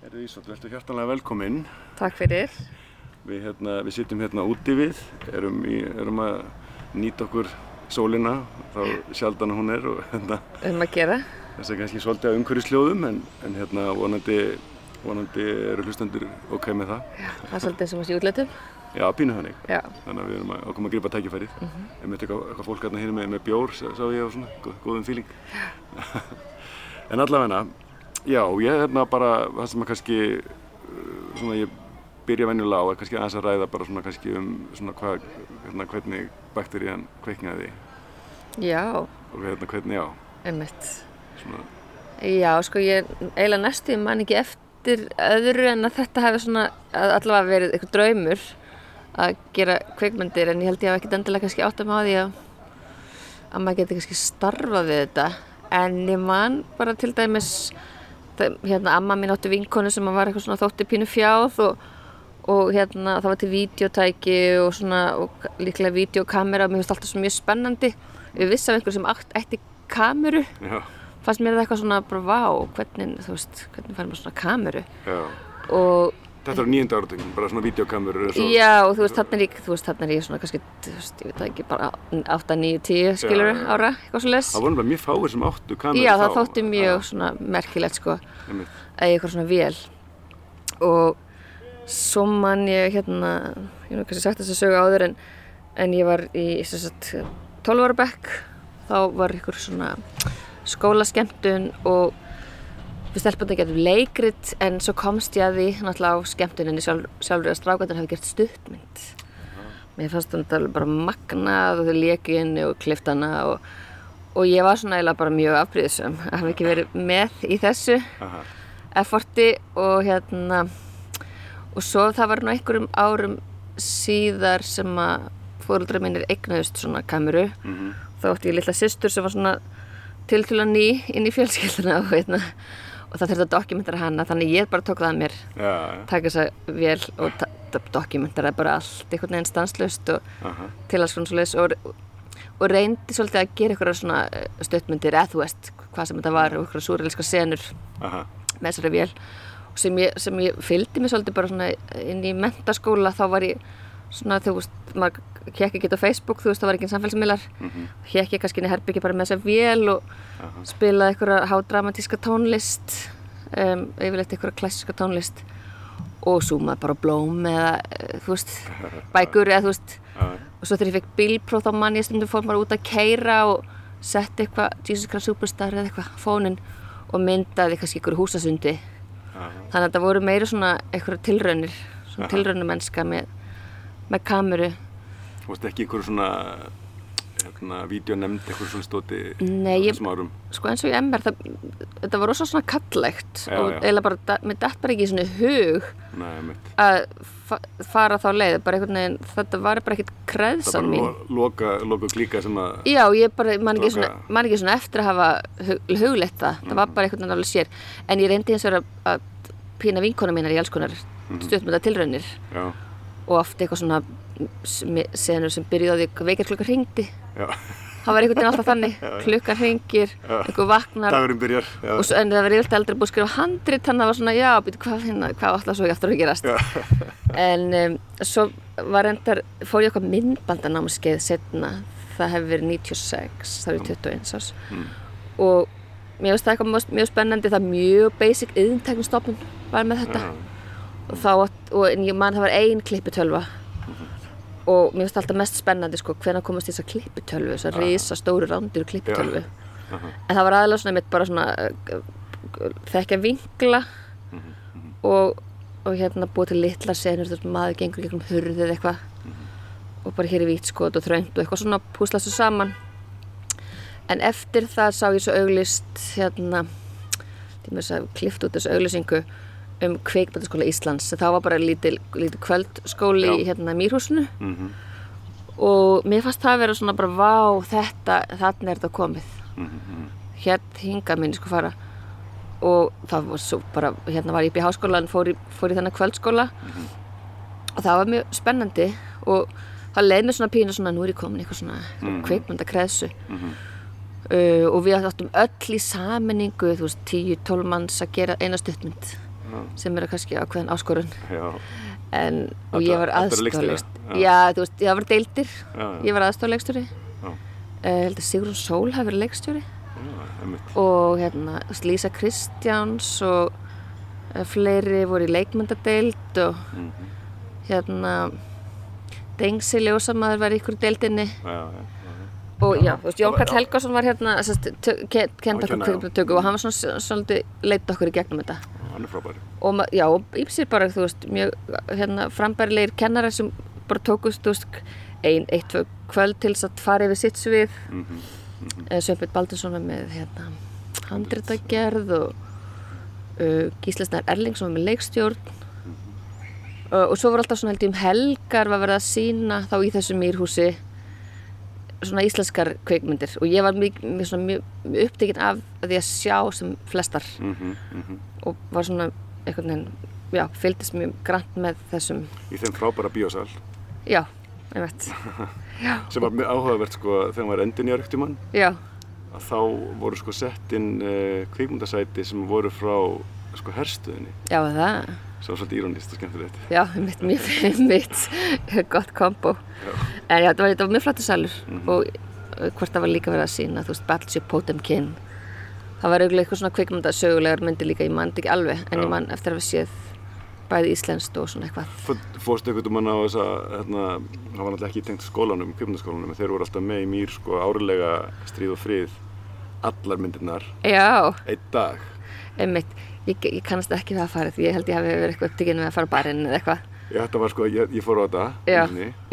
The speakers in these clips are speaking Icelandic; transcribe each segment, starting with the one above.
Erðu Ísot, veltu hjartanlega velkominn. Takk fyrir. Við, hérna, við sittum hérna úti við, erum, í, erum að nýta okkur sólina, þá sjaldan hún er og hérna, Um að gera. þess að kannski svolítið að umhverjusljóðum en, en hérna vonandi, vonandi eru hlustendur ok með það. Það er svolítið sem að sé útlætum. Já, pínu þannig. Já. Þannig að við erum að, að koma að gripa tækifærið. Mm -hmm. Ég myndi eitthvað, eitthvað fólk hérna hérna með, með bjór, sá, ég og svona, góð, góðum fíling. en allavegna, já, ég hérna bara, það sem að kannski, uh, svona ég byrja venjulega á að kannski aðeins að ræða bara svona kannski um svona hvað, hérna hvernig bakterían kveiknaði Já, og hérna hvernig, já, einmitt. svona, Já, sko ég eiginlega næstu man ekki eftir öðru en að þetta hefði svona að allavega verið eitthvað draumur að gera kveikmyndir en ég held ég hafa ekkert endilega kannski átt að maður því að að maður geti kannski starfað við þetta. En ég man bara til dæmis hérna amma mín átti vinkonu sem var eitthvað svona þótti pínu fjáð og, og hérna það var til videotæki og svona og líklega videokamera og mér finnst alltaf svo mjög spennandi. Við vissum einhver sem átt, ætti kameru. Já, fannst mér það eitthvað svona bara vá, hvernig, þú veist, hvernig fær maður svona kameru? Já. og Þetta er nýjönda áratöngin, bara svona videokamerur svo, já, og þú veist, þarna er ég, þú veist, þarna er ég svona kannski, þú veist, ég veit ekki, bara 8, 9, 10 skilur Já, já. ára, eitthvað svo les Það voru bara mjög fáir sem áttu kamerur Já, þá. það þótti mjög Já, svona merkilegt sko, að ég eitthvað svona vél. Og svo man ég hérna, ég hef nú kannski sagt þess að sögu áður en, en ég var í sem sagt 12 ára bekk. Þá var ykkur svona skólaskemtun og við stelpandi getum leikrit en svo komst ég að því náttúrulega á skemmtuninni sjálf, sjálfur að strákandur hafi gert stuttmynd. Mér fannst alveg bara magnað og þau leiki henni og kliftana og, og ég var svona eiginlega bara mjög afbríðsum að hafa ekki verið með í þessu Aha, efforti og hérna og svo það var nú einhverjum árum síðar sem að fóruldra mínir eignuðust svona kameru. Mhm, þá átti ég litla systur sem var svona tiltúla ný inn í fjölskylduna og, hérna, og það þurfti að dokumentara hana þannig ég bara tók það að mér. Já, já, taka þessa vel og dokumentara bara allt einhvern veginn stanslust og aha, til alls svona svoleiðis og, og reyndi svolítið að gera eitthvað svona eh, stuttmyndir eða þú veist hvað sem þetta var og eitthvað súrælska senur aha, með þessari vél. Og sem ég, sem ég fylgdi mig svolítið bara svona inn í mentaskóla þá var ég svona þú veist, maður hekk ekki á Facebook, þú veist, það var ekki samfélagsmiðlar. Mhm, hekk ég kannski inn í herbyggi bara með þessa vél og aha, spilaði einhverja hádramatíska tónlist um, yfirleitt einhverja klassiska tónlist og súmaði bara blóm eða eh, þú veist, bækur eða þú veist. Já, og svo þegar ég fekk bílpróf þá mann ég stundum fór maður út að keira og setti eitthvað Jesus Christ Superstar eða eitthvað fónin og myndaði kannski einhverju húsasundi. Aha, þannig að þetta voru meira svona einhverju tilraunir svona tilraunumennska með, með kameru. Þú veist ekki ykkur svona, hérna, vídeonemnd, ykkur svona stóti Nei, ég- sko eins og í MR það, þetta var rosa svona kallegt Já, og eiginlega bara, mér dætt bara ekki í svona hug Nei, að fa fara þá leið bara einhvern veginn, þetta var bara ekkert Það kreðsan mín bara lo loka, loka klíka sem að, Já, ég bara, man ekki, svona, man ekki svona eftir að hafa hug, hugleitt það, það var bara einhvern veginn alveg sér. En ég reyndi eins og að, pína vinkona mínar í alls konar stuttmynda tilraunir. Já, og oft eitthvað svona senur sem byrjuði á því að vekjarklukka hringdi. Það var einhvern veginn alltaf þannig. Klukkan hringir, einhver vaknar. Dagurinn byrjar, já, og svo, en það var yfirleitt aldrei búið að skrifa handrit þannig að það var svona, já, býtu, hvað, hérna, hvað alltaf svo eftir að gerast? Já, en um, svo var endar fór ég okkar myndbandanámskeið setna, það hefur verið 96 það er 21 árs. Mm. og mér finnst það eitthvað mjög, mjög spennandi það er mjög basic yðinteknistofnun var með þetta. Já, þá, og, en ég man það var ein klipputölva og mér finnst alltaf mest spennandi sko, hvenær komast þessar klipputölvu þessar risa stóru rándir klipputölvu en það var aðalega svona mitt bara svona uh, þekkja vinkla og, og hérna búið til litla senur þú veist maður gengur gegnum hurðið eitthvað. Og bara hér er vítskot og þröngt og eitthvað svona púsla svo saman. En eftir það sá ég svo auglist hérna þess að klift út þessu auglisingu um kveikmyndaskóla Íslands. Það var bara lítil, lítil kvöldskóli í Já. hérna Mýrhúsinu. Mhm, og mér fannst það að vera svona bara vá þetta, þarna er þetta komið. Mhm, hér hingað minni sko fara. Og það var svo bara hérna var ég upp í háskólan, fór í, fór í þennan kvöldskóla. Og það var mjög spennandi. Og það leið mér svona pínu svona nú er ég komin í eitthvað svona Mhm. kveikmynda kreðsu mhm, uh, og við áttum öll í saminningu þú veist 10-12 manns að gera eina stuttmynd sem eru kannski ákveðin áskorun. En, og ég var aðstoflegst Já. þú veist, ég var deildir. Ég var aðstoflegstjóri Já. ég held að Sigrun Sól hafi verið einmitt. og hérna, Lísa Kristjáns og eh, fleiri voru í leikmyndadeild og Mhm. hérna Dengsi Ljósamaður var í ykkur deildinni. Já, já, og já, þú veist, Jón Karl Helgason var hérna kenna, já. kveikmyndatöku og hann var svona svolítið leitt okkur í gegnum þetta Hann er frábæri. og já, og ímsir bara, þú veist, mjög hérna, frambærilegir kennarar sem bara tókust, þú veist, ein, eitt, kvöld til þess að fara yfir sitt svið. Mm mm Sveinbjörn Baldursson með hérna, handritagerð og uh, Gíslasnær Erlingsson var með leikstjórn. Uh, og svo var alltaf svona held ég um helgar var verið að sína þá í þessu mýrhúsi svona íslenskar kveikmyndir og ég var mjög, mjög, mjög, mjög upptekinn af að sjá sem flestar. Mm -hmm, og var svona einhvern veginn, já, fylgdist mjög grannt með þessum, Í þeim frábæra bíósal. Já, ég veit, sem var mjög áhugavert sko þegar maður endin í örgtumann já, að þá voru sko sett inn uh, kvikmyndasæti sem voru frá sko herstöðinni. Já, það, var svolítið írónist og skemmtilegt. já, mitt, mjög, mitt, gott kombo. En já, þetta var, var mjög flottur salur og uh, hvort það var líka verið að sína, þú veist, Battleship Potemkin. Það var auðvitað eitthvað svona kvikmyndasögulegar myndir líka, ég mann ekki alveg, en Já. ég mann eftir að við séð bæði íslenskt og svona eitthvað. Fó- Fórstu einhvern veginn á þess að hérna, það var náttúrulega ekki tengt skólanum, kvikmyndaskólanum þeir voru alltaf með í mýr sko árilega stríð og frið allar myndirnar Já, einn dag einmitt, ég, ég kannast ekki við að fara því ég held ég hafi verið eitthvað upptíkinn með að fara á barinn eða eitthvað. Ég, þetta var sko, ég, ég fór á þetta Já,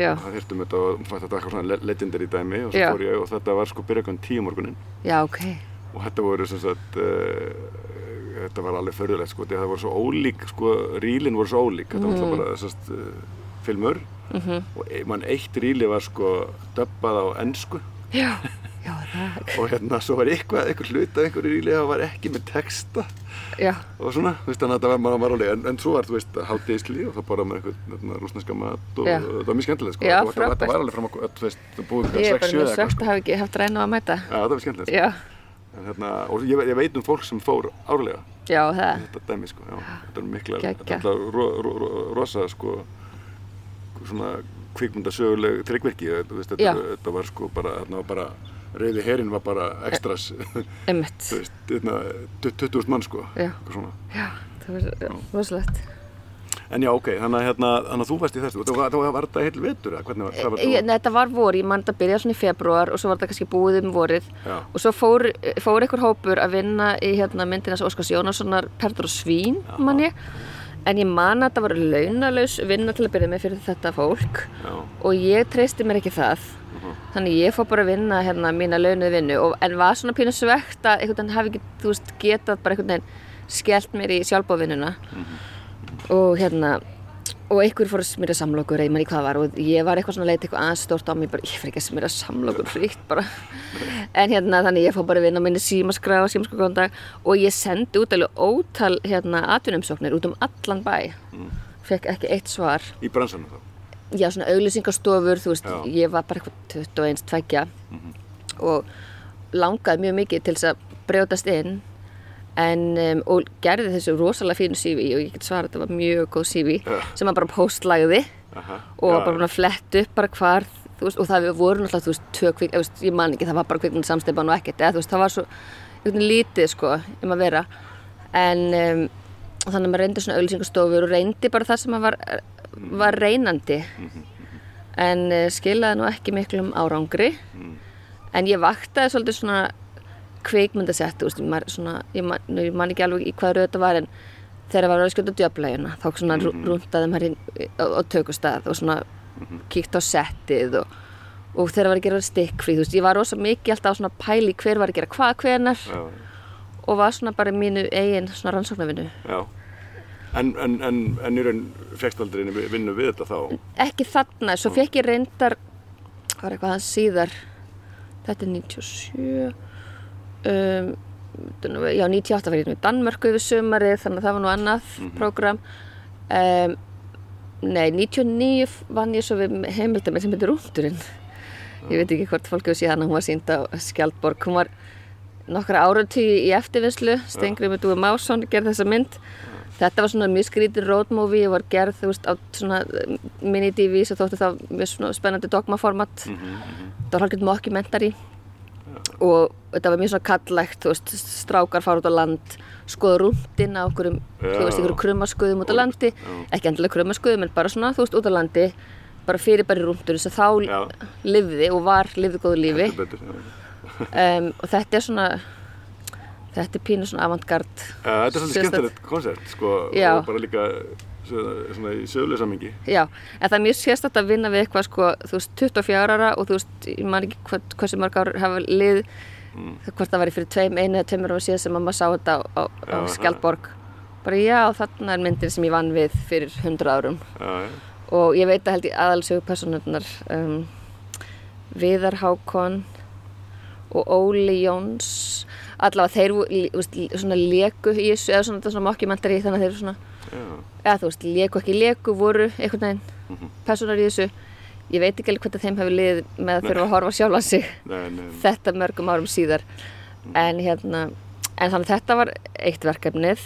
já. það hirtum þetta og þetta eitthvað svona le- legendary dæmi og svo Já. fór ég og þetta var sko byrjaðan tíu morgunin Já, ok, og þetta voru sem sagt uh, þetta var alveg förðulegt sko það voru svo ólík sko, rílin voru svo ólík þetta var Mhm. bara sem sagt uh, filmur og e- mann eitt ríli var sko döbbað á ennsku já, já, og hérna svo var eitthvað, eitthvað hlut af einhverju það var ekki með texta. Já, og svona, þú veist, þannig að þetta var maður alveg, en, en svo var, þú veist, hátdeisli og það bara með eitthvað hérna, rúsneska mat og Já. það var mjög skemmtilegt, sko, þetta, var- alveg fram að, þú veist, það búið ég er bara 6-7 mjög eitthvað, að hafa ekki haft ræna að mæta. Já, það var skemmtilegt, sko. En, hérna, og ég, ég veit um fólk sem fór árlega, já, það, þetta dæmi, sko, já, þetta er mikla, þetta er alltaf ro, ro, ro, rosa, sko, svona kvikmyndasöguleg tryggverki, þú þetta, þetta var sko bara, þarna var bara, reyði herinn var bara hérna, 20.000 mann, sko, Já. já, það var rosalegt. En já, ok, þannig að, hérna, að þú varst í þessu, þú var, þetta heil vetur eða hvernig var, Ég, þetta? nei, þetta var vor, ég mann þetta byrja svona í februar og svo var þetta kannski búið um vorið. Já. og svo fór, fór einhver hópur að vinna í hérna, myndinans Óskars Jónassonar Perdur og Svín, mann ég en ég man að þetta var launalaus vinna til að byrja með fyrir þetta fólk. Já, og ég treysti mér ekki það. Þannig ég fór bara að vinna hérna mína launuð vinnu og, en var svona pínu svegt að einhvern veginn hafi getað bara einhvern veginn skellt mér í sjálfbóðvinnuna og hérna og einhver fór að smyrja samlokur eða ég man í hvað var og ég var eitthvað svona leit eitthvað aðeins stórt á mig bara, ég fyrir ekki að smyrja samlokur frítt bara. En hérna þannig ég fór bara að vinna á minni símaskrá og símaskrákondag og ég sendi út alveg ótal hérna atvinnumsóknir út um allan bæ. Fekk ekki eitt svar. Í bransanum þá. já, svona auglýsingastofur, þú veist, Já. ég var bara eitthvað 21, 2 og langaði mjög mikið til þess að brjótast inn en, um, og gerði þessu rosalega fínu CV og ég get svarað að þetta var mjög góð CV Já. sem maður bara postlagði Aha, og já, bara búin að fletta upp bara hvar veist, og það voru náttúrulega, þú veist, tvö kvik, ég, man ekki, það var bara kvikmynd samsteipan og ekkert, eða veist, það var svo lítið, sko, um að vera. En um, þannig að maður reyndi svona auðlýsingastofur og reyndi bara það sem maður var, var reynandi. En uh, skilaði nú ekki miklum árangri. En ég vaktaði svolítið svona svona ég man, ég man ekki alveg í hvað röð þetta var en þegar var að skjóta djöflægina þá svona mm -hmm. rúndaði maður inn á, á tökustað og svona kíkt á settið og, og þegar var að gera stikkfrí, ég var rosa mikið alltaf á svona pæli hver var að gera hvað hvenar já, og var svona bara mínu eigin svona rannsóknarvinnu. En, en, en, en í raun fegst aldrei vinnu við þetta þá? Ekki þarna, svo fekk ég reyndar, hvað er eitthvað hans síðar, þetta er 97, um, já 98 var ég nú í Danmörku yfir sumarið þannig að það var nú annað prógram. Um, nei, 99 vann ég svo við heimildamir sem heitir Rúndurinn. Ég veit ekki hvort fólk hefur síðan að hún var sínd á Skjaldborg. Hún var nokkra áratíu í eftirvinnslu, Stengri með Dúi Másson gerði þessa mynd þetta var svona mjög skrítið road movie og var gerð, veist, á svona mini-DV sem þóttu þá mjög svona spennandi dogmaformat Mhm, mhm. það var halvgjörn mockumentary og þetta var mjög svona kallægt þú veist, strákar fara út á land skoða rúndin á okkurum þú veist, ykkur krummaskuðum út á landi Já. ekki endilega krummaskuðum, en bara svona, þú veist, út á landi bara fyrir bara í rúndunum sem þá Já. lifði og var lifði góðu lífi betur, um, og þetta er svona þetta er pínu svona avantgard Þetta er Sérstakt. skemmtilegt koncept sko, Já. og bara líka svona, í söguleg samingi. Já, en það er mjög sérstætt að vinna við eitthvað sko, þú veist, 24 ára og þú veist, ég man ekki hvað, hversu mörg ár hafa lið, hvort það væri fyrir tveim, einu eða tveimur ára síðan sem maður sá þetta á, á, Skjaldborg. Bara já, þarna er myndin sem ég vann við fyrir 100 árum. Já, já. Og ég veit að held í aðalsögu personurnar, um, Viðar Hákon og Óli Jóns, allavega þeir þú veist, svona leku í þessu, eða svona, svona mockumentary, þannig að þeir eru svona. Eða þú veist, leku ekki leku, voru einhvern veginn Mhm. personar í þessu. Ég veit ekki alveg hvernig þeim hefur liðið með að þurfa að horfa sjálfa sig Nei, nei, þetta mörgum árum síðar. En hérna en þannig þetta var eitt verkefnið.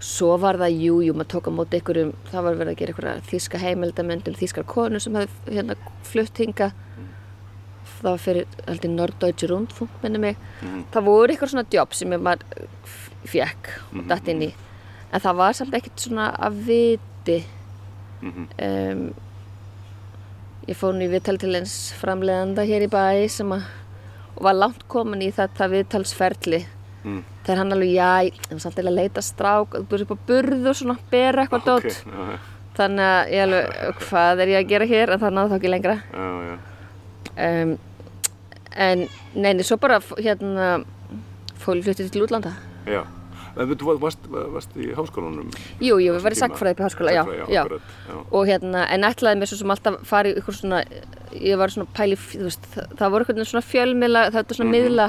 Svo var það, jú, jú, maður tók á móti ykkurum, það var verið að gera ykkur þíska heimildamönd um þískar konur sem hefði hérna flutt hinga það var fyrir, heldur, Norddeutsche Rundfunk minni mig, Mhm. það voru ykkur svona jobb sem ég maður fekk og Mhm, datt inn í en það var samt ekkert svona að viti. Mhm. um, ég fór nú í viðtal til eins framleiðanda hér í bæ sem að og var langt komin í þetta viðtalsferli. Mm. þegar hann alveg, já, ég var samt til að leita strák og búið upp á burð og svona bera eitthvað Ok, dót. já, já, þannig að ég alveg, hvað er ég að gera hér? En það náðu þá ekki lengra. Já, já. um, en neini, svo bara hérna fór hlutið til útlanda. Já, en þú varst, varst í háskólanum? jú, jú, við varum í sagfræði í háskóla, já, já. já. og hérna, en ætlaði mér svo sem alltaf fara í ykkur svona, ég var svona pæli, þú veist, það, voru eitthvað svona fjölmiðla, það var svona miðla,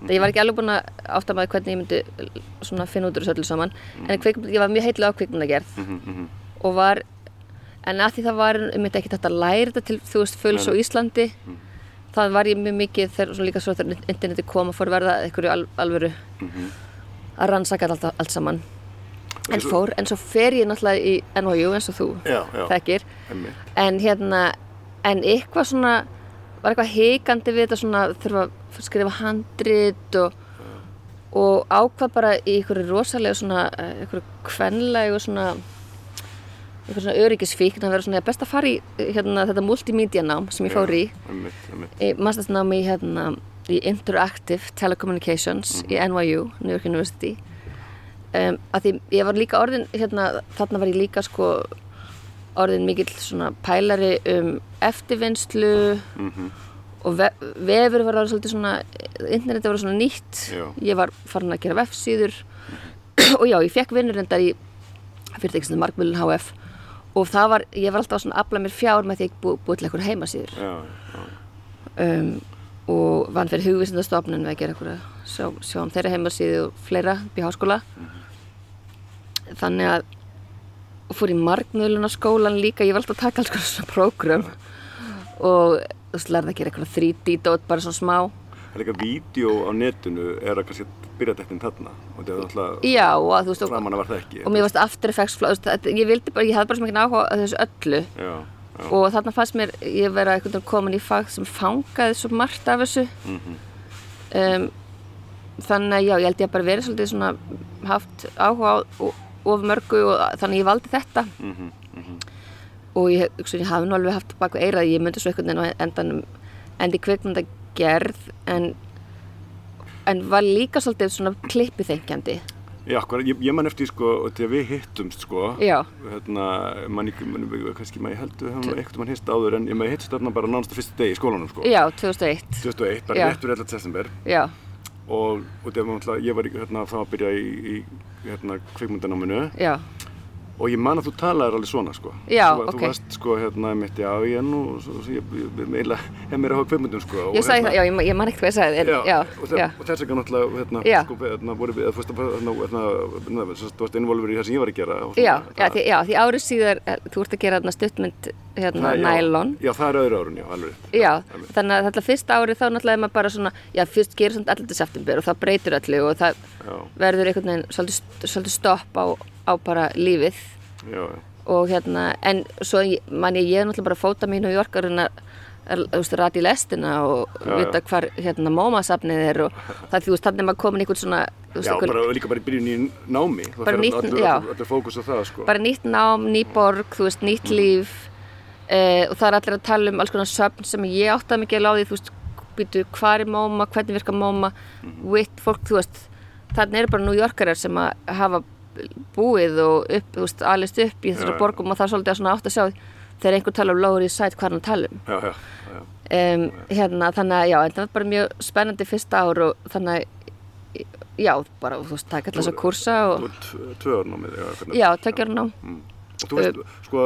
það ég var ekki alveg búin að átta maður hvernig ég myndi svona finna út úr þessu öllu saman, en kvikmynd, ég var mjög heitlega á kvikmyndagerð Mhm, mhm. og var, en að því það var um þetta ekki þetta að læra þetta til, þú veist, fulls á Íslandi, það var ég mjög mikið þegar, svona líka svo þegar interneti kom og fór að verða einhverju al, alvöru Mhm. Að rannsaka allt, allt saman. En fór, en svo fer ég náttúrulega í NHU eins og þú Já, já, þekkir. En hérna en eitthvað svona var eitthvað heikandi við þetta svona þurfa að skrifa handrit og, og ákvað bara í einhverju rosalega svona eh, einhverju kvenlegu svona einhverju svona öryggisfíkn að vera svona best að fara í hérna, þetta multimedia nám sem ég fór í. mastersnámi í, hérna, í Interactive Telecommunications í NYU, New York University. Um, að því ég var líka orðin hérna, þarna var ég líka sko orðin mikill svona pælari um eftirvinnslu Mhm. og ve vefur var það svolítið svona interneti var svona nýtt. Já. ég var farin að gera vefsíður. Og já, ég fekk vinnur endar í fyrirtækislega Markmjölun HF og það var, ég var alltaf svona að afla mér fjár með því að ég bú, búið til eitthvað heimasíður. Já, já, um, og vann fyrir hugvísindastofnun við að gera eitthvað sjá, sjá um þeirra heimasíðu og fleira upp í háskóla. Þannig að fór í markmiðlunarskólan líka ég var alltaf að taka alls konar svona prógram. Og þú veist, lærði að gera eitthvað 3D dót bara svona smá. Það er líka vídeo á netinu er að kannski byrja teknin þarna og þetta er alltaf já og þú veist og, mér varst After Effects þetta- ég vildi bara, ég hafði bara sem ekki áhuga að þessu öllu. Já. Og þarna fannst mér ég vera veginn komin í fag sem fangaði svo margt af þessu Mhm. um, þannig að já, ég held ég að bara verið svolítið svona haft áhuga á of mörgu og þannig ég valdi þetta Mhm, mhm. og ég, ég hafi nú alveg haft baku eirað ég myndi svo einhvern veginn á endanum endi kvikmynda gerð en, en var líka svolítið svona klippiþengjandi Já, ég, ég man eftir sko, þegar við hittumst sko, hérna, man ekki, man, kannski maður held við hefum eitthvað mann hitt áður en maður hittst þarna bara nánast á fyrsta degi í skólanum sko. já, 2001 2001, bara Já. rétt fyrir 11. september já, og, og þegar maður, náttúrulega- ég var hérna, þá að byrja í, í hérna, kvikmyndanáminu já, og ég man að þú talaðir alveg svona sko. Já, þú, ok. Þú varst sko, hérna, mitt, ég er nú, svo, svo, ég, ég, eiginlega hef mér að hafa kvikmyndum sko. og ég sagði hérna- það, já, ég, ég man ekkert hvað ég sagði en, Já, já, og, já, og þess vegna náttúrulega, hérna, Já. sko, hérna, voru við, þú veist, hérna, hérna, hérna, þú varst involver í það sem ég var að gera. og svona, já, það- því, já, því árið síðar eh, þú ert að gera þarna stuttmynd hérna, það- já, það er öðru árun, já, alveg. Já, þannig að þetta fyrsta árið þá náttúrulega er maður bara svona, já, fyrst gerir svona 11. september og það breytur öllu og það Já, verður einhvern veginn svolítið, svolítið stopp á, bara lífið. Já, já, og hérna, en svo man ég, ég er náttúrulega bara að fóta mín og Yorkarinn að að, þú veist, rati í lestina og Já, vita hvar hérna mómasafnið er og það þú veist, þannig er maður komin einhvern svona veist, já bara líka bara í byrjun í námi. Það fer allur fókus á það sko. Bara nýtt nám, ný borg, þú veist, nýtt líf eh, og það er allir að tala um alls konar söfn sem ég áttaði mikið á því, þú veist, býtu, hvað er móma, hvernig virkar móma, vitt fólk, þú veist, þannig eru bara New Yorkarar sem að hafa búið og upp, þú veist, alist upp í þessari borgum og það er svolítið að svona átt að sjá þegar einhver tala um East Side hvað hann að tala um. Já, já, já, Um, hérna, þannig að já, það var bara mjög spennandi fyrsta ár og þannig að já, bara, þú veist, taka alltaf að kursa og, ert tvö- tvö ár námið já, ára ná. Og þú veist, sko,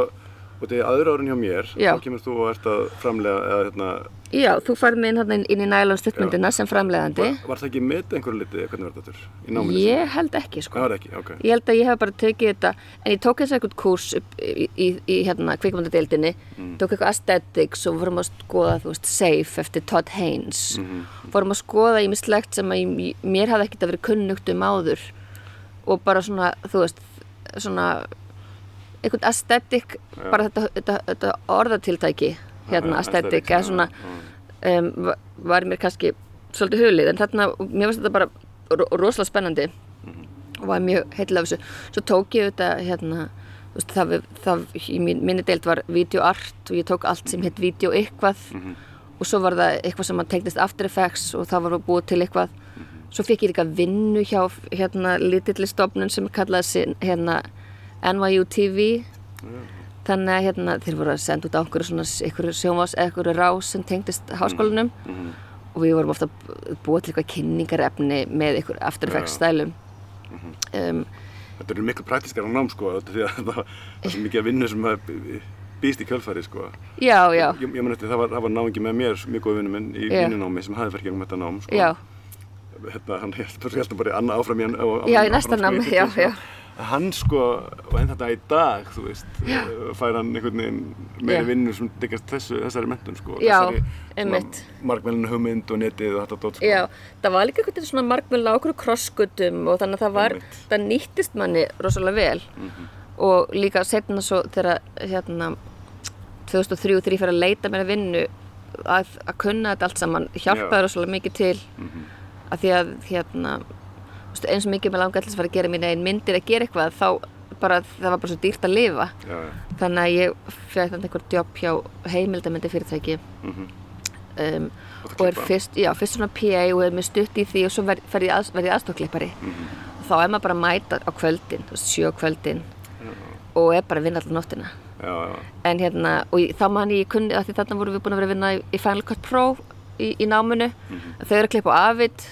og þetta er aðra árin hjá mér, Já. þá kemur þú og ert að framlega, eða hérna, Já, þú færði mig inn, þarna inn, í nælon stuttmyndina sem framleiðandi. var, var það ekki með einhverju litið, hvernig var þetta þurr, í náminu? Ég held ekki, sko. Það var ekki, ok. Ég held að ég hef bara tekið þetta, en ég tók eins og eitthvað kurs upp í, í, í hérna kvikmyndadeildinni, tók eitthvað aesthetics og vorum að skoða, þú veist, Safe eftir Todd Haynes. Vorum að skoða ímislegt sem að ég, mér hafði ekkert að vera kunnugt um áður og bara svona, þú veist, svona eitthvað aesthetic, bara þetta, þetta, þetta orðatiltæki, hérna, aesthetic, eða já, svona, já. um, va- var mér kannski svolítið hulið, en þarna, mér finnst þetta bara ro rosalega spennandi og var mjög heitilega þessu. Svo tók ég þetta, hérna, þú veist, það, það í minni deild var videoart og ég tók allt sem hétt video eitthvað og svo var það eitthvað sem að tengdist After Effects og það var búið til eitthvað. Svo fekk ég líka vinnu hjá hérna lítilli stofnun sem kallaði hérna NYU TV þannig að hérna þeir voru að senda út á einhverju svona einhverju sjónvás eða einhverju rás sem tengdist háskólanum og við vorum ofta búa til eitthvað kynningarefni með einhverju After Effects stælum um, Þetta eru miklu praktískara nám, sko, því að það er svo mikið að vinnu sem að býst í kjölfæri, sko. Já, já, Ég, ég man eftir, það var, var náingi með mér, mjög góð vinnu minn í Já. mínu námi sem hafði fyrir gegnum þetta nám, sko. já, Hérna, hann held, held bara í annað áfram í hann. á- Já, í næsta sko, námi, já, fyrsta já. Hann, sko, og enn þetta í dag, þú veist, uh, fær hann einhvern veginn meiri Já. vinnu sem diggast þessu, þessari mentun, sko. Já, þessari. Markmælinu hugmynd og netið og þetta dótt, sko. já, það var líka eitthvað svona markmjöl á okkur krosskutum og þannig að það var, Einmitt. það nýttist manni rosalega vel og líka setna svo þegar hérna 2003 og 2003 fyrir að leita mér að vinnu að, að kunna þetta allt saman hjálpaði Já. rosalega mikið til að því að hérna veist, eins og mikið með langa ætlis að fara að gera mín einn myndir að gera eitthvað þá bara það var bara svo dýrt að lifa. Já, já. þannig að ég þannig einhver jobb hjá heimildamindi fyrirtæki Mhm. um, Og og er fyrst, já, fyrst svona PA og er með stutt í því og svo verð ver ég, að, ég aðstofklippari Mhm. og þá er maður bara að mæta á kvöldin á kvöldin og er bara að vinna allar nóttina. En hérna, og þá man ég kunni þarna vorum við búin að vera að vinna í, í Final Cut Pro í, í náminu. Þau eru að klippa á Avid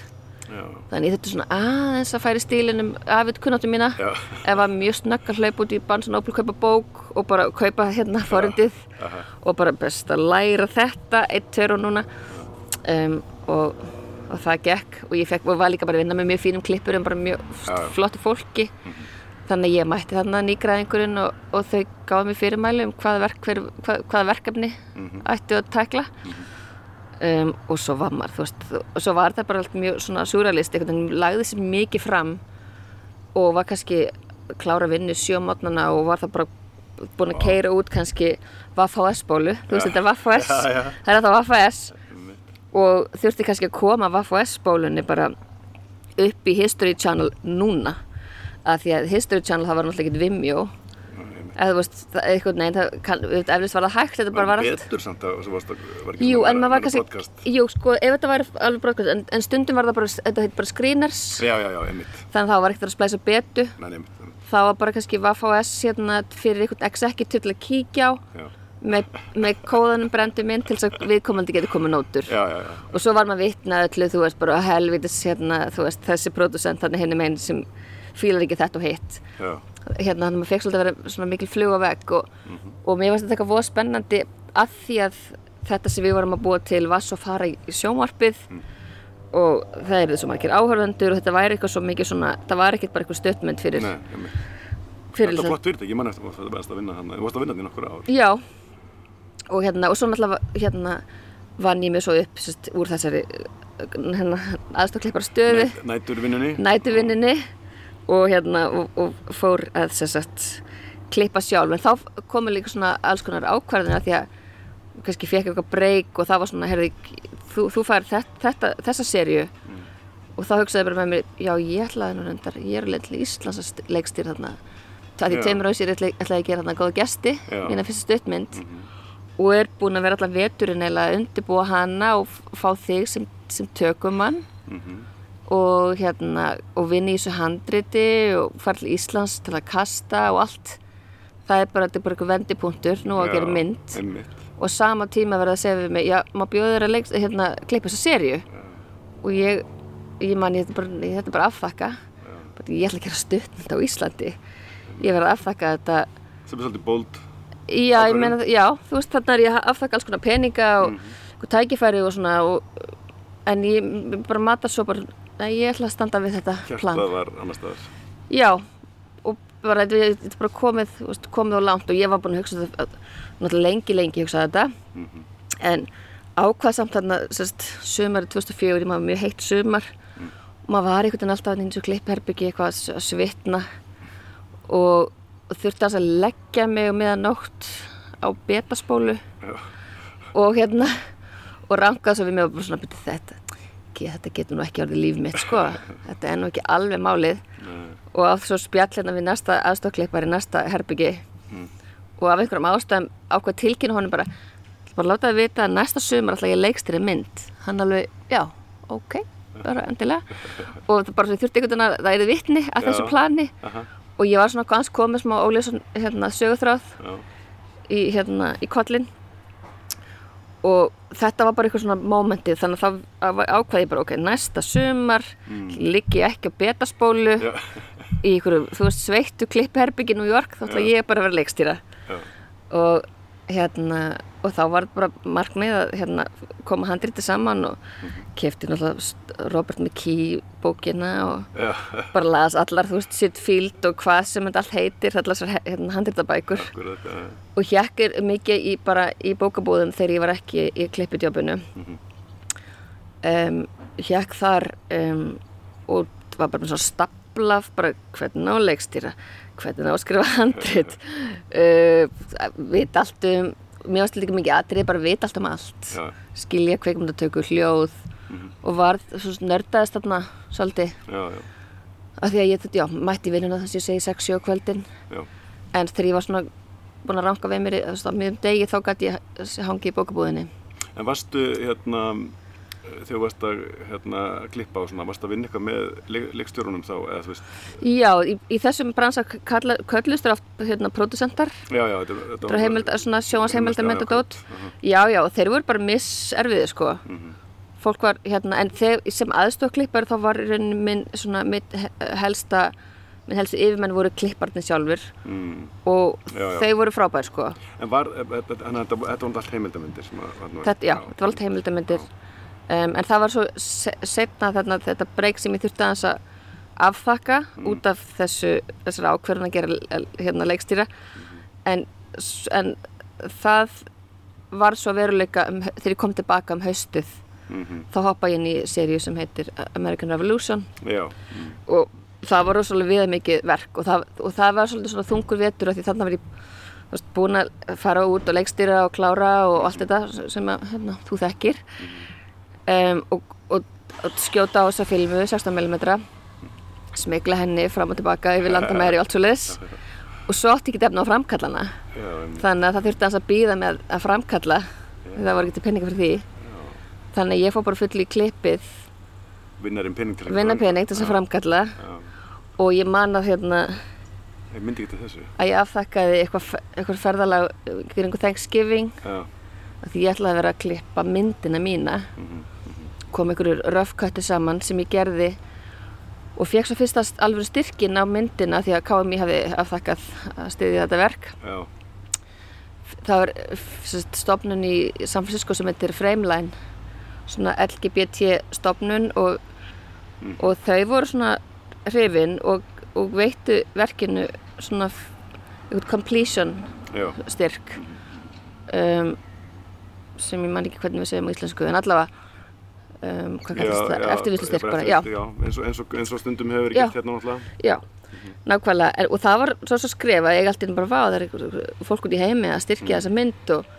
Já, þannig ég þurfti svona aðeins að færi stílinum Avid kunnáttu mína. Já. ef var mjög snögg að hlaupa út í Barnes Noble kaupa bók og bara kaupa hérna forrindið Aha. og bara best að læra þetta eitt, og núna. Um, og, og það gekk. Og ég fekk, og var líka bara að vinna með mjög fínum klippur um bara mjög flottu fólki. Þannig að ég mætti þarna nýgræðingurinn og, og þau gáði mér fyrirmæli um hvaða, verk, hver, hvað, hvaða verkefni ættu að tekla um, og svo var maður, þú veist og svo var það bara allt mjög svona surrealist einhvern veginn lagði sér mikið fram og var kannski klára vinnu sjómátnana og var það bara búin að keira út kannski Vaff-HS-bólu, þú veist þetta er Vaff-HS Já, já. það er þetta Vaff-HS og þurfti kannski að koma Vaff-HS-bólunni bara upp í History Channel núna að því að History Channel það var náttúrulega ekkert Vimeo eða þú veist, það, eitthvað neinn, það eflust var það hægt, þetta bara var allt betur samt að svo varst að var ekki Jú, var vera broadcast. jú, sko, ef þetta væri alveg broadcast, en, en stundum var það bara, þetta heit bara screeners, Já, já, já, einmitt þannig að það var ekkert að splæsa betu, Nei, einmitt, einmitt. það var bara kannski VFS hérna fyrir einhvern executive til að kíkja á, Já, með, með kóðanum brendum inn til þess að viðkomandi getur komið nótur. já, já, já. Og svo var maður vitnað öllu, þú veist, bara helvitis, hérna, þú veist, þessi þannig þetta. Hérna, þannig að maður fekk svolítið að vera svona mikil flug á vegg og, og mér fannst þetta eitthvað voða spennandi að því að þetta sem við vorum að búa til var svo fara í í sjónvarpið og það eru svo margir áhörðendur og þetta væri eitthvað svo mikið svona, það var ekkert bara eitthvað stöttmynd fyrir, Nei, fyrir Þetta er flott fyrirtæki, ég man eftir að það varst að vinna hann Þú varst að vinna því nokkur ár. Já, og hérna, og svo náttúrulega hérna vann ég mig svo upp sérst, úr þessari hérna, aðstokleipara stöðu, Næ- Næturvinnunni. Nætuvinninni og hérna og, og fór að sagt klippa sjálf. En þá komu líka svona alls konar ákvarðina því að kannski fekk eitthvað breyk og það var svona, herði, þú, þú fær þetta, þetta, þessa serju og þá hugsaði bara með mér, já ég ætlaði nú reyndar, ég er alveg til Íslands leikstýra þarna. Það því tveimur á sér ætlaði að gera þarna góða gesti, mína fyrsta stuttmynd. Og er búin að vera allar veturinn eða undirbúa hana og fá þig sem, sem tökumann og hérna og vinna í þessu handriti og fara til Íslands til að kasta og allt. Það er bara, þetta er bara eitthvað vendipunktur nú að gera mynd. Einmitt. og sama tíma verða að segja við mig já, má bjóða þér að leik, hérna, klippa þessa serju og ég, ég man ég þetta er bara, ég, þetta er bara afþakka. Bara, ég ætla að gera stuttmynd á Íslandi. Ég verða að afþakka þetta. Sem er svolítið bold. já, ég meina, já, þú veist þarna er ég að afþakka alls konar peninga og, og tækifæri og svona og, en ég bara mata svo bara að ég ætla að standa við þetta plan. Hjartað var annar staðar. Já, og bara þetta er bara komið, veist, komið á langt og ég var búin að hugsa þetta, náttúrulega lengi, lengi hugsaði þetta, en ákvað samt þarna, sérst, sumari 2004, ég maður mjög heitt sumar. Og maður var einhvern veginn alltaf eins og klippherbyggi eitthvað að svitna. Og, og þurfti að leggja mig um miðanótt á betaspólu Já. og hérna og rankaði svo við mig og bara svona byrja þetta ekki, þetta getur nú ekki orðið líf mitt sko. Þetta er nú ekki alveg málið. Og á svo spjall hérna við næsta aðstofklippari, næsta herbyggi. Og af einhverjum ástæðum ákvað tilkynna honum bara bara láta það vita að næsta sumar alltaf ég leikstýri mynd. Hann alveg, já, ok bara endilega. Og það bara svo þurfti einhvern veginn að það er vitni að Já. þessu plani. Aha. og ég var svona gans komið smá óljósan hérna, sögurþráð í, hérna, í kollin og þetta var bara eitthvað svona mómentið þannig að það ákvaði ég bara ok, næsta sumar mm. liggi ég ekki á betaspólu Já. í einhverju, þú veist, sveittu klippherbyggi í New York, þá ætla Já. ég bara að vera leikstýra Já. og hérna og þá var bara markmið að hérna, koma handriti saman og Mhm. kefti náttúrulega Robert McKee bókina og Já. bara las allar, þú veist, sitt fíld og hvað sem þetta allt heitir, allar þessar hérna, handritabækur Akkurat, já. og hjekkir mikið í, bara í bókabúðum þegar ég var ekki í klippidjópinu um, hjekk þar um, og var bara með svona staplaf bara hvernig á leikstýra hvernig á að skrifa handrit. Uh, vita allt um mér varst líka mikið atrið, bara vita allt um allt. Já. skilja kveikmyndatöku, hljóð og var nördaðist þarna svolítið. Af því að ég, já, mætti í vinnuna þess að ég segi 6-7 á kvöldin. Já. en þegar ég var svona búin að ranka við mér á miðum degi þá gæti ég hangi í bókabúðinni. En varstu hérna þegar þú varst að hérna, klippa og svona, varstu að vinna eitthvað með leik, leikstjórunum þá, eða þú veist, Já, í, í þessum bransa kalla- köllustu er oft hérna, produsentar já, já, þetta, þetta bara heimild, svona sjónasheimildamönd og dót. Aha. Já, já, þeir voru bara misserfiði sko. Fólk var hérna, en þeir, sem aðstofklippar þá var rauninni minn svona mitt he- helsta minn helstu yfirmenn voru klipparnir sjálfur Mm. og Já, já. þeir voru frábær sko. En var, eh, eh, þannig að þetta þetta var allt heimildamindir var þetta, já, þetta var allt heimildamindir um, en það var svo se setna þarna, þetta breyk sem ég þurfti aðeins að afþakka út af þessu þessari ákverðin að gera hérna leikstýra. En, en það var svo veruleika um, þegar ég kom tilbaka um haustið Mhm. þá hoppa ég inn í seríu sem heitir American Revolution. Já, mm. og það var rosalega viða mikið verk og það, og það var svolítið þungur vetur af því þannig var ég veist, búin að fara út og leikstýra og klára og allt þetta sem að, hérna, þú þekkir um, og, og, og skjóta á þessa filmu 16mm smegla henni fram og tilbaka yfir landamæri og allt svo leis og svo átti ekki efna á framkallana. Já, þannig að það þurfti að býða með að framkalla. Það var ekki til peninga fyrir því. Þannig að ég fór bara full í klippið. Vinnarinn pening til þess að framkalla. Já, og ég man að hérna ég myndi ekki til þessu. að ég afþakkaði eitthvað, eitthvað ferðalag einhver Thanksgiving. Já, því ég ætlaði að vera að klippa myndina mína. Mhm, kom einhverjur röfkötti saman sem ég gerði og fekk svo fyrst að alveg styrkin á myndina því að KMI hafi afþakkað að styðja þetta verk. Já, það var stofnun í San Francisco sem heitir Frameline svona LGBT stofnun og, og þau voru svona hrifin og, og veittu verkinu svona einhvern completion já, styrk. Um, sem ég man ekki hvernig við segjum á íslensku en allavega um, hvað kallast það, eftirvíslu styrk bara, já, já eins, og, eins, og, eins og stundum hefur verið Já. gert hérna náttúrulega. já nákvæmlega, en, og það var svo svo skref að ég alltaf bara var, það er fólk út í heimi að styrkja þessa mynd og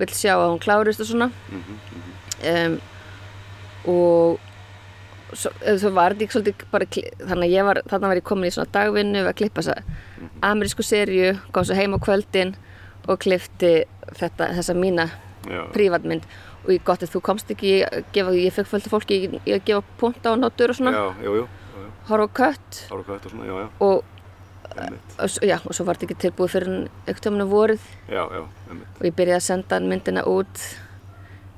vill sjá að hún klárist og svona. Um, og svo, eh, svo var þetta ekki svolítið bara, þannig að ég var, þannig var ég komin í svona dagvinnu að klippa þessa amerísku serju, kom svo heim á kvöldin og klifti þetta, þessa mína prívatmynd og ég gott að þú komst ekki að gefa, ég fekk fölta fólki í- að gefa punta og notur og svona, Já, jú, jú, já. horfa á kött. Ára hvað þetta og svona, já, já. og, og, já, og svo var þetta ekki tilbúið fyrir ekkert um vorið. Já, já, einmitt. og ég byrjaði að senda myndina út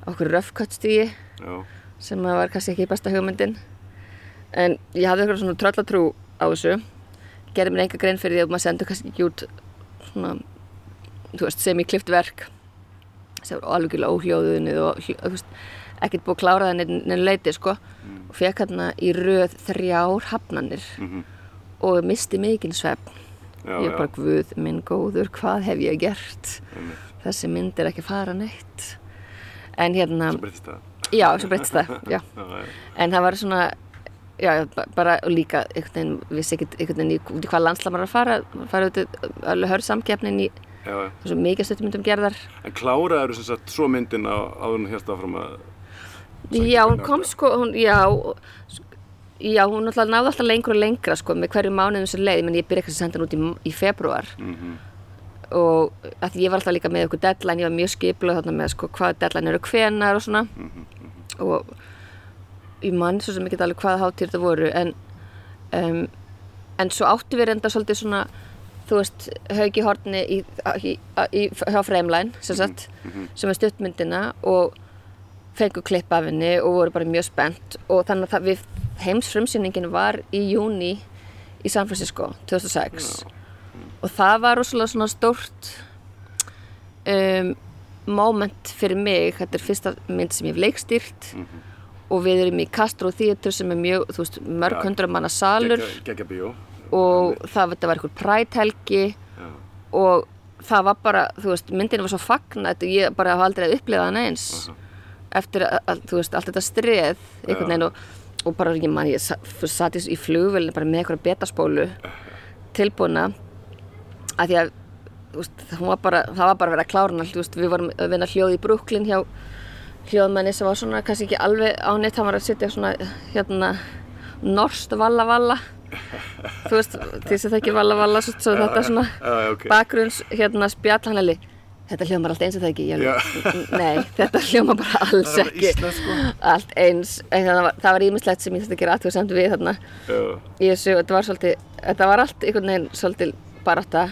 á okkur röfkattstígi Já, sem að var kannski ekki besta hugmyndin. En ég hafði eitthvað svona tröllatrú á þessu. Gerði mér enga grein fyrir því að maður sendur kannski ekki út svona þú veist, sem í klift verk sem var alveg óhljóðunnið og ekkert búið að klára það neinn leiti sko og fekk hérna í röð þrjár hafnanir mhm, og misti mikinn svefn já, ég já. bara, guð minn góður, hvað hef ég gert Einmitt. þessi mynd er ekki fara neitt en hérna, Svo breytist það. já, svo breytist það já. Já, en það var svona já, ba- bara líka einhvern veginn, vissi ekkert einhvern veginn í, hvað landsla maður er að fara maður fara í alveg hörð samkeppnin í. Þessu mikið stuttumyndum gerðar. En kláraður sem sagt svo myndin á áður en hérst áfram að... já, hún kom átti. sko, hún, já já, hún náði alltaf lengur og lengra sko, með hverju mánuðum sem leið. Menn ég byrja ekki að senda hún út í, í februar Mm og að því ég var alltaf líka með okkur deadline, ég var mjög skipluð þarna með sko hvað deadline eru hvenar og svona. Og ég mann svo sem ekki alveg hvað hátíð þetta voru en um, en svo áttu við reynda svolítið svona þú veist, haugi hortni í, í, í, hjá Frameline sem sagt, sem er stuttmyndina og fengu klipp af henni og voru bara mjög spennt og þannig að við heimsfrumsýningin var í júni í San Francisco 2006 og það var rosalega svona stórt um, moment fyrir mig, þetta er fyrsta mynd sem ég hef leikstýrt og við erum í Castro Theatre sem er mjög, þú veist, mörg hundra manna salur. Gekkja bíó. Og það þetta var einhver præthelgi og það var bara, þú veist, myndinu var svo fagnat og ég bara hafa aldrei að upplifa hana eins eftir að, þú veist, allt þetta streð einhvern veginn og, og bara, ég man, ég sa- sat í, flugvelni bara með einhverja betaspólu tilbúna að því að, þú veist, hún var bara, það var bara að vera veist, við vorum að vinna hljóð í Brooklyn hjá hljóðmenni sem var svona kannski ekki alveg áneitt, hann var að setja svona, hérna, norst valla valla þú veist, því sem það ekki valla valla svo, þetta svona Já, já, ok. bakgrunns hérna spjall hann hefði þetta hljómar allt eins og það ekki alveg, nei, þetta hljómar bara alls er bara ekki. íslenskt, sko. allt eins. Það var, ímislegt sem ég þurfti að gera aðtöðu við þarna. Já. í þessu, þetta var svolítið þetta var allt einhvern veginn svolítið barátta.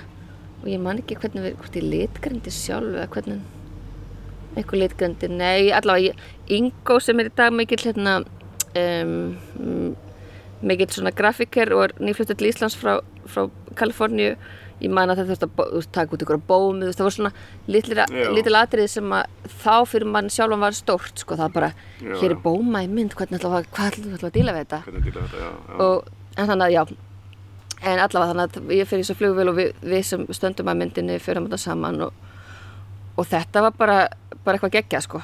Og ég man ekki hvernig við, hvort ég litgrindi sjálf eða hvernig einhver litgrindi, nei, allavega Ingo sem er í dag mikill hérna um, mikill svona grafiker og er nýfluttur til Íslands frá, frá Kaliforníu. Ég man að það þurfti að taka út ykkur á bómi, það var svona litil atrið sem að þá fyrir mann sjálfan var stórt, sko, það bara Já, hér er bóma í mynd, hvernig ætla að, að, að díla við þetta? Hvernig dýla þetta, já. já. og, en þannig að já. En allavega þannig að ég fyrir svo flugvél og við, við sem stöndum að myndinni fyrir þetta saman og, og þetta var bara, bara eitthvað geggja sko.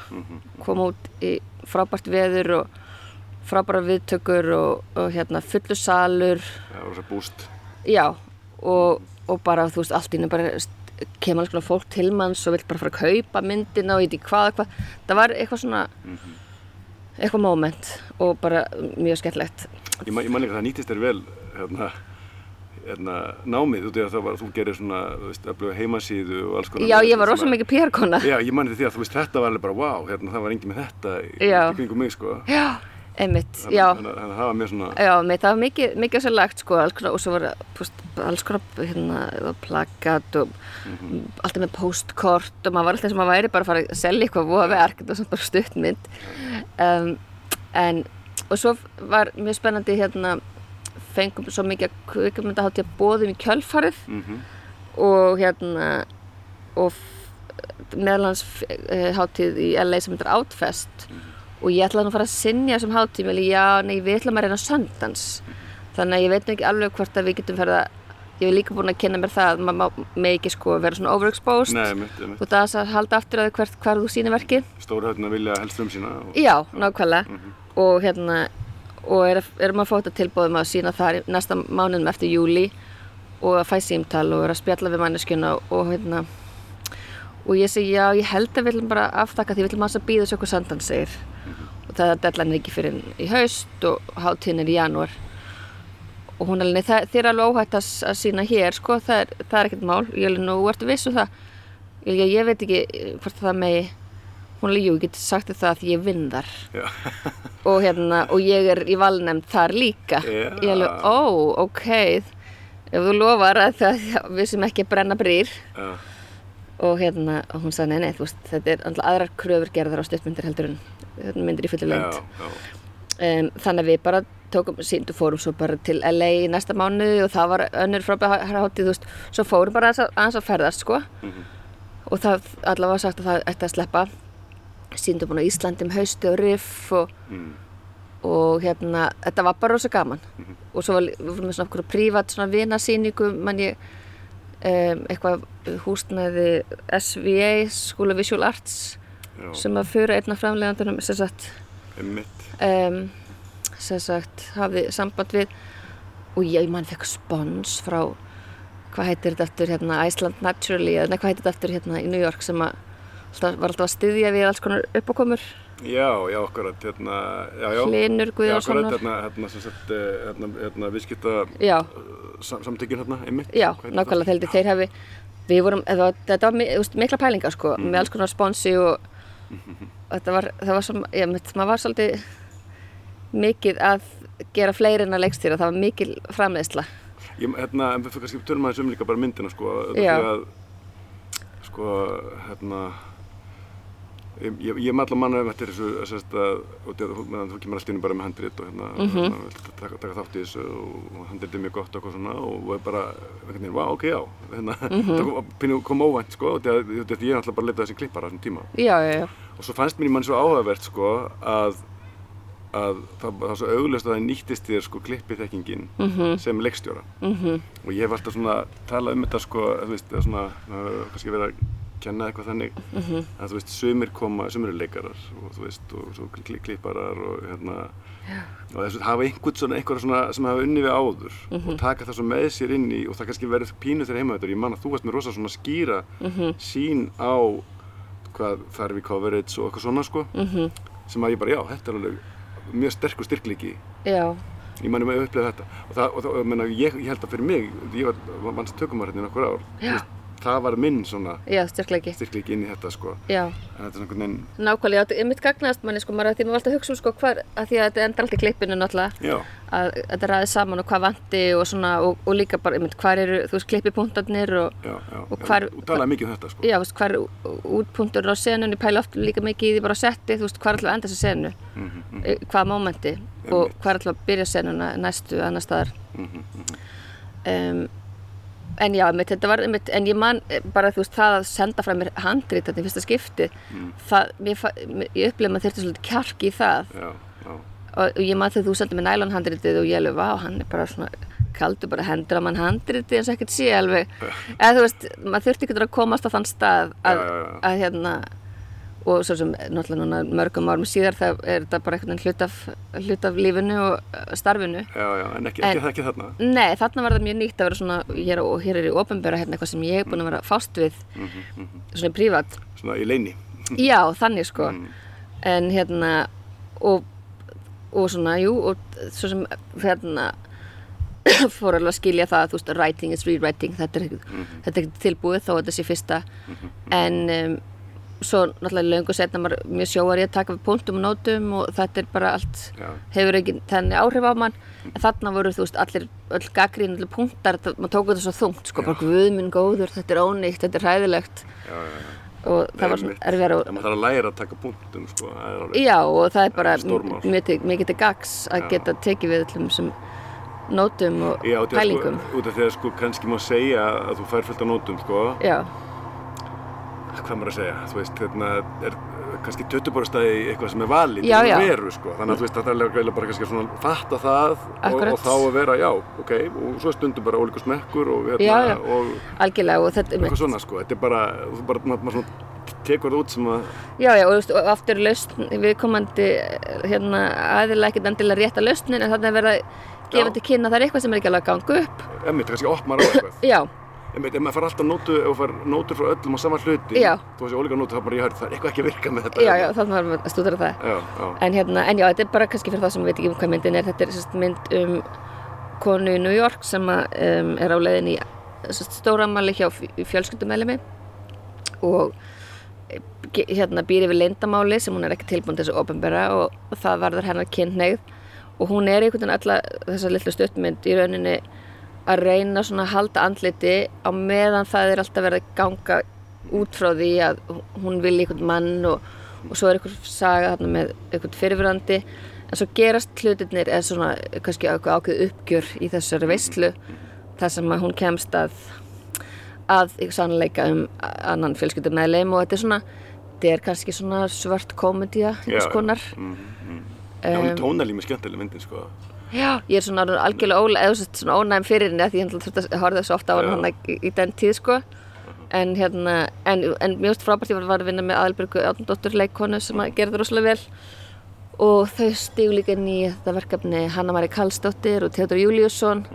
Kom út í frábært veður og frábæra viðtökur og, og hérna fullu salur Já, rosa búst. já og, og bara þú veist allt í henni bara kemur alls konar fólk til manns og vill bara fara að kaupa myndina og ég veit ekki hvað eitthvað það var eitthvað svona eitthvað moment og bara mjög skemmtlegt Ég man, ég man líka að það nýtist þér vel hérna, hérna, námið út að það var, þú gerir svona, veist, öfluga heimasíðu og alls konar. já ég var sem rosa að- mikið PR-kona Já, ég mani því að þú veist, þetta var alveg bara, wow, hérna, það var engin með þetta í kringum mig, sko. Já, einmitt, Þannig- já, þannig að það var mér svona, já, mitt, það var mikið, mikið sér lagt, sko, konar, og svo var púst, alls konar, hérna, plakat og alltaf með postkort og maður var alltaf sem maður væri bara að fara að selja eitthvað voða verk, þetta var svona bara stuttmynd, um, en, og svo var mjög spennandi, hérna, fengum svo mikið kvikmynda hátíð að bóðum í kjölfarið mm og hérna, og meðalans uh, hátíð í LA sem heitir Outfest og ég ætlaði nú að fara að sinja þessum hátíðum og já, nei, við ætlum að reyna söndans. Þannig að ég veit nú ekki alveg hvort að við getum ferða ég hef líka búin að kynna mér það að maður megi ekki sko vera svona overexposed. Og það að halda aftur að hvert hvar þú sýnir verkið. Stóra höfðin að vilja helst um sína. Og, já, nákvæmlega. Og hérna og er, erum að fá þetta tilbúðum að sína þar í næsta mánuðum eftir júli og að fæ símtal og vera að spjalla við manneskjuna og hérna og ég segi já, ég held að við viljum bara aftakka því við viljum að býða svo hvað Sandan segir. Og það er deadline er ekki fyrir í haust og hátíðin er í janúar. Og hún alveg, "Það- þér er alveg óhætt að, að sína hér sko, það er, það er ekkert mál. Ég alveg, nú ertu viss um það? Ég, ég, ég veit ekki eh, hvort það megi hún alveg, jú, ég geti sagt það að ég vinn þar. Og hérna, og ég er í valnefnd þar líka. Já. ég alveg, ó, ok ef þú lofar að það við sem ekki brenna brýr. Já. Og hérna, og hún sagði, nei, nei, þú veist þetta er alltaf aðrar kröfur gerðar á stuttmyndir heldur en þetta myndir í lengd já. um, þannig að við bara tókum síndu fórum svo bara til LA í næsta mánuði og það var önnur frábæð hátíð, þú veist, svo fórum bara aðeins að, ferðast, sko Mhm. og það allavega sagt að það ætti að sleppa síndum búin á Íslandi um hausti og riff og, Mm. og hérna, þetta var bara rosa gaman Mhm. og svo var, við fórum með svona okkur prívat svona vinasýningu, mann ég um, eitthvað húsnæði SVA, School of Visual Arts Já. sem að fyrir einna framlegandunum sem sagt. Um, sem sagt hafði samband við og ég mann fekk spons frá hvað heitir þetta eftir hérna Iceland Naturally eða hvað heitir þetta eftir hérna í New York sem að alltaf, var alltaf að styðja við alls konar uppákomur Já, já, akkurat, hérna, já, já. Hlinur Já, akkurat, Guðjónssonar hérna, hérna, sem sagt, eh, hérna, hérna, viðskipta já, sam samtökin hérna, einmitt. já, nákvæmlega þeir, þeir hafi við vorum, þetta var, mikla pælingar sko, Mhm. með alls konar sponsi og þetta var, það var svo, ég mitt, maður var svolítið mikið að gera fleiri en að leikstýra, það var mikil framleiðsla Ég, hérna, en við fyrir kannski tölum aðeins um líka bara myndina, sko, þetta því að, sko, hérna, ég, ég, maður manna um eftir þessu, að, og meðan þú kemur alltaf inn bara með handrit og hérna, Mhm. hérna viltu taka, taka þátt í þessu og handrit er mjög gott og eitthvað svona og er bara, einhvern veginn, vá, ok, já, hérna, Mhm. það kom, óvænt, sko, því að ég er alltaf bara að leita þessum klippara á þessum tíma. já, já, já, Og svo fannst mér í mann svo áhugavert sko að, að það, það var svo auglust að það nýttist þér sko klippið þekkingin Mhm. sem leikstjóra. mhm, Og ég hef alltaf svona talað um þetta sko, þú veist, svona, kannski verið að kenna eitthvað þannig. Mhm, að þú veist, sumir koma, sumir eru leikarar og þú veist, og svo kli- klipparar og hérna, og þess að hafa einhvern svona, einhverja svona sem hafa unni við áður Mhm. og taka það svo með sér inn í og það kannski verður pínu þegar heima þetta ég man að þú varst með rosa svona skýra mhm, sín á hvað þarf í coverage og eitthvað svona sko mhm, sem að ég bara, já, þetta er alveg mjög sterkur styrklíki já, ég manni með að upplega þetta. Og það, og það og, menna, ég, ég held að fyrir mig ég var manns tökumar hérna í nokkur ár veist, það var minn svona já, styrklegi, styrklíki inn í þetta sko. Já. en þetta er svona einhvern veginn, Nákvæmlega, er mitt gagnast manni sko, maður að því maður var alltaf að hugsa um sko hvar, að því að þetta endar allt í klippinu náttúrulega, að þetta ræði saman og hvað vanti og svona, og, og líka bara, einmitt, hvar eru, þú veist, klippipunktarnir og, Og já, hvar- þú talaði mikið um þetta sko. Já, veist, hvar eru útpunktur á senunni, pæla oft líka mikið í því bara að setti, þú veist, hvar ætlum að enda þessi senu, mm -hmm, eh, hvaða mómenti og hvar ætlum að byrja senuna næstu annar staðar. Um, en já, einmitt, þetta var, einmitt, en ég man eh, bara, þú veist, það að senda frá mér handrit þetta í fyrsta skipti, það, mér, ég upplifði að maður þurfti svolítið kjark í það. Já, já, og, ég man þegar þú sendið mér nælan handritið og ég alveg, vá, hann er bara svona kaldur bara hendur að mann handritið eins og ekkert sé alveg, eða þú veist maður þurfti ekki að komast á þann stað að, já. að hérna og svo sem náttúrulega núna mörgum árum síðar það er þetta bara einhvern veginn hlut af, hlut af lífinu og uh, starfinu. Já, já, en ekki, En- ekki, ekki þarna. Nei, þarna var það mjög nýtt að vera svona hér, og hér er í ofinbera hérna eitthvað sem ég er búin að vera fást við svona í prívat. Svona í leini Já, þannig sko. Mm. en hérna og, og svona, jú og svo sem hérna fór alveg að skilja það þú veist, writing is rewriting þetta er ekkert þetta er ekkert tilbúið þó að þetta sé fyrsta. En um, svo náttúrulega löngu setna mjög sjóar ég að taka við punktum og nótum og þetta er bara allt já, hefur ekki þannig áhrif á mann. En þarna voru þú veist allir öll gaggrín, allir punktar, það, maður tók þetta svo þungt sko, bara guðminn góður, þetta er ónýtt þetta er hræðilegt. Já, já, já. og það var svona erfiðar og maður þarf að læra að taka punktum sko, það er alveg Já og það er bara mikið til gags að Já. geta tekið við öllum sem nótum og Já, af pælingum. Sko, út af því að sko kannski má segja að þú fær fullt af nótum sko, Já, hvað maður að segja, þú veist, hérna er kannski töttuborstæði eitthvað sem er valið Já, já. að veru, sko, þannig að þú veist, það er eiginlega bara kannski svona fatta það og, og þá að vera, já, ok, og svo er stundum bara ólíku smekkur og, hérna, Já, já. og algjörlega og þetta eitthvað svona, sko, þetta er bara, þú bara, maður, svona tekur það út sem að, Já, já, og, og aftur lausn viðkomandi hérna aðilega ekkert endilega rétta lausnin en þannig að verða gefa til kynna að það er eitthvað sem er ekki alveg að ganga upp. Emmitt, kannski opnar á eitthvað. já, Emmitt, ef maður fær alltaf nótu, ef maður fær nótur frá öllum á sama hluti, Já. þú veist, ólíka nótu, þá bara ég hörð, það er eitthvað ekki að virka með þetta. já, já, þannig varum við að stúdara það Já, já. en hérna, en já, þetta er bara kannski fyrir það sem veit ekki um hvað myndin er þetta er sérst mynd um konu í New York sem að, um, er á leiðin í sérst, stóramali hjá fjölskyldumælimi og eh, hérna býr yfir lindamáli sem hún er ekki tilbúin til þess að ofinbera og, það varður hennar kynneigð og hún er einhvern veginn alla þessa litlu stuttmynd í rauninni að reyna svona að halda andliti á meðan það er alltaf verið að ganga út frá því að hún vil einhvern mann og, og svo er einhver saga þarna með einhvern fyrirfyrandi en svo gerast hlutirnir eða svona kannski ákveð uppgjör í þessari veislu þar sem að hún kemst að að sannleika um annan fjölskyldum meðleim og þetta er svona þetta er kannski svona svört komedía einhvers Já, konar Mm, mm. Já, hún er tónalími skemmtileg myndin, sko. Já, ég er svona algjörlega óla, eða svo- svona ónæm fyrir henni því ég þurfti að horfa þessu ofta á hann í, í den tíð sko. En hérna, en, en mjög st frábært ég var, að vinna með Aðalbjörgu Átnandóttur leikkonu sem þetta rosalega vel. Og þau stígu líka inn í þetta verkefni Hanna Mari Karlsdóttir og Theodor Júliusson.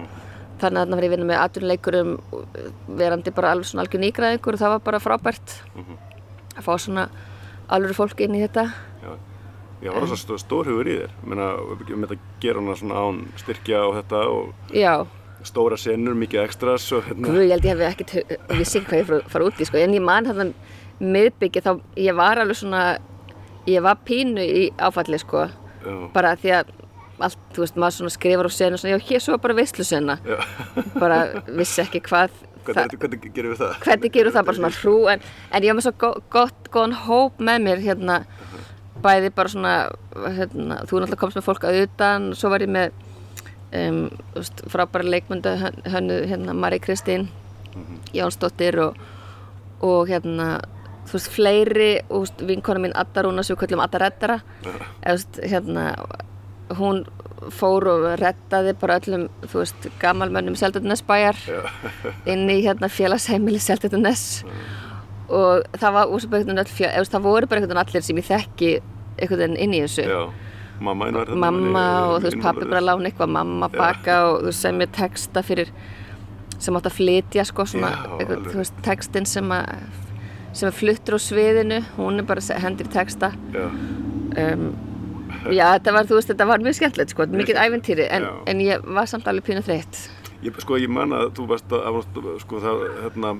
Þannig að þarna var ég að vinna með atvinnuleikurum verandi bara alveg svona algjör nýgraðingur og það var bara frábært að fá svona alveg fólk inn í þetta Já, ég var rosa stór, stór hugur í þér. Meina, um þetta gera hana svona án styrkja og þetta og Já, stóra senur, mikið extras og hérna. Guð, ég held ég hef ekkert, ég sé hvað ég fara, fara út í sko, en ég man þarna miðbyggja þá, ég var alveg svona, ég var pínu í áfalli sko, Já, bara því að allt, þú veist, maður svona skrifar á senu svona, já, hér svo var bara veislusena, já. bara vissi ekki hvað, Hvernig, hvernig gerum við það? hvernig gerur það? Bara svona hrú, en, en ég var með svo gott, góðan hóp með mér hérna, bæði bara svona, hérna, þú náttúrulega komst með fólk að utan, og svo var ég með, um, veist, frábæra leikmynda hönnu, hérna, Mari Kristín, Jónsdóttir og, og hérna þú veist, fleiri og veist, vinkona mín Adda Rúna sem við kallum Adda Reddara. Eða þú veist, hérna hún fór og reddaði bara öllum, þú veist, gamalmönnum Seldarnesbæjar inn í hérna félagsheimili Seldarnes og það var úrsabögnin öll fjö, eða, þú veist, það voru bara einhvern veginn allir sem ég þekki einhvern veginn inn í þessu. Já, mamma einu var þarna, mamma henni- og þú veist pappi bara lána eitthvað mamma baka og þú veist sem ég texta fyrir sem átt að flytja sko svona eitthvað, þú veist textin sem að sem er fluttur á sviðinu hún er bara hendir texta. Já, um, já þetta var þú veist þetta var mjög skemmtilegt sko mikið ævintýri en, en ég var samt alveg pínu þreytt. Ég, sko ég man að þú varst að, að sko það, hérna,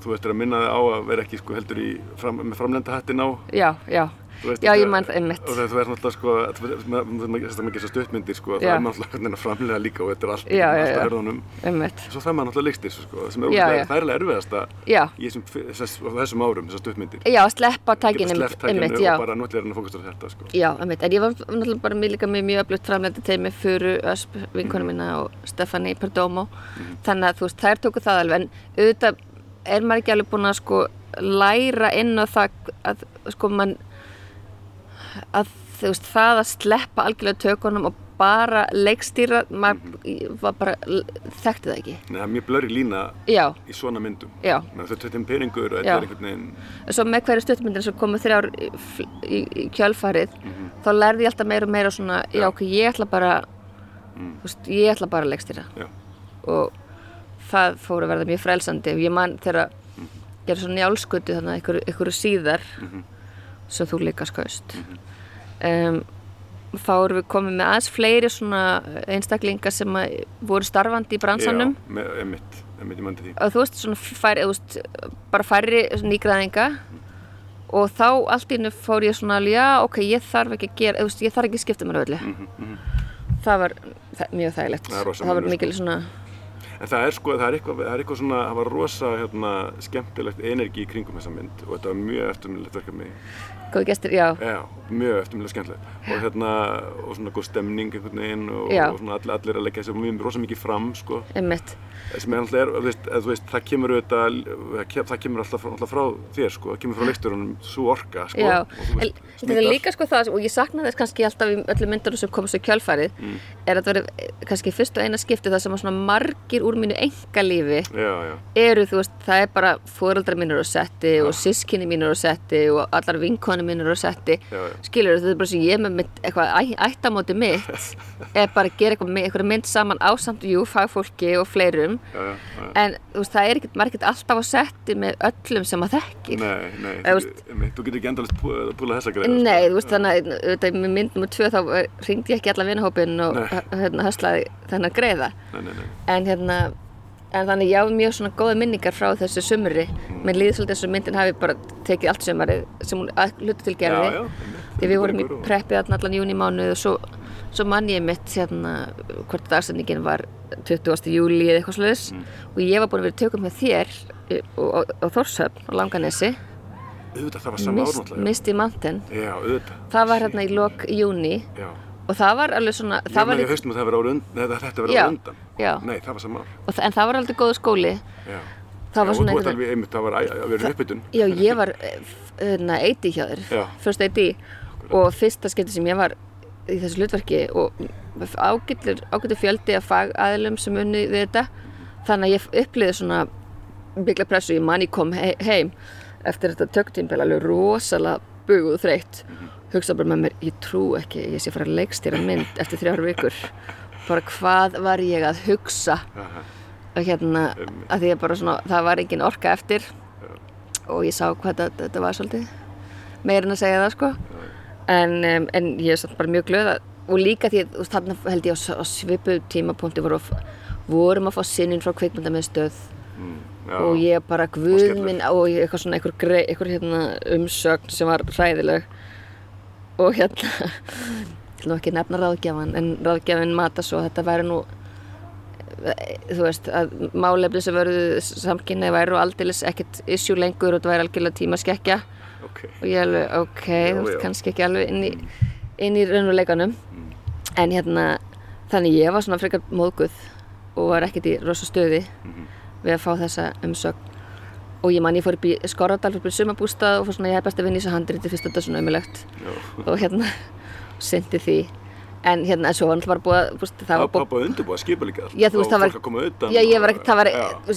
þú veist að minna þig á að vera ekki sko heldur í, fram, með framlenda hattin á. já, já, veist, já ég man það einmitt Og það þú verður náttúrulega sko, þetta er mikið svo stuttmyndir sko, það er náttúrulega framlega líka og þetta er allt, já. að hörðunum. einmitt, Svo það maður náttúrulega leikstir sko, sem er já. það er alveg erfiðasta í þessum, þess, þessum árum, þessar stuttmyndir. já, sleppa tækinu tækinu einmitt, já og bara að fókustra á þetta sko. Já, einmitt, en ég var náttúrulega bara mjög líka með mjög öflugt framlendi teimi fyrir Ösp, vinkonu mína og Stefani Perdomo þannig að þú veist, þær tóku það alveg en auðvitað er maður ekki alveg búin að sko læra inn á það að sko mann að þú veist, það að sleppa algjörlega tökunum og bara leikstýra maður ég var bara, þekkti það ekki. Nei, það er mjög blöri lína Já, í svona myndum. Þetta er peningur og þetta er einhvern veginn, svo með hverju stuttmyndin sem komu þrjár í, í, í kjölfarið þá lærði ég alltaf meira og meira svona já, Já. ok, ég ætla bara þú veist, ég ætla bara að leikstýra. Já, og það fór að verða mjög frelsandi og ég man þegar gera svona njálskutu þannig að ykkur síðar sem þú líka skaust um, þá erum við komið með aðeins fleiri svona einstaklingar sem voru starfandi í bransanum já, emitt, emitt, ég mandi því. og þú veist, svona færi, þú veist, bara færri nýgræðinga og þá allt í hennu fór ég svona já, ok, ég þarf ekki að gera, veist, ég þarf ekki að skipta mér öllu. Það var það, mjög þægilegt. Það það var mikil svona, En það er sko, það er eitthvað, það er eitthvað svona, það var rosa hérna, skemmtilegt energi í kringum þessa mynd og þetta var mjög eftirminnilegt verkefni. Góði gestir, já, Já, mjög eftirminnilega skemmtilegt. Og hérna, og svona góð stemning einhvern veginn og, og svona allir, allir að leggja þessi mjög rosa mikið fram, sko. einmitt. Sem er alltaf, þú veist, veist, það kemur auðvitað, það kem- það kemur alltaf, alltaf frá þér, sko. Það kemur frá leikstjórunum svo orka, sko. Já, og þú en veist, þetta er líka sko það, og ég sakna þess kannski alltaf í öllum myndunum sem komast í kjölfarið, Mm. er að þetta verið kannski fyrst og eina skipti það sem að svona margir úr mínu engalífi eru, þú veist, það er bara fóreldrar mínir á setti og sískinni mínir á setti og allar vinkonu mínir á setti Já, já. skilur þetta er bara sem ég með mitt, eitthvað ættamóti mitt er bara að gera eitthvað, mynd saman ásamt, jú, fagfólki og fleirum Já, já, já. en þú veist, það er ekkert, er ekkert alltaf á setti með öllum sem maður þekkir Nei, nei, Eða, þú, getur ekki endalist púlað þessa greið. Nei, þú veist, þannig að með mynd nummer tvö þá ringdi ég ekki alla vinahópin og hérna höslaði þennan greiða Nei, nei, nei. en hérna en þannig ég hafa mjög svona góða minningar frá þessu sumri Mm. mér líður svolítið eins og myndin hafi bara tekið allt sumarið sem hún að hluta til Já, gerði já, einmitt. því við vorum í preppið allan júni mánuð og svo, svo mann ég mitt hérna hvort dagsendingin var 20. júli eða eitthvað sluðis Mm. og ég var búin að vera tökum með þér á Þórshöfn og Langanesi Auðvitað, það var sama ár Mist, náttúrulega. Misty Mountain Já, auðvitað. það var hérna í lok júni Já. Og það var alveg svona Það það var. Ég líka, haustum að þetta verið ára undan. já. Nei, það var sama ár. og það, en það var aldrei góðu skóli Já. það var svona einhvern alveg einmitt, það var að vera uppbytun. já ég var eh, f- hérna, hjá þér Já. first AD og fyrsta skipti sem ég var í þessu hlutverki og ágættur fjöldi af fagaðilum sem unni við þetta þannig að ég upplýði svona byggla pressu, ég man ég kom he heim eftir þetta töktímpel alveg rosalega buguð þreytt hugsa bara með mér, ég trú ekki ég sé fara að leikstýra mynd eftir þrjár vikur. Bara hvað var ég að hugsa? Og hérna, að því að bara svona það var engin orka eftir. Og ég sá hvað þetta, þetta var svolítið meira en að segja það sko. En, um, en ég er samt bara mjög glöð að, og líka því að þarna held ég á, svipu tímapunkti voru, vorum að fá sinnin frá kvikmynda með stöð Mm, já. og ég bara Og guð skellur. minn og eitthvað svona einhver, grei, einhver hérna, umsögn sem var hræðileg og hérna ég vil nú ekki nefna ráðgjafan en ráðgjafin mata svo þetta væri nú eh, þú veist að málefni sem verðu samkynni væru aldeilis ekkert issue lengur og þetta væri algjörlega tímaskekkja. Ok. og ég alveg ok, Já, þú veist kannski ekki alveg inn í, inn í raunuleikanum en hérna þannig ég var svona frekar móðguð og var ekkert í rosa stöði við að fá þessa umsögn og ég man ég fór upp í Skorradal upp í sumabústað og fór svona ég hef best að vinna í þessu handriti fyrst þetta er svona umilegt Já. og hérna syndi því. En hérna en svo var náttúrulega búið að búst, það var búið bara undirbúið skipulíkað. Já, þú veist, það var- að utan. já, ég og- var, ekki, það var,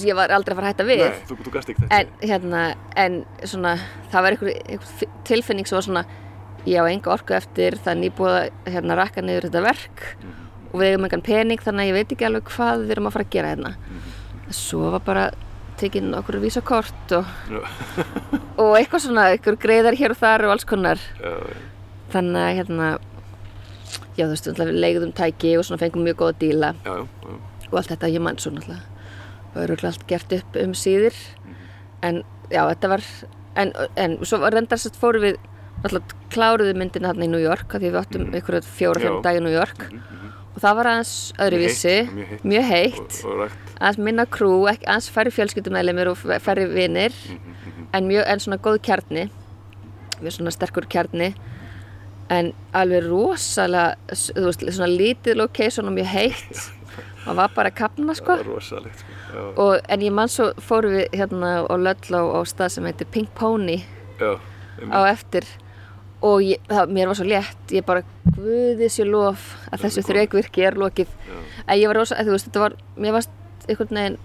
ég var aldrei að fara að hætta við. Nei, þú, þú en hérna en svona það var einhver, einhver tilfinning sem var svona ég á enga orku eftir það er nýbúið að hérna rakka niður þetta verk. Og við eigum engan pening þannig að ég veit ekki alveg hvað við erum að fara að gera hérna. Svo var bara tekin okkur vísakort og, og eitthvað svona, einhver greiðar hér og þar og alls konar. Þannig að hérna já þú veist, við leigðum tæki og svona fengum mjög góða díla. Já, já, og allt þetta ég mann svo náttúrulega og eru allt gert upp um síðir. En já þetta var en, en svo var reyndar sett fórum við náttúrulega kláruðu myndina hérna í New York því við áttum mm. ykkur fjóra, fimm Já. dagi í New York og það var aðeins öðruvísi. Mjög heitt. mjög heitt. Og, og aðeins minna krú, aðeins færri fjölskyldumælimir og færri vinir. En mjög, en svona góð kjarni. Við svona sterkur kjarni. En alveg rosalega þú veist, svona lítið location og mjög heitt. Maður var bara að kapna sko. rosalegt, sko. Og, en ég man svo fórum við hérna á Löll á, á stað sem heitir Pink Pony. Já. á eftir og ég, það, mér var svo létt ég bara, guði sér lof að þessu þreikvirki er lokið. En ég var rosa, þú veist, þetta var mér varst einhvern veginn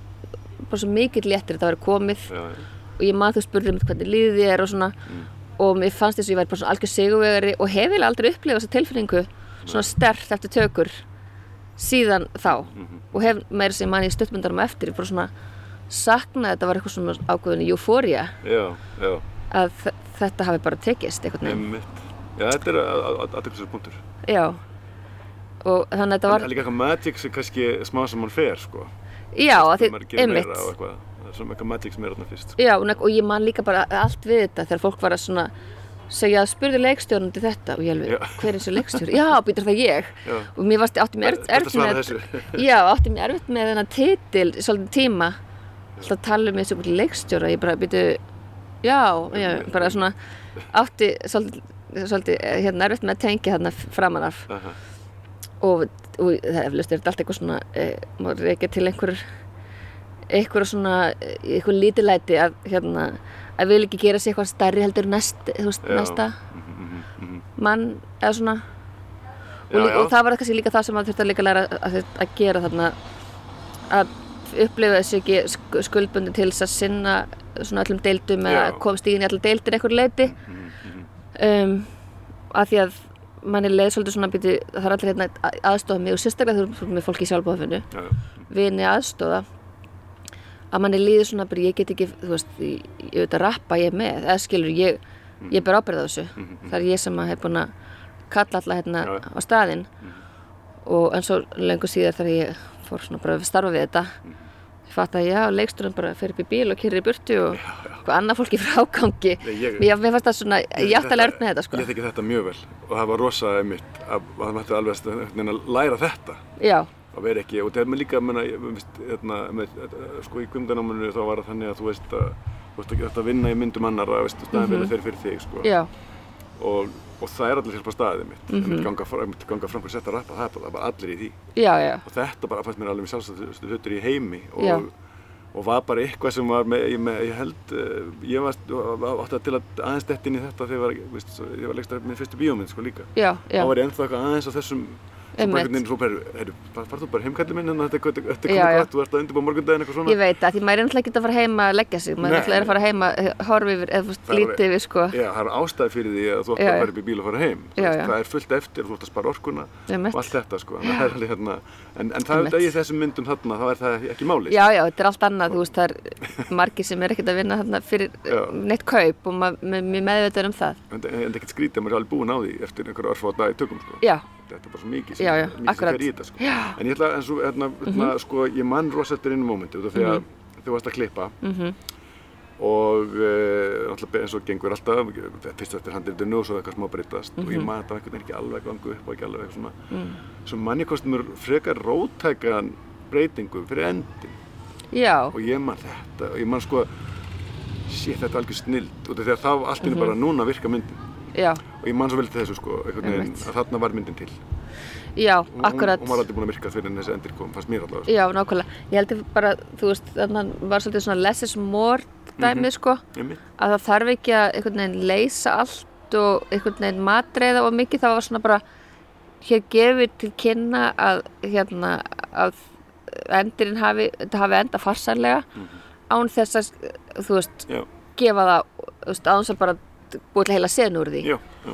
bara svo mikill léttir þetta var komið. Já, já. og ég man þú spurði um hvernig líði þér og svona. Og mér fannst þess að ég væri bara svona algjör sigurvegari og hef eiginlega aldrei upplifað þessa tilfinningu svona stert eftir tökur síðan þá. Og hef meira sem manni í stuttmyndarum á eftir bara svona saknað þetta var eitthvað svona Já, já. Að þetta hafi bara tekist einhvern veginn. Já, þetta er aðeinslega punktur. já og þannig að þetta Það var er líka eitthvað magic sem kannski smá sem mann fer, sko. já, að því, einmitt. Það er svona eitthvað magic sem er þarna fyrst. sko. já, og ég man líka bara allt við þetta þegar fólk var að svona segja spurði leikstjórnandi þetta og ég alveg, hver er þessi leikstjóri? Já, býtur það ég Já. og mér varst, átti mér erfitt með já, átti mér erfitt með þennan titil svolítið tíma alltaf að tala um þessu leikstjóra ég bara býtu, já, já bara svona átti svolítið, eh, hérna erfitt með að tengja þarna framan af Aha. og, og það eflust er þetta allt eitthvað svona e, maður reykja til einhver einhver svona eh, einhver lítilæti að hérna að vil ekki gera sér eitthvað stærri heldur næst, þú veist, Já. næsta Mhm, mhm, mhm. mann eða svona og, Já, og það var kannski líka það sem maður þurfti að líka læra að, að gera þarna að upplifa þessi ekki sk- skuldbundin til þess að sinna svona öllum deildum eða Já. komst í inn í allar deildir einhver leiti Mhm, mhm. um, að því að manni leið svolítið svona býti, það er allir hérna að- aðstofa mig og sérstaklega þú erum með fólki í sjálfbóðafinu Já, já. vini aðstofa að manni líður svona bara ég get ekki, þú veist, ég, ég veit að rappa ég með, eða skilur ég ég ber ábyrð á þessu, Mhm, mhm. það er ég sem að hef búin að kalla alla hérna Já. á staðinn og en svo lengur síðar þegar ég fór svona bara að starfa við þetta. Ég fatt að já, leiksturinn bara fer upp í bíl og kyrri í burtu og hvað annað fólki frá ágangi. Mér, fannst það svona, ég átti að með þetta sko. Ég þekki þetta mjög vel og það var rosa einmitt að að það mætti alveg að, að læra þetta. Já, að vera ekki, og það er með líka hérna, með, eh, sko í kvimdanámanu þá var það þannig að þú veist að þú veist að vinna í myndum annara veist, staðin verið þeir fyrir þig sko. Mhm. og, og það er allir hjálpa staðið mitt mm. -hmm. ganga, ganga fram fyrir setta rappa, það er bara, allir í því já, já og þetta bara fannst mér alveg með sjálfsagt hlutur í heimi og, og var bara eitthvað sem var með, ég, með, ég held uh, ég var, var átti til að aðeins dett inn í þetta þegar ég var, var leikst minn fyrstu bíómynd sko líka já, já, þá var ég ennþá eitthvað aðeins á þessum. Einhvern veginn, svo bara, far, þú bara heimkallið minn en þetta er þetta er komið gott, þú ert að undirbúa morgundaginn eitthvað svona. Ég veit að því maður er náttúrulega ekki að fara heima að leggja sig, maður er að fara heima horfi yfir, eða Það lítið yfir sko. Já, það er ástæði fyrir því að þú ætti að fara upp í bíl og fara heim Já, já. það er fullt eftir, þú ert að spara orkuna og allt þetta sko. Það er hérna, en, en það er í þessum myndum þarna, þá er það ekki máli Já, já, þetta er allt annað, þú veist, það er margir sem er ekkert að vinna þarna fyrir neitt kaup og maður með, með meðveitur um það. en það er er alveg Þetta er bara svo mikið sem, Já, já, mikið sem fer í þetta sko. Mhm. En ég ætla, en svo, hérna, hérna sko, ég mann rosa eftir einu mómenti út af því að þú varst að klippa. Mhm, og uh, eins og gengur alltaf fyrst eftir handildinu og svo eitthvað smá breytast. Og Mhm. ég man þetta veginn ekki alveg gangu upp og ekki alveg eitthvað svona. Svo mann ég kostum mér frekar rótækan breytingu fyrir endin já, og ég man þetta og ég man sko shit þetta er algjör snild og þegar þá allt inni bara núna virka myndin já, og ég man svo vel til þessu sko veginn að þarna var myndin til já, Hún- akkurat. hún var aldrei búin að virka fyrir en þessi endir kom fannst mér allavega sko. Já, nákvæmlega. Ég heldur bara, þú veist, þannig var svolítið svona less is more dæmið, sko, Einmitt. að það þarf ekki að einhvern veginn leysa allt og einhvern veginn matreiða og mikið, það var svona bara, hér gefur til kynna að, hérna, að endirinn hafi, þetta hafi enda farsarlega án þess að, þú veist, já, gefa það, þú veist, að bara búið til heila sen úr því já, já,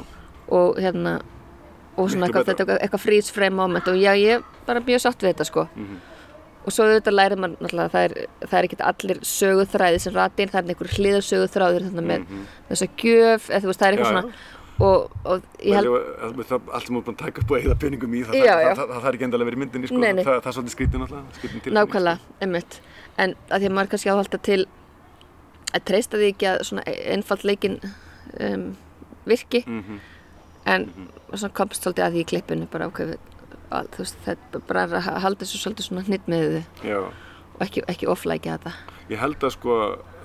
og hérna, og svona eitthvað, eitthvað freeze frame moment og já, ég er bara mjög sátt við þetta, sko. Mhm. Og svo auðvitað lærir maður náttúrulega að það er, það er ekkert allir söguþræði sem rati inn, það er einhver hliðar söguþráður þannig með Mhm. þessa gjöf, eða þú veist, það er eitthvað Já, svona og, og ég held, það, allt sem búin að taka upp og eigða peningum í það, Já, það, það, er ekki endalega verið í myndinni sko. Nei, nei. Það, það er svolítið skrítið náttúrulega nákvæmlega, einmitt en að því að maður kannski áhalda til að treysta því ekki að svona einfalt leikin um, virki. Sko. Mhm. en svona komst svolítið að því í klippinu bara við, að, þú veist, það er bara að halda þessu svolítið svona hnitt með þið og ekki, ekki oflækja þetta. Ég held að sko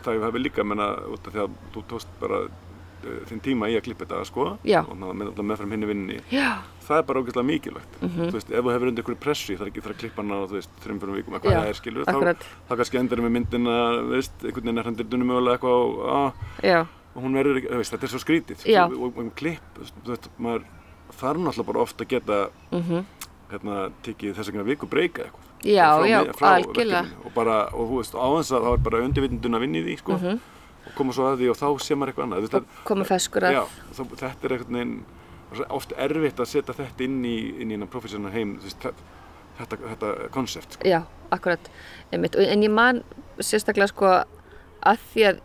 það hefur líka menna út af því að þú tókst bara uh, þinn tíma í að klippa þetta sko. Já. og meðfram hinni vinninni Já, það er bara ógeðslega mikilvægt. Mhm. þú veist, ef þú hefur undir einhverju pressu það er ekki þarf að klippa hana þú veist, þreim fyrir vikum eitthvað það er skilur þá, þá kannski endur með myndina veist, einhvern veginn er hann dyrtunum mögulega eitthvað á, hún verður ekki, veist, þetta er svo skrítið Já. og, og klipp, veist, maður þarf náttúrulega bara ofta að geta mhm hérna, tekið þess að viku breyka eitthvað Já, frá, já, frá algjörlega. verkefninu. og bara, og þú veist, á þess að það er bara undirvitundun að vinna í því, sko Mhm. og koma svo að því og þá sé maður eitthvað annað og koma feskur að Já, þá, þetta er veginn svo oft erfitt að setja þetta inn í, inn í innan professional heim veist, þe- þetta, þetta konsept sko. Já, akkurat En ég man sérstaklega sko að því að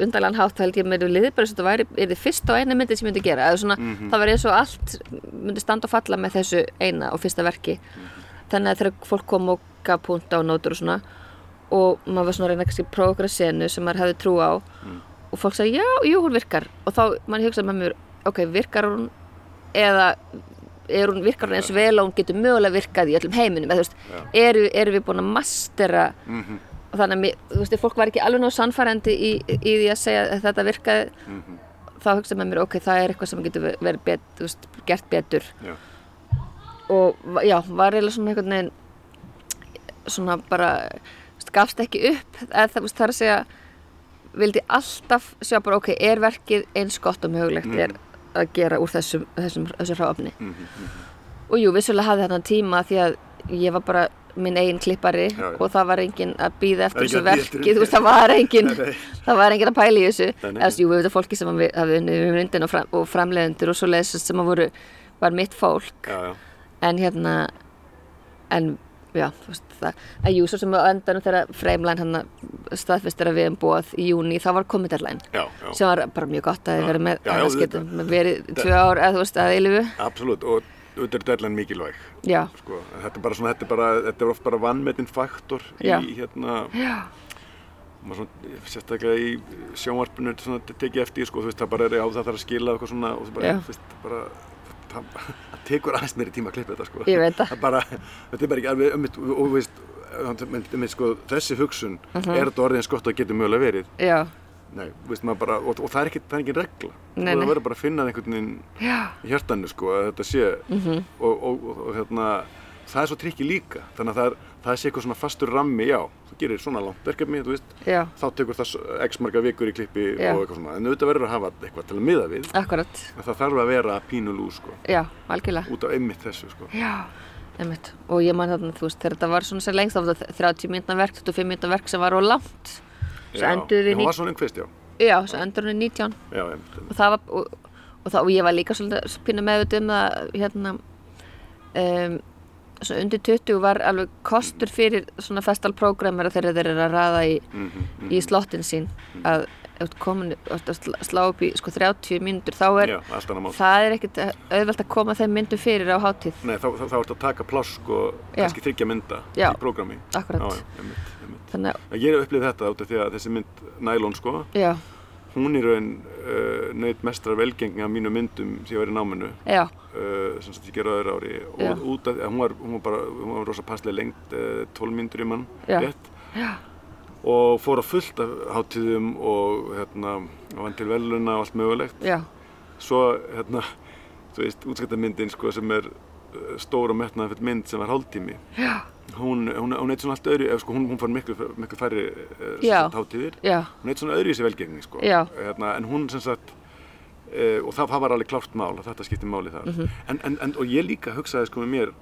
undarlegan hátt held ég með liðið bara þess að þetta væri er þið fyrst á eina myndi sem ég myndi gera. Svona, Mhm. það var eins og allt myndi standa og falla með þessu eina og fyrsta verki. Þannig að þegar fólk kom og gaf punta og nótur og svona og maður var svona að reyna kannski að prófa okkur að senu sem maður hefði trú á. Og fólk sagði já, jú, hún virkar. Og þá mann hugsaði með mér, ok, virkar hún eða er hún virkar hún eins vel og hún getur mögulega virkað í öllum heiminum? Eða þú veist, eru, eru við búin að mastera Mhm, og þannig að þú veist, ef fólk var ekki alveg nóg sannfærandi í, í því að segja að þetta virkaði mhm, þá hugsaði með mér, ok, það er eitthvað sem getur verið bet, veist, gert betur. Já, og já, var eiginlega svona einhvern veginn svona bara þú veist, gafst ekki upp eða það, þú veist, það er að segja vildi alltaf sjá bara, ok, er verkið eins gott og mögulegt er að gera úr þessum, þessum, þessum hráfni mhm, mhm. og jú, vissulega hafði þarna tíma því að ég var bara minn eigin klippari Já, já. og það var enginn að býða eftir þessu að verki, þú veist, það var enginn það var enginn að pæla í þessu. Eða jú, við veitum fólki sem við hafði unnið við og, fram, og framleiðendur og svo leiðis sem að voru, var mitt fólk. Já, en hérna en já, þú veist það en jú, svo sem á endanum þegar Frameline hann staðfistur að við um bóð í júni þá var já. sem var bara mjög gott að þið verið með auðvitað. getum verið tvö ár eða þú veist að auðvitað er deadline mikilvæg sko. Þetta er bara svona, þetta er bara, þetta er oft bara vannmetinn faktor Já. í hérna svona, sérstaklega í sjónvarpinu þetta tekið eftir, sko, þú veist, það bara er á það þarf að skila eitthvað svona og þú veist, bara það, tekur aðeins meiri tíma að klippa þetta, sko Ég veit það. bara, þetta er bara ekki alveg, um, og þú veist um, sko, þessi hugsun Mhm. er þetta orðið eins gott að geta mögulega verið já, Nei, veist, bara, og, og það er ekki, er regla. Nei, nei. það verður bara að finna einhvern veginn í hjartanu, sko, að þetta sé. Mhm. og, og, og, og hérna það er svo trikki líka, þannig að það er, það sé eitthvað svona fastur rammi, já, þú gerir svona langt verkefni, veist, þá tekur það x marga vikur í klippi Já. og eitthvað svona, en auðvitað verður að hafa eitthvað til að miða við, akkurat. En það þarf að vera pínulú, sko, já, út af einmitt þessu, sko. Já, einmitt. Og ég man þarna, þú veist, þegar þetta var svona sem lengst var þetta 30 mínúna verk, 25 mínúna verk sem var á langt svo endur við hún var svona einhverst, já, já, svo endur við 19 já, og það var og, og, það, og ég var líka svolítið pínu meðut um að hérna um, svona undir 20 var alveg kostur fyrir svona festalprogrammera þegar þeir eru að raða í, mm -hmm, í slottin sín. Að þú ert komin að slá upp í sko 30 mínútur þá er já, það er ekkert auðvelt að koma þeim myndum fyrir á hátíð. Nei, þá, þá, þá ertu að taka pláss, sko, Já. kannski þryggja mynda Já. í prógrami Akkúrat. Já, þannig Ég hef upplifið þetta út af því að þessi mynd Nylon sko, já, hún í raun uh, nöyt mestrar velgengni af mínu myndum sem ég var í náminu. Já, uh, sem ég gerði á öðru ári Já. og út af því að hún var, hún var bara, hún var rosa passlega lengt uh, 12 myndur í mann, Já. rétt. Og fór á fullt af hátíðum og hérna, vann til veluna og allt mögulegt. Já, svo hérna, þú veist, útskiptamyndin sko sem er stór og metnaðan mynd sem var hálftími. Hún, hún, hún eitt svona allt öðru, eða sko hún, hún fær miklu, miklu færri uh, hátíðir. Já, hún eitt svona öðru í sig velgengni sko. Hérna, en hún sem sagt uh, og það, það var alveg klárt mál að þetta skipti máli þar. Mhm. en, en, en, og ég líka hugsaði sko með mér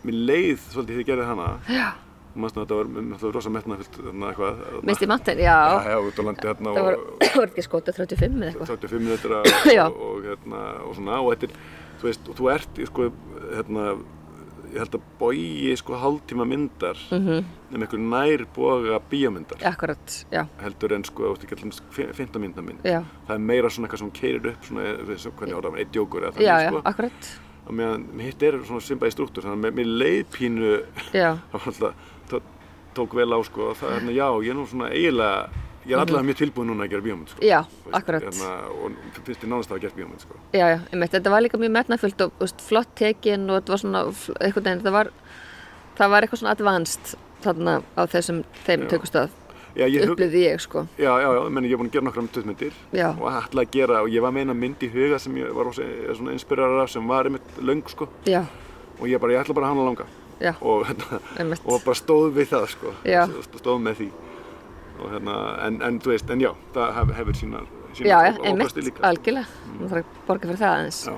mér leið svolítið því ég gerði hana. Já. Og maður þetta var, það var rosa þarna- minnst í mantin, já, hérna það var, og var ekki skotið 35 eða eitthvað. 35 minútur Já. og, og, hérna, og svona og þetta er, þú veist, og þú ert sko, hérna, ég held að bogi sko hálftíma myndar mm Mhm. um einhver nær boga bíómyndar. Akkurat, já, heldur en sko, þú veist ekki allum 15 myndar mynd já. Það er meira svona eitthvað sem keirir upp svona, þú veist, hvernig ára, eitt djókur eða já, þannig já, sko. akkurat. Og meðan hitt er svona svimpaði struktúr þannig að mér- leið pínu já, það var alltaf, tó- tók vel á sko það er hérna, já, ég er nú svona eiginlega ég er allavega mjög tilbúin núna að gera bíómynd sko. Mhm. já, veist, akkurat. hérna, og finnst ég nánast að hafa gert bíómynd sko. Já, já, einmitt, þetta var líka mjög metnafullt og veist, flott tekin og þetta var svona einhvern veginn, það var það var eitthvað svona advanced þarna á þessum þeim tökustöð já, ég ég sko. Já, já, já, meni, ég er búin að gera nokkra myndir Já. og ætla að gera, og ég var með eina mynd í huga sem ég var rosa, svona inspirarar af sem var einmitt löng sko. Já, og ég bara, ég ætla bara að hana langa. Já, og, hérna, og bara stóð við það sko. Stóð með því og hérna, en, en þú veist, en já það hef, hefur já, já, einmitt, ókosti líka. algjörlega. Þú þarf að borga fyrir það aðeins. Já,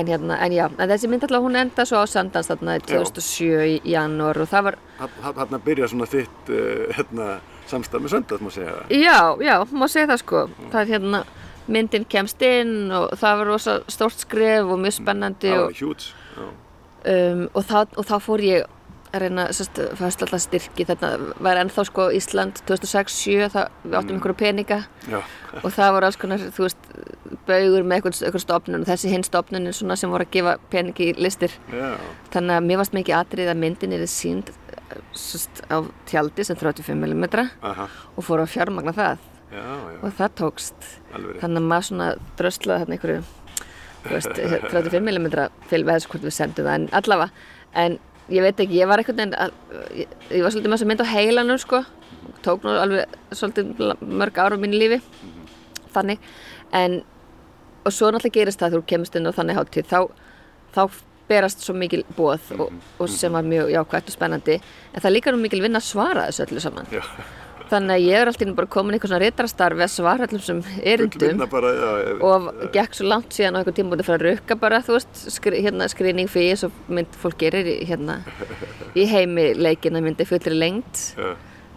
en hérna, en já, en þessi mynd alltaf hún enda svo á Sandans þarna í 2007 í janúar og það var, Þarna byrja svona þitt uh, hérna, samstarf með söndað, má segja já, já, má segja það sko. Það er hérna, myndin kemst inn og það var rosa stórt skref og mjög spennandi það og, var hjúts já, um, og, og þá fór ég að reyna sérst, fæst alltaf styrki þetta var ennþá sko Ísland 2006-07 það við áttum einhverju peninga. Já, og það voru alls konar, þú veist baugur með einhvern, stofnun og þessi hinn stofnunin svona sem voru að gefa peningi í listir. Já, þannig að mér varst mikið atrið að myndin er sínd sérst, á tjaldi sem 35 mm aha, og fór að fjármagna það. Já, og það tókst. Alveg þannig að maður svona dröslaði þarna einhverju þú veist, 35 mm fylg við þessu hvort við sendum það en allavega. En ég veit ekki, ég var einhvern veginn að, ég, ég var svolítið með þess að mynd á heilanum sko, tók nú alveg svolítið mörg ára á mínu lífi. Þannig. En og svo náttúrulega gerist það þegar þú kemst inn á þannig hátíð þá, þá berast svo mikil bóð og, og sem var mjög jákvægt og spennandi. En það líka nú mikil vinna að svara þessu öllu saman þannig að ég er alltaf bara komin í eitthvað svona rítarastarfi að svara allum sem erindum bara, já, ég- og gekk svo langt síðan á einhver tíma búin að fara að rukka bara, þú veist, skri, hérna screening fyrir svo mynd fólk gerir hérna í heimi leikina myndi fullri lengt já,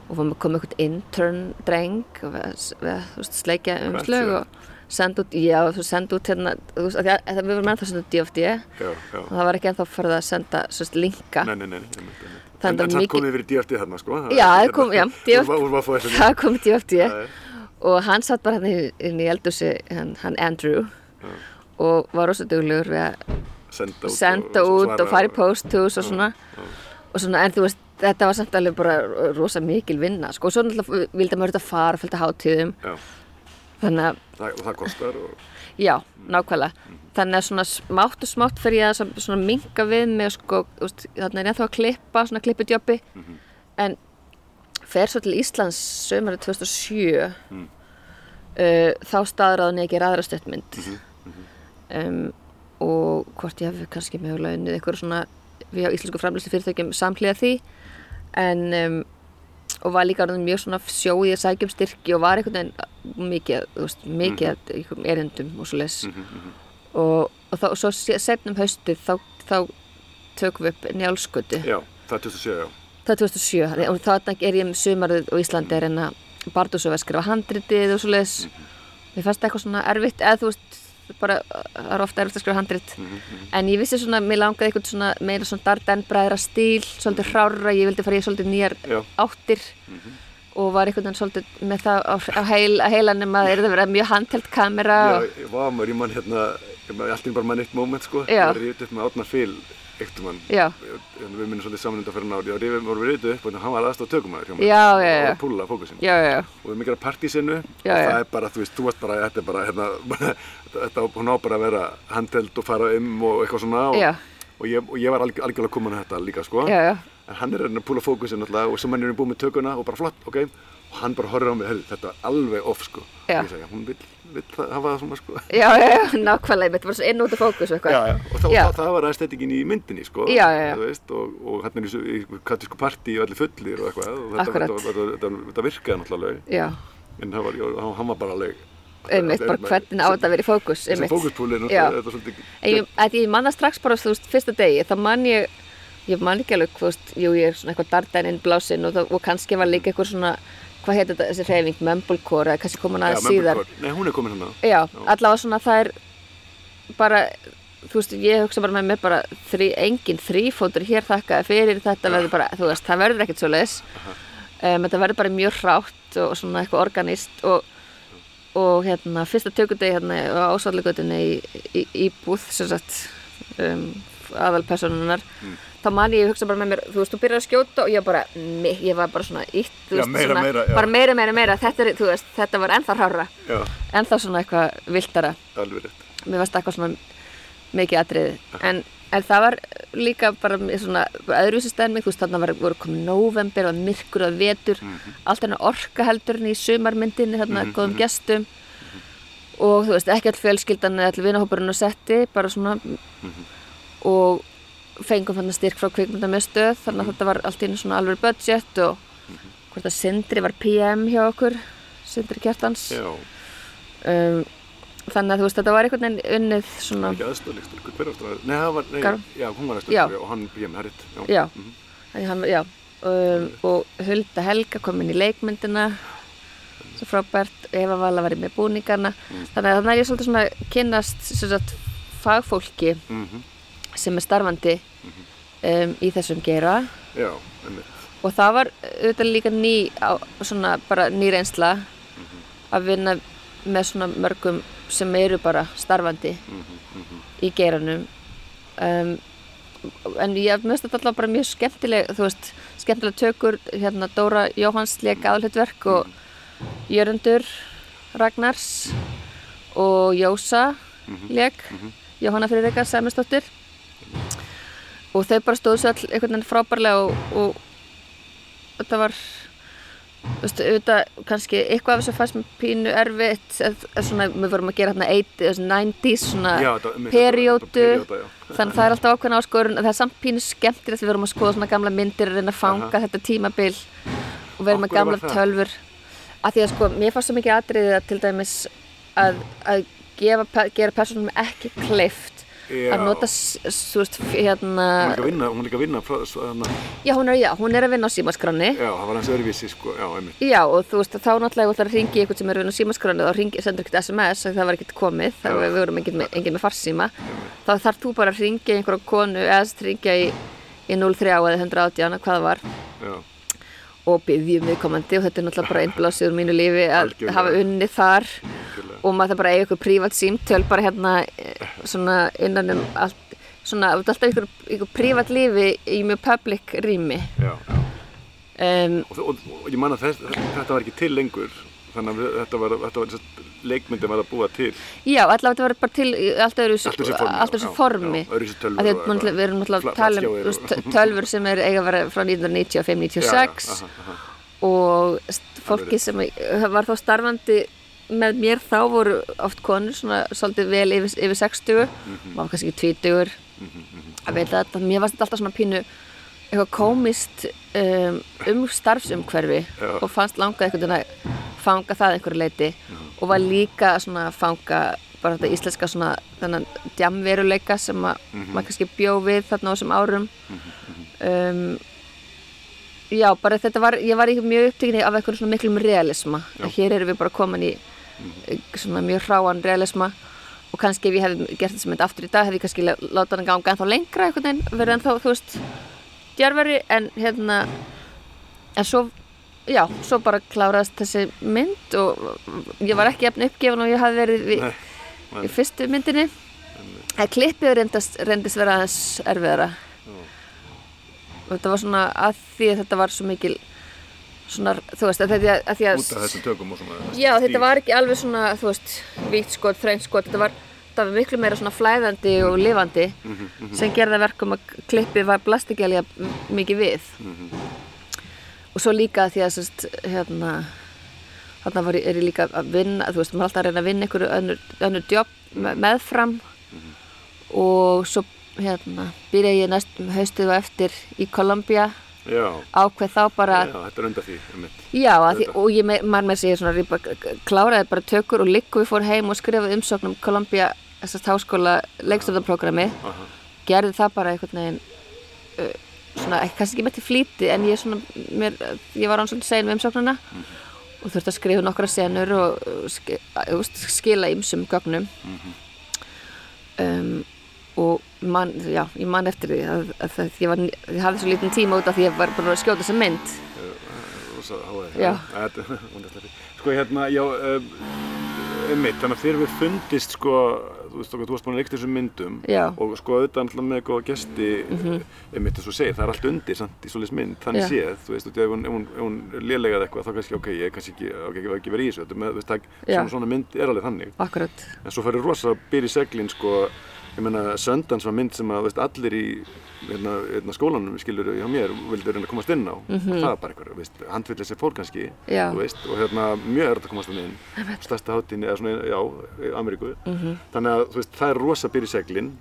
og komið eitthvað intern dreng og við, þú veist, sleikja um Hvað slög sé? og senda út, já, þú veist, senda út hérna, þú veist, við vorum ennþá að senda út DFD já, já. og það var ekki ennþá farið að senda svona linka. Nei, nei, nei, En, að en samt mikið- komið yfir í DFT þarna, sko. Já, það kom- já, að fá þessi. það kom DFD Já, já. og hann satt bara hann inn í eldhúsi hann, hann Andrew og var rosa duglegur við að Senda út. senda og út og fara í posthús og svona og svona, en þú veist, þetta var samt alveg bara rosa mikil vinna, sko, og svo náttúrulega vildi maður þetta fara, fylgta hátíðum Já, þannig að, það, og það kostar og... já, nákvæmlega þannig að svona smátt og smátt fyrir ég að svona, minka við mig, sko veist, þannig er ég ennþá að klippa, svona klippudjópi en fer svo til Íslands sömurinn 2007 Mm. uh, þá staðraðan ég að gera aðra stöttmynd um, og hvort ég hef kannski mögulega unnið ykkur svona við á íslensku framlýslu fyrirtækjum samhliða því. En um, og var líka orðin mjög svona sjóið að sækjum styrki og var einhvern veginn mikið, þú veist, mikið mm -hmm. erindum og svo les og, og, þá, svo setnum haustið þá, þá tökum við upp njálskötu Já, það er 2007, já. það er 2007 og þarna er ég með sumarið og Íslandi er að Bardúsöf að skrifa handritið og svo leiðis mér fannst það eitthvað svona erfitt eða þú veist, bara það er ofta erfitt að skrifa handrit. En ég vissi svona, mér langaði eitthvað svona meira svona Darden-bræðra stíl svolítið hrára, ég vildi fara í svolítið nýjar Já. áttir. Og var eitthvað svolítið með það á, á, heil, heilanum að er það verið mjög handheld kamera Já, og, ég var maður, ég man hérna, man alltaf bara mann eitt moment, sko. Já. Ég var rítið upp með átna fíl, eitt mann. Já. Við minnum svolítið saman undan fyrir nári og við vorum rítið upp og hann var aðstof tökumæður hjá mér. Já, já, já. Og púla fókusinn. og við að partísinu og það er bara, þú veist, þú veist bara, þetta er bara, hérna, þetta, hún á bara að vera handheld og fara um og eitthvað svona og, og, ég, og ég var alg, algjörlega að þetta líka, sko já, já. en hann er að púla fókusin alltaf og sem hann er búið með tökuna og bara flott, ok og hann bara horfir á mig, þetta er alveg off, sko og ég segja, hún það, hafa það svona, sko Já, já, já, nákvæmlega, þetta var svo inn út af fókus eitthvað. Já, já, og það, Já. það, það var aðstættingin í myndinni, sko Já, já, já. veist, og, og hann er í, kattísku partí og allir fullir og eitthvað og þetta, þetta, þetta, þetta, virkaði náttúrulega Já, en það var, hann- hann var bara alveg einmitt, bara hvernig á þetta að vera í fókus, Já. svolítið En ég, manna strax bara, þú veist, fyrsta degi, þá man ég, ég man ekki alveg, þú veist, jú, ég er svona eitthvað dardaninn blásinn og, og kannski var líka eitthvað svona, hvað heitir þetta, þessi hreyfing, mumblecore, eða kannski kom hún aðeins síðar. Nei, hún er komin hérna. Já, allavega svona það er bara, þú veist, ég hugsa bara með mér bara, þrí, engin þrýfótur hér þakkaði fyrir, þetta verður bara, þú veist, það verður ekkert svo leiðis. Um, þetta verður bara mjög hrátt og svona eitthvað organist og, og hérna, fyrsta tökudegi hérna á ásvallegötunni í, í, í búð, sem sagt, um, aðalpersonunar, þá man ég, hugsa bara með mér, þú veist, þú byrjar að skjóta og ég bara, ég var bara svona ítt, þú Já, veist, meira, svona, meira, já. bara meira, meira, meira, þetta er, veist, þetta var ennþá hrára, Já, ennþá svona eitthvað viltara alveg rétt. mér varst eitthvað svona mikið atriði. En, en það var líka bara svona öðruvísi stemming, þú veist þarna var, voru komið november og myrkur og vetur. Allt hennar orka heldur en í sumarmyndinni þarna góðum gestum. Og þú veist ekki all fjölskyldan eða all vinahópurinn á setti bara svona og fengum þarna styrk frá kvikmyndamöðstöð þannig að þetta var allt í einu svona alveg budget og hvort að Sindri var PM hjá okkur Sindri Kjartans. Já, um, þannig að þú veist þetta var einhvern veginn unnið svona ekki aðstofleikstur, hver er aftur Nei, það var, nei, Gar- já, hún var Já. aðstofleikstur og hann PM, það er rétt. Já. Mhm. Þannig hann, já, um, og Hulda Helga kom inn í leikmyndina. Svo frábært, Eva Vala var í með búningana. Þannig að þannig er ég svolítið svona að kynnast sem sagt, fagfólki. Mhm. Sem er starfandi um, í þessum gera Já, og það var auðvitað líka ný á, svona bara ný reynsla að vinna með svona mörgum sem eru bara starfandi í geiranum. Um, en ég mjög þetta alltaf bara mjög skemmtileg þú veist, skemmtilega tökur. Hérna Dóra Jóhanns leik aðalhutverk og Jörundur Ragnars og Jósa leik Jóhanna Friðrika Sæmisdóttir og þau bara stóðu svo all einhvern veginn frábærlega og, og þetta var þú veist, auðvitað kannski eitthvað af þessu fannst mér pínu erfitt eða svona, við vorum að gera hérna 80s, 90s svona Já, þetta- já. þannig að það er alltaf ákveðin áskorun það er samt pínu skemmtilegt við vorum að skoða svona gamla myndir að reyna að fanga Aha. þetta tímabil og Af með hverju gamla tölfur af því að sko, mér fannst svo mikið atriðið að til dæmis að, að gefa, gera personum ekki kleift Já. að nota, þú veist, hérna vinna, hún er líka að vinna frá, svo, hana, já, hún er, já, hún er að vinna á símaskráni já, það var hans öðruvísi, sko, já, og þú veist, þá náttúrulega ætlar að ringi ykkur sem er að vinna á símaskráni þá ringi, sendur ekkert SMS að það var ekkert komið, þá Já. við vorum engin með, engin með farsíma. Þá þarf þú bara að ringja einhverja konu eða þess að ringja í, í 03 eða 118, hvað það var. Já, og byggjum viðkomandi og þetta er náttúrulega bara einblásið úr mínu lífi að Algjörlega. hafa unni þar algjörlega. og maður það bara eiga ykkur prívat símtöl bara hérna eh, svona innan um allt svona, alltaf ykkur, ykkur prívat lífi í mjög public rými um, Og, og, og ég man að þess, þetta var ekki til lengur, þannig að þetta var, þetta var, þetta leikmyndin var að búa til. Já, allavega þetta var bara til í allt öðru Allt þessi formi. allt þessu formi við erum fla- að tala um tölfur sem er eiga að vera frá 1995-96 Já, já, aha, aha. og fólki sem var þá starfandi með mér þá voru oft konur svona svolítið vel yfir, yfir 60 Mhm. var kannski ekki 20 að veit að þetta, mér varst þetta alltaf svona pínu eitthvað komist um, um starfsumhverfi Já. og fannst langað einhvern veginn að fanga það einhverju leiti Mhm. og var líka að fanga bara þetta íslenska svona þennan djamveruleika sem að Mhm. maður kannski bjó við þarna á þessum árum um, já, bara þetta var ég var í mjög upptíkinni af eitthvað svona miklum realisma, Já. hér erum við bara komin í eh, svona mjög hráan realisma og kannski ef ég hefði gert þessi mynd aftur í dag hefði ég kannski lá- látað hann ganga ennþá lengra einhvern veginn, verið ennþá, þú veist djarfari, en hérna en svo já, svo bara kláraðist þessi mynd og ég var ekki jafn uppgefin og ég hafði verið við, Nei, nei. í fyrstu myndinni en klippið reyndist, reyndist vera aðeins erfiðara og þetta var svona að því að þetta var svo mikil svona, þú veist, að þetta að því að Út af þessum tökum og svona. já, þetta var ekki alveg svona, þú veist vítt skot, þröng skot, þetta var var miklu meira svona flæðandi og lifandi sem gerði að verkum að klippið var blastikjælja mikið við. Og svo líka því að sérst, hérna þarna var, er ég líka að vinna þú veist, maður er alltaf að reyna að vinna einhverju önnur, önnur jobb me- meðfram. Og svo hérna byrja ég næst haustið og eftir í Columbia Já, ákveð þá bara já, þetta er undan því. Já, því, og ég, maður með segja svona, kláraði bara tökur og liggu við fór heim og skrifaði umsókn um Columbia, þessast háskóla leikstofnarprogrammi, Aha. gerði það bara einhvern veginn uh, svona, kannski ekki með til flýti en ég svona, mér, ég var án svolítið segin með umsóknuna og þurfti að skrifa nokkra senur og uh, sk skila ymsum gögnum. Um, og man, já, ég man eftir því að, að, að ég, var, ég hafði svo lítinn tíma út af því að ég var bara að skjóta þessa mynd. Sko hérna, já, um, einmitt, þannig að þegar við fundist, sko, þú veist okkar, þú varst búin að leikta þessum myndum Já. Og sko auðvitað með góða gesti, einmitt þess að segja, það er allt undir samt í svoleiðis mynd, þannig Já. séð, þú veist, og ef hún, hún, hún lélegað eitthvað, þá kannski, ok, ég kannski ekki, ok, var ekki verið í þessu, þetta með, veist, það, svona, svona mynd er alveg þannig. akkurat En svo færi rosa að byrja í seglinn sko, ég meina Söndans var mynd sem að veist, allir í hérna, hérna, skólanum skilur hjá mér vildi reyna að komast inn á. Og það var bara veist, handvill þessi fólk kannski veist, og hérna mjög er að komast inn. Stærsta hátíðin eða svona, já, í Ameríku. Mhm. þannig að veist, það er rosa í seglinn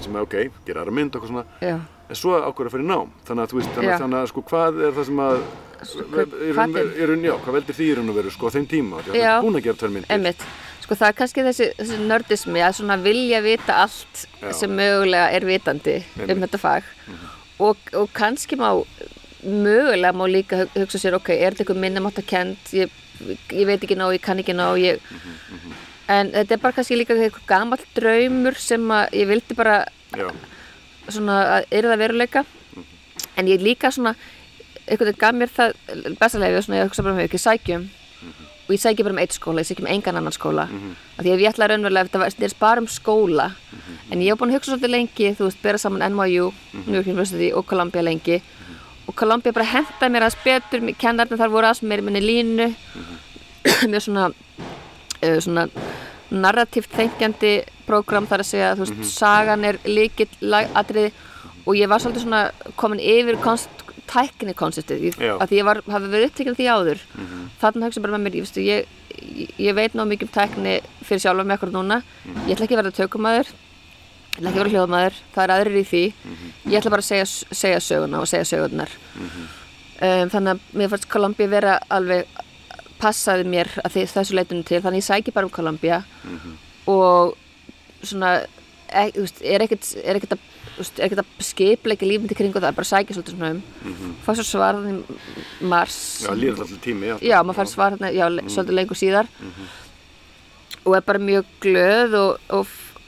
sem er ok, gera aðra mynd og eitthvað svona. Já, en svo ákveður að fyrir nám. Þannig að þannig, þannig að sko hvað er það sem að hvatinn? í raun- já, hvað veldur því í raun og veru sko á þeim tíma, því að þú Já. ert búin að gera tvær myndir. Einmitt. Sko það er kannski þessi, þessi nördismi að svona vilja vita allt Já. sem mögulega er vitandi um Einmitt. þetta fag. Og, og kannski má mögulega má líka hug- hugsa sér ok, er þetta eitthvað minnumáttakend ég, ég veit ekki nóg, ég kann ekki nóg ég, en þetta er bara kannski líka eitthvað gamall draumur sem að ég vildi bara já, svona að er það veruleika. En ég líka svona einhvern veginn gaf mér það bestalega svona ég hugsa bara með ekki sækjum og ég sækja bara um eitt skóla, ég sækja um engan annan skóla. Af því að ég ætla raunverulega þetta er bara um skóla. En ég hef búin að hugsa svolítið lengi þú veist, bera saman NYU, New York University og Columbia lengi. Og Columbia bara hentaði mér aðeins betur, kennarnir þar voru aðeins meir í minni línu. Mjög svona uh, svona narratíft þengjandi prógram þar að segja, þú veist, sagan er líkill atriði og ég var svolítið svona komin yfir konst, tækni konseptið, Já. af því ég var, hafi verið upptekinn af því áður. Þannig hugsa bara með mér, ég, veistu, ég, ég, veit ná mikið um tækni fyrir sjálfa mig akkur núna, ég ætla ekki að verða tökumæður ég ætla ekki að vera hljóðmaður það er aðrir í því. Ég ætla bara að segja, segja söguna og segja sögurnar. Um, þannig að mér fannst Kolumbía vera alveg passaði mér því, þessu leitunum til. Þannig ég sæki bara um Kolumbía og svona e, veist, er ekkert er ekkert að, er ekkert að skipleika lífum til kringu það, bara sækja svolítið svona um. Mm -hmm. fá svo svar þannig í mars. Já, líður alltaf tími. alltaf. já, maður fær svar þarna, já, le- svolítið lengur síðar. Og er bara mjög glöð og, og,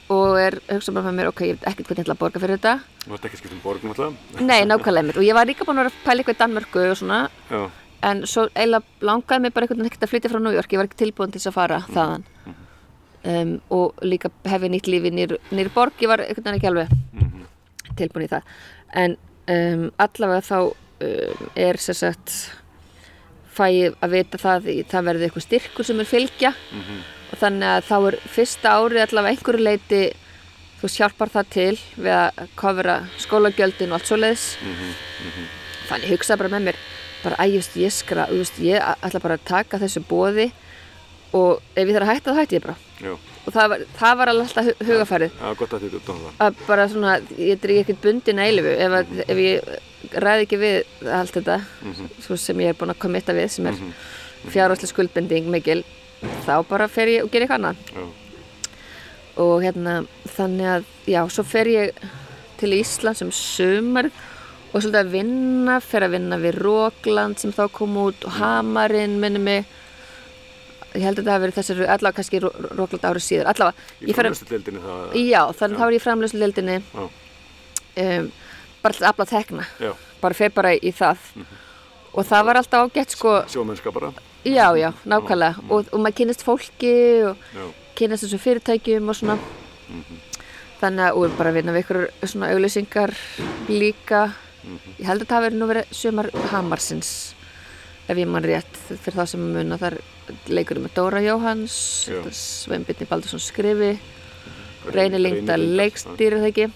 og er hugsa bara með mér, ok, ég veit ekkert hvernig ég ætla að borga fyrir þetta. Þú vart ekki skipt um borgum alltaf. nei, nákvæmlega mitt. Og ég var líka búin að vera að pæla eitthvað í Danmörku og svona. Já, en svo eiginlega langaði mig bara einhvern veginn ekkert að flytja frá New York, ég var ekki tilbúin til þess að fara þaðan. Um, og líka hefði nýtt lífi nýr, nýr borg, ég var einhvern veginn ekki alveg tilbúin í það. En um, allavega þá um, er sér sagt fæ ég að vita það í- það verði eitthvað styrkur sem er fylgja. Og þannig að þá er fyrsta árið allavega einhverju leiti þú veist hjálpar það til við að kofra skólagjöldin og allt svoleiðis. Þannig ég hugsaði bara með mér bara að just, ég skra, þú veist, ég ætla bara að taka þessu bóði og ef ég þarf að hætta það hætti ég bara. Já. Og það var, það var alltaf hu- hugarfarið. Já, gott að þetta er það. að bara svona, ég er ekkert bundin að eilifu ef, að, ef ég ræði ekki við allt þetta svo sem ég er búin að komitta við sem er mm fjárháslega skuldbending mikil þá bara fer ég og ger eitthvað annað. Já. og hérna þannig að já, svo fer ég til Íslands um sumar og svolítið að vinna, fer að vinna við Rókland sem þá kom út og Hamarinn minni mig ég held að það hafi verið þessari, allavega kannski Ró- Rókland árið síður, allavega Í framlöstudeldinni það. já, þannig þá er ég framlöslu deildinni Já. um, bara til að tekna. Já, bara fer bara í það. Og það var alltaf ágætt sko. Sjómennska bara. já, já, nákvæmlega. Og, og maður kynist fólki og Já. kynast þessu fyrirtækjum og svona. Þannig að og bara vinna við ykkur svona auglýsingar líka. Ég held að það hafi nú verið sömar Hamarsins ef ég mann rétt fyrir það sem að muna þar leikur með Dóra Jóhans Já. Sveinbyrni Baldursson skrifi Reyni Lingdal leikstýri það ekki.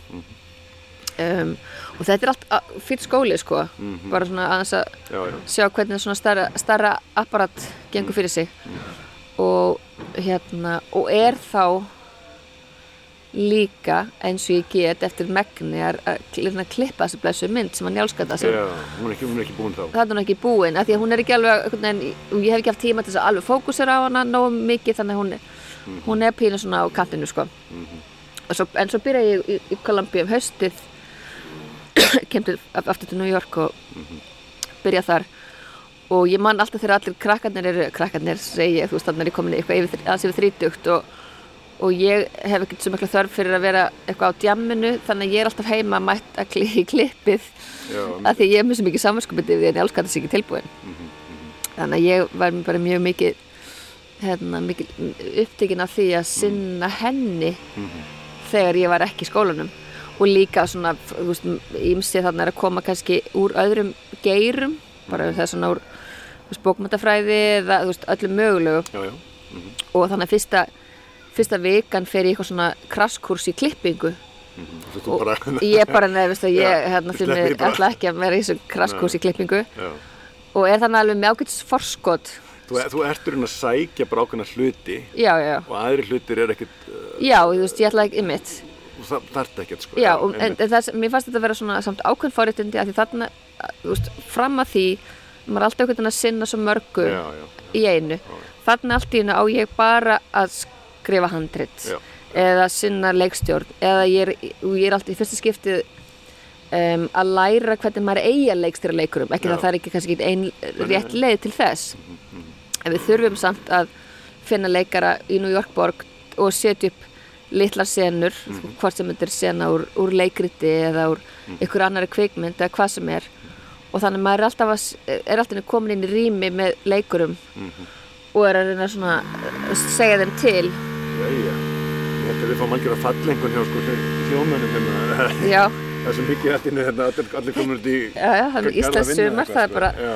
Um, og þetta er allt fyrir skóli sko. Bara svona aðeins að Já, já. sjá hvernig svona starra, starra apparat gengur fyrir sig. Og hérna og er þá líka eins og ég get eftir megni að að að klippa þessu blessu mynd sem hann njálskata sem Já, hún er ekki, hún er ekki búin þá. það er hún ekki búin af því að hún er ekki alveg og ég hef ekki haft tíma til þess að alveg fókusera á hana nógu mikið þannig að hún er, hún er pínu svona á kantinu sko. Og svo, en svo byrja ég í, í Columbia um haustið kem til, aftur til New York og byrja þar. Og ég man alltaf þegar allir krakkarnir eru krakkarnir segi ég, þú veist þannig er ég komin í eitthvað yfir, yfir þrítugt og, og ég hef ekkert svo mikla þörf fyrir að vera eitthvað á djamminu þannig að ég er alltaf heima að kli, í klippið. Að því ég er mjög mikið samanskupið við en ég elskar þessi ekki tilbúin. Þannig að ég var bara mjög mikið hérna, mikið upptekinn af því að sinna henni þegar ég var ekki í skólanum. Og líka svona, þú veist, ímsið þarna er að koma kannski úr öðrum geirum, bara það er svona úr bókmyndafræði eða öllum mögulegu. Já, já. og þannig að fyrsta, fyrsta vikan fer ég eitthvað svona krasskurs í klippingu. Þú bara... ég bara nefnir, veist að ég hérna, því bara. ætla ekki að vera í þessu krasskurs í klippingu. og er þannig alveg með ágætis forskot. Þú, þú ertur hérna að sækja bara ákveðna hluti já, já, og aðri hlutir er ekkert, uh, já, þú veist, ég ætla ekki ymmit það þarf ekkert sko. já, og, en, en það, mér fannst þetta að vera svona samt ákveðn forréttindi að því þarna, þú veist, fram að því maður er alltaf veginn að sinna svo mörgu Já, í einu. Þarna allt í einu á ég bara að skrifa handrit. Eða sinna leikstjórn. Eða ég er, ég er alltaf í fyrsta skiptið um, að læra hvernig maður eigi að leikstýra leikurum. Ekki Já. það það er ekki kannski ekki ein rétt leið til þess. En við þurfum samt að finna leikara í New York borg og setja upp litlar senur hvort sem þetta er sena úr, úr leikriti eða úr ykkur annari kvikmynd eða hvað sem er. Og þannig maður er alltaf, að, er alltaf komin inn í rými með leikurum og er að reyna svona að segja þeim til Jæja, ég held að við fáum algjör að falla einhvern hjá sko hljómanum hérna. já, Það sem mikið allt innu hérna, allir, komur út í... já, já, þannig Íslands sumar, það er sko. bara Já,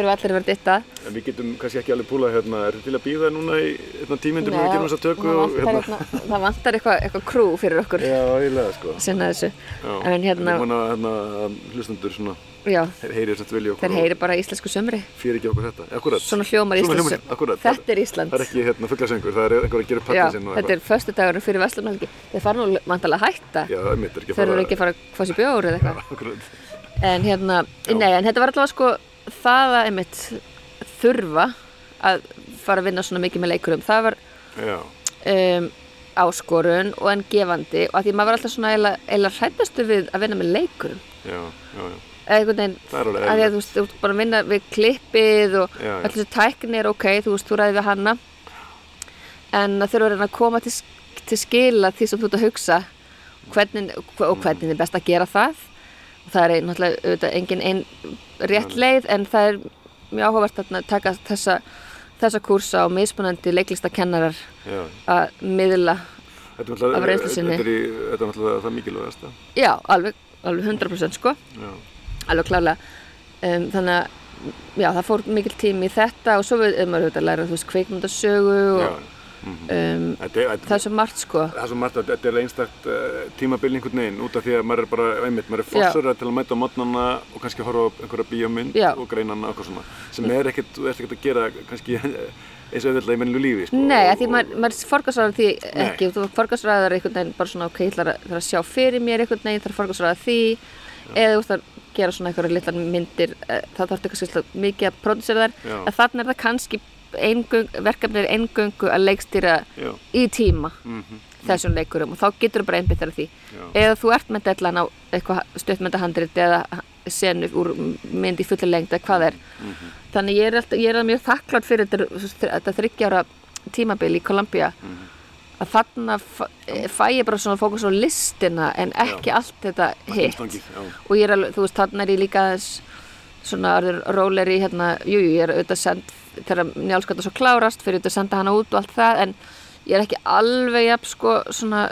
eru allir að vera ditta. En við getum kannski ekki alveg púlað hérna, er til að býða núna í hérna, tímyndur Nei, við gerum þessa tökku það og hérna... hérna, það vantar eitthvað, eitthvað krú fyrir okkur. Já, eiginlega sko. að sinna þessu. Já, en hérna, Ég vona hérna, að hlustendur svona, já, þeir heyri þess að vilja okkur þeir heyri bara íslensku sumri fyrir ekki okkur þetta. Akkurat. svona hljómar íslensku akkurat. þetta er Ísland. Það er ekki hérna fugglasengur, það er einhver að gera pallin sinn og þetta er förstu dagurinn fyrir Vestlunhelgi þeir fara nú vantalega að hætta. Já, það mitt, er ekki að þeir fara... eru ekki að fara að sér bjór eða eitthvað. Akkurat. en hérna, nei, en þetta var allavega sko það að einmitt þurfa að fara að vinna svona mikið með leikurum það var um, áskorun og en gefandi og að því maður var alltaf svona eiginlega hrættastu við að vinna með leikurum. Já, já, já. veginn Það að því að þú veist, þú ert bara að vinna við klippið og öll þessi tækni er ok, þú veist, þú ræði við hanna en að þurfa að reyna að koma til, til skila því sem þú ert að hugsa hvernig, og hvernig er best að gera það það er náttúrulega engin ein rétt leið en það er mjög áhugavert að taka þessa, þessa kursa og mismunandi leiklistakennarar að miðla Af reynslu sinni. Þetta er, náttúrulega það mikilvægasta. já, alveg, alveg 100% sko Já, alveg klálega um, þannig að já, það fór mikil tími í þetta og svo við um að læra þú veist kveikmyndasögu já. Og mhm. um, Þetta er, þetta, það er svo margt sko það er svo margt að þetta er einstakt uh, tímabil einhvern veginn út af því að maður er bara, einmitt, maður er Já. fórsörða til að mæta á mótnana og kannski horfa á einhverja bíómynd Já. og greina hana og eitthvað svona sem er ekkert, þú ert ekkert að gera kannski eins og auðvitað í mennilu lífi sko. Nei, að því Og- maður, maður forgarsraðar því Nei. ekki, þú forgarsraðar einhvern veginn bara svona, ok, ég ætla að, að sjá fyrir mér einhvern veginn, þarf að forgarsraða því eða þú ætla að gera svona einhverja litlar myndir, eh, það þarf ekki að mikið að prodúsera þær, Já. en þannig er það kannski verkefni er eingöngu að leikstýra Já, í tíma mhm, þessum leikurum og þá getur þú bara einbytt þar að því. Já, eða þú ert með dellan á eitthvað stuttmyndahandrit eða senu úr mynd í fulli lengd eða hvað er. Mhm, þannig ég er, alltaf, ég er mjög þakklátt fyrir þetta, þryggjára tímabil í Columbia mhm. að þarna fæ, ég bara svona fókus á listina en ekki allt þetta hitt. já, og ég er alveg, þú veist, þarna er ég líka svona orður róleri hérna, jú, jú, ég er auðvitað send þegar njálskata svo klárast fyrir auðvitað að senda hana út og allt það en ég er ekki alveg jafn sko svona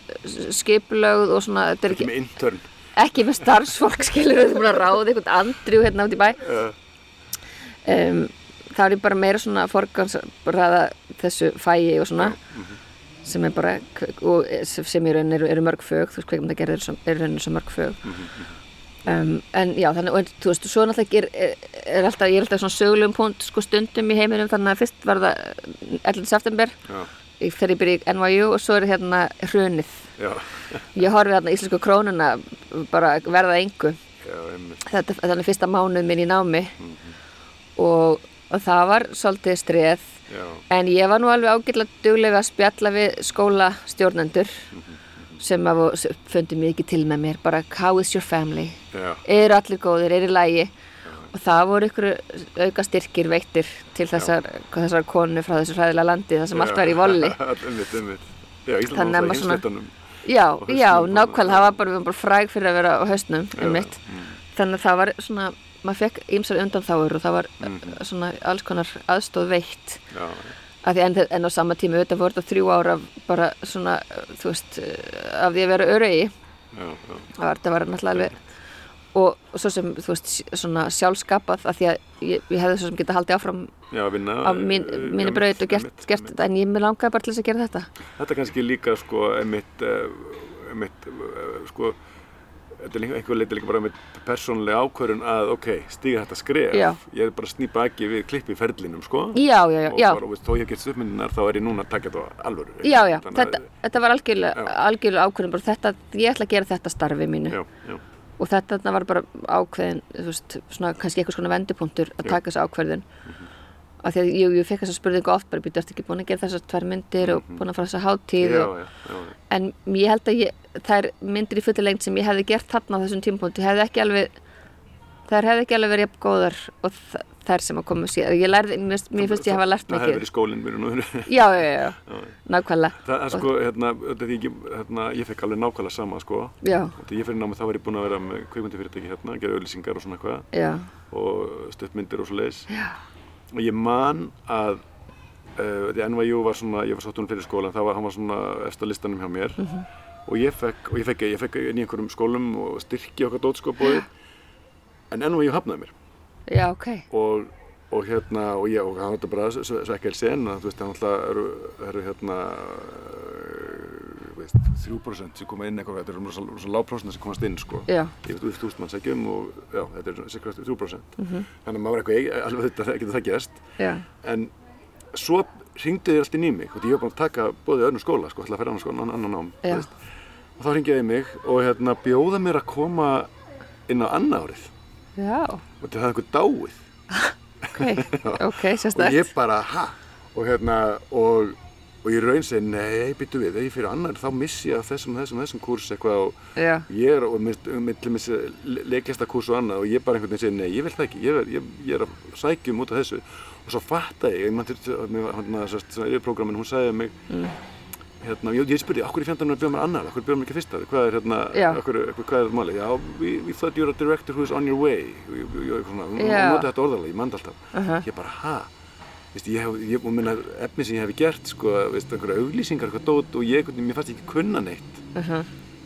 skipulögð og svona, þetta er ekki ekki, ekki með starfsfólk skilur þú búin að ráða einhvern andrjú hérna út í bæ. Um, þá er ég bara meira svona að forgansraða þessu fæi og svona sem er bara og sem í raun eru, eru mörg fög þú veist hvað það gerir eru er raun svo mörg fög um, en já þannig og þú veist svo náttúrulega er, er, er alltaf ég er alltaf svona sögulegum punkt sko stundum í heiminum þannig að fyrst var það 11. september Já, ég byrja í NYU og svo er hérna hrunið. Ég horfi hérna íslensku krónuna bara verða engu. Já, þetta er fyrsta mánuð minn í námi. Og, og það var svolítið streð. Já, en ég var nú alveg ágætlega duglega að spjalla við skólastjórnendur sem að fundi mikið til með mér bara how is your family? Já, eru allir góðir, eru í lægi og það voru ykkur auka styrkir veittir til þessar, þessar konu frá þessu hræðilega landi það sem allt var í volli. Já, Þannig að maður svona- já, já, nákvæmlega, það var bara, bara fræg fyrir að vera á hausnum Já, einmitt, mm. þannig að það var svona maður fekk ýmsar undanþáur og það var Mhm. svona alls konar aðstóð veitt. Já, því en, en á sama tíma auðvitað voru þetta þrjú ára bara svona, þú veist, eh, af því að vera öregi. já, já Það var, náttúrulega alveg, og, og svo sem, þú veist, svona sjálfskapað, af því að ég, ég hefði svo sem getað haldið áfram Já, vinna á mín, eh, mínu einmitt, braut og gert, einmitt, gert þetta, en ég mér langaði bara til þess að gera þetta. Þetta kannski líka sko einmitt, uh, einmitt uh, sko þetta er einhver leiti líka bara með persónulega ákvörun að ok, stíga þetta skref Já. ég er bara að snýpa ekki við klippi í ferlinum sko Já, já, já, og bara, veist, þó ég get uppmyndinar þá er ég núna að taka þetta alvöru já, já, þetta, að- þetta var algjörlega, Já. algjörlega ákveðin, bara þetta, ég ætla að gera þetta starfi mínu. já, já, Og þetta var bara ákveðin, þú veist, svona kannski eitthvað svona vendupunktur að taka þessu ákveðin. Af því að ég, ég fekk þessa spurningu oft, bara býtu, ertu ekki búin að gera þessar tvær myndir og búin að fara þessa hátíð já, og, já, já, já. en ég held að ég, þær myndir í fulli lengt sem ég hefði gert þarna á þessum tímapunkti hefði ekki alveg þær hefði ekki alveg verið jafn góðar og þær sem að koma síðan ég lærði, mér, mér finnst ég hafa lært það hefði mikið verið skólinn mér nú já, já, já, já, nákvæmlega. Það er sko, hérna, þetta er ekki, hérna ég fekk alveg nákvæmlega sama sko. Og ég fyrir námi þá var ég búinn að vera með kveikmyndafyrirtæki hérna, gera auðlýsingar og svona eitthvað. Og stuttmyndir og svo leiðis og ég man að uh, því NYU var svona, ég var sáttunum fyrir skólan það var, hann var svona eftir listanum hjá mér. Mhm. og ég fekk, og ég fekk, ég fekk inn í einhverjum skólum og styrki okkar dótskópbóði en NYU hafnaði mér. Já, ok. Og, og hérna og ég, og hann var þetta bara svo, svo, ekki alls sen þú veist, hann alltaf eru, eru hérna veist, 3% sem koma inn eitthvað, þetta er rosa, rosa lágprósent sem komast inn sko já, ég veit, þú veist, mann sækjum og já, þetta er cirka 3%. Mhm. Þannig að maður eitthvað, alveg þetta getur það gerst. já, En svo ringdi þér allt inn í mig, og ég var búin að taka bóðið öðnum skóla, sko, ætla að ferja annan skóla, annan, nám. þú veist. Og þá ringið þið mig og hérna bjóða mér að koma inn á annað árið. já Og þetta hafði einhver dáið. ok, ok, og sérstætt ég bara, ha? Og hérna, og, og ég raun segi, nei, byttu við, þegar ég fyrir annar þá missi ég af þessum, þessum, þessum kurs eitthvað og já, ég er, og með leiklista kurs og annað og ég bara einhvern veginn segi, nei, ég vil það ekki, ég er, ég, ég er að sækjum út af þessu. Og svo fatta ég, ég mann til, hérna, sérst, yfirprogrammin, hún sagði mig, Mm. hérna, ég, ég spurði, okkur í fjandarinn að bjóða mér annar, okkur bjóða mér ekki fyrst af hvað er hérna, okkur, hvað er þetta máli, já, we, we thought you're a director who is on your way, og ég, ég, ég, orðalega, ég mann alltaf, Aha. ég Vist, ég hef, ég, og minna efni sem ég hef gert, sko, veist, einhverja auglýsingar, eitthvað dót og ég, mér fannst ég ekki kunna neitt. Uh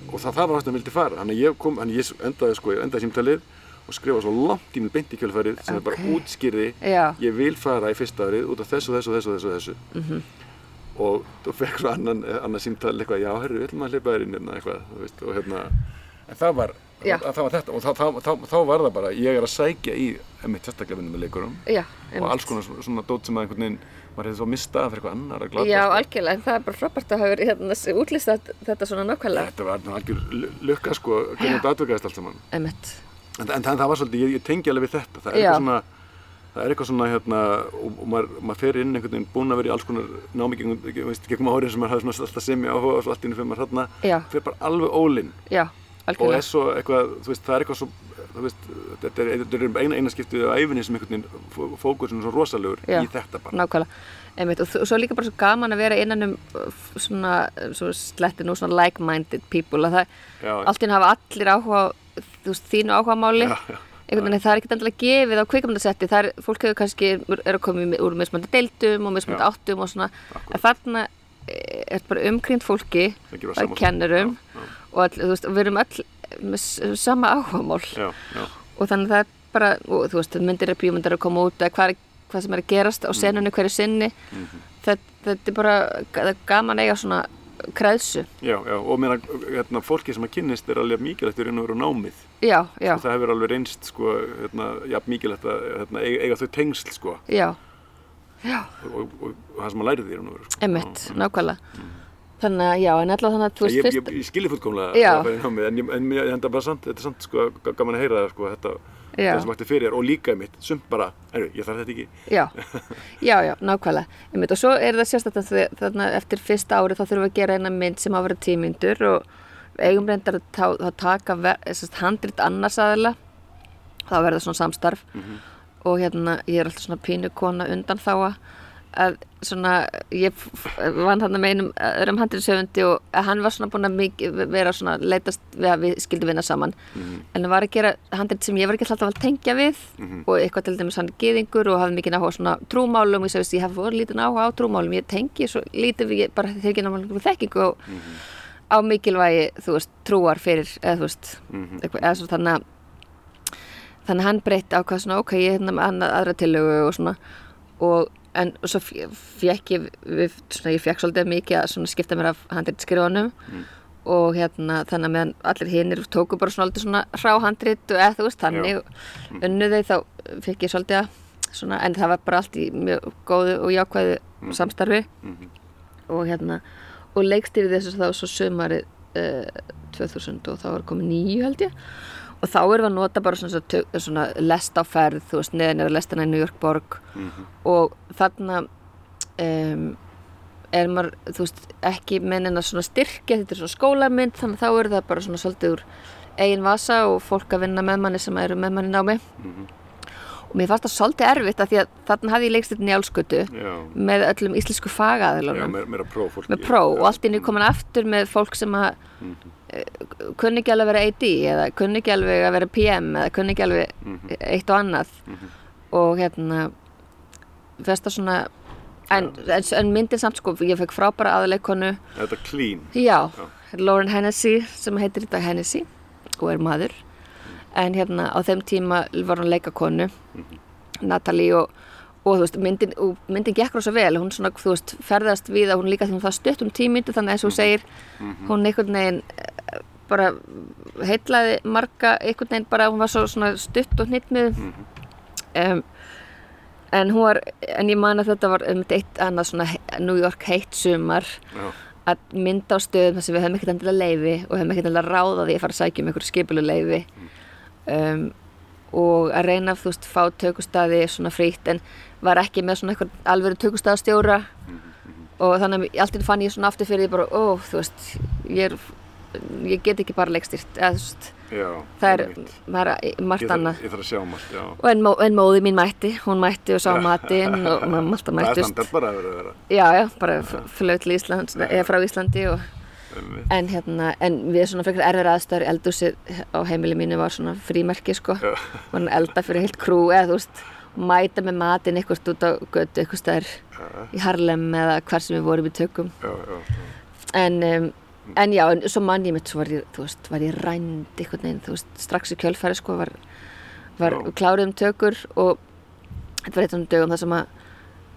og það, það var það sem ég vildi fara. Þannig að ég kom, þannig að ég endaði sko, ég endaði símtalið og skrifa svo langt í minn beint í kjölfarið sem er bara útskýrði já, ég vil fara í fyrsta árið út af þessu, þessu, þessu, þessu, þessu. Mhm. og þú fekk svo annan, annan símtal eitthvað, já, herru, við ætlum að hleypa þér inn hérna, eitthvað, veist, og hérna en það var, það var þetta og þá, þá, þá, þá var það bara, ég er að sækja í einmitt sérstaklega með leikurum já og alls konar svona, svona dót sem að einhvern veginn maður hefði svo mistað fyrir eitthvað annar að glata Já, sko. algjörlega, en það er bara frábært að hafa verið hérna útlistað þetta svona nákvæmlega. Þetta var algjör lu- lukka sko, hvernig þetta atvikaðist allt saman. En, en það, það var svolítið, ég, ég tengi alveg við þetta. Það er Já. eitthvað svona, það er eitthvað svona hérna, og, og maður, maður fer inn einhvern veginn búinn að vera í alls konar námi gegnum, veist, gegnum árin sem maður hafði svona alltaf sem ég áhuga og svo allt í henni fyrir maður hérna, fer bara alveg ólinn já, og er svo eitthvað, þú veist, það er eitthvað svo, þú veist, þetta er, er eina, eina skiptið á æfinni sem einhvern veginn fó- fókusinn er svo rosalegur Já. í þetta bara. Nákvæmlega, einmitt, og þ- svo líka bara svo gaman að vera innan um svona, uh, svo sletti nú svona like-minded people að það, allt í einu hafa allir áhuga þú veist, þínu áhuga máli Já, já. einhvern veginn það er ekkert endilega gefið á kvikmyndasetti það er, fólk hefur kannski, er að koma úr mismöndi deildum og mismöndi Já. áttum og svona, en þarna er bara umkring fólki Það kennurum. Og all, veist, og við erum öll með sama áhugamál. Já, já, og þannig það er bara, og, þú veist, myndir er bíómyndar að koma út eða hvað, er, hvað sem er að gerast á senunni hverju sinni. Þetta, þetta er bara það er gaman að eiga svona kreðsu já, já, og meina, hérna, fólki sem að kynnist er alveg mikilvægt í raun og veru námið. já, já, það hefur alveg reynst sko, hérna, jafn mikilvægt að hérna, eiga, eiga þau tengsl sko, já. Já, og, og, og, og það sem maður lærið því raun og veru, sko. emitt, nákvæmlega þannig að, já, en allavega þannig að þú veist ég, fyrst ég, ég skilji fullkomlega Já. að fara í námið, en, ég, en ég enda bara samt, þetta er samt sko, ga- gaman að heyra það sko, þetta, það sem ætti fyrir og líka mitt, sumt bara, erðu, ég þarf þetta ekki. Já, já, já, nákvæmlega. Emitt, og svo er það sérstætt að þarna eftir fyrsta ári þá þurfum við að gera eina mynd sem á að vera tímyndur og eigum reyndar að tá, þá taka handrit annars aðila. Þá verður svona samstarf. Og hérna ég er alltaf svona pínu kona undan þá að svona ég vann þarna með einum öðrum handriðsöfundi og hann var svona búin að mikið, vera svona leitast við að við skildum vinna saman. En hann var að gera handrið sem ég var ekki alltaf að tengja við og eitthvað til dæmis hann gyðingur og hafði mikið áhuga á svona trúmálum og ég sagði ég hef voru lítið áhuga á trúmálum ég tengi svo lítið við ég bara þegar ekki náttúrulega þekkingu og á mikilvægi þú veist trúar fyrir eða þú veist eitthvað, eða svo þannig að þannig að hann breytti ákvað svona ok, ég er hérna aðra tillögu og svona. Og en svo fekk ég við, svona, ég fekk svolítið mikið að svona skipta mér af handrit skrifunum og hérna þannig að meðan allir hinnir tóku bara svona, svona hráhandrit og eða þú veist þannig unnu þau þá fekk ég svolítið að svona, en það var bara allt í mjög góðu og jákvæðu samstarfi. Og hérna og leikstýrið þessu þá svo sömarið uh, 2000 og þá var komið nýju held ég og þá erum við að nota bara svona, svona, svona lest á ferð, þú veist, neðan er lestina í New York borg. Og þarna um, er maður, þú veist, ekki mennin að svona styrkja, þetta er svona skólamynd þannig að þá er það bara svona svolítið úr eigin vasa og fólk að vinna með manni sem eru með manni námi. Og mér fannst það svolítið erfitt að því að þarna hafði ég leikst þetta njálskötu já, með öllum íslensku fagaðilunum meira, meira pró fólki með pró og allt inn í komin aftur með fólk sem að kunni ekki alveg að vera AD eða kunni ekki alveg að vera PM eða kunni ekki alveg eitt og annað. Og hérna festa svona en, en, en myndin samt sko, ég fekk frábæra aðleikonu þetta er clean? Já, Lauren Hennessy sem heitir dag Hennessy og er maður. En hérna á þeim tíma var hún leikakonu Natalie og, og þú veist, myndin, myndin gekk rosa vel, hún svona, þú veist, ferðast við að hún líka því hún það stutt um tímyndu þannig að eins og þú segir, hún einhvern veginn eh, bara heitlaði marga, einhvern veginn bara hún var svo svona stutt og hnittmið um, en hún var en ég man að þetta var um eitt annað svona New York heitt sumar já, að mynda á stöðum þar sem við höfum ekkert endilega leifi og höfum ekkert endilega ráða því að fara að sækja um einhverju skipulu leifi um, og að reyna að þú veist fá tökustæði svona frítt en var ekki með svona eitthvað alveg tökustæðastjóra og þannig að alltaf fann ég svona aftur fyrir því bara, ó, þú veist ég, er, ég get ekki bara leikstýrt eða þú veist, Já, það er, maður er margt annað. ég þarf að sjá allt, já. og en, mó, en móði mín mætti, hún mætti og sá matinn og mamma alltaf Það er bara að vera að vera. já, já, bara flög til Íslands eða frá Íslandi og en hérna, en við svona frekar erfir aðstæður eldúsið á heimili mínu var svona frímerki sko, var hann elda fyrir heilt krú eða þú veist, mæta með matinn eitthvað út á götu, eitthvað stær í Harlem eða hvar sem við vorum í tökum. Já, já, en, um, en já, en svo mann ég mitt svo var ég, þú veist, var ég rænd eitthvað neginn, þú veist, strax í kjölfæri sko var, var klárið um tökur og þetta var eitt svona dögum þar sem að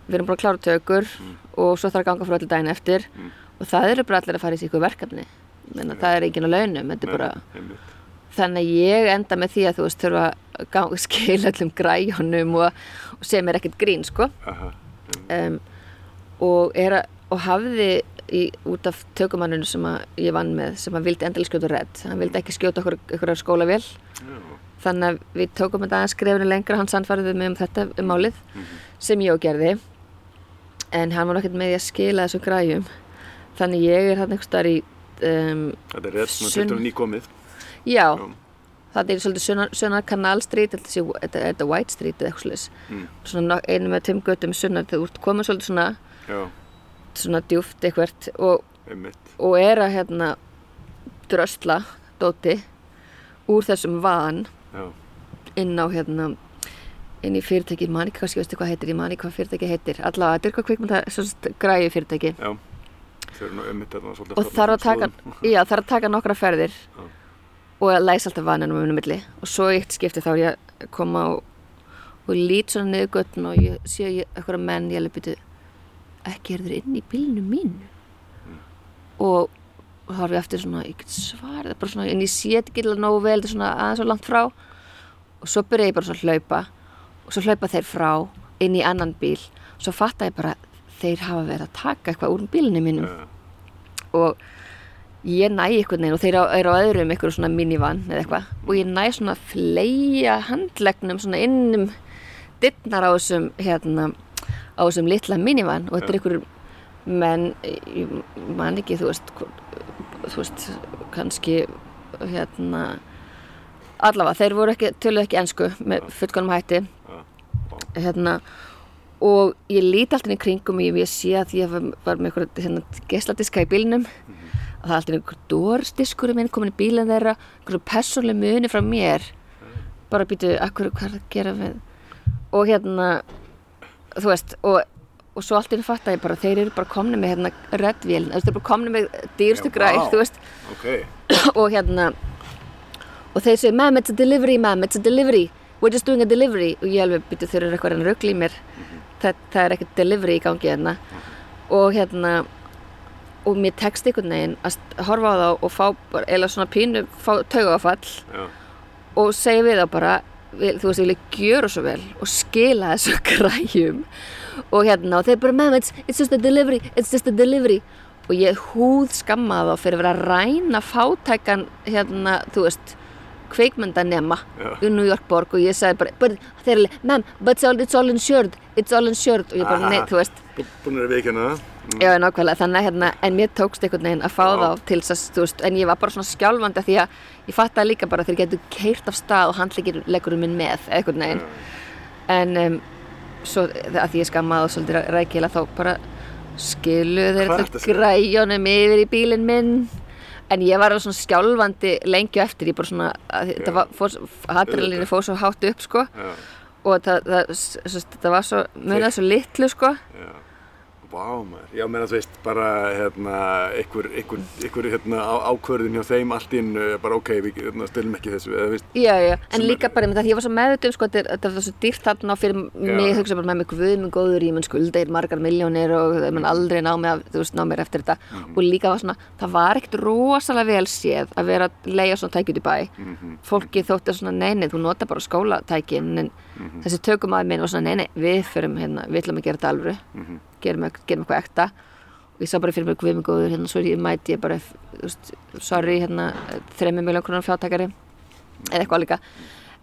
við erum bara klára tökur og svo þarf að ganga frá allir daginn eftir Mm. og það eru bara allir að fara í ykkur verkefni. Menna, það er enginn á launum þetta er bara, Einmitt. Þannig að ég enda með því að þú veist þurfa að skila allum græjónum og, og sem er ekkert grín sko Aha. um, og, er að, og hafði í, út af tökumanninu sem ég vann með sem að vildi endilega skjóta redd hann vildi ekki skjóta okkur, okkur skólavél Já. þannig að við tókum þetta aðeins skrefinu lengra hann sannfærði mig um þetta um málið sem ég og gerði en hann var nokkert með því að skila þessu græjum þannig ég er hann einhvers staðar í um, Þetta er rétt svona Sunn- til nýkomið. Já, það er svolítið sunnar, sunnar Canal Street þetta er White Street eða eitthvað slis Mm. svona einu með tveim göttum sunnar þegar þú ert komin svolítið svona, Já, svona djúft eitthvað og, og er að hérna drösla dóti úr þessum van Já, inn á hérna inn í fyrirtæki, ég man ekki hvað heitir ég man ekki hvað fyrirtæki heitir, allavega þetta er eitthvað kvikmynda græði fyrirtæki. Já. Þau eru nú einmitt þarna svolítið og þarna þarf að sem taka, skoðum. já, þarf að taka nokkra ferðir. Já. Og að læsa alltaf vaninn um milli. Og svo eitt skipti þá er ég að koma og, og lít svona niður göttun og ég sé ég, eitthvað menn ég alveg byrju ekki er þeir inn í bílnu mín og og þá er við eftir svona, ég get svarið bara svona, en ég sé ekki alveg nógu vel þetta er svona aðeins og langt frá. Og svo byrja ég bara svona að hlaupa. Og svo hlaupa þeir frá inn í annan bíl. Svo fatta ég bara þeir hafa verið að taka eitthvað úr bílnu mínum. Já, og ég næ einhvern veginn og þeir eru á, öðrum einhverju svona minivan eða eitthvað. Og ég næ svona fleia handlegnum svona innum dittnar á þessum hérna á þessum litla minivan. Og þetta er einhverjum menn, ég man ekki þú veist, þú veist kannski hérna allavega, þeir voru ekki, töluðu ekki ensku með fullkonum hætti. Hérna og ég líti alltaf í kringum og ég, sé að ég var, með einhverja hérna, geisladiska í bílnum að það er alltaf einhver dórsdiskur minn komin í bílinn þeirra einhverju persónlega muni frá mér. Bara býtu, akkur, hvað er það að gera við? Og hérna þú veist, og, og svo allt í enn fatt að ég bara, þeir eru bara komni með hérna reddvél, þeir eru bara komni með dýrstu græð, vá. þú veist. Ok, og hérna og þeir segja, ma'am, it's a delivery, ma'am, it's a delivery. We're just doing a delivery. Og ég alveg byrju þeir eru eitthvað að ruggla í mér. Það, það er ekkert delivery í gangi hérna. Og hérna og mér tekst einhvern veginn að horfa á þá og fá bara, eða svona pínu fá taugafall og segja við þá bara þú veist, ég vil gjöra svo vel og skila þessu græjum og hérna, og þeir bara, ma'am, it's, it's just a delivery it's just a delivery. Og ég húð skammaði þá fyrir að vera að ræna fátækan hérna, þú veist kveikmyndanema í New York borg og ég sagði bara, but, þeir eru, ma'am, but it's all, it's all insured it's all insured. Og ég bara, nei, þú veist. Búin að viðkjanna það. Já, nákvæmlega, þannig að hérna, en mér tókst einhvern veginn að fá Já. þá til þess að, þú veist, en ég var bara svona skjálfandi því að ég fattaði líka bara að þeir getur keirt af stað og leggurum minn með, einhvern veginn. En um, svo að því ég skammaði og svolítið rækilega þá bara skiluðu þeir þetta að græjónum yfir í bílinn minn. En ég var alveg svona skjálfandi lengi á eftir, ég bara svona, að þetta var, hattrilinni fór svo hátt upp, sko, Já, og það, það, það, það var svo, munið svo litlu, sko. já. Vá maður, já meina þú veist bara hérna einhver, einhver, einhver hérna á, ákvörðin hjá þeim allt inn bara ok, við hérna, stilum ekki þessu eða veist, Já, já, en Sem líka bara með það, því ég var svo meðvitað um sko, þetta, er- var svo dýrt þarna fyrir mig hugsa bara með mig guð minn góður, ég mun skulda þér margar miljónir og það mun aldrei ná mig, að, þú veist, ná mér eftir þetta. Og líka var svona, það var ekkert rosalega vel séð að vera að leiða svona tæki út í bæ. Fólki þótti svona, nei, nei, þú nota bara skólatækin en þessi tökumæður minn var við við gerum, gerum eitthvað ekta. Og ég sá bara fyrir mig guð minn góður, hérna, svo ég mæti ég bara, veist, sorry, hérna, þreymur miljón krónar fjáttakari eða eitthvað líka.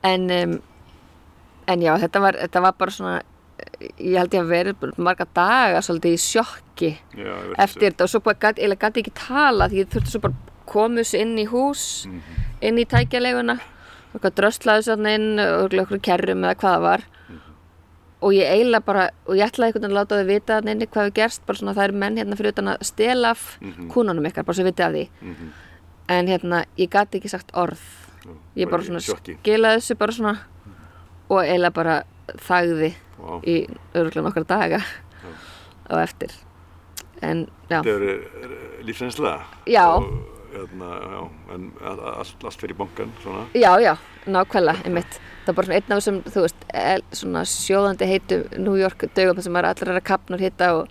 En, um, en já, þetta var, þetta var bara svona ég held ég að bara marga daga svolítið í sjokki Já, eftir þetta. og svo gæti ég ekki tala því ég þurfti svo bara komið sér inn í hús inn í tækjaleguna og eitthvað dröslaði sér inn og okkur kerrum eða hvað það var og ég eiginlega bara og ég ætlaði einhvern veginn að láta þau vita inni hvað við gerst bara svona það eru menn hérna fyrir utan að stela af kúnunum ykkar, bara svo vitið af því Mhm. en hérna ég gæti ekki sagt orð ég bara svona skilaði þessu bara svona og eiginlega bara þagði Vá. í örgulega nokkra daga á eftir en já, Þetta er lífsreynsla. Já. Og, hérna, já, en allt, fyrir bankan, svona. já, já, nákvæmlega einmitt, það var bara svona einn af þessum þú veist, el, svona sjóðandi heitum New York dögum sem er kapna og hitta og,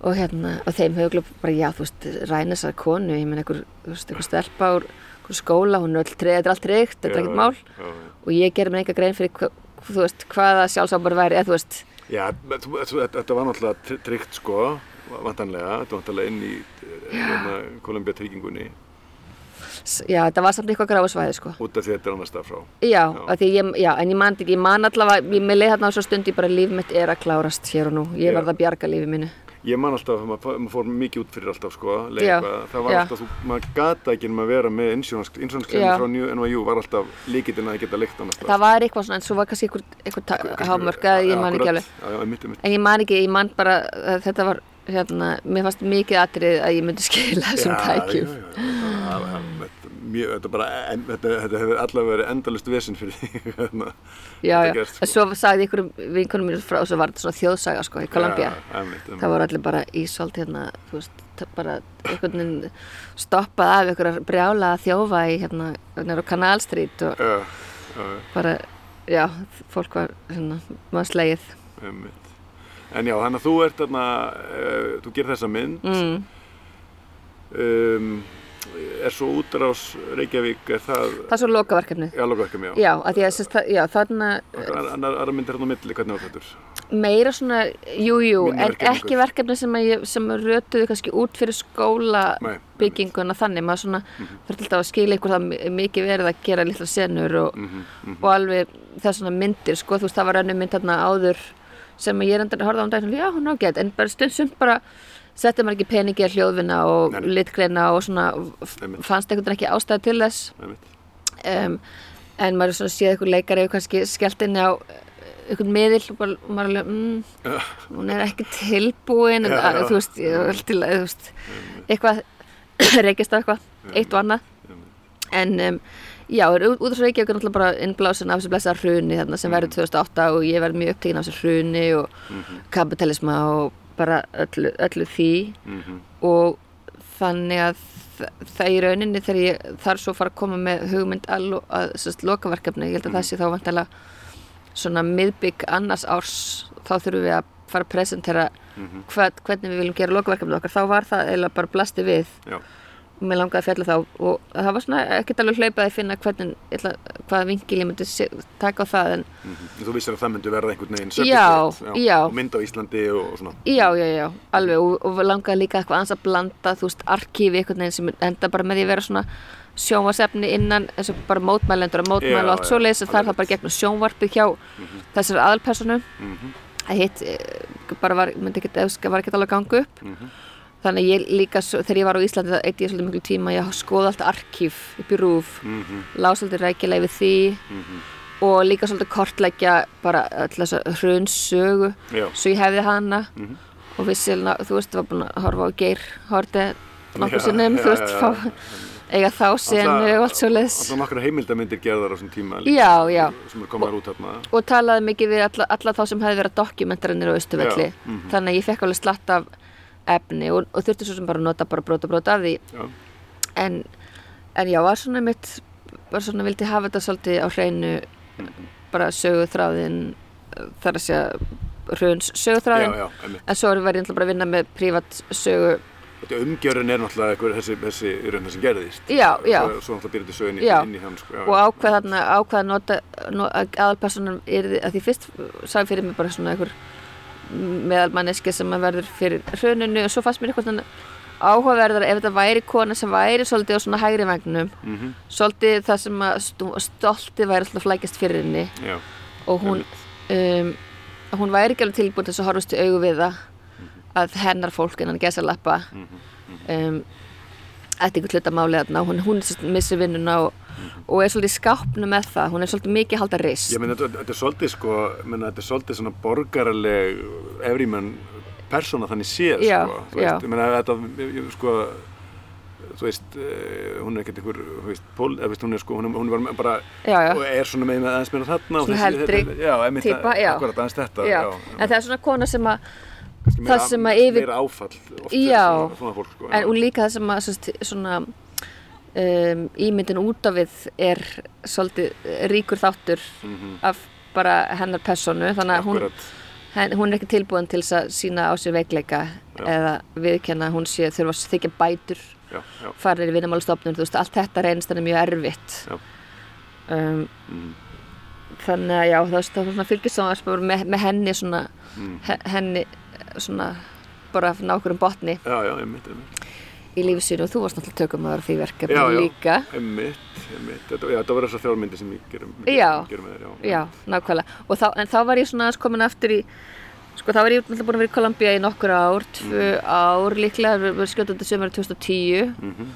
og hérna, og þeim höfuglega bara, já, þú veist, ræna þessar konu ég meina, einhver, þú veist, einhver stelpa úr skóla, hún er öll treyð, þetta er allt treygt þetta er ekkert mál. Já, já. og ég gerir mér enga grein fyrir þú veist, hvaða sjálfsábar væri, eða þú veist. Já, þetta var náttúrulega tr- tryggt sko, vantanlega, þetta var náttúrulega inn í hérna, Kolumbia tryggingunni, s- já, þetta var samt eitthvað gráðsvæði, sko. Út af því þetta er annars stað frá. Já, ég, já, en ég man ekki, ég man allavega, ég með leið þarna á svo stund, ég bara líf mitt er að klárast hér og nú, ég Já. varð að bjarga lífi mínu. Ég man alltaf, maður, maður fór mikið út fyrir alltaf sko, Já, leika, það var alltaf, þú, maður gata ekki um að vera með insjónskleinu frá New NYU var alltaf líkitinn að það geta leikt annars Það var eitthvað svona, en svo var kannski einhver, einhver hámörk, eða ég man ekki alveg. Mitt, mitt. Hérna, mér fannst mikið atrið að ég myndi skila þessum tækjum. Já, já, þetta- mjög, þetta bara, en, þetta, þetta hefur allavega verið endalust vesinn fyrir því, hérna. Já, já, gerst, sko. svo sagði ykkur vinkunum mér frá, svo var þetta svona þjóðsaga, sko, í einmitt, einmitt. Það voru allir bara ísolt hérna, þú veist, bara einhvern veginn stoppað af ykkur brjála þjófa í hérna, hérna á Kanalstrít og Já, bara, já, fólk var hérna, maður slegið. einmitt. En já, þannig að þú ert þarna, uh, þú gerir þessa mynd, Mm. um, er svo útrás Reykjavík, er það, Það er svo lokaverkefnið. já, lokaverkefni, já. Já, að að sérst, það- já, þarna Annar, annar, annar myndir hérna á milli, hvernig var þetta? meira svona, jú, jú, Minni en ekki verkefni sem, að ég, sem rötuðu kannski út fyrir skóla Nei, bygginguna þannig, maður svona fyrir alltaf að skila ykkur það mi- mikið verið að gera litla senur og, mhm, mhm. og alveg þess svona myndir, sko, þú veist, það var önnur mynd þarna áður sem ég reyndar að horfa á um daginn, já, hún er ágætt, en bara stund sumt bara setja maður ekki peningi að hljóðvinna og Nei, litgreina og svona fannst einhvern veginn ekki ástæði til þess. Um, en maður er svona séð eitthvað leikari og kannski skellt inn á einhvern miðil og bara, og maður er alveg, mm, hún er ekki tilbúin. En Já, að, þú veist, ég var til að, eitthvað, reykist á eitthvað eitt og annað. En um, já, út af Reykjavík er náttúrulega bara innblásin af þessu blessa hruni þarna sem verður 2008 og ég verð mjög upptekinn af þessu hruni og kapitalisma og bara öllu, öllu því. Mhm. og þannig að það í rauninni þegar ég þarf svo að fara að koma með hugmynd að, lo- að sérst, lokaverkefni, ég held að það sé þá vantilega svona miðbygg annars árs þá þurfum við að fara að presentera hvað, hvernig við viljum gera lokaverkefni okkar. Þá var það eiginlega bara blasti við Já, mér langaði að fjalla þá og það var svona ekkert alveg hlaupað að finna hvernig, ég ætla, hvaða vingil ég myndi taka á það en mhm. þú vissir að það myndi verða einhvern veginn og mynd á Íslandi og, og svona. Já, já, já, alveg. Og, og langaði líka eitthvað ans að blanda, þú veist, arkífi einhvern veginn sem enda bara með því að vera svona sjónvarsefni innan eins og bara mótmælendur og mótmæl Já, og allt svo leiðis að það er það bara gegnum sjónvarpið hjá þessari aðalpersonu. Mhm, að hitt eh, bara var, myndi ekki, var ekki alveg að ganga upp. Mhm. Þannig ég líka, þegar ég var á Íslandi það eitt ég svolítið miklu tíma, ég skoði allt arkíf upp í rúf, Mhm, lág svolítið rækilega við því mhm. og líka svolítið kortleggja bara Já, svo ég hefði hana Mhm. og vissi, þú veist, var búin að horfa á Geir Horti nokkur sinnum, já, þú veist, já, fá já. eiga þá senu og allt svo leiðis Alltaf nokkra heimildamindir gerðar á þessum tíma Já, já. sem er komar út þarna og talaði mikið við alla, alla þá sem hefði verið dokumentarinnir á Östuvelli Já, mhm. þannig að ég fekk alveg slatt af efni og, og þurfti svo sem bara að nota bara brot og brot af því Já, en, en já, var svona mitt var svona vildi hafa þetta svolítið á hreinu bara sögu þráðin þar að segja hruns sögu já, þráðin já, einmitt. en svo var ég náttúrulega bara að vinna með prívat sögu Þetta umgjörun er náttúrulega einhver, þessi, þessi raun sem gerðist. Já, já. Svo, svo náttúrulega byrjandi sögin Já. inn í hann, sko. Já, og ákveð þarna ákveð að nota no, aðalpersonan er að því fyrst sagði fyrir mig bara svona einhver meðalmanneski sem að verður fyrir hruninu og svo fannst mér eitthvað áhugaverðar ef þetta væri kona sem væri svolítið á svona hægri vagnum Mhm, svolítið það sem að stoltið væri alltaf flækjast fyrir henni. Já, og hún um, hún væri ekki alveg tilbúin til þess að horfast í augu við það að hennar fólk innan gesa lappa um, ætti ykkur hluta málið þarna. Hún, hún missir vinnuna og, og er svolítið í skápnu með það hún er svolítið mikið halda rist Ég meina, þetta, er svolítið sko, meina, þetta er svolítið svona borgaraleg everyman persóna þannig séð Já, sko, já. veist, ég meina, þetta, sko, þú veist, eh, hún er ekkert einhver, þú veist, pól, eða veist, hún er sko, hún, hún var bara, Já, já. og er svona með aðeins meina þarna Svona heldri já. akkurat aðeins þetta, já. en það er svona kona sem að það sem að yfir- meira áfall oft Já. svona, fólk, sko, en, og líka það sem að svona um, ímyndin út af við er svolítið ríkur þáttur af bara hennar personu þannig að hún, hún er ekki tilbúin til að sína á sér veikleika eða viðkenna hún sé þurfa að þykja bætur já, já, farir í vinnumálstofnun, þú veist, allt þetta reynist henni mjög erfitt. Já. um, mm, þannig að já, það, það var svona fylgist bara með, með henni svona Mm. he, henni svona bara ná okkur um botni. Já, já, einmitt, einmitt. Í lífi sínu og þú varst náttúrulega tökum að því verkefni Já, já. líka Einmitt, einmitt, þetta, já, þetta var þessar þjálfmyndir sem ég gerum, gerum þér, já. Já, nákvæmlega. Þá, en þá var ég svona aðeins komin aftur í, sko þá var ég náttúrulega búin að vera í Kolumbía í nokkur ár, tvö ár líklega, við við skjótum þetta sömur 2010 Mhm.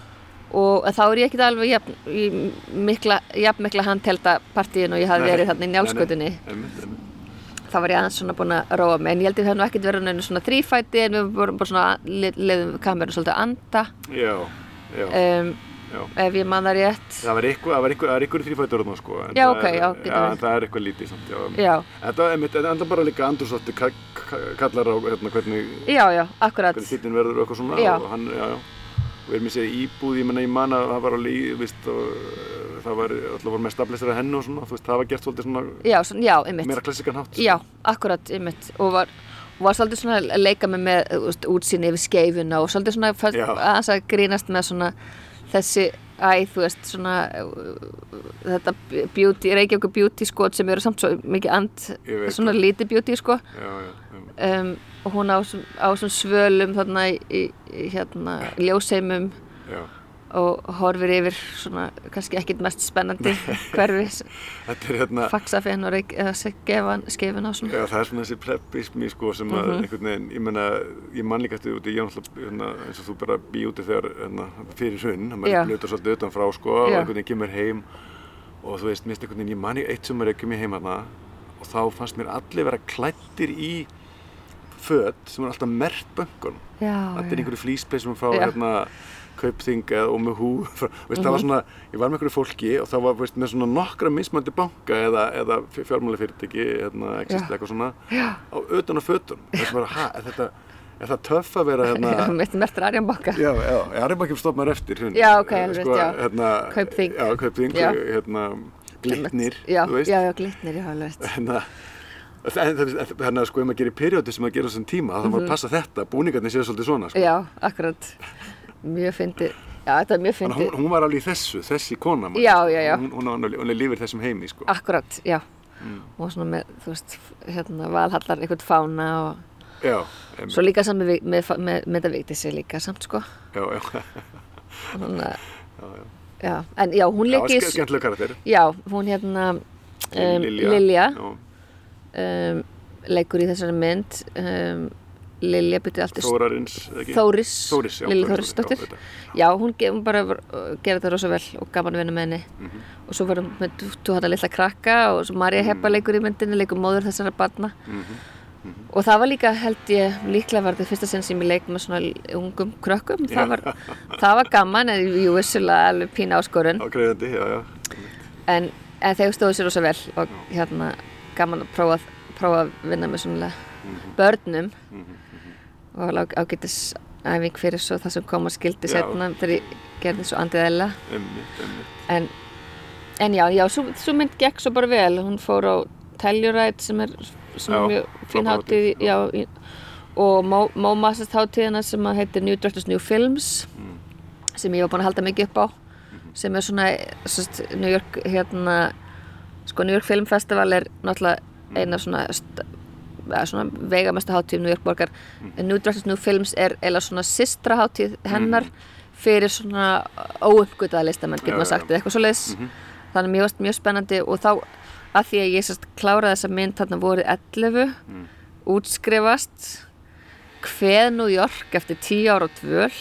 og en þá er ég ekkert alveg jafn, í mikla, jafn mikla handtelda partíin og ég hafði verið þarna í njálskötunni. Þá var ég aðeins svona búin að róa mig, en ég held ég hef nú ekkert verið neina svona þrýfæti en við vorum bara svona, le- leiðum kameru svolítið að anda, Já, já, um, já. ef ég man það rétt. Það var það það eitthvað þrýfættur þarna sko. en Já, það ok, er, já, getur Já, verið. en það er eitthvað lítið samt, en það bara líka andursátti kallar á hérna hvernig, já, já, akkurat. hvernig þittin verður og eitthvað svona og hann, við erum í sér íbúð, ég menna, ég man að það var alveg, víst, og uh, það var, alltaf voru með staflisir að hennu og svona, þú veist, það var gert svolítið svona Já, svona, já, einmitt. meira klassikan hátt. sko. Já, akkurat, einmitt og var, var svolítið svona að leika mig með þú veist, útsýni yfir skeifuna og svolítið svona aðeins að grínast með svona þessi, æ, þú veist, svona þetta beauty, Reykjavík beauty skot sem eru samt svo mikið and, svona lítið beauty sko Já, já, já. um, og hún á, þessum svölum þarna í, í, í hérna ljóseimum já. og horfir yfir svona kannski ekkit mest spennandi hverfi Þetta er hérna, faxafinn og skeifin á svona Já, það er svona þessi plebbismi sko sem að Mhm. einhvern veginn, ég menna, ég man líka eftir úti, ég er náttúrulega hérna, eins og þú bara bý úti þegar hérna, fyrir hrunn, það maður blöta svolítið utanfrá sko og Já. einhvern veginn kemur heim og þú veist, mist einhvern veginn, ég man ég eitt sem er ekki mér heim hérna og þá fannst mér allir vera klættir í föt sem er alltaf mert böngun. Já, Allir já. einhverju flýspeysum frá Já. hérna kaupþing eða og með hú frá, veist, það var svona, ég var með einhverju fólki og það var veist, með svona nokkra mismandi banka eða, eða fjármálafyrirtæki hérna, exist Já. eitthvað svona Já. á að ha, er þetta er það töff að vera hérna mitt mertur Arjanbakka já, já, er bara ekki stofnar eftir hrun, Já, ok, alveg rétt, já. hérna, Kaupþing. já, kaupþing, Já. hérna glitnir, já, þú veist já, já, glitnir, já, alveg hérna er þannig að sko ef maður gerir periódi sem maður gerir á þessum tíma þá maður að passa þetta, búningarnir séu svolítið svona sko. Mhm. Já, akkurat Mjög fyndið Já, þetta er mjög fyndið hún, hún var alveg í þessu, þessi kona mann, Já, já, já. Hún, hún, hún, lífið þessum heimi sko. Akkurat, já Mm. Og svona með, þú veist, hérna Valhallar, einhvern fána og Já, Svo líka samt með, með, með, með þetta vikti sig líka samt, sko já, já, Þannig að, já, já. já En já, hún Já, leikir ske- skemmtileg karakter. Já, hún hérna um, Lilja Já, um, leikur í þessari mynd um, Lilja byrja alltaf Þórarins? Þóris, Þóris. Lilja Þóris, Þórisdóttir já, hún, hún bara gerir þetta rosa vel og gaman að vinna með henni Mhm. og svo verðum við þú hætta litla krakka og svo Marja Heppa leikur í myndinni, leikur móður þessara barna Mhm. og það var líka held ég, líklega var þetta fyrsta sinn sem ég leik með svona ungum krökkum það var, það var gaman en jú, vissulega alveg pína áskorun Ágreðandi, já, já. en, en þeir stóðu sér rosa vel og hérna gaman að prófa, prófa að vinna með svona Mhm. börnum. Og alveg ágætis æfing fyrir svo það sem kom að skildi setna þegar ég gerði svo andið eðla en, en já, já, svo, svo mynd gekk svo bara vel. Hún fór á Tellurite sem er er mjög fín hátíð. já, í, og MoMA's hátíðina sem að heitir New Directors New Films Mm. sem ég var búin að halda mikið upp á sem er svona sest, New York hérna sko New York Film Festival er náttúrulega eina svona, svona veigamesta hátíð New York borgar. En New Directors New Films er eða svona sistra hátíð hennar fyrir svona óuppgötaða listamenn getur Já, maður sagt eða eitthvað svo leiðis þannig mjög, mjög spennandi og þá að því að ég sérst kláraði þessa mynd þarna voru 11 Mm. útskrifast hveð New York eftir 10 ára á dvöl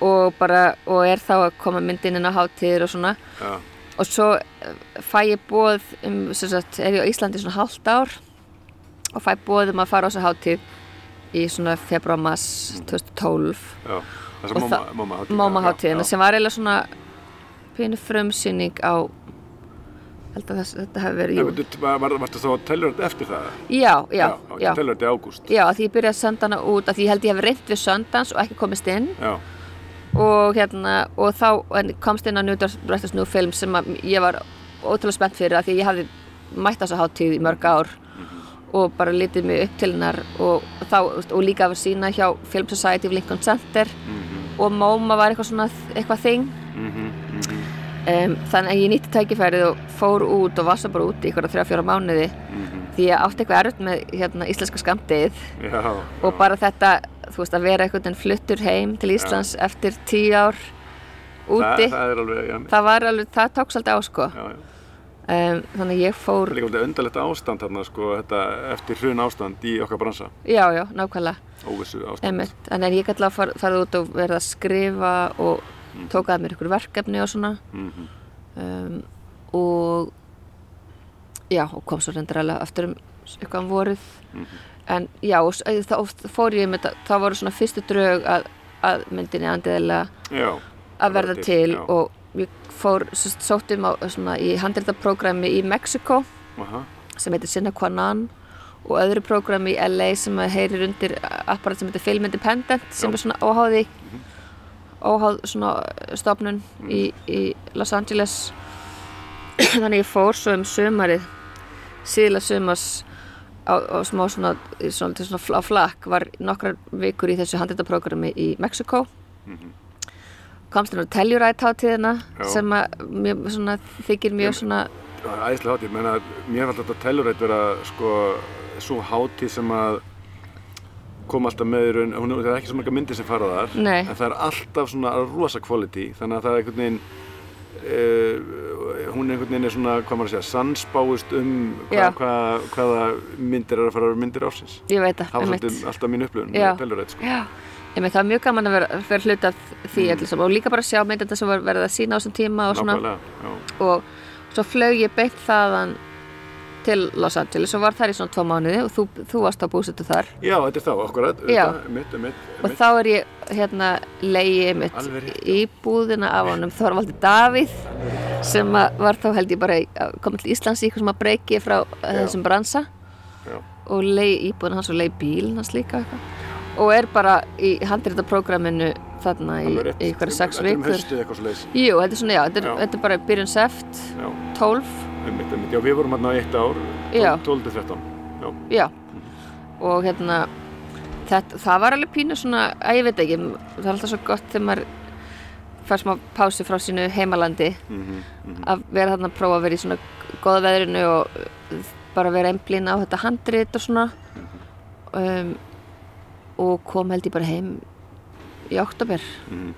og bara, og er þá að koma myndin inn á hátíðir og svona. Já, og svo eh, fæ ég bóð um, sagt, er ég á Íslandi svona hálft ár og fæ bóð um að fara á þessa hátíð í svona februar-mars 2012 já. Það sem Og mamma, það- mamma hátíð. Máma já, hátíðina já. sem var eiginlega svona pínu frumsýning á held að þess, þetta hefði verið, Já, veitu, var, var, varstu þá þetta eftir það? Já, já, já í ágúst? Já, því ég byrjaði að senda hana út að því ég held ég hef reynd við söndans og ekki komist inn Já, og hérna, og þá komst inn New Directors New Film sem að ég var ótrúlega spennt fyrir að því ég hafði mætt þessa hátíð í mörg ár og bara litið mig upp til hennar og þá, og líka að sína hjá Film Society of Lincoln Center og MoMA var eitthvað svona, eitthvað þing. Mhm, mhm, um, þannig að ég nýtti tækifærið og fór út og var svo bara út í eitthvað þrjá fjóra mánuði mhm. því ég átti eitthvað erfitt með hérna, íslenska skamdið Já, og bara þetta, þú veist, að vera einhvern veginn fluttur heim til Íslands eftir tíu ár úti, það, það alveg, já, það var alveg, það tók svolítið á sko. Já, já. um, þannig að ég fór, líka alveg undarlegt ástand þarna, sko, þetta eftir hrun ástand í okkar bransa, já, já, nákvæmlega. Óvissu ástand. einmitt, en ég gæti að fara, út og verða að skrifa og tók að mér ykkur verkefni og svona. Mhm, um, og já, og kom svo reyndar alveg aftur um eitthvað um vorið en já, s- þá fór ég með þetta, þá voru svona fyrstu drög að, að myndinni andiðilega að verða til já. og ég fór, sóttum á svona í handreitaprógrami í Mexiko aha, sem heitir Sinna Quanan og öðru prógrami í LA sem að heyrir undir apparat sem heitir Film Independent sem Já. er svona óháði óháð svona stofnun í, í Los Angeles. Þannig ég fór svo um sömarið síðla sömars á, á smá svona, svona, svona á flakk var nokkrar vikur í þessu handreitaprógrami í Mexiko komst inn á Tellurite hátíðina Já. sem að svona, þykir mjög svona æðislega hátíð, menna, mér fannst þetta tellurætt vera, sko, svo hátíð sem að koma alltaf með í raun, hún það er ekki svo marga myndir sem fara þar, Nei. en það er alltaf svona rosa quality, þannig að það er einhvern veginn, uh, hún einhvern veginn er svona, hvað maður að segja, sannspáist um hva, hva, hvaða myndir er að fara að vera myndir ársins. ég veit Það var einmitt. svolítið alltaf mín upplifun Já. með tellurætt, sko. Já, ég það var mjög gaman að vera, vera hluta af því Mm. og líka bara að sjá myndin sem var verið að sína á þessum tíma og svona Nákvæmlega, já. og svo flög ég beint þaðan til Los Angeles og var þar í svona tvo mánuði og þú, þú varst á búsetu þar Já, þetta er þá, akkurat, Já. mitt, mitt, og þá er ég hérna leiði mitt Alveg rétt, í búðina af honum Þorvaldi Davíð sem var þá held ég bara koma til Íslands í eitthvað sem að breyki frá Já. þessum bransa Já. og leiði íbúðina hans og leiði bíl hans líka eitthvað og er bara í handréttaprógraminu þarna í, eitthvað sex Þetta er um vikur haustið eitthvað svo leiðis. Jú, þetta er svona, já, þetta er, þetta er bara byrjun seft, 12, einmitt, einmitt. Já, við vorum hérna í eitt ár, Já. 12-13. Já, já og hérna þetta, það var alveg pínu svona, að ég veit ekki það er alltaf svo gott þegar maður fær smá pási frá sínu heimalandi mhm, mhm. að vera þarna að prófa að vera í svona góða veðrinu og bara vera einblín á þetta handrit og svona um, og kom held ég bara heim í oktober Mhm.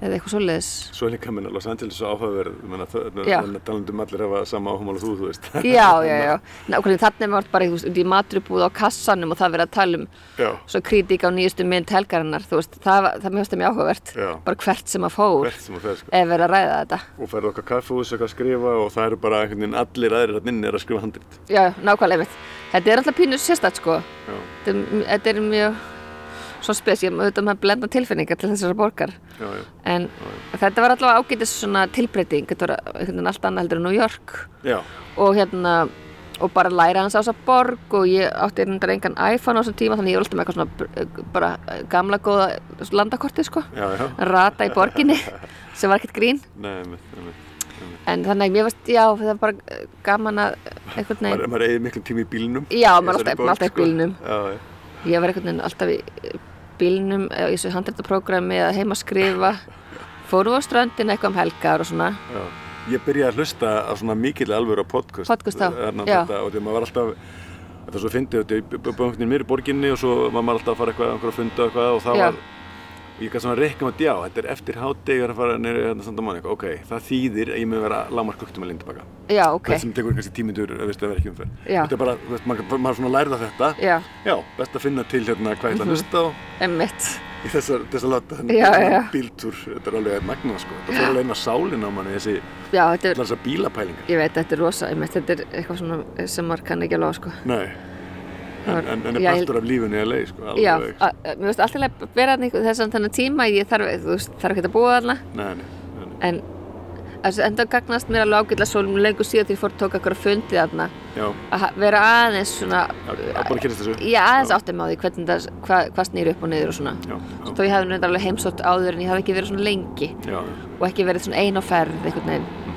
Eða eitthvað svoleiðis Svo er líka minna Los Angeles svo áhugaverð, Já. er talandum allir hafa sama áhumál og þú, þú veist. já, já, já, nákvæmlega þannig var bara þú veist, út í maturubúð á kassanum og það verið að tala um Já, svo kritík á nýjustu mynd helgarinnar þú veist, það, það mjög stæmi áhugavert Já. bara hvert sem að fór sem að fer, sko. ef verið að ræða þetta Og færðu okkar kaffehús eitthvað að skrifa og það eru bara allir aðrir að inni er að skrifa handrit. já, nákvæmlega þetta er alltaf pínu sérstætt sko Já, svo spesjum, auðvitað með blenda tilfinningar til þessara borgar já, já, en þetta var allavega ágætis svona tilbreyting þetta var veginn allt annað heldur en New York já, og hérna og bara læra hans á þessa borg og ég átti reyndar engan iPhone á þessum tíma þannig ég var alltaf með eitthvað svona br- bara gamla góða landakortið sko já, já. rata í borginni sem var ekkert grín Nei, einmitt, einmitt. en þannig að mér veist, já, það var bara eh, gaman að Maður, veginn, maður eigið miklu tíma í bílnum. já, maður alltaf, borg, alltaf í sko. bílnum Já, já. ég var einhvern veginn alltaf í bílnum eða í þessu handrættaprógrami eða heima að skrifa fóru á ströndin eitthvað um helgar og svona Já. Ég byrjaði að hlusta á svona mikill alvöru á podcast. Podcast Þarna já. Þetta, og því maður var alltaf, þetta er svo fyndið, þetta er böngnir mér í borginni og svo var maður alltaf að fara eitthvað, að funda eitthvað og það Já. var, og ég gæti svona að reikna með já, þetta er eftir hátdegar að fara neyri hérna Santa Monica, ok, það þýðir að ég með vera lámar klukkutum að linda baka. Já, ok. það sem tekur kannski tímindur að að vera ekki umferð Já. þetta er bara, veist, maður, maður svona lærða þetta. Já, já, best að finna til hérna hvað ég ætla að hlusta á. Emmitt. í þessar, þessar láta Já, já. bíltúr, þetta er alveg magna sko, þetta fór alveg inn á sálinn á manni þessi, er, allar þessar bílapælingar. Ég veit, þetta er rosa, en, en, en er partur af lífunni að leið sko, Já, að, að- mér finnst alltaf að vera þessan þennan tíma, ég þarf, veist, þarf ekki að búa þarna, nei, nei, nei, en enda gagnast mér alveg ágætlega svo lengur síðan því ég fór að tóka eitthvað fundi þarna, já, að vera aðeins svona, já, að aðeins átti með á því hvað, hvað snýr upp og niður og svona. Þó ég nefndar alveg heimsótt áður en ég hafði ekki verið svona lengi já, og ekki verið svona ein á ferð einhvern veginn.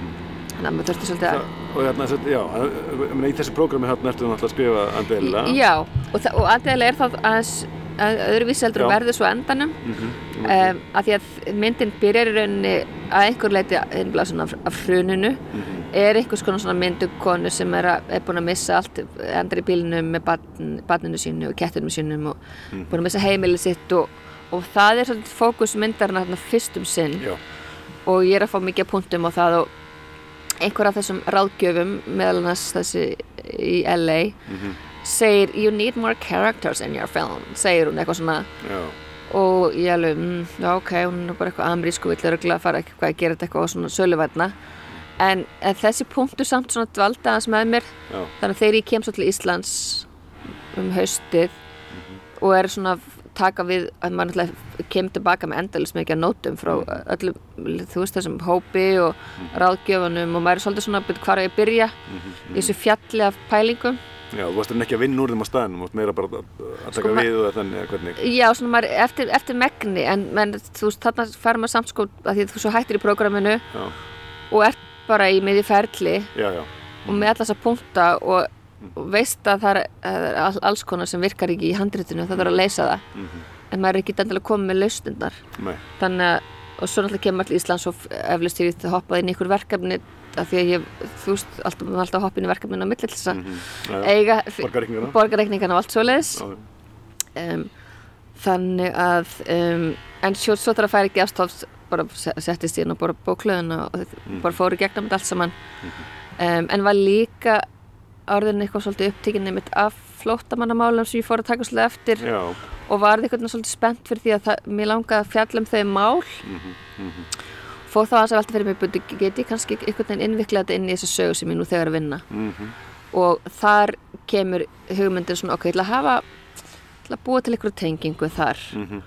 Þannig að maður þurfti svolítið að... Og hérna, já, ég meina í þessu prógrami hérna ertu náttúrulega að skrifa Andela Já, og, og aðeins er það aðeins að öðruvísi heldur Já. og verður svo endanum. Mhm, um, að því að myndin byrjar í rauninni að einhver leiti einblá svona af, af hruninu. Mhm, er einhvers konar svona myndu konu sem er, að, er búin að missa allt endar í bílnum með barn, barninu sínu og kettunum sínum og Mhm. búin að missa heimilið sitt og, og það er svolítið fókus myndarinn þarna fyrstum sinn. Já, og ég er að fá mikið punktum á það og einhver af þessum ráðgjöfum meðal annars þessi í LA mhm, segir you need more characters in your film segir hún eitthvað svona. Já, og ég alveg, mm, já ok, hún er bara eitthvað amerísku vill örgulega að fara eitthvað að gera eitthvað svona söluvætna en, en þessi punktur samt svona dvalda hans með mér. Já, þannig að þegar ég kem svo til Íslands um haustið og er svona taka við að maður náttúrulega kem tilbaka með endalist mikið að nótum frá öllum, þú veist þessum hópi og ráðgjöfunum og maður er svolítið svona að byrja hvar á ég að byrja? Í þessu fjalli af pælingum. Já, þú varst en ekki að vinna úr þeim á staðinum, þú varst meira bara að, að taka Sko, við og þannig að hvernig, Já, svona maður eftir, eftir megni en, menn, þú veist, þarna fer maður samt sko að því að þú svo hættir í prógraminu já, og ert bara í miði ferli já, já, og með alltaf þessa punkta og, og veist að það er, alls konar sem virkar ekki í handritinu það þarf að leysa það. Mhm, en maður er ekki endilega komið með lausnindar nei, þannig að og svo náttúrulega kemur allir Íslands og eflust ég við hoppað inn í ykkur verkefni af því að ég, þú veist, alltaf, alltaf hoppið inn í verkefnin á milli til þess að mhm, já, já, eiga borgarreikningana, og allt svoleiðis. Já, um, þannig að um, en svo, svo þarf að færa ekki afstáfs bara se- settist ég inn og bara bóklöðuna og Mhm. bara fóru gegnum þetta allt saman. Um, en var líka orðin eitthvað svolítið upptíkinni mitt af flóttamannamálum sem ég fór að taka svolítið eftir já, og var eitthvað svolítið spennt fyrir því að það, mér langaði að fjalla um þau mál. Mhm, mhm, fór þá aðeins að velta fyrir mig bundi, get ég kannski einhvern veginn innviklað þetta inn í þessu sögu sem ég nú þegar að vinna? Mhm, og þar kemur hugmyndin svona ok, ég ætla að hafa ætla að búa til einhverju tengingu þar. Mhm,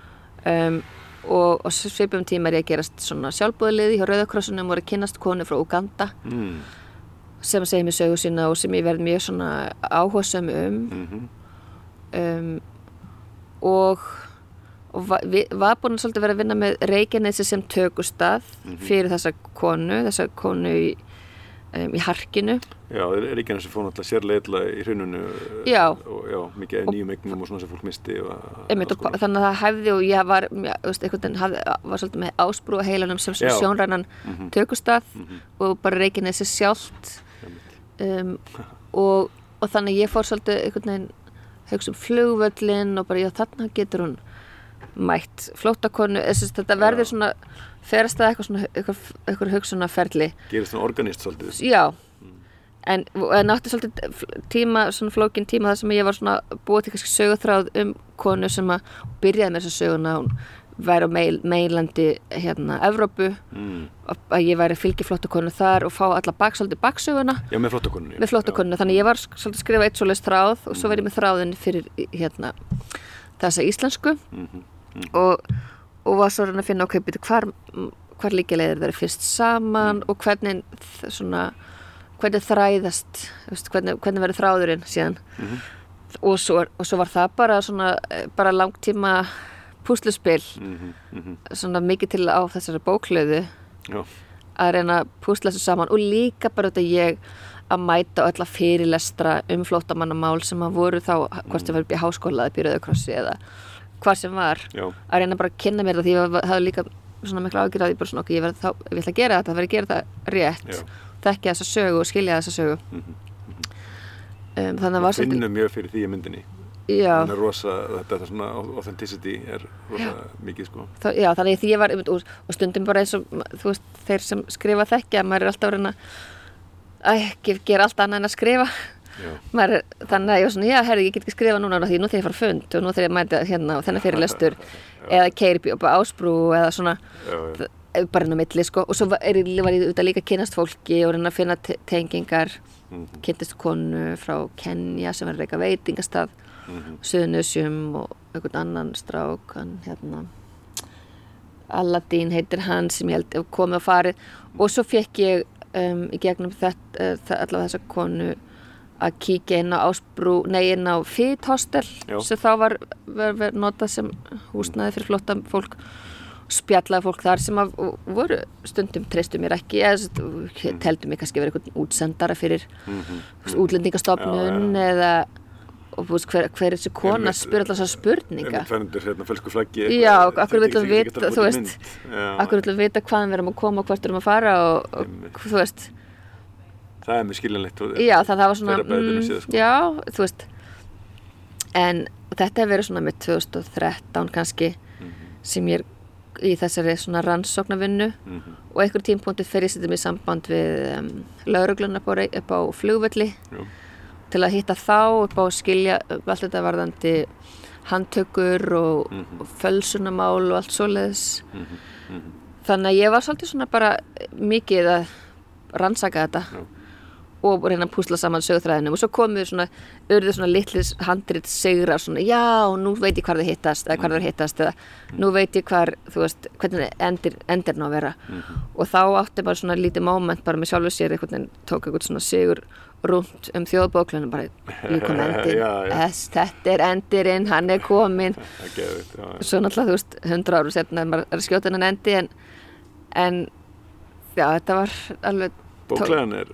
um, og, og svipum tíma er ég að gerast svona sjálfbúðliði hjá Rauðakrossunum og er að kynnast konu frá Uganda mhm, sem segir mér sögu sína og sem ég verð mjög svona áhugasum um, mhm, um og, og va, vi, var búin að vera að vinna með Reykjanesi sem tökustað fyrir þessa konu, þessa konu í, um, í harkinu já, og fór náttúrulega sérleitla í hrununu Já. og já, mikið af nýjum eignum og svona sem fólk misti og Einmitt, og, þannig að það hefði og ég var, veginn hafði, var svolítið með ásbrú heilanum sem, sem sjónrænan Mhm. tökustað Mhm. og bara Reykjanesi sjálft. Um, og, og þannig að ég fór svolítið einhvern veginn hugsa um flugvöllin og bara já þarna getur hún mætt að þetta verður svona ferast það eitthvað svona eitthvað, eitthvað hugsunarferli. Gerist svona organist svolítið? Já. En, en átti svolítið tíma svona flókin tíma þar sem ég var svona búið til kannski söguþráð um konu sem að byrjaði með þessa söguna. Hún væri á meil, meilandi hérna Evrópu mm. að ég væri fylgiflóttu konu þar og fá alla bak, svolítið baksöguna. Já, með flottakonunni með flóttakonuna, þannig ég var svolítið að skrifa eitt svoleiðis þráð og svo verið með þráðin fyrir hérna þessa íslensku. Mhm, og, og var svo að reyna að finna ok, byrju, hvar, hvar líka leiðir þeirra fyrst saman og hvernig svona, hvernig þræðast veist, hvernig, hvernig verður þráðurinn síðan. Mhm. og, svo, og svo var það bara svona, eh, bara langtíma púsluspil mhm, mhm, svona mikið til á þessari bóklöðu já, að reyna að púsla þessu saman og líka bara þetta ég að mæta öll að fyrirlestra um flóttamannamál sem að voru þá hvort sem var upp í háskóla eða Rauðakrossi eða hvað sem var já, að reyna bara að kynna mér það því ég var- hafði líka svona mikla ágjur að ég bara svona okkur, ég, verð þá, ég ætla að gera þetta, það verði að gera þetta rétt. Þekkja þessa sögu og skilja þessa sögu. Mhm. um, þannig að var við finnum mjög fyrir því í myndinni Já. Hún er rosa, þetta, þetta svona authenticity er rosa mikið sko. þá, já, þannig því ég var úr og stundum bara eins og þú veist, þeir sem skrifa þekkja maður er alltaf að reyna að ekki gera allt annað en að skrifa. Já, maður er, þannig að ég var svona, já, herri, ég get ekki skrifa núna því nú þegar ég fara fund og nú þegar ég mæta hérna á þennan fyrirlestur eða keiri upp á ásbrú eða svona já, já, bara inn á milli sko. Og svo er, var ég líka að kynast fólki og reyna að finna te- tengingar Mhm. kynntist konu frá Kenya sem er að reyka veitingastað Mhm. Suðnusjum og einhvern annan strák hann hérna Aladdin heitir hann sem ég held komið og farið og svo fekk ég um, í gegnum þetta uh, allavega þessa konu að kíkja inn á Ásbrú, nei inn á Fit Hostel Já. sem þá var, var, var notað sem húsnaði fyrir flotta fólk spjallaði fólk þar sem að voru stundum treystu mér ekki eða mm. teldu mig kannski verið einhvern útsendara fyrir mm. útlendingastofnun eða og þú veist, hver, hver er þessi kona? Einmitt, spyr alltaf þessar spurninga Einmitt fennundir hérna flaggi Já, eitthvað, akkur er ekki- vita, þú veist, Akkur viljum vita hvaðan við erum að koma og hvert við erum að fara og, og þú veist, Það er mjög skiljanlegt og- já það, það var svona, bræðinu séð, sko. já, þú veist, en þetta hefur verið svona með 2013 kannski Mhm. sem ég er í þessari svona rannsóknarvinnu. Mhm. og einhver tímpunkti fer ég setjum í samband við um, lauruglun upp, á rey- upp á flugvelli. Já. Til að hitta þá upp á að skilja allt þetta varðandi handtökur og, Mhm. og fölsunamál og allt svoleiðis Mhm. Mhm. þannig að ég var svolítið svona bara mikið að rannsaka þetta Já. og reyna að púsla saman sögþræðinum og svo komum við svona, urðu svona litlis handrit sigrar svona, já, nú veit ég hvar þið hittast eða hvar þið hittast eða nú veit ég hvar, þú veist, hvernig endir, endir ná að vera Mhm. og þá átti bara svona lítið moment bara með sjálfu sér einhvern veginn tók einhvern svona sigur rúnt um þjóðbóklunum bara, ég kom endir þetta er endirinn, hann er já. svo náttúrulega, þú veist, hundra árum setna er maður að skjóta hennan endi en, en já, þetta var alveg, Bóklegan er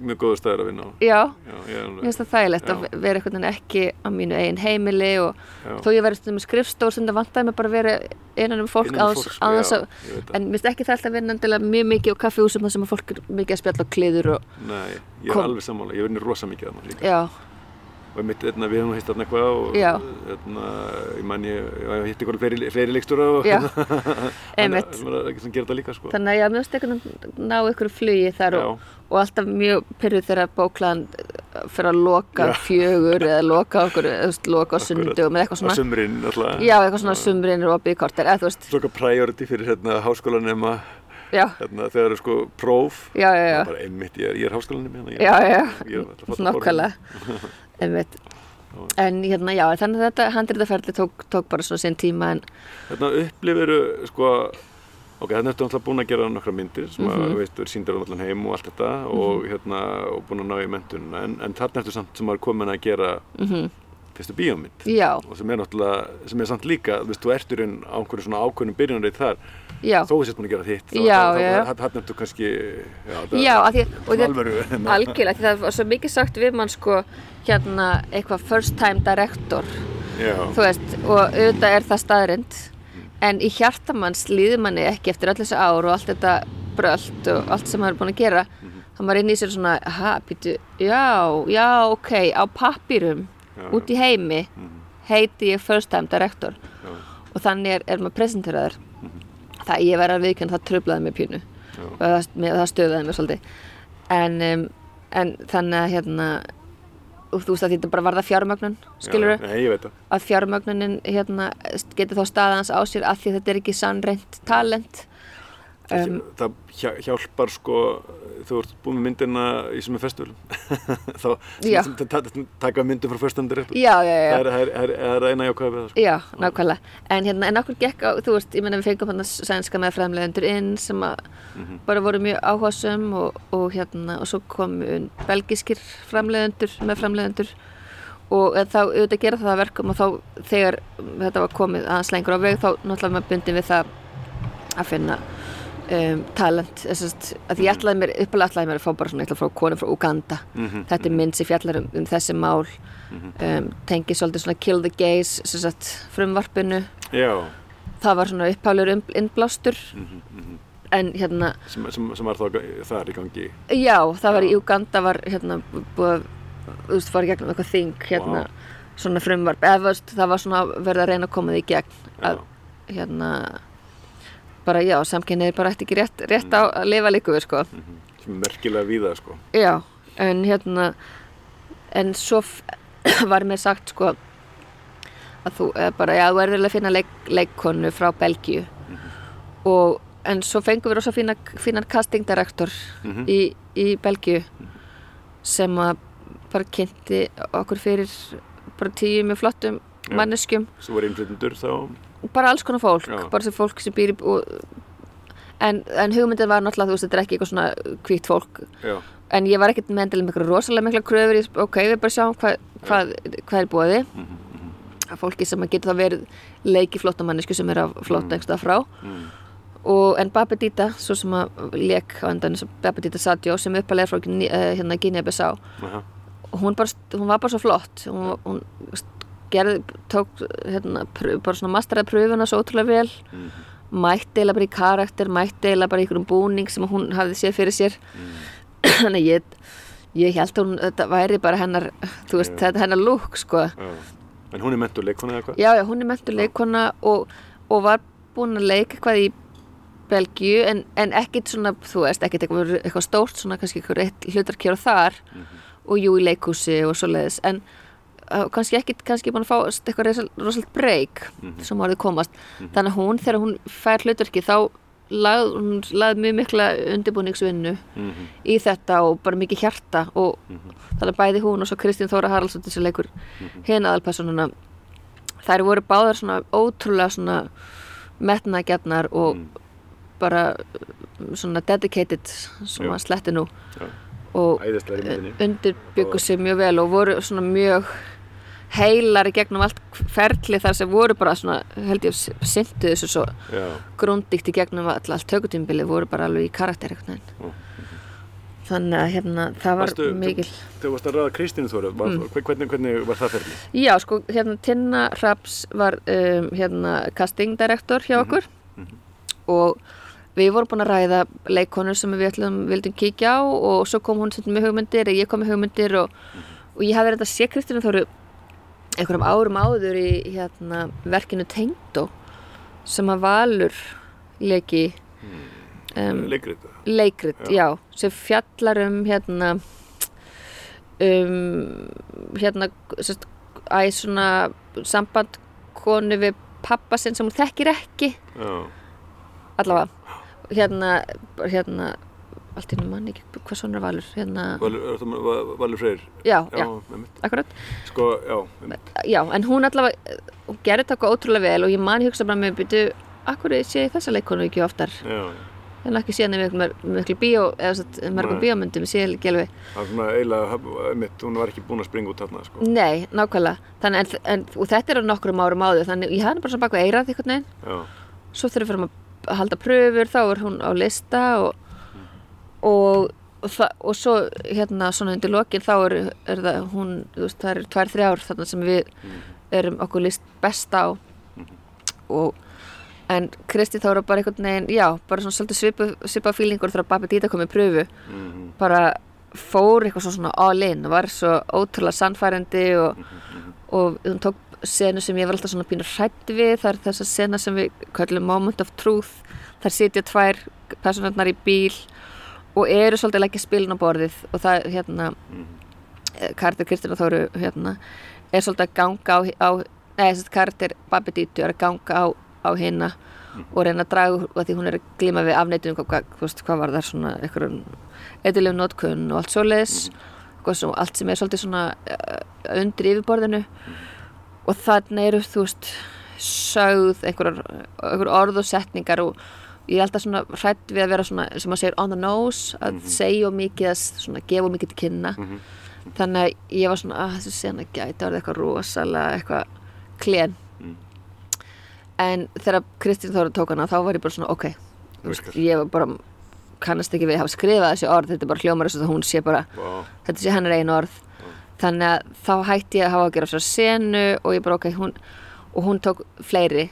mjög góður staður að vinna á já Já, ég finnst það þægilegt Já. að vera einhvern veginn ekki á mínu eigin heimili og Já. þó ég verið stundum skrifstór sem það vantaði mig bara að vera innan um fólk um á sko, þess já, að ég það. en mér finnst ekki það alltaf vinna endilega mjög mikið á kaffihúsum þar sem að fólk er mikið að spjalla á kliður og Nei, ég er Kom. alveg sammála, ég vinni rosa mikið þarna líka já, og mitt, hérna, við hefum hitt þarna eitthvað og Já. hérna, ég man ég, ég hitt eitthvað fleiri, fleiri leikstjóra og Já, Þannig að maður er ekki sem þetta líka sko þannig að já, mér finnst einhvern veginn ná ykkur flugi þar og, og alltaf mjög pyrruð þegar bóklaðan fyrir að loka Já. fjögur eða loka okkur, eða þú veist, loka á sundugum eða eitthvað á svona. sumrin alltaf já, eitthvað svona sumrin er opið í korter eða þú veist, Svona priority fyrir hérna háskólanema. Já, hérna þegar það er sko próf. Já, já, já. bara einmitt, ég er, er háskólanemi hérna, Já, já, falla nákvæmlega. einmitt. En hérna, já, þannig að þetta handritaferli tók, tók bara svona sinn tíma en Hérna upplifiru sko ok, þannig ertu alltaf búin að gera nokkra myndir sem að, Mhm. veist, er síndir á allan heim og allt þetta og hérna, og búin að ná í mentununa en, en þarna ertu samt sem að komin að gera mm fyrstu bíómynd. Já, og sem er náttúrulega, sem er samt líka þú veist, þú ertur inn á einhverju svona ákveðnum byrjunarreit þar, já, þó þú sést búin að gera þitt þarna ertu kannski já, alvöru hérna. algjörlega, því það var svo mikið sagt við mann sko, hérna, eitthvað first time director, já, þú veist og auðvitað er það staðrind en í hjartamanns líður manni ekki eftir öll þessi ár og allt þetta brölt og allt sem maður er búin að gera þá maður er inn í sér svona, ha, býtu já, já, ok, á pappýrum já, út í heimi Mhm. heiti ég first time director. Já, og þannig er, er maður presenteraður. Það ég verið að viðkjönd það tröflaði mig pínu. Og það, það stöðaði mig svolítið. En, um, en þannig að hérna þú veist að þetta bara varða fjármögnun skilur það. Að fjármögnunin hérna, getur þá staðans á sér af því að þetta er ekki sannreint talent. Um, það hjá- hjálpar sko þú ert búin með myndina í sem er festival þá taka myndin frá fyrstum direktor já, já, já, það er, er, er, eina jákvæða við það sko. Já, nákvæmlega. En hérna, en okkur gekk á, þú veist, ég menna við fengum hann að sænska með fremlegendur inn sem að Mhm. bara voru mjög áhugasum og, og hérna, og svo komu belgiskir fremlegendur með fremlegendur og þá auðvitað gera það að verkum og þá þegar þetta var komið aðeins lengur á veg þá náttúrulega maður bundin við það að finna um, talent þessast, að ég ætlaði mér, uppalega ætlaði mér að fá bara svona, ég ætlaði að fá konu frá Uganda. Mhm, þetta er mynd sem fjallar um, um þessi mál. Um, tengi svolítið svona kill the gays sem sagt, frumvarpinu. Já. Það var svona upphálur innblástur. Mhm, mhm. en hérna, sem, sem, sem var þá þar í gangi? Já, það var í Já. Uganda var hérna búið að, þú veist, fara í gegnum eitthvað þing hérna, Vá. svona frumvarp. Eða það var svona verið að reyna að koma því í gegn að hérna bara já, samkynniðir bara ætti ekki rétt, rétt á að lifa líku við sko. Sem er merkilega víða sko. Já, en hérna en svo var mér sagt sko að þú eða bara, já, þú erður að finna leik, leikkonu frá Belgíu. Og en svo fengum við rosa fína, fínan castingdirektor Mhm. í, í Belgíu sem að bara kynnti okkur fyrir bara tíu með flottum manneskjum. Sem var innflytundur þá bara alls konar fólk, Já. bara sem fólk sem býr í og, en, en hugmyndin var náttúrulega þú veist, þetta er ekki eitthvað svona hvítt fólk. Já, en ég var ekkert með endilega eitthvað rosalega mikla kröfur í, ok, við bara sjáum hvað, hvað, hvað er búið Mhm, að fólki sem að getur þá verið leiki flottamannisku sem er að flotta einhverstað frá. Mm, og en Babedita, svo sem að leik á endan, Babedita Sadio sem uppalega er frá uh, hérna Guinea-Bissau aha, og hún, hún var bara svo flott. Hún, hún gerði, tók hérna, bara svona masteraði pröfuna svo ótrúlega vel. Mhm, mætti eila bara í karakter, mætti eila bara í einhverjum búning sem hún hafði séð fyrir sér. Þannig að ég ég held að hún, þetta væri bara hennar þú veist, Já. þetta hennar lúk sko. Já. En hún er mentur leikona eða hvað? já, já, hún er mentur leikona og, og var búin að leika eitthvað í Belgíu en, en ekkit svona, þú veist, ekkit eitthvað, eitthvað stórt svona kannski eitthvað eitt hlutarkjör þar. Og jú í leikhúsi og svoleiðis. En kannski ekkit kannski búin að fá eitthvað rosalega breyk sem orðið komast. Þannig að hún þegar hún fær hlutarki þá lagði hún lagði mjög mikla undirbúningsvinnu Mhm, í þetta og bara mikið hjarta og þannig að bæði hún og svo Kristín Þóra Haraldsdóttir sem leikur hinn aðalpersonuna þær voru báðar svona ótrúlega svona metnaðgjarnar og bara uh, svona dedicated að sletti nú. Og æðislega í myndinni undirbyggu sig mjög vel og voru svona mjög heilar í gegnum allt ferli þar sem voru bara svona held ég syndu þessu svo já, grundíkt í gegnum all, allt tökutímbili voru bara alveg í karakter eitthvað Ó, þannig að hérna það var Varstu- mikil þú varst að ræða Kristínu Þóru Mm. hvernig, hvernig var það ferli? Já, sko, hérna Tinna Raps var um, hérna casting director hjá okkur. og við vorum búin að ræða leikonur sem við ætlum, vildum kíkja á og svo kom hún með hugmyndir eða ég kom með hugmyndir og, og ég hafði að sé Kristínu Þóru einhverjum árum áður í hérna, verkinu Tengdó sem að Valur leki um, leikrit leikrit, Já. já. sem fjallar um hérna um hérna sest, æ, svona samband konu við pappa sinn sem hún þekkir ekki já, allavega hérna, hérna allt nú mann ekki hvað svona er valur hérna, Valur, er Valur Freyr? Já, já, já, akkurat. Sko, já, einmitt. já, en hún allavega hún gerði þetta okkur ótrúlega vel og ég man hugsa bara með byrju, akkur sé þessa leikonu ekki oftar? Já, já en ekki síðan miklu, miklu bíó eða mörgum bíómyndum ekki alveg. Það var svona eiginlega, einmitt, hún var ekki búin að springa út þarna sko. Nei, nákvæmlega. Þannig, en, en, og þetta er á nokkrum árum áður þannig ég hafði bara svona bak við eirað einhvern veginn. Já, svo þegar við að halda pröfur þá er hún á lista og, og, og, svo hérna svona undir lokin þá er, er það hún, þú veist, það eru tvær, þrjár þarna sem við erum okkur list best á. Og en Kristi þá eru bara einhvern veginn já, bara svona svolítið svipa, svipa fílingur þegar Babi Dita kom í pröfu mhm, bara fór eitthvað svo svona all in og var svo ótrúlega sannfærandi og, og hún tók senu sem ég var alltaf svona pínur hrætt við það er þess að sena sem við kallum moment of truth. Þar sitja tvær personarnar í bíl og eru svolítið leggja spilin á borðið og það hérna karakter Kristina Þóru hérna er svolítið að ganga á, á nei, að karakter Babi Dítu er að ganga á, á hinna og reyna að draga úr og því hún er að glíma við afneitum hvað, hvað, hvað, var það svona einhverjum eitthilegu notkun og allt svoleiðis. Mm. svo, allt sem er svolítið svona uh, undir yfirborðinu. Og þannig eru þú veist sögð einhver orð og setningar og ég er alltaf svona hrætt við að vera svona sem maður segir on the nose að segja og mikið að svona gefa og mikið til kynna. Þannig að ég var svona að þessu sena gæti að vera eitthvað rosalega eitthvað klen. Mm. en þegar Kristín Þóra tók hana þá var ég bara svona ok. Virkar. ég var bara kannast ekki við að hafa skrifað þessi orð þetta er bara hljómar þess að hún sé bara Vá, þetta sé hennar einu orð. Þannig að þá hætti ég að hafa að gera svo senu og ég bara ok hún, og hún tók fleiri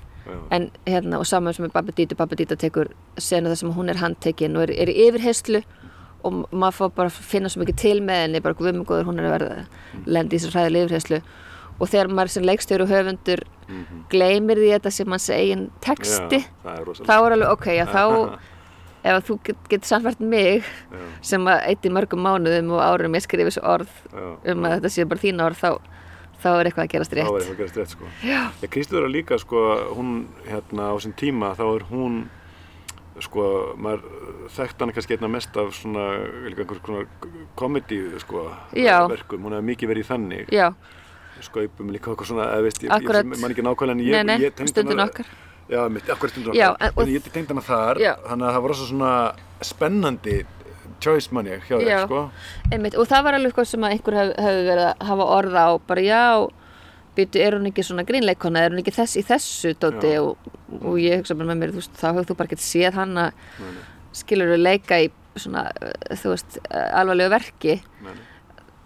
en hérna og saman sem Dítu Babi Dítu tekur senu þar sem hún er handtekinn og er, er í yfirheyslu og maður fór bara að finna svo mikið til með henni bara við með góður hún er að verða lendi í þessu hræðilega yfirheyslu og þegar maður sem leikstjóri og höfundur gleymir því þetta sem hans eigin texti Já, er þá er alveg ok, já þá ef þú get, getur samfært mig Já, sem að eitt í mörgum mánuðum og árum ég skrifi þessu orð já. um að þetta sé bara þín orð þá, þá er eitthvað að gerast Þá er rétt eitthvað að gerast rétt sko. Já. Ég Kristur er líka sko, hún hérna á þessum tíma þá er hún sko, maður þekkt hana kannski einna mest af svona, komedi sko, Já. verkum, hún hefur mikið verið í þannig já, skaupum líka eitthvað svona, eða veist, ég, Akkurat. ég man ekki nákvæmlega en ég, nei, nei, ég tengdi stundin hana- okkar Já, mitt, akkur stundin Já, okkar, en- en ég tengdi hana þar, Já. þannig að það var rosa svona spennandi choice mann ég hjá þér, sko. Einmitt, og það var alveg eitthvað sem að einhver hef, hefði verið að hafa orða á bara já, byrju, er hún ekki svona grínleikona, er hún ekki þess í þessu dóti og, og ég hugsa bara með mér, þú veist, þá hefur þú bara getið séð Nei, nei, skilur við leika í svona, uh, þú veist, uh, alvarlegu verki. Nei,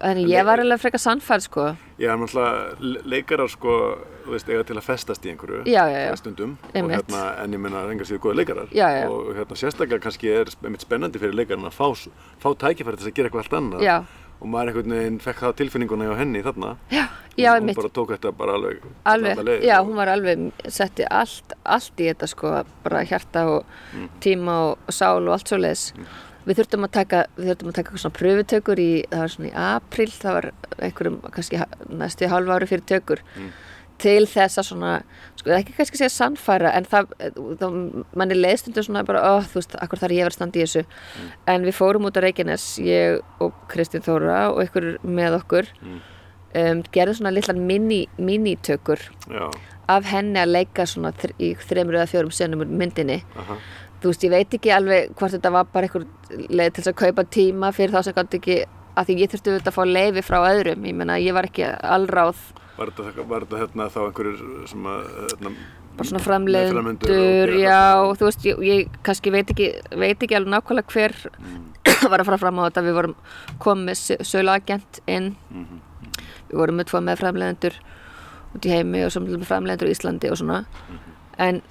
en En ég var alveg frekar sannfærd sko. Já, náttúrulega le- leikarar sko, þú veist, eiga til að festast í einhverju Já, já, já. stundum. Og hérna, en ég menna enga séu góða leikarar. Og hérna, sérstaklega kannski er einmitt spennandi fyrir leikarinn að fá, fá tækifæri til að gera eitthvað allt annað. Og maður einhvern veginn fekk það tilfinninguna hjá henni þarna. Já, já, einmitt, hún bara tók þetta bara alveg alveg, já, og- hún var alveg setti allt, allt í þetta sko bara hjarta og Mhm. tíma og, sál og allt svo leiðis við þurftum að taka, við þurftum að taka svona pröfutökur í, það var svona í april það var einhverjum kannski næstu hálf ári fyrir tökur Mm. til þess að svona, sko ekki kannski segja sannfæra en það, þá, manni leiðstundu svona bara, ó, þú veist, akkur þar ég verið standi í þessu Mm. en við fórum út á Reykjanes ég og Kristín Þóra og einhver með okkur Mm. um, gerðum svona litlan mini, minitökur af henni að leika svona í þremur eða fjórum senum myndinni aha, þú veist, ég veit ekki alveg hvort þetta var bara einhver leið til að kaupa tíma fyrir þá sem gátt ekki að því ég þurfti auðvitað að fá leifi frá öðrum ég meina, ég var ekki allráð var þetta, var þetta hérna þá einhverjur sem að hérna, bara svona framleiðendur, já, og þú veist, ég, ég kannski veit ekki, veit ekki alveg nákvæmlega hver Mm. var að fara fram á þetta, við vorum komið söluagent inn, Mhm. við vorum með tvo með framleiðendur út í heimi og svo með framleiðendur í Íslandi og svona, Mhm. en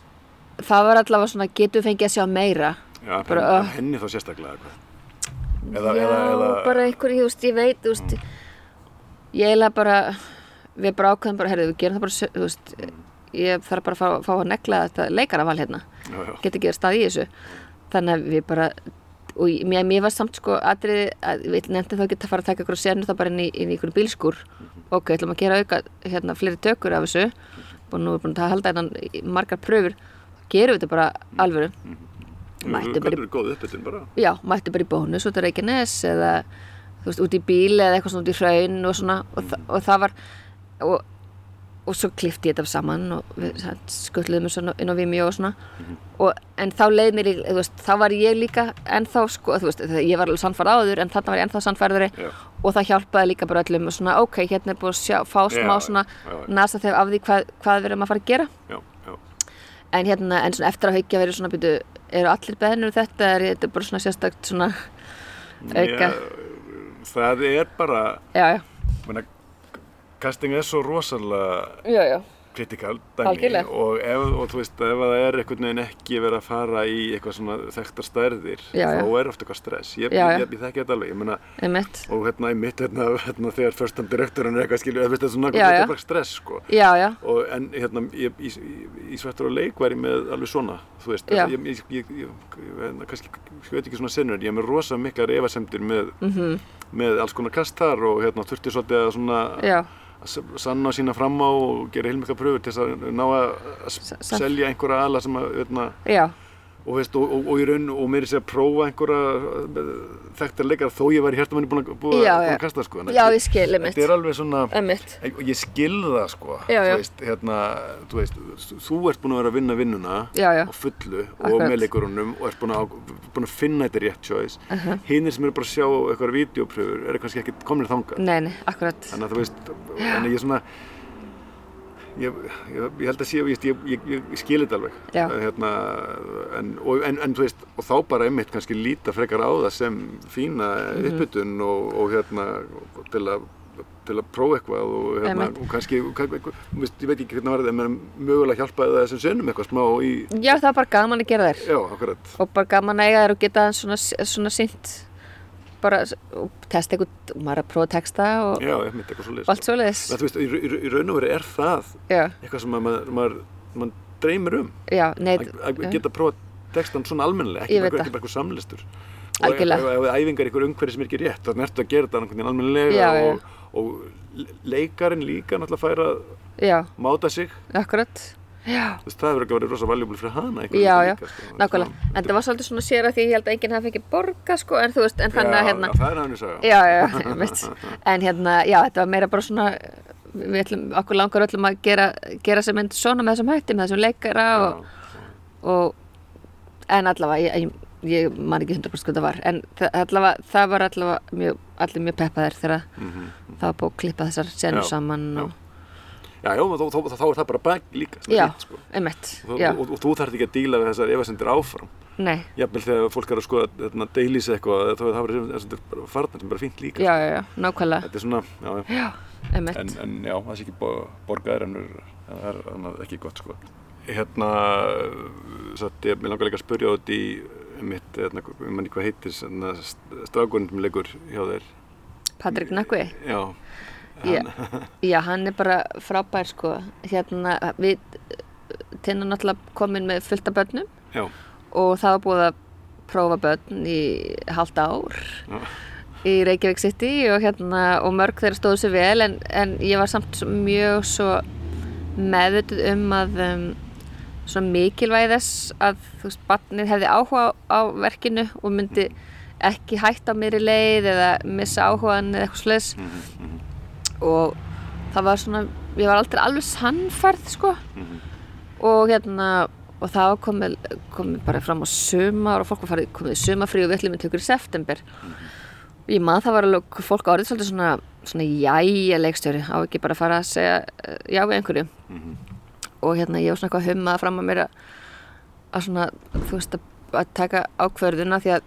það var allavega svona, getum við fengið að sjá meira, Já, Bara, bara, uh. henni þá sérstaklega eitthvað. Eða, já, eða, eða, bara einhver, veist, ég veit, veist, ég eiginlega bara, við bara ákveðum bara, herrðu, við gerum það bara, þú veist, ég þarf bara að fá, fá að negla þetta leikaraval hérna. já, já, get ekki að stað í þessu. Þannig að við bara og ég- mér, mér var samt sko atriði að við nefndi þá ekki að fara að taka ykkur senu þá bara inn í, í ykkur bílskúr. Ok, ætlum að gera auka hérna fleiri tökur af þessu. Og nú er búin að halda innan margar pröfur gerum við þetta bara alvöru. Mættu bara, er góð uppbytun bara. Í- já, mættu bara í bónus út á Reykjanes eða veist, út í bíl eða eitthvað svona út í hraun og svona. Og, þa og það var og, og svo klifti ég þetta saman og skulluðum þessu inn á Vimeo og svona. Og, en þá leið mér, í- veist, þá var ég líka ennþá sko, veist, ég var alveg sannfærð áður en þarna var ég ennþá sannfærðari. Já. og það hjálpaði líka bara öllum og svona, ok, hérna er búið að sjá, fá smá Já, svona já. nasa þegar af því hvað, hvað við erum að fara að gera. Já, já, en hérna, en svona eftir að haukja verið svona byrju, eru allir beðnur þetta, er þetta bara svona sérstakt svona auka, Já, Það er bara já, já, menna, casting er svo rosalega kritikal dæmi og, ef, og þú veist ef það er einhvern veginn ekki verið að fara í eitthvað svona þekktar stærðir Já, þá já. er ofta eitthvað stress. Ég, Já, ég, ég, ég þekki þetta alveg meina, og hérna í mitt hérna, hérna þegar fyrstam direktorinn er eitthvað skilju þetta er svona bara stress sko. Og en hérna ég, í, í, í svettur og leik var ég með alveg svona þú veist, ég, ég, ég, ég, ég kannski, veit ekki svona sinnur ég er með rosa miklar efasemdir með, mhm, með alls konar kast þar og hérna þurfti svolítið að svona að sanna sína fram á og gera heilmikla pröfur til þess að ná að selja einhverja ala sem að veitna, já, og, veist, og, og, og í raun og mér er sér að prófa einhverja þekktar leikar þó ég var í hjartamanni búin að, búin Já, að, kasta sko. Já, ég skil, einmitt, þetta er alveg svona En- og ég skil það sko. Já, já. Þú, veist, hérna, þú veist þú ert búin að vera að vinna vinnuna á fullu og Akkurat. með leikurunum og ert búin að, búin að finna þetta rétt choice. Uh Uh-huh. hinnir sem eru bara að sjá eitthvað videopröfur eru kannski ekki komin þangað. Nei, nei, akkurat, þannig að þú veist þannig ég svona ég, ég, ég held að sé ég, ég, ég, ég skil þetta alveg. Hérna, en, og, en, en þú veist og þá bara einmitt kannski líta frekar á það sem fína Mhm. uppbytun og, og hérna til að til að prófa eitthvað og, hérna, og kannski, eitthvað, ég veit ekki hvernig var það en mögulega hjálpaði það þessum sinnum eitthvað smá í, já, það var bara gaman að gera þér já, og bara gaman að eiga þér og geta svona, svona sínt bara testa eitthvað, maður að prófa að texta og Já, ég myndi eitthvað svo og allt En þú veist, í, í, í raun og veru er það já, eitthvað sem að maður, maður, maður dreymir um. Já, nei að, að geta prófað textan svona almennilega, ekki bara, eitthvað samlistur. Og ef æfingar ykkur umhverfi sem er ekki rétt þannig að gera þetta einhvern veginn almennilega og, og leikarinn líka náttúrulega fær að já, máta sig. Akkurat veist, það hefur ekki verið rosa valjúbul fyrir hana Já, já, sko. nákvæmlega. En það var svolítið svona sér að því ég held að enginn hafi ekki borga sko, en þú veist, en þannig að hérna já, það er hann í saga já, já, en hérna, já, þetta var meira bara svona við ætlum, okkur langar öllum að gera, gera sem mynd svona með þessum hætti, með þessum leikara og, og en allavega, ég, ég, ég man ekki 100% hvað það var, en það, allavega, það var allavega mjög, allir mjög peppaðir þegar Mhm, það var búið að klippa þessar senur Já, saman og, já, já, þá, þá, þá, þá er það bara bak líka já, fínt, sko. einmitt, og, já, og, og, þú þarf ekki að díla við þessar efasendir áfram. Nei, jafnvel þegar fólk er að skoða hérna, deilís eitthvað þá er það bara farnar sem bara fínt líka já, já, já, nákvæmlega, þetta er svona, já, já. Já, einmitt, en, en já, það sé ekki bo- borgaðir en það er annað ekki gott sko. hérna satt ég, langar líka að spyrja út í mitt, hérna, ég manni hvað heitir hérna, strákurinn sem leikur hjá þér. Patrik Nakvi. já, Já, já, hann er bara frábær sko, hérna við tinnar náttúrulega komin með fullt af börnum já, og það var búið að prófa börn í halvt ár Já. í Reykjavík City og hérna og mörg þeirra stóðu sér vel en, en ég var samt svo- mjög svo meðvituð um að um, svona mikilvægi þess að þú veist, barnið hefði áhuga á, verkinu og myndi ekki hætta á mér í leið eða missa áhugan eða eitthvað mhm, og það var svona, ég var aldrei alveg sannfærð sko. Mhm, og hérna og það var komið, komið bara fram á sumar og fólk var farið komið í sumarfrí og við ætlum við tökur í september. Ég maður það var alveg fólk árið svolítið svona, svona jæja leikstjóri á ekki bara að fara að segja eh, já við einhverju. Mhm. og hérna ég var svona eitthvað hummað fram að mér að svona, þú veist að, að taka ákvörðuna því að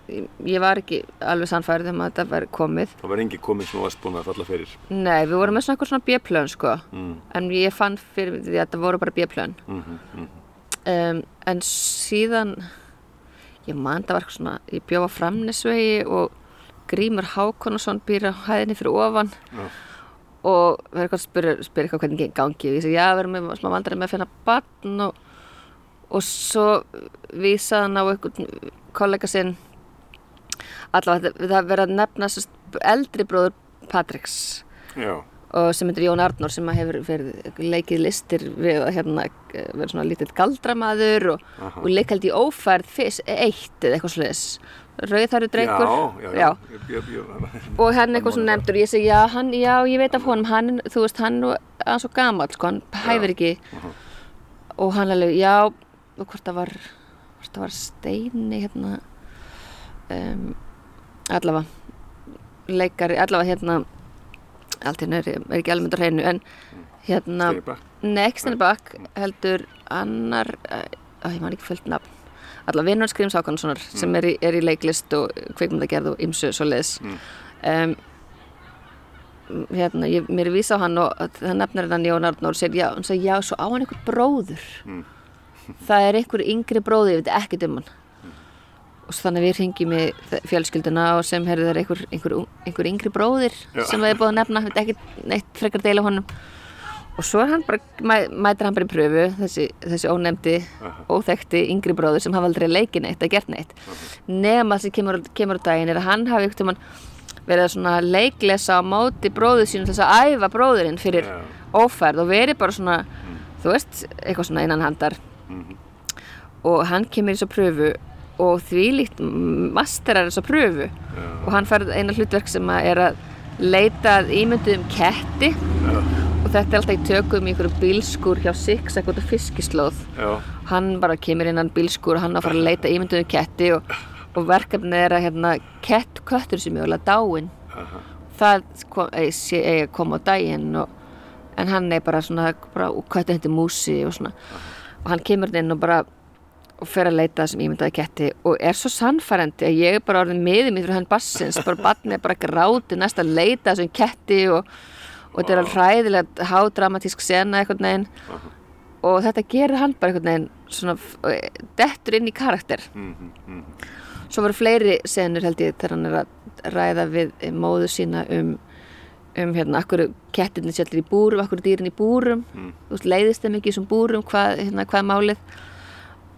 ég- var ekki alveg sannfærið um að þetta væri komið. Það var engi komið sem þú varst búin að falla fyrir? Nei, við vorum með svona eitthvað svona bjöplön sko. Mm, en ég fann fyrir því að þetta voru bara bjöplön mhm, mhm, um, en síðan ég man það var eitthvað svona ég bjóða framnesvegi og Grímur Hákonarsson býr á hæðinni fyrir ofan. Já. og verður eitthvað að spyrja, eitthvað hvernig gangi og ég segi já, erum með smá vandræði með að finna barn og, og svo vísaði hann á einhvern kollega sinn. Allavega það verið að nefna eldri bróður Patriks. Og sem heitir Jón Arnór sem hefur verið leikið listir við að hérna, vera svona lítill galdramaður og, og leik held í ófærð fyrst, eitt eða eitthvað sluðis rauðhæru ég, og hann eitthvað svona nefndur ég segi já, hann, já, ég veit af honum hann, þú veist, hann er svo gamall sko, hann hæfir ekki. Aha. og hann alveg, já og hvort það var, hvort það var steini hérna um, allavega leikari, allavega hérna allt hérna er, er ekki alveg myndur hreinu en hérna, nei, ekki Steini Bakk heldur annar að ég man ekki fullt nafn. Allavega Vinnur Skríms Hákonarssonar sem er í, er í leiklist og kveikmyndagerð og ymsu svo leiðis Mm. um, hérna, ég, mér er vísa á hann og það nefnir hann Jón Arnór og segir, já, já, svo á hann einhver bróður. Mm. Það er einhver yngri bróður, ég veit ekkert um hann og þannig að við ringjum í fjölskylduna og sem heyrðu það er einhver, einhver, einhver yngri bróðir Já. sem það er búið að nefna, veit ekkert neitt frekar deila honum og svo hann bara, mæ, mætir hann bara í pröfu þessi, þessi ónefndi, Aha. óþekti yngri bróður sem hafa aldrei leikið neitt eða gert neitt nema sem kemur, kemur á daginn er að hann hafi ykkur mann verið að svona leiklesa á móti bróður sínum þess að æfa bróðurinn fyrir Já. ófærð og verið bara svona þú veist, eitthvað svona innan handar Mhm. og hann kemur í þessa pröfu og því líkt masterar þessa pröfu Já. og hann færð eina hlutverk sem að er að leita að ímynduðum ketti Já. og þetta er alltaf í tökum í einhverju bílskur hjá Six eitthvað fiskislóð Já. hann bara kemur innan bílskur og hann á að fara að leita ímynduðum ketti og, og verkefnið er að hérna, kett köttur sem er alveg dáinn Aha. það kom, eigi að koma á daginn og, en hann er bara svona bara, og köttur hindi músi og svona og hann kemur inn og bara og fer að leita þessum ímyndaði ketti og er svo sannfærandi að ég er bara orðin miðið mér fyrir hann bassins, bara barnið er bara gráti næst að leita þessum ketti og, og þetta er alveg hræðilegt hádramatísk sena eitthvað neginn og þetta gerir hann bara einhvern veginn svona f- dettur inn í karakter. Mhm, mhm. svo voru fleiri senur held ég þegar hann er að ræða við móðu sína um um hérna, akkur kettirni sjallir í búrum, akkur dýrin í búrum. Mm. þú veist, leiðist þeim ekki í þessum búrum hvað, hérna, hvað málið?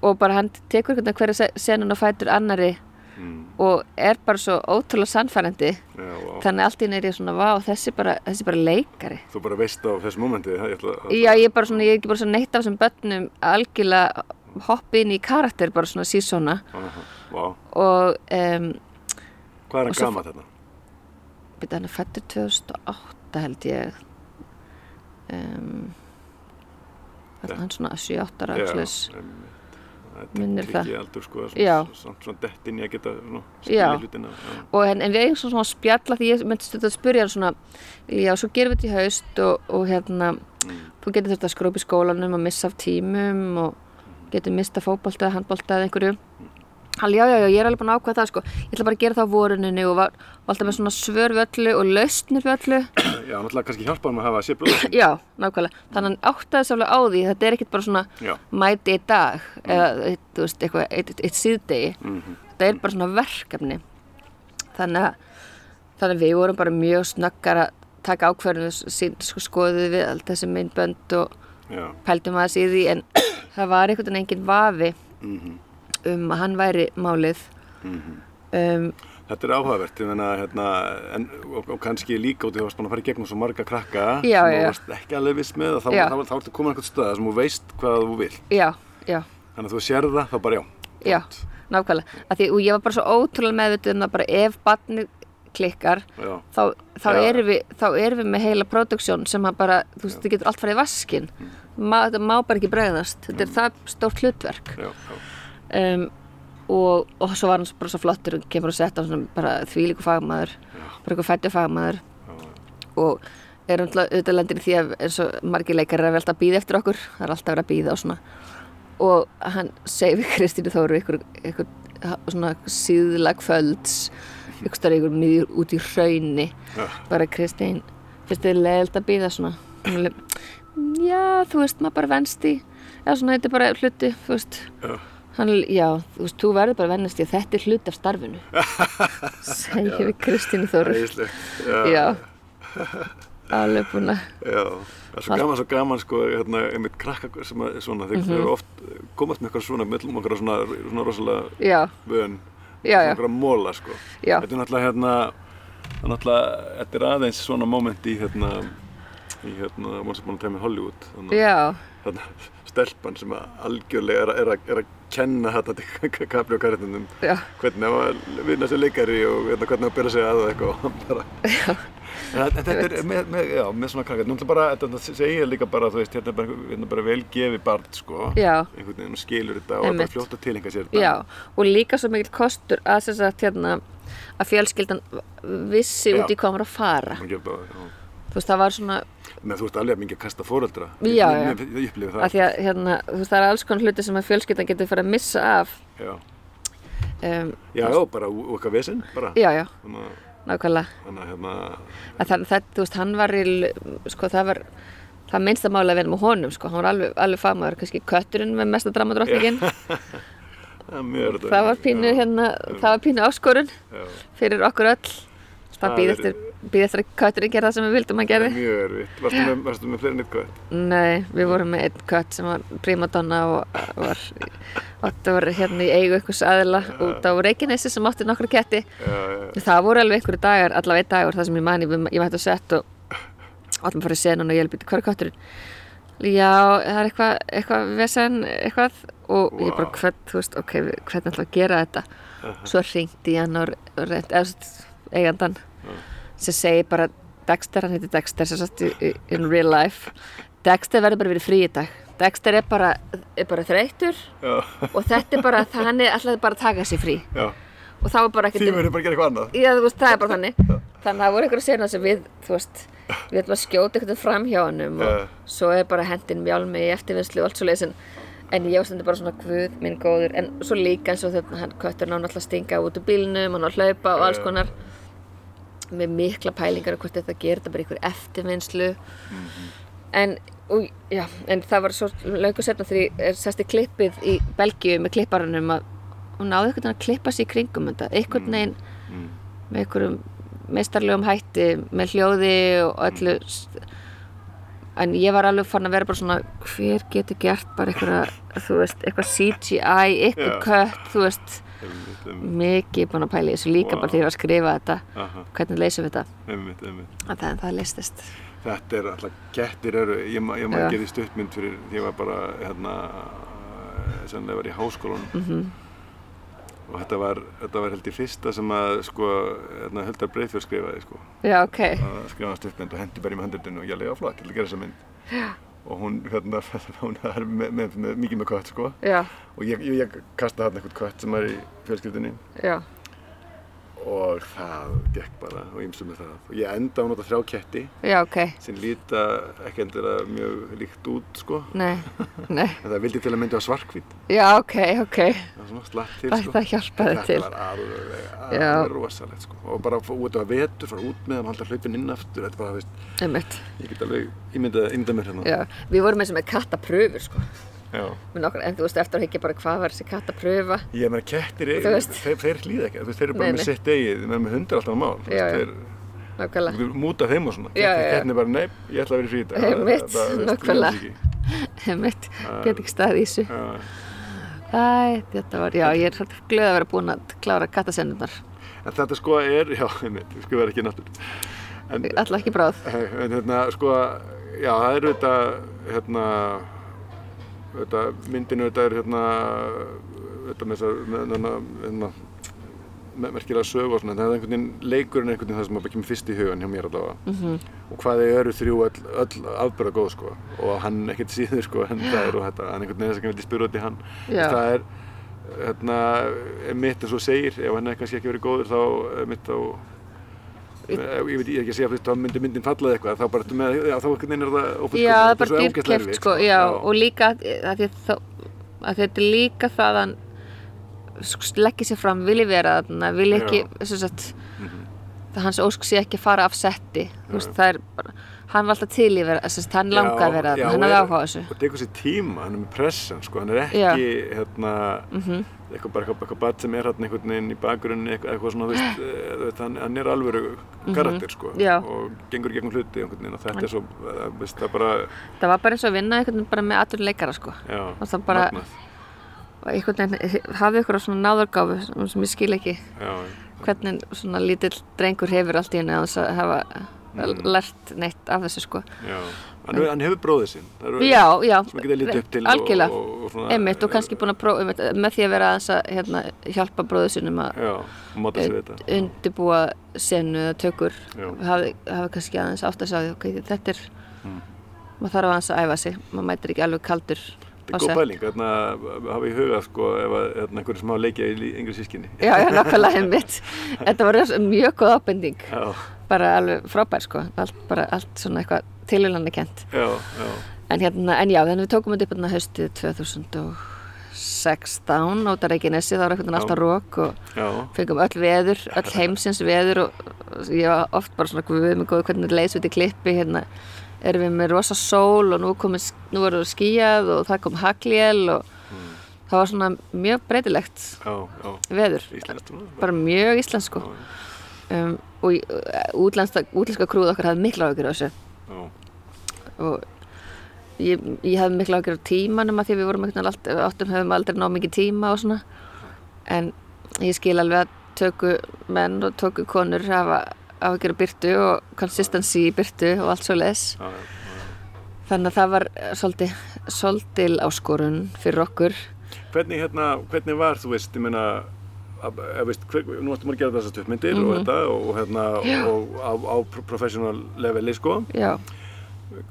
Og bara hann tekur hérna hverja senun og fætur annari Mm. og er bara svo ótrúlega sannfærandi. Já, þannig allt í einu er svona, vá, þessi bara, þessi bara leikari. Þú bara veist á þessu mómenti, að... Já, ég er bara svona, ég er ekki bara svona neitt af þessum börnum algjörlega hoppi inn í karakter bara svona sísona Vá, og um, hvað er hann svo- gammal þarna? Byrja hann er fættur 2008 held ég um, þetta hann svona 7-8 ára axlis einmitt. Minnir Þetta það. aldur sko, svona, svona, svona dett inn í að geta svona, hlutina. En, en við eigum svona, spjalla því ég myndi stundum að spyrja svona já, svo gerum við þetta í haust og, og hérna, Mm. þú getur þetta að skrópa í skólanum og missa af tímum og getur mista fótbolta, handbolta eða einhverju hann, já, já, já, ég er alveg búin að ákveða það sko ég ætla bara að gera það á voruninu og var, var alltaf með svona svör við öllu og lausnir við öllu Já, náttúrulega kannski hjálpa hann að hafa sér bróður. já, nákvæmlega, þannig að áttaði alveg á því þetta er ekkert bara svona Já. mæti í dag eða, þú veist, eitthvað, eitt, eitt, eitt síðdegi Mhm. þetta er bara svona verkefni þannig að þannig að við vorum bara mjög snöggar að taka ákverðinu sko, skoðuð við allt þessi myndbönd og Já. pældum aðeins því um að hann væri málið. Mhm. um, Þetta er áhugavert, meina, hérna, en, og, og kannski líka út í þú varst búin að fara í gegnum svo marga krakka Já, sem þú varst ekki alveg viss með þá, þá ertu komin einhvern stöða sem þú veist hvað þú vilt. já, já, Þannig að þú sér það, þá bara já. já nákvæmlega, að því, og ég var bara svo ótrúlega meðvituð um að bara ef barnið klikkar þá, þá, erum við, erum við með heila produksjón sem að bara, þú veist, það getur allt farið í vaskin Mm. Ma, þetta má bara ekki bregðast. Þetta er það stórt hlutverk. Já, já. Um, og, og svo var hann bara svo flottur og kemur og sett á svona bara þvílíku fagmaður bara eitthvað fættu fagmaður. Og er umtlað auðvitað lendir í því að eins og margir leikar er að velta að býða eftir okkur það er alltaf verið að býða og svona. Og hann segi við Kristínu Þóru ykkur, ykkur svona síðlag földs ykkur starf ykkur miður út í hraunni Já. bara Kristín finnst þið leiðilt að býða svona. Já, þú veist, maður bara venst í eða svona, þetta er bara hluti, þú veist. Já. Hann, já, þú veist, þú verður bara að vennast í að þetta er hluti af starfinu. Segir við Kristínu Æðislegt. já, alveg búin að Já, það er svo gaman, svo gaman sko, hérna, einmitt krakka sem að svona, þeir Mhm. eru oft komast með eitthvað svona, mellum okkar svona, svona rosalega já, vön, já, já, svona móla sko. já, Þetta er náttúrulega hérna, það er náttúrulega, þetta er aðeins svona moment í hérna, í hérna, Once Upon a Time in Hollywood, þannig já, þarna stelpan sem að algjörlega að- að, er að kenna þetta til kapli og karitnum já, hvernig á að vinna sér leikari og hérna, hvernig á að byrja sig að það eitthvað. Og bara En þetta er með, með, já, með svona krakkar, náttúrulega bara, þetta segir líka bara, þú veist, hérna er bara, hérna bara vel gefið barn, sko, einhvern veginn og skilur þetta og er bara fljótt að tilhenga sér þetta. já og líka svo mikil kostur að þess að hérna að fjölskyldan vissi Já. út í hvað hann var að fara. Já. Þú veist, það var svona Menn þú ert alveg að mingi að kasta já. Ég, ég, ég upplifi það. að að hérna, þú veist, það er alls konar hluti sem að fjölskyldan getur fara að missa af. Já, um, já, já bara eitthvað vesinn, bara. já, já, að, nákvæmlega. þannig að, hérna, að það, það, þú veist, hann var í, sko, það var það minnsta máli að vera með honum, sko, hann var alveg, alveg fagmaður, kannski kötturinn með mesta dramadrottningin, það var pínu, hérna, það var pínu áskorun Já, fyrir okkur öll, það Það býð er- eftir, að kötturinn gera það sem við vildum að gerði. mjög örður. Varstu með, varstu með fleiri eitt hvað? Nei, við vorum með einn kött sem var primadonna og var, var hérna í eigu einhvers aðila út á Reykjanesi sem átti nokkru ketti. Já, já, já. Það voru alveg einhverju dagar, allavega einn dagur, það sem ég mani, ég mætti að sett og allir fara í senun og ég helbiti, hvað er kötturinn? Já, það er eitthvað, eitthvað vesen, eitthvað og ég bara, hvern, þú veist, ok, hvernig við að gera þetta? Svo ringdi ég hann og reynt, eða eigandan sem segir bara, Dexter, hann heitir Dexter, sem sagt in real life, Dexter verður bara verið frí í dag. Dexter er bara, er bara þreytur Já, og þetta er bara, hann er alltaf bara að taka sér frí já. og þá er bara ekkert Því verður bara að gera eitthvað annað. Já, veist, það er bara þannig. Þannig að það voru einhverja sena sem við, þú veist, við ætlum að skjóta einhvern fram hjá honum og Já. svo er bara hendin mjálmi í eftirvinnslu og allt svo leiðis. En ég var stundur bara svona, guð, minn góður, en svo líka eins og þetta, hann köttur ná náttúrulega að stinga út úr bílnum, hann á að hlaupa og alls Já. konar með mikla pælingar og hvort þetta gerir þetta bara í einhver eftirvinnslu. En, og, já, en það var svo löngu setna þegar ég er sest í klippið í Belgíu með klipparunum að hún náði einhvern veginn að klippa sér í kringum einhvern veginn Mm. með einhverjum meistarlegum hætti með hljóði og öllu en ég var alveg fann að vera bara svona hver getur gert bara einhverja þú veist, eitthvað CGI, eitthvað Já. kött þú veist, mikið búin að pæla í þessu líka Vá. bara var að skrifa þetta. Aha, hvernig leysum við þetta, einmitt, einmitt. að það, það leystist. Þetta er alltaf, kettir eru, ég, ég maður gerði stuttmynd fyrir, því ég var bara, hérna, sannlega var í háskólanum. Mm og þetta var, þetta var held ég fyrsta sem að, sko, hérna, Huldar Breithfjörð skrifaði, sko, já, ok, að skrifa stuttmynd og hendi bara í með handritinu og ég leiði á flott til að gera þessa mynd. Já. Og hún, hérna, hún er með, með, með, mikið með kött, sko, já, og ég, ég, ég kasta hann eitthvað kött sem er í fjölskyldinni já og það gekk bara og ýmsum með það. Og ég enda á nota þrjá ketti. Já, ok, sem líta ekki endilega mjög líkt út sko. Nei, nei. En það vildi til að mynda á svarkvít já, ok, ok, það til það, sko. það hjálpaði til. þetta var alveg, alveg rosalegt sko. Og bara út á vetur, fara út með hann halda hlaupin inn aftur. Þetta bara, veist, ég get alveg ímyndað mér hérna. Já, við vorum eins og með kattapröfur sko, en þú veist eftir að higgja bara hvað var þessi kattapröfa ég meina kettir, veist. þeir, þeir hlýða ekki þeir eru bara Nei, með nei. sitt eigið þeir eru með hundar alltaf á mál Já, þeir, nákvæmlega, múta þeim og svona. Kettir er bara, nei, ég ætla að vera í frí í dag Einmitt, Það- það- veist, nákvæmlega. einmitt, get ekki staðið í þessu. Æ, þetta var, já, ég er svolítið glöð að vera búin að klára kattasennurnar. En þetta sko er, já, við sko verðum ekki náttúr. En, alltaf ekki bráð. En hérna, sko, já, það er þetta, hérna, þetta, myndinu þetta er, hérna, þetta með þessar, hérna, merkilega sögu og svona, en það er einhvern veginn, leikurinn er einhvern veginn það sem bara kemur fyrst í hugan hjá mér allavega. mm Og hvað þau eru þrjú öll, öll afbyrða góð, sko, og hann ekkert síður, sko, en það er og þetta, hann einhvern veginn þess að spyrja út í hann. Já. Það er, hérna, mitt eins og segir, ef hann hefði kannski ekki verið góður, þá, mitt á, ég veit ég er ekki að segja þá myndi myndin fallaði eitthvað þá bara með, já þá einhvern veginn er það ófullkomið. Já, það er Þetta bara dýrkeft erfitt, sko, já, og líka að, að, að, að þetta er líka það að leggja sér fram, vilji vera þarna, vilji ekki, sem sagt, Mhm. það hans ósk sé ekki fara af setti, veist, það er bara, hann var alltaf til í vera, sem sagt, hann langar að vera þarna, hann er- áhuga þessu. og tekur sér tíma, hann er með pressan sko, hann er ekki hérna, Mm eitthvað bara eitthvað, bat sem er hérna einhvern veginn í bakgrunni eitthvað, eitthvað svona, þú veist, eh, veist hann, hann er alvöru karakter sko Mhm. Já. og gengur gegnum hluti einhvern veginn og þetta er svo, eh, veist það bara, Það var bara eins og að vinna einhvern veginn bara með atur leikara, sko. já, Og það bara- magnað. Einhvern veginn hafði ykkur svona náðargáfu sem ég skil ekki Já, hvernig svona lítill drengur hefur allt í henni að hafa Mm. lært neitt af þessu, sko. já, hann, hann hefur bróðið sinn, Já, já, algjörlega. og, og, svona, Einmitt og kannski búin að prófa einmitt, með því að vera aðeins að hérna, hjálpa bróðu sinum að þetta. undibúa senu eða tökur hafi, hafi kannski aðeins átt að því ok, þetta er Mm. maður þarf aðeins að æfa sig maður mætir ekki alveg kaldur Þetta er góð set. pæling, hérna hafa í huga sko ef hérna, einhverju sem hafa leikja í yngri sískinni. já, já, nákvæmlega einmitt þetta var mjög góð ábending bara alveg frábær sko allt, bara allt svona eitthvað tilvílandi kent en hérna, en já, þannig við tókum þetta upp hérna haustið 2016 út af Reykjanesi, það var eitthvað alltaf rók og já, fengum öll veður, öll heimsins veður og ég var oft bara svona við erum góð hvernig þetta leys út í klippi? Hérna erum við með rosa sól og nú, komið, nú voru skíjað og það kom haglél og það var svona mjög breytilegt já, já, veður. Íslenskt. svona. bara mjög íslensk sko. Um, og útlenska, krúð okkar hafði mikla áhyggjur á þessu já, og ég, ég hafði mikla áhyggjur á tímanum að því við vorum einhvern veginn allt, áttum höfum aldrei ná mikið tíma og svona. En ég skil alveg að töku menn og töku konur hafa áhyggjur á byrtu og consistency í byrtu og allt svo les þannig að það var svolítið svolítil áskorun fyrir okkur. Hvernig, hérna, hvernig var, þú veist, ég að, veist, nú ættum að gera þessar stuttmyndir og Mhm. þetta og, hérna, og á, á pro- professional leveli, sko. já,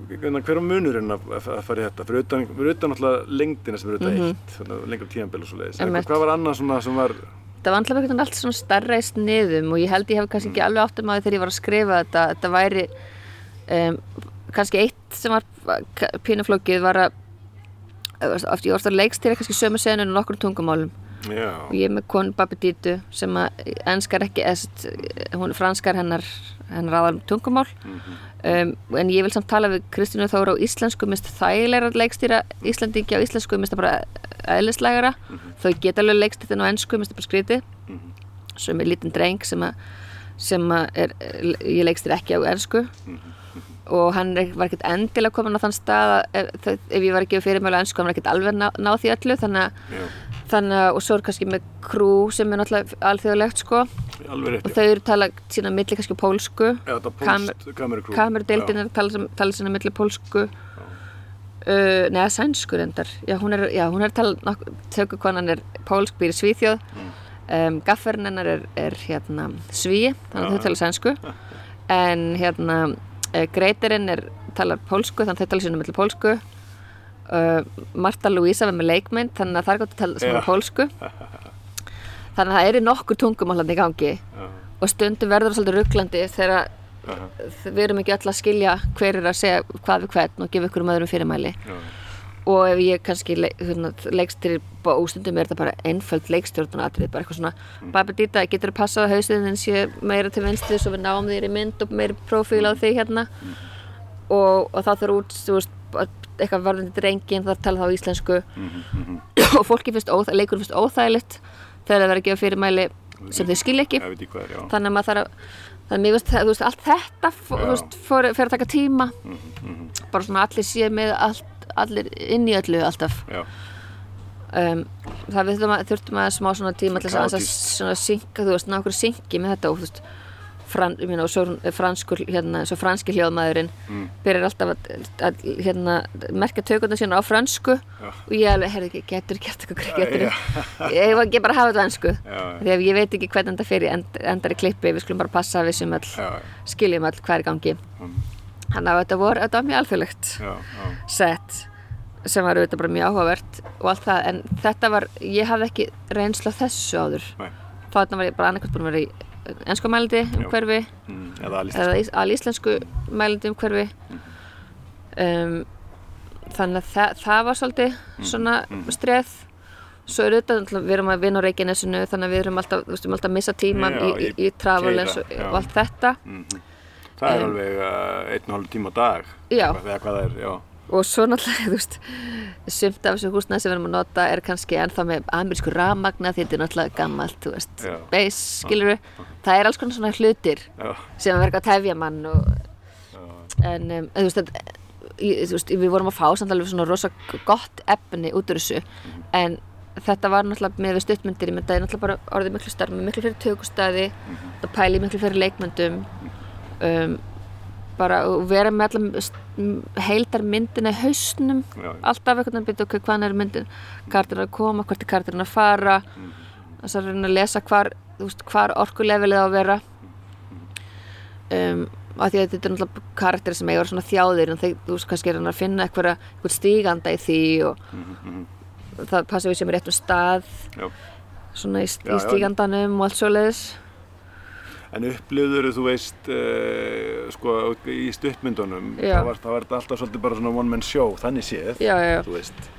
hver var munurinn að, fara í þetta? Fyrir utan, fyrir utan náttúrulega lengdina sem fyrir utan Mhm. eitt, svona, lengur tíðanbel og svo leiðis. Hvað var annað svona sem var, það var alltaf einhvern veginn allt svona starra í sniðum og ég held ég hef kannski ekki alveg áttum að þegar ég var að skrifa þetta þetta væri um, kannski eitt sem var pínuflókið var að oft ég varst að leikstýra kannski sömu senun og nokkur tungumálum Já, og ég er með konu Babi Dítu sem að enskar ekki eðst, hún er franskar hennar hennar aðal tungumál. Um, en ég vil samt tala við Kristínu Þóra á íslensku mist þægilega að leikstýra Íslandingi á íslensku það bara eðlislegara þó ég get alveg leikstýrt en á ennsku það bara skríti sem er lítinn dreng sem að sem að er, ég leikstýr ekki á ennsku og hann var ekkert endilega komin á þann stað að ef, ef ég var ekki á ennsku hann var ekkert alveg ná, ná því öllu þannig að þannig að, og svo er kannski með krú sem er náttúrulega alþjóðlegt sko. Og þau eru tala sína milli kannski pólsku. Kamerukrú. kamerudeildin er tala, tala sína milli pólsku. Uh, neða sænsku reyndar. Já, hún er, já, hún er tala nokk- tökukonan er pólsk, býr í Svíþjóð. Um, gafferinn hennar er, er hérna sví, þannig að þau tala sænsku. En hérna uh, greitirinn er talar pólsku þannig að þau tala sína milli pólsku uh, Marta Luisa var með leikmynd þannig að það er gott að tala saman pólsku. Þannig að það eru nokkur tungumálandi í gangi Já, og stundum verður það svolítið rugglandi þegar aha, við erum ekki öll að skilja hver er að segja hvað við hvern og gefa ykkur um öðrum fyrirmæli. Já, og ef ég kannski le, hérna, leikstyrir og stundum er þetta bara einföld leikstjórn atrið, bara eitthvað svona mm. Babadita, getur að passa á hausinn en sé meira til vinstri svo við náum þér í mynd og meiri profíl á þig hérna og, og það þarf út þú veist, eitthvað varðandi drengin það tala þá íslensku. Og fólki finnst óþægilegt, leikur finnst óþægilegt þegar það verður að gefa fyrirmæli sem þau skilja ekki. Er, já. þannig að maður þarf að þannig að þú veist, allt þetta þú veist, fór, fer að taka tíma. Bara svona allir séu með allt, allir inn í öllu alltaf. Já, um, það við þurftum að, þurftum að smá svona tíma til þess að, að synka, þú veist, ná okkur synki með þetta og þú veist fran, ég meina, og svo er franskur hérna, svo franski hljóðmaðurinn Mm. byrjar alltaf að, að hérna, merka tökundar sína á fransku Já. og ég alveg, herri, ekki, getur gert eitthvað getur, Já. ég ekki bara að hafa þetta já, því að ég veit ekki hvernig þetta fyrir end, endar í klippi, við skulum bara passa við sem all já, skiljum all hvað er í gangi Mm. þannig að þetta voru, þetta var mjög alþjóðlegt já, já, sett sem var auðvitað bara mjög áhugavert og allt það, en þetta var ég hafði ekki reynslu af þessu áður Nei. þarna var ég bara annarkvæmt búin að vera í ennsku mælindi um Já. hverfi. Mm, eða alveg eða ís- al íslensku mælindi um hverfi. Um, þannig að það, það var svolítið svona streð svo er náttúrulega, við erum að vinna á Reykjanesinu þannig að við erum alltaf, við erum alltaf að missa tíman Já, í, í, í travelens keyra, og, allt þetta. Mhm. Það er Em. alveg uh, einn og hálf tíma á dag. Já. Eða hvað það er, já og svo náttúrulega, þú veist sumt af þessu húsnæði sem við erum að nota er kannski ennþá með amerísku rafmagna því þetta er náttúrulega gammalt, þú veist. Base, skilur það er alls konar svona hlutir Já, sem verka að tefja mann og, en um, þú, veist, í, þú veist, við vorum að fá samt alveg svona rosa gott efni út úr þessu en þetta var náttúrulega með við stuttmyndir ég myndaði náttúrulega bara orðið miklu starf með miklu fyrir tökustæði það pæli miklu fyrir leikmyndum um, bara og vera með allar heildar myndina í hausnum. Já, alltaf einhvern veginn byrja okkur hvaðan er myndin? Kartir að koma, hvert er kartirinn að fara? Þess að reyna að lesa hvar, hvar orkulevelið á að vera. Um, af því að þetta er náttúrulega karakter sem að vera svona þjáðir en þeir, þú veist, kannski er hann að finna eitthvað, eitthvað stíganda í því og það passa við sem er rétt um stað já. svona í, Já, í já. stígandanum og allt svoleiðis En upplifður þú veist uh, sko í stuttmyndunum þá var, þetta alltaf svolítið bara svona one man show þannig séð, já, já, þú veist.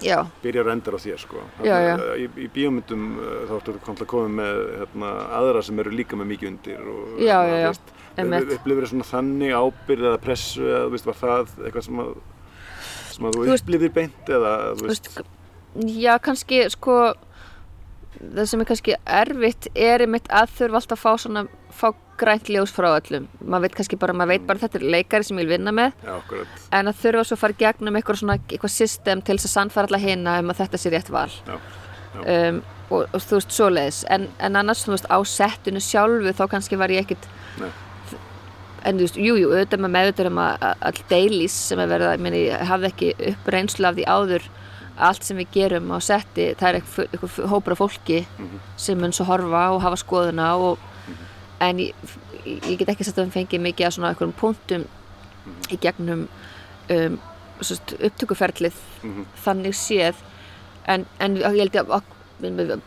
Já, byrjar og endar á þér sko. Já, já. Þarna, Í, í bíómyndum uh, þá ertu komið komið með hérna, aðra sem eru líka með mikið undir og, Já, hérna, veist, upplifður þið svona þannig ábyrð eða pressu eða þú veist, var það eitthvað sem að sem að þú, Þú veist- upplifðir beint eða þú veist, veist, já, kannski sko það sem er kannski erfitt er einmitt að þurfa alltaf að fá svona fá grænt ljós frá öllum. Maður veit kannski bara, maður veit bara þetta er leikari sem ég vil vinna með. Já, en að þurfa svo að fara gegnum eitthvað svona eitthvað system til þess að sannfæra alla hina um að þetta sé rétt val. Já, um, og, og þú veist svoleiðis. En, en annars þú veist á settinu sjálfu þá kannski var ég ekkit Nei. en þú veist, jú, jú, auðvitað með meðutur um að all dailies sem er verið að, ég meni, ég hafði ekki upp reynslu af því áður allt sem við gerum á setti, það er eitthvað, hópur af fólki sem mun svo horfa og hafa skoðuna og, en ég, ég get ekki satt að við fengið mikið að svona einhverjum punktum í gegnum um, upptökuferlið Mhm. þannig séð. En, en ég held ég að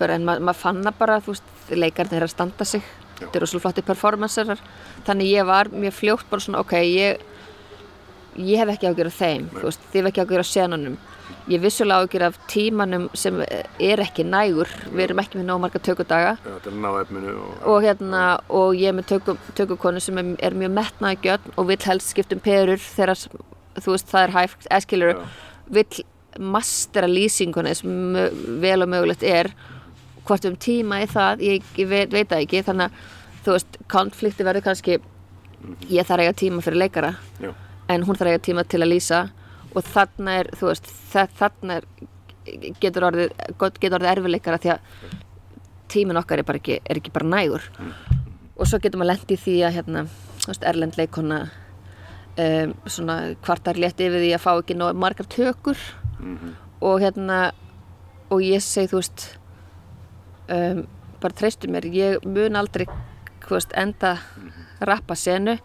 en ma maður fann það bara veist, leikarnir er að standa sig. Þetta eru svo flotti performancerar. Þannig ég var mjög fljótt bara svona ok, ég ég hef ekki ágjör af þeim, veist, þið hef ekki ágjör af senunum. Ég hef vissulega ágjör af tímanum sem er ekki nægur, við erum ekki með nóg marga tökudaga. Er að og... og hérna, og ég er með tökum, tökukonu sem er, er mjög metnaði gjörn og vill helst skipta um perur þegar, þú veist, það er hægt, eða skilur, Já. vill mastera lýsinguna sem vel og mögulegt er. Hvort um tíma í það, ég, ég veit, veit það ekki. Þannig að þú veist, konflikti verður kannski ég þarf að eiga tíma fyrir leikara. Já, en hún þarf að eiga tíma til að lýsa. Og þarna er, þú veist, þa- þarna er getur orðið, orðið erfileikara því að tíminn okkar er ekki, er ekki bara nægur. Og svo getur maður lent í því að hérna, erlend leikona um, svona kvartar létt yfir því að fá ekki nóg margar tökur. Og hérna og ég segi, þú veist um, bara treystu mér ég mun aldrei, veist, enda rappa senu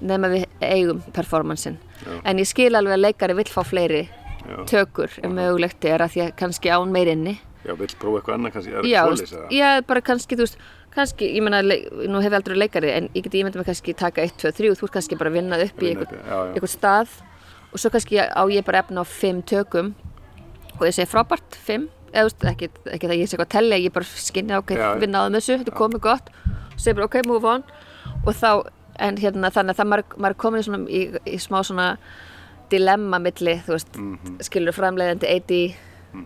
nema við eigum performansin en ég skil alveg að leikari vill fá fleiri já, tökur ef mögulegt er að því að kannski án meirinni já, vill prófa eitthvað annað kannski, er það eða? já, bara kannski, þú veist kannski, ég leik- nú hef ég aldrei verið leikari en ég geti ímyndið mig kannski taka 1, 2, 3 þú ert kannski bara að vinna upp í einhvern stað. Og svo kannski á ég bara efna á 5 tökum. Og ég segi frábært 5, eða þú veist, ekki, ekki það ég sé eitthvað að tella, ég bara skinni á ok, Já, já. vinna á þessu, þetta er komið gott. Og segi bara ok, move on. Og þá, en hérna þannig að það maður, maður komin í, svona, í, í smá svona dilemma milli, þú veist, Mhm. skilur framleiðandi AD,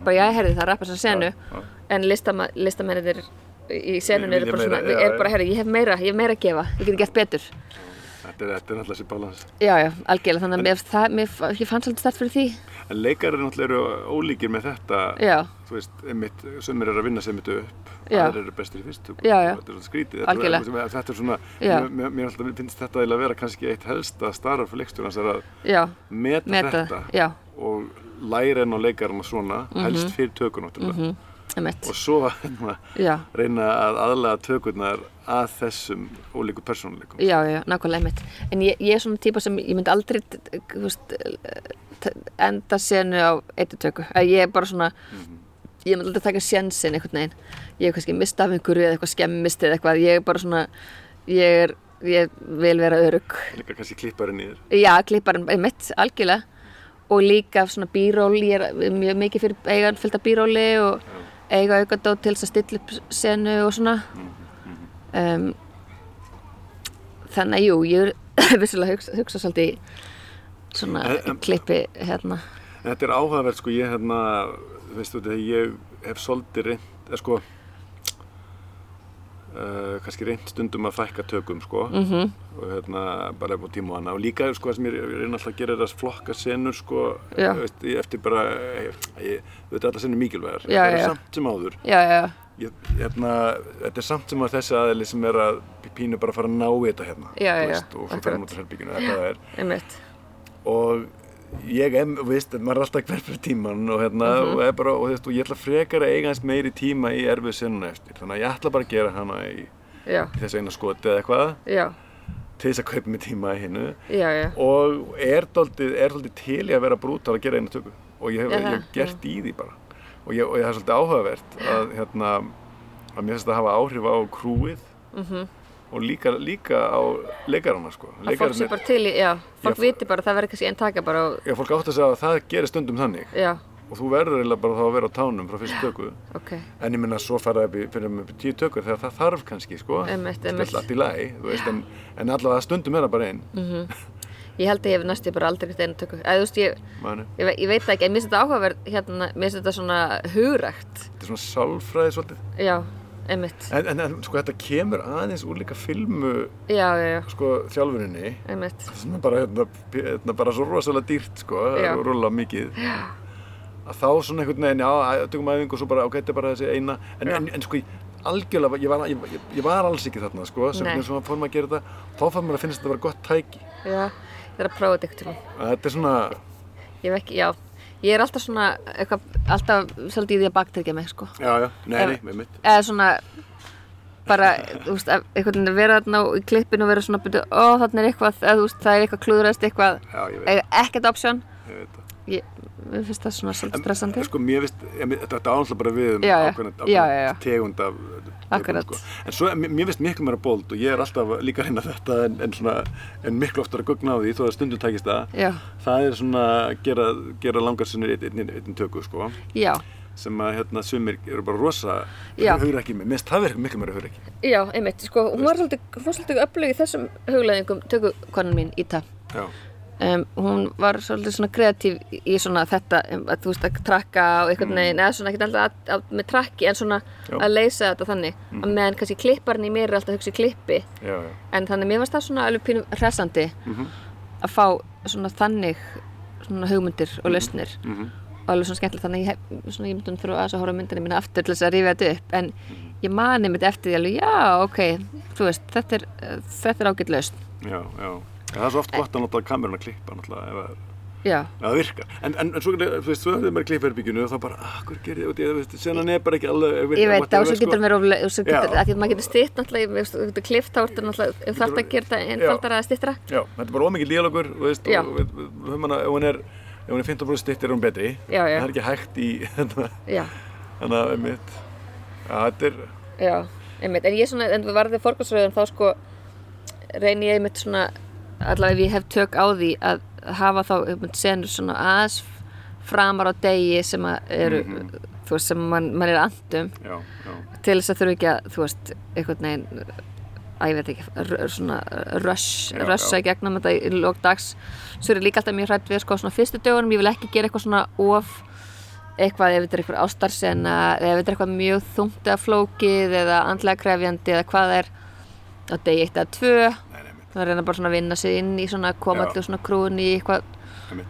bara já, herði það rappar sem senu, Já, já. en listama, listamennir í senunni Vilja er bara svona, er bara, herði, ég hef meira, ég hef meira að gefa, ég geti gert betur. Þetta er, þetta er náttúrulega þessi balans Já, já, algjörlega, þannig að mér, það, mér, ég fann svolítið stert fyrir því. En leikarar náttúrulega eru ólíkir með þetta Já, Þú veist, einmitt, sömur eru að vinna sem þetta upp Já. aðrir eru bestir í fyrstu. Já, já. Þetta er svona skrítið. Þetta, þetta er svona, mér, mér, alltaf finnst þetta að vera kannski eitt helsta starf fyrir leikstjórnans er að já, meta, meta, þetta já, og læra enn á leikarana svona helst fyrir tökur náttúrulega. Mhm, emitt, og svo já, reyna að aðlaga tökurnar að þessum ólíku persónuleikum já, já, nákvæmlega emitt. En ég, ég er svona típa sem, ég myndi aldrei, veist, enda senu á eittutöku. Ég er bara svona, ég myndi aldrei taka sjensin einhvern veginn. Ég hef kannski mistað af einhverju eða eitthvað skemmist eða eitthvað. Ég er bara svona, ég er, ég vil vera örug. líka kannski klipparinn í þér Já, klipparinn mitt, algjörlega og líka svona bíról ég er mjög mikið fyrir eigan fylgta bíróli og eiga aukadót til þess að stilla upp senu og svona. Um, þannig að jú, ég er vissulega hugsa, hugsa svolítið í svona klippi hérna. Þetta er áhugavert sko, ég hérna, veistu þetta, ég hef svolítið reynd, eða sko, uh, kannski reynd stundum að fækka tökum sko. Mm og hérna bara upp á tíma og hana og líka sko það sem ég reyna alltaf að gera er að flokka senur sko, Já. veist, eftir bara, ég, þetta er alltaf senur mikilvægar, það er já. samt sem áður, Já, já, ég, hérna, þetta er samt sem að þessi aðeili sem er að pínu bara að fara að ná þetta hérna, veist, og svo akkurat. fer hann út af herbygginu, þetta er. Og ég em, veist, maður er alltaf hver fyrir tíman og hérna, Mhm. og, er bara, og, veist, og ég ætla frekar að eiga hans meiri tíma í erfið senuna eftir, þannig að ég ætla bara að gera hana í, í þessu eina skoti eða eitthvað, já, til þess að kaupa mig tíma í hinnu og er er daldið til í að vera brútal að gera eina tökku og ég hef, ég hef gert í því bara. Og, ég, og ég það er svolítið áhugavert að, hérna, að mér finnst það hafa áhrif á krúið mm og líka, líka á leikarana sko. að fólk sé bara til í, já, fólk Já, viti bara það verður kannski einn taka bara og, Já, fólk átt að segja að það gerir stundum þannig. Já, og þú verður eiginlega bara þá að vera á tánum frá fyrstu tökku ok, en ég minna svo fara fyrir með tíu tökur þegar það þarf kannski sko. Einmitt, Það er einmitt. allt í lagi, veist, en, en allavega stundum er það bara einn mhm. Ég held að ég hef næstu bara aldrei gert einu tökku. Þú veist, ég, ég, ég veit það ekki, en mér finnst þetta áhugaverð, hérna, mér finnst þetta svona hugrækt. Þetta er svona sálfræði svolítið einmitt. en, en, sko þetta kemur aðeins úr líka filmu Já, já, já, sko þjálfuninni. Einmitt. sem er bara, hérna, hérna, bara svo rosalega dýrt sko, að rúlla mikið. Já, að þá svona einhvern veginn, já, tökum æfingu og svo bara, ok, þetta er bara þessi eina. En, en, en sko, algjörlega, ég var, ég, ég, ég var alls ekki þarna, sko, sem og fórum að gera þetta, þá fann mér að finnst þetta að vera gott tæki. Já, ég er að prófa þetta ykkur tíma. að þetta er svona, Ég veit ekki, já, ég er alltaf svona, eitthvað, alltaf svolítið í því að baktryggja mig, sko. já, já, nei, nei, með mitt Eða svona, bara, þú veist, að einhvern veginn vera þarna í klippinu og vera svona, byrju, ó, þarna er eitthvað, eða þú veist, það er eitthvað klúðrast, eitthvað, já, eiga ekkert option. ég veit það mér finnst það svona svolítið stressandi. Sko, mér finnst, mér- þetta ánáttúrulega bara við um ákveðna, tegund af Akkurat. sko. En svo, mér mér finnst miklu meira bold og ég er alltaf líka að reyna þetta en, en, svona, en miklu oftar að gugna á því þó að stundum takist það. Já, Það er svona að gera, gera langar sinnir einn, tökur, sko. já, sem að hérna sumir eru bara rosa hugur ekki með, minnst það verður miklu meira hugur ekki já, einmitt, sko, hún var svolítið, hún var svolítið öflug í þessum hugleðingum tökukonan mín, Íta. já, Um, hún var svolítið svona kreatív í svona þetta, um, þú veist að trakka og einhvern veginn, eða svona ekkert alltaf að, að, með trakki en svona Já. að leysa þetta þannig. Að meðan kannski klipparinn í mér er alltaf að hugsa í klippi. Já, já, en þannig mér varst það svona alveg pínum hressandi að fá svona þannig svona hugmyndir og lausnir. Mhm, og alveg svona skemmtilegt þannig ég, svona, ég myndi þurfa að þess að horfa á myndinni mína aftur til þess að rífa þetta upp en ég mani mitt eftir því alveg já ok, þú veist, þetta er, þetta er ágætt lausn. Já, já. En það er svo oft gott að nota kamerun að klippa náttúrulega ef það virkar. En, en, en svo, þú veist, svo hefur maður klippherbygginu og þá bara, ah, hvað gerir ég, þú veist, senan er bara ekki alveg ég veit það og svo getur mér oflega, og svo getur, að því að maður getur stytt náttúrulega, þú getur klift þá ertu náttúrulega, þarf að gera þetta einfaldara að styttra. Já, þetta er bara ómikið díalogur og, veist, og höfum hana, ef hún er ef hún er 15% stitt er hún betri. Það er ekki hægt í þannig að einmitt allavega ef ég hef tök á því að hafa þá senur svona aðeins framar á degi sem að eru þú veist, sem mann man er andum já, já, til þess að þurfa ekki að, þú veist, einhvern veginn að ég veit ekki, svona rush, Já, rusha gegnum þetta í lók dags. Svo er ég líka alltaf mjög hrætt við sko svona fyrstu dögunum, ég vil ekki gera eitthvað svona of eitthvað ef þetta er eitthvað ástarsena eða ef þetta er eitthvað mjög þungt eða flókið eða andlega krefjandi eða hvað er á degi eitt eða tvö. nei, nei, mitt það reyna bara svona að vinna sig inn í svona koma allir svona krúin í eitthvað.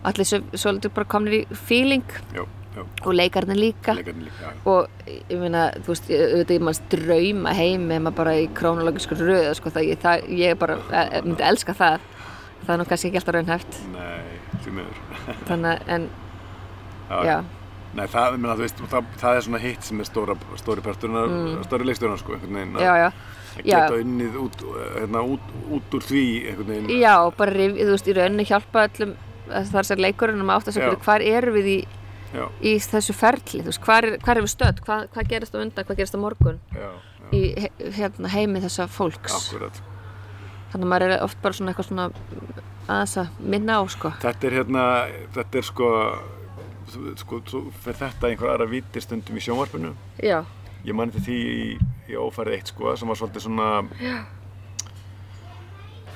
Allir svo, svolítið bara komnir í feeling. Já, já, og leikarnir líka. Leikarnir líka, og ég meina, þú veist, ég- auðvitað ég manns drauma heim ef maður bara í krónológisku röð sko, það, ég, það, ég bara eh, myndi elska það. Það er nú kannski ekki alltaf raunhæft. Nei, því miður. Þannig en, Já, já, Nei, það, menna, veist, það, það er svona hitt sem er stóri parturinn mm. stóri leikstjórnar sko, einhvern veginn að já, já að geta unnið út, hérna, út, út úr því já, bara, rif- þú veist, í rauninni hjálpa öllum það er sér leikurinn um átt að segja hvar erum við í, í þessu ferli, þú veist, hvar, er, erum við stödd? Hvað, hvað gerist á undan, hvað gerist á morgun? Já, já, í hérna, heimi þessa fólks. Akkurat þannig að maður er oft bara svona eitthvað svona aðeins að minna á, sko. Þetta er hérna, þetta er sko þú- sko, svo fer þetta einhver aðra víti stundum í sjónvarpinu. Já, ég mani til því í, ófærið eitt sko sem var svolítið svona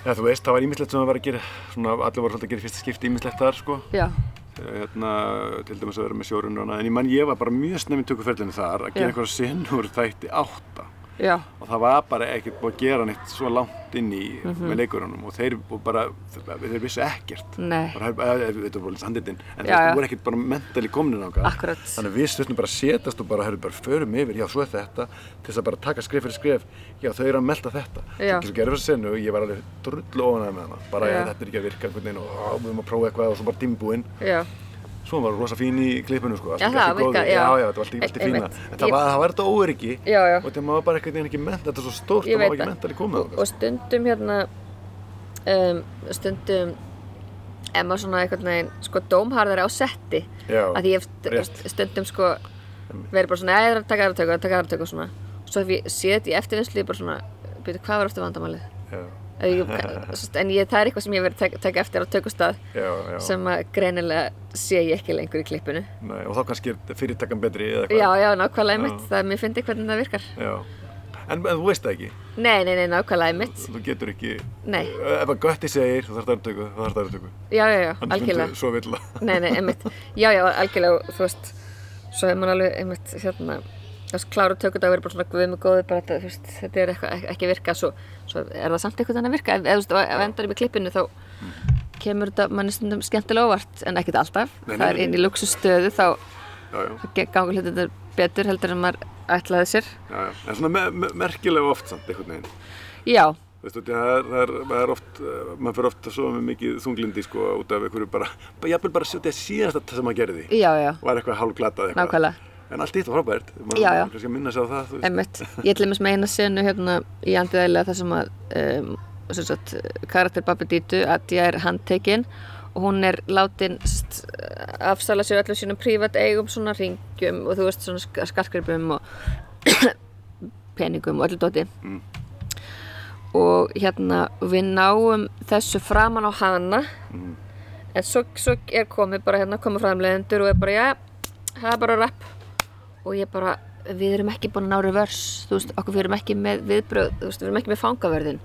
Já, þú veist, það var ímislegt sem að vera að gera svona, allir voru svolítið að gera fyrsta skipti ímislegt þar sko. Já, hérna, til dæmis að vera með sjórununa en ég man ég var bara mjög snemmi tökuferlinu þar að gera Já. eitthvað sinnur þætti átta já, og það var bara ekkert búið að gera neitt svo langt inn í Mhm. með leikurunum og þeir og bara, þeir vissu ekkert. Bara, eh, þetta voru sanditinn en Já, þeir voru ekkert bara mentali komin þannig að við stundum bara að setjast og bara, bara förum yfir, já, svo er þetta til þess að bara taka skref fyrir skref. Já, þau eru að melta þetta. Gerðum við þessu senu, ég var alveg drullu ofan með hana. Bara, þetta er ekki að virka og við erum að prófa eitthvað og svo bara dimbúinn svo var rosa fín í klippinu, sko það í góðu. virka- já. já, þetta var allt í, allt í Ein- fína en það var, það var þetta já og þetta var bara veginn ekki ment, þetta er svo stórt maður veit ekki það. mentali komið þangað. og stundum hérna um, stundum ef maður svona einhvern veginn sko dómharðari á setti já, að hef rétt. st- stundum sko verið bara svona, eða það að taka aðra tökku, að taka aðra tökku og svona svo ef ég sé þetta í eftirvinnslu bara svona, byrju, hvað var eftir vandamálið já, en ég, það er eitthvað sem ég verið að tek- taka eftir á tökustað já, já. sem að greinilega sé ég ekki lengur í klippinu. Nei, og þá kannski er fyrirtakan betri eða eitthvað já, já, nákvæmlega mitt, það er mér fyndi hvernig það virkar. Já. En, en þú veist það ekki, nei, nei, nei, nákvæmlega mitt þú getur ekki nei, ef að götti segir þú þarf það að tökku, þá þarf það að tökku já, já, já, Annars algjörlega. myndu svo vill Nei, nei, einmitt. Já, já, algjörlega, þú veist, svo hefur maður alveg, einmitt, hérna, þú klára tökudagur er bara svona guð með góði, bara þetta, þú veist, þetta er eitthvað ek- ekki að virka, svo, svo er það samt eitthvað þannig að virka, ef, ef, veist, ef endar í með klippinu þá kemur þetta manni stundum skemmtilega óvart, en ekkert alltaf, Nei, nei, það er inn í luxustöðu, þá gangur hlutin þetta betur heldur en maður ætlaði sér. já, já. En svona me me merkilega oft samt einhvern veginn. Já, Þú veist, út í að það er, það er, það er oft, uh, maður fyrir oft að sofa með mikið þunglindi sko út af einhverju bara, bara jafnvel bara setja síðast sem maður gerði. Já, já, var eitthvað hálfglatað eitthvað. Nákvæmlega. En allt eitt var frábært, maður kannski minna sig á það, þú veist Einmitt. Ég til dæmis með eina senu hérna í andiðælega þar sem að um, sem sagt, karakter Babi Dítu að ég er handtekinn og hún er látin st, afsala sér öllum sínum prívat eigum svona ringjum og þú veist svona sk- skartgripum og peningum og öllu dóti Mm. og hérna við náum þessu framan á hana Mhm. en svo, svo er komið bara hérna komið framleiðendur og er bara já, það er bara rap og ég bara við erum ekki búin að ná reverse þú veist, okkur við erum ekki með viðbröð þú veist, við erum ekki með fangaverðin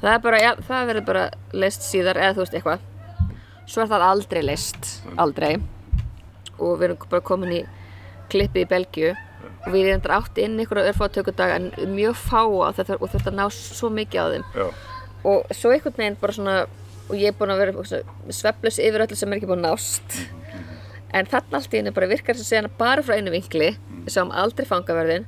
það er bara, já, það verður bara leist síðar eða þú veist, eitthvað. Svo er það aldrei leist, aldrei. Og við erum bara komin í klippi í Belgíu. Og við erum átt inn ykkur örfá tökudag en mjög fá og þetta, og þetta ná svo mikið á þeim. Já, og svo einhvern veginn bara svona og ég er búin að vera sveflus yfir öllu sem er ekki búin að nást en þarna allt í henni bara virkar þess að segja hana bara frá einu vinkli við sáum aldrei fangaverðin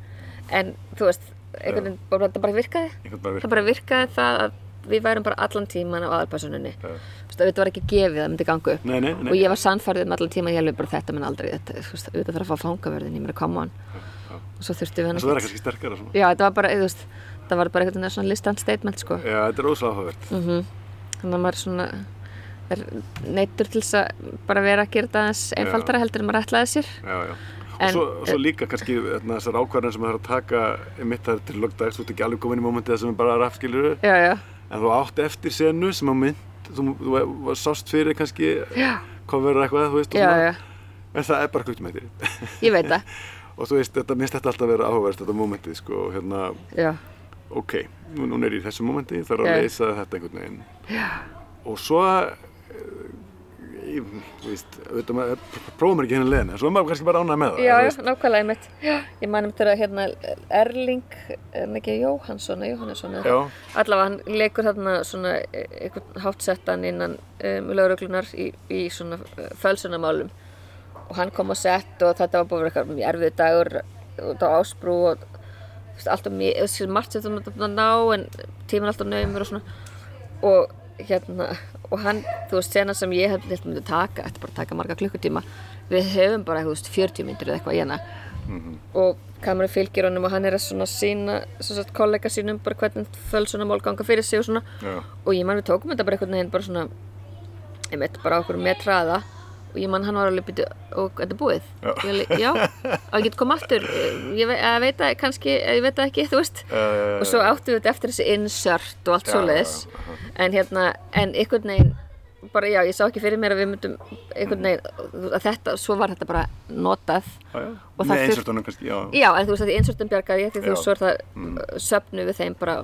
en þú veist, einhvern veginn bara, það bara virkaði. Bara það bara virkaði það að við værum bara allan tíman á aðalpersoninni Já. þetta var ekki gefið að það myndi ganga upp. Nei, nei, nei. og ég var sannfærið um allan tíman ég alveg bara þetta menn aldrei þetta, þú veist, auðvitað þarf að fá fangaverðin ég meira come on. Og svo þurftum við hann er það var bara, þú veist, það var bara einhvern veginn svona listant statement sko. Já, þetta er óslega áhugavert. mm þannig að maður svona er neittur til þess að bara vera að gera þetta aðeins einfaldara heldur en maður ætlaði sér Já, já. Og En- svo, og svo líka kannski þarna, þessar ákvarðan sem það er að taka mitt þar til lögdags, þú ert ekki alveg komin í mómentið sem er bara já, já, en þú átt eftir senu sem á mynd, þú, þú, þú sást fyrir kannski já, cover eitthvað, þú veist, já, já en það er bara kvöldum eftir. ég veit það, og þú veist, þetta minnst þetta alltaf vera áhugavert, þetta mómentið, sko, hérna, já, ok, nú, nú er ég í þessu mómenti, þarf að Já. leysa þetta einhvern veginn. Já. Og svo, ég, þú veist, auðvitað maður, prófum ekki henni leðina, svo er maður kannski bara ánægð með það. já, já, nákvæmlega einmitt. Já, ég manum þegar hérna Erling, er hann ekki Jóhansson Jóhannesson, eða? Já, allavega hann leikur þarna svona e- einhvern hátsettan innan um, lauruglunar í, í svona fölsunamálum og hann kom á sett og þetta var búin að eitthvað mjög erfið dagur út á ásbrú og þú veist, alltaf mjög, þú veist, margt sem þú að ná en tíminn alltaf naumur og svona. Og hérna og hann, þú veist, sena sem ég held myndi taka, þetta bara að taka marga klukkutíma við höfum bara, þú veist, 40 myndir eða eitthvað í hana. Og kameru fylgir honum og hann er að svona sína svo sagt, kollega sínum bara hvernig fölsuna mál ganga fyrir sig og svona. Já, og ég man við tókum þetta bara einhvern veginn bara svona einmitt bara á okkur með traða og ég man hann var alveg byrju og þetta er búið. Alveg, já, og ég get koma aftur ég ve ég veit það kannski, ég veit það ekki þú veist. Uh, og svo áttum við þetta eftir þessi insert og allt svoleiðis. en hérna, en einhvern veginn bara já, ég sá ekki fyrir mér að við myndum einhvern veginn, að þetta, svo var þetta bara notað. Já, já. og það einsortunum kannski, já. Já, en þú veist að því insertum bjargaði ég því þú svo er það mm. söfnu við þeim bara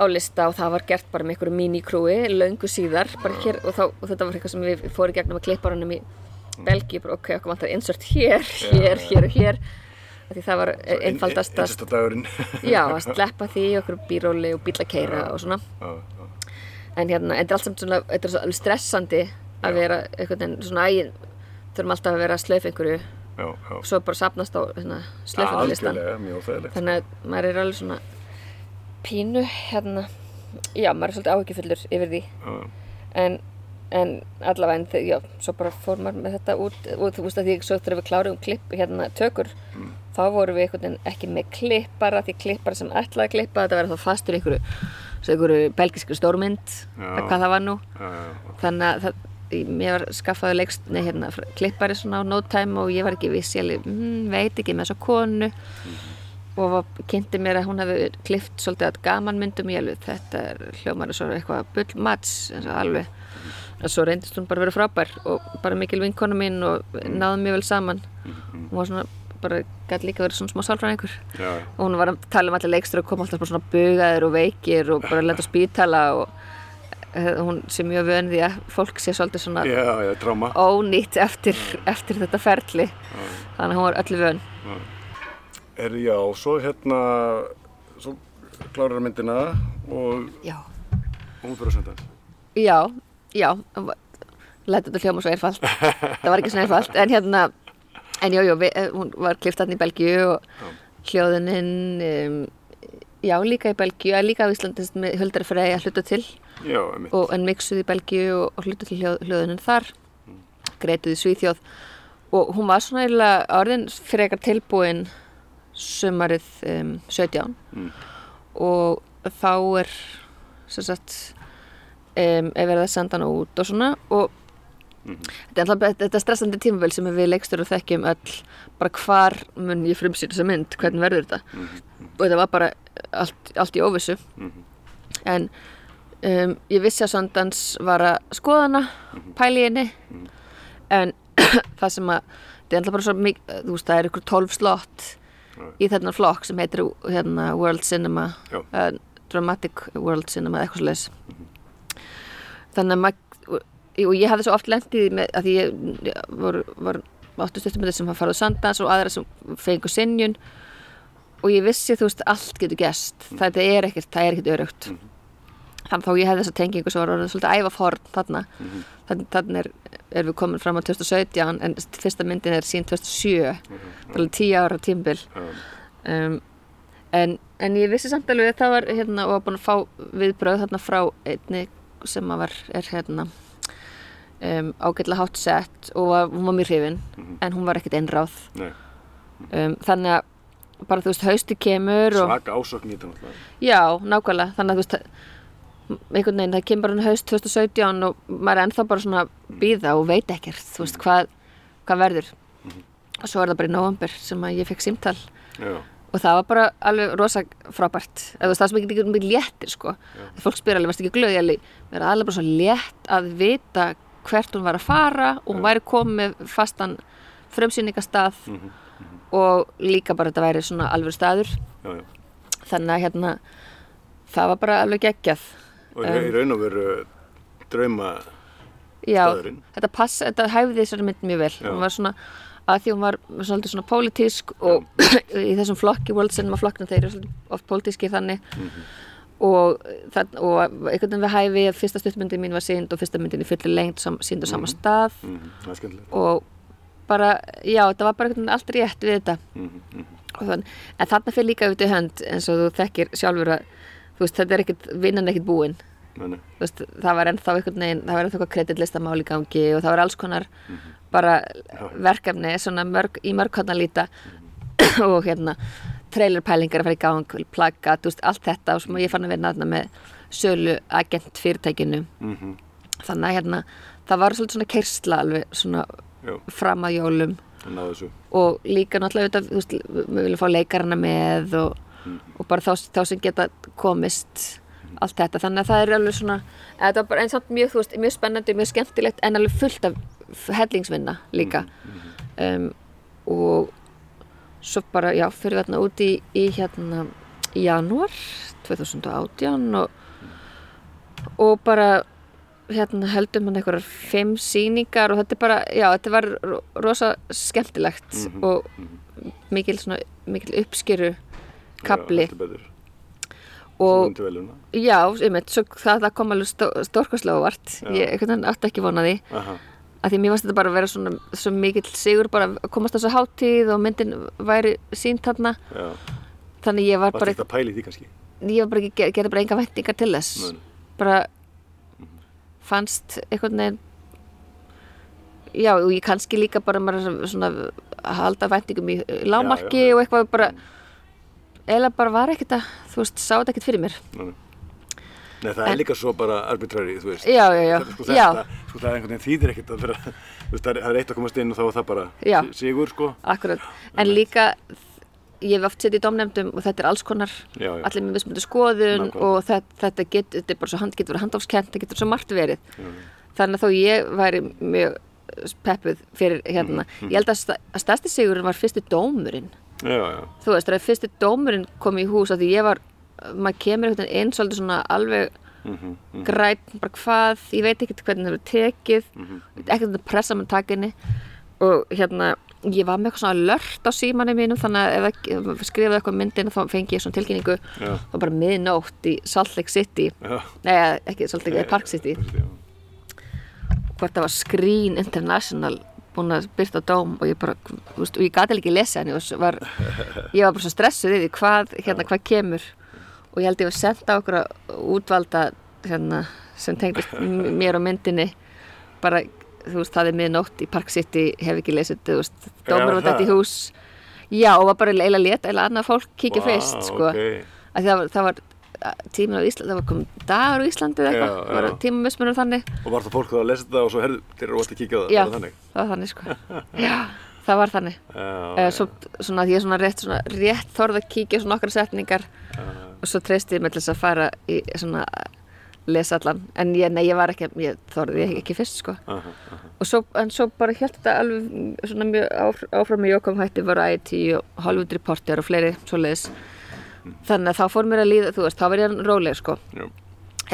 á lista og það var gert bara með einhverju minikrúi löngu síðar bara hér og, þá, og þetta var eitthvað sem við fórum í gegnum að klipparunum í Belgíu bara ok, okkur vantar insert hér, hér, hér og hér. Því það var einfaldast að sleppa því okkur bíróli og bíl að keira og svona. En hérna, þetta er allt samt svona, þetta er alveg stressandi að vera einhvern veginn svona ægin þurfum alltaf að vera slaufa einhverju. Já, já. og svo bara sapnast á hérna, óþægilegt. þannig að maður er alveg svona pínu hérna já, maður er svolítið áhyggjufullur yfir því. En, en allavega en þau- já, svo bara fór maður með þetta út og þú veist að því svo þegar við klárum klipp hérna tökur þá vorum við einhvern veginn ekki með klippara því klippara sem ætlaði að klippa þetta verður þá fastur einhverju, svo einhverju belgísku stórmynd, hvað það var nú. Já, já, þannig að mér var skaffaði leikst, nei, hérna, klippari svona á no time og ég var ekki viss, ég mm, veit ekki með þessa konu. Og var, kynnti mér að hún hefði klippt svolítið að gamanmyndum ég alveg, þetta er hljómar svo eitthvað bull mats, eins og alveg. En svo reyndist hún bara að vera frábær og bara mikil vinkonu mín og náðum mjög vel saman. Hún var svona, bara gæti líka verið svona smá sálfræðingur. Já, já. og hún var að tala um allir leikstur og kom alltaf bara svona bugaðir og veikir og bara lenda á spítala og eh, hún sé mjög vön því að fólk sé svolítið svona Já, já, ónýtt eftir, eftir þetta ferli. Þannig að hún var öllu vön. Er, já, svo hérna, svo klárar myndina og já, hún fyrir að senda já, já læta þetta hljóma svo einfalt. Það var ekki svona einfalt en hérna, en já, já, eh, hún var klift hann í Belgíu og hljóðuninn um, já, líka í Belgíu, líka á Íslandi með Huldar Frey að hluta til. Já, og, en mixuð í Belgíu og, og hlutu til hljóð, hljóðunum þar. Greituð í Svíþjóð. Og hún var svona eiginlega orðin fyrir eitthvað tilbúin sumarið um, 17 Mm. og þá er sem sagt um, er verið að senda hana út og svona. Og Þetta er alltaf þetta stressandi tímabil sem við leikstur og þekkjum öll. Bara hvar mun ég frumsýna þessa mynd, hvernig verður þetta? Og þetta var bara allt, allt í óvissu. En um, ég vissi að Sundance var að skoða hana, pæli í henni. En það sem að þetta er alltaf bara svo mikið, þú veist það er ykkur 12 slott í þennan flokk sem heitir hérna, World Cinema uh, Dramatic World Cinema eitthvað svo leis þannig að maður og ég hafði svo oft lendið með að ég var, var áttu stuttumöndir sem farið á Sundance og aðra sem fengu sinjun og ég vissi þú veist allt getur gest það er ekkert, það er ekkert örugt þannig þá ég hefði þessa tengingu sem var svolítið æfa forn þarna. Þannig, þannig er, er við komin fram á 2017 en fyrsta myndin er sín 2007 það er alveg 10 ára tímbil um, en, en ég vissi samt alveg að það var hérna og var búin að fá viðbröð þarna frá einni sem var er hérna um, ágætlega hátt sett og var, hún var mjög hrifin en hún var ekkert einráð. Um, þannig að bara þú veist hausti kemur svaka ásökn í þetta já, nákvæmlega. Þannig að þú veist einhvern veginn, það kemur hann haust 2017 og maður er ennþá bara svona að býða og veit ekkert, þú veist, hvað, hvað verður. Og svo er það bara í november sem að ég fekk símtal. Já, og það var bara alveg rosa frábært. Það sem ekki mikið léttir sko. Fólk spyr alveg, varst ekki glöð, ég alveg mér er alveg bara svo létt að vita hvert hún var að fara og hún væri komið fastan frumsýningastað og líka bara þetta væri svona alveg staður já, já. þannig að hérna það var bara alveg geggjað Og í raun og veru drauma Já, Staðurinn. þetta pass, þetta hæfði þessari mynd mjög vel Já. hún var svona, að því hún var svolítið svona pólitísk og í þessum flokki World Cinema flokkna þeir eru svolítið oft pólitíski þannig Mhm. Og, það, og einhvern veginn við hæfi fyrsta stuttmyndin mín var sínd og fyrsta myndin í fullir lengt sínd á sama stað. Mhm, Það er skemmtilegt. og bara, já, þetta var bara einhvern veginn allt rétt við þetta. Mhm. og þann, en þarna fyrir líka í hönd eins og þú þekkir sjálfur að þú veist, þetta er ekkert, vinnan er ekkert búin. Nei, nei. Þú veist, það var ennþá einhvern veginn, það var ennþá eitthvað kreditlistamál í gangi og það var alls konar bara verkefni svona mörg, í mörg hann að líta og hérna trailerpælingar að fara í gang, þú veist, allt þetta og ég fann að vera náttúrulega með sölu agent fyrirtækinu. Mhm, þannig að hérna, það var svolítið svona kersla alveg svona Já, fram að jólum. Það og líka náttúrulega þú veist, við viljum fá leikarana með og, og bara þá, þá sem geta komist allt þetta, þannig að það er alveg svona þetta var bara eins og mjög, veist, mjög spennandi mjög skemmtilegt en alveg fullt af hellingsvinna líka. Um, og svo bara, já, fyrir við hérna út í, í hérna í janúar 2018 og, og bara hérna heldum hann einhverjar fimm sýningar og þetta er bara, já, þetta var ro- rosa skemmtilegt og mikil svona, mikil uppskeru kapli Já, og veluna. já, einmitt, svo það, það kom alveg stó, stórkostlega óvart. Já. ég einhvern veginn átti ekki vonað því. Aha, að því mér fannst þetta bara að vera svona svo mikill sigur bara að komast á þessu hátíð og myndin væri sínt já. þannig ég var Var bara, þetta pæli í því kannski? ég var bara ekki, gerði bara enga væntingar til þess Nei. bara fannst einhvern veginn já og ég kannski líka bara maður svona að halda væntingum í í lágmarki Já, já. og eitthvað bara eða bara var ekkert að þú veist, sá þetta ekkert fyrir mér Nei, nei. Það er líka svo bara arbitrary, þú veist. já, já, já, Það, sko, já, þetta, sko, það er einhvern veginn þýðir ekkert að vera, þú veist, það er, það er eitt að komast inn og þá er það bara Já. si- sigur, sko. akkurat en líka, ég hef oft setið í domnefndum og þetta er alls konar Já, já. allir með mismunandi skoðun Nákvæmlega. og þetta, þetta, get, þetta er bara svo hand, getur verið handáfskent, það getur svo margt verið Já, þannig að þó ég væri mjög peppuð fyrir hérna Mhm, ég held að, sta, að stærsti sigurinn var fyrsti dómurinn já, já. þú veist, þegar fyrsti dómurinn kom í hús að því ég var, maður kemur einhvern veginn inn svolítið svona alveg Mhm, mhm. græn, bara hvað, ég veit ekkert hvernig það er tekið, Mhm, ekkert að pressa með takinni og hérna ég var með eitthvað svona lört á símanni mínum þannig að ef ekki skrifaði eitthvað myndin þá fengi ég svona tilkynningu. Já, þá bara miðnótt í Salt Lake City. Já. nei, ekki Salt Lake, Park City. Já. hvort það var Screen International búin að byrta dóm og ég bara, og ég gati ekki lesa henni og var, ég var bara svo stressuð því hvað, hérna, hvað kemur og ég held ég var sendt á okkur útvalda hérna, sem tengdist m- mér og myndinni bara, þú veist, það er miðnótt í Park City, hef ekki lesið þú veist, dómur var þetta í hús já, og var bara eila létt, eila annað fólk kíkja Vá, fyrst, sko ok. að það var, það var tíminn á Íslandi, það var komið dagur á Íslandi eða eitthvað, það var já. tímamismunum þannig Og var það fólk að lesa þetta og svo herðu, þeir eru ótt að kíkja á það, Já, var það þannig? það var þannig sko Já, það var þannig. Uh, svo, svona ég er svona rétt, svona rétt þorð að kíkja svona okkar setningar og svo treysti ég til þess að fara í svona lesa allan. En ég, nei, ég var ekki, ég þorði ég ekki fyrst sko. Aha. og svo, en svo bara hélt þetta alveg svona mjög áfr, áfram með Jókom hætti Variety og Hollywood Reporter og fleiri svoleiðis. Þannig að þá fór mér að líða, þú veist, þá var ég róleg sko. Já,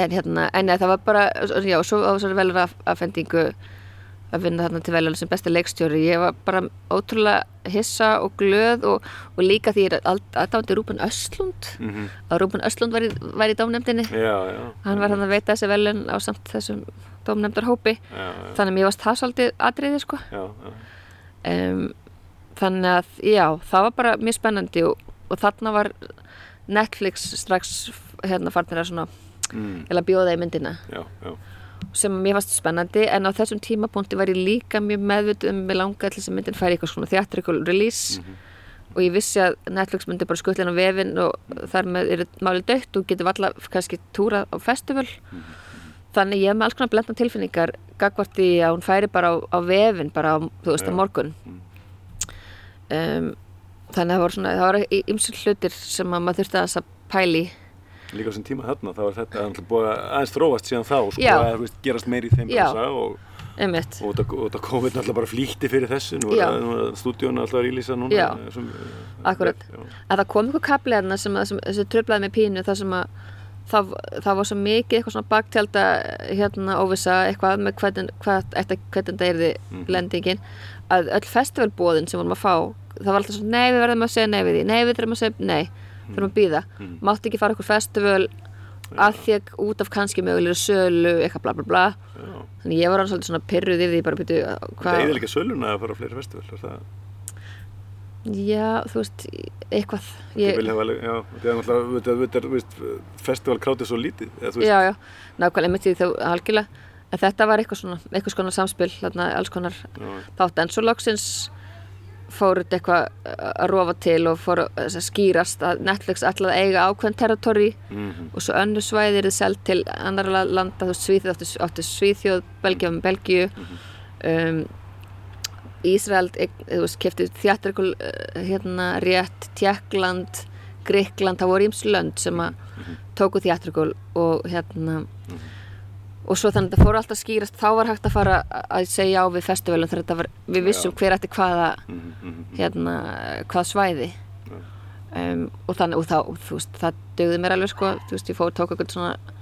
en hérna, en nei, það var bara já, svo á þessari velur afhendingu að vinna þarna til velun sem besti leikstjóri. Ég var bara ótrúlega hissa og glöð og, og líka því ég er aðdándi Rúben Östlund. Mhm, að Rúben Östlund var í, var í dómnefndinni. Já, já. hann var hann að veita þessi velun á samt þessum dómnefndarhópi. Já, já, þannig að mér varst það svolítið atriði sko. Já, já. um, þannig að já, það var bara mjög spennandi og, og þarna var Netflix strax hérna farnir að svona Mm, bjóða í myndina. Já, já. Sem mér fannst spennandi en á þessum tímapunkti var ég líka mjög meðvituð um með langa til þess að myndin færi eitthvað svona theatrical release. Og ég vissi að Netflix myndi bara skutlinn á vefin og þar með er málið dött og getur alla kannski túra á festival. Þannig ég hef með alls konar blendna tilfinningar gagvart í að hún færi bara á, á vefin bara á, þú veist, á Já. morgun. Um, þannig að það voru svona það voru ymsum hlutir sem að maður þurfti að pæli Líka á þessum tíma þarna, þá er þetta aðeins þróast síðan þá, sko, að veist, gerast meiri í þeim bransa og, og þetta- COVID náttúrulega bara flýtti fyrir þessu, nú er, er stúdíónu alltaf að rílýsa núna. Já. eh, Sem, Akkurat. Já, að það kom einhver kapli hérna sem, sem, sem tröflaði með pínu þar sem að það, það var svo mikið eitthvað svona baktjálta hérna óvissa eitthvað með hvernig, hvað, eftir, hvernig það erði Mhm. lendingin að öll festivalbóðin sem vorum að fá það var alltaf svona nei við verðum að segja nei við því nei við þurfum að segja nei þurfum að býða Mhm. mátti ekki fara okkur festival að því að út af kannski mögulegri sölu eitthvað bla bla bla. Já. þannig ég var svolítið svona pyrruð yfir því bara byrju Það er líka söluna að fara á fleiri festival, er það? já þú veist eitthvað. Ég alveg, já, það er náttúrulega, festivalkrátið svo lítið, eða já, já, nákvæmlega mitt í þá algjörlega. En þetta var eitthvað svona, eitthvað svona samspil þarna, alls konar þátt. En svo loksins fór þetta eitthvað að rofa til og fór að skýrast að Netflix ætlaði að eiga ákveðin territory mhm, og svo önnu svæði er þið selt til annara landa, þú veist Svíþjóð átti, átti Svíþjóð, Belgía með Belgíu um, Ísrael þú veist, kefti þjáttrikul hérna rétt, Tjekkland Gríkland, það voru ímsu lönd sem að tóku þjáttrikul og hérna og svo þannig að það fór alltaf að skýrast þá var hægt að fara að segja á við festivalum þegar þetta var, við vissum hver ætti hvaða mhm, mhm, hérna, hvað svæði. Um, og þannig, og þá, veist, það dögði mér alveg sko, þú veist, ég fór, tók eitthvað svona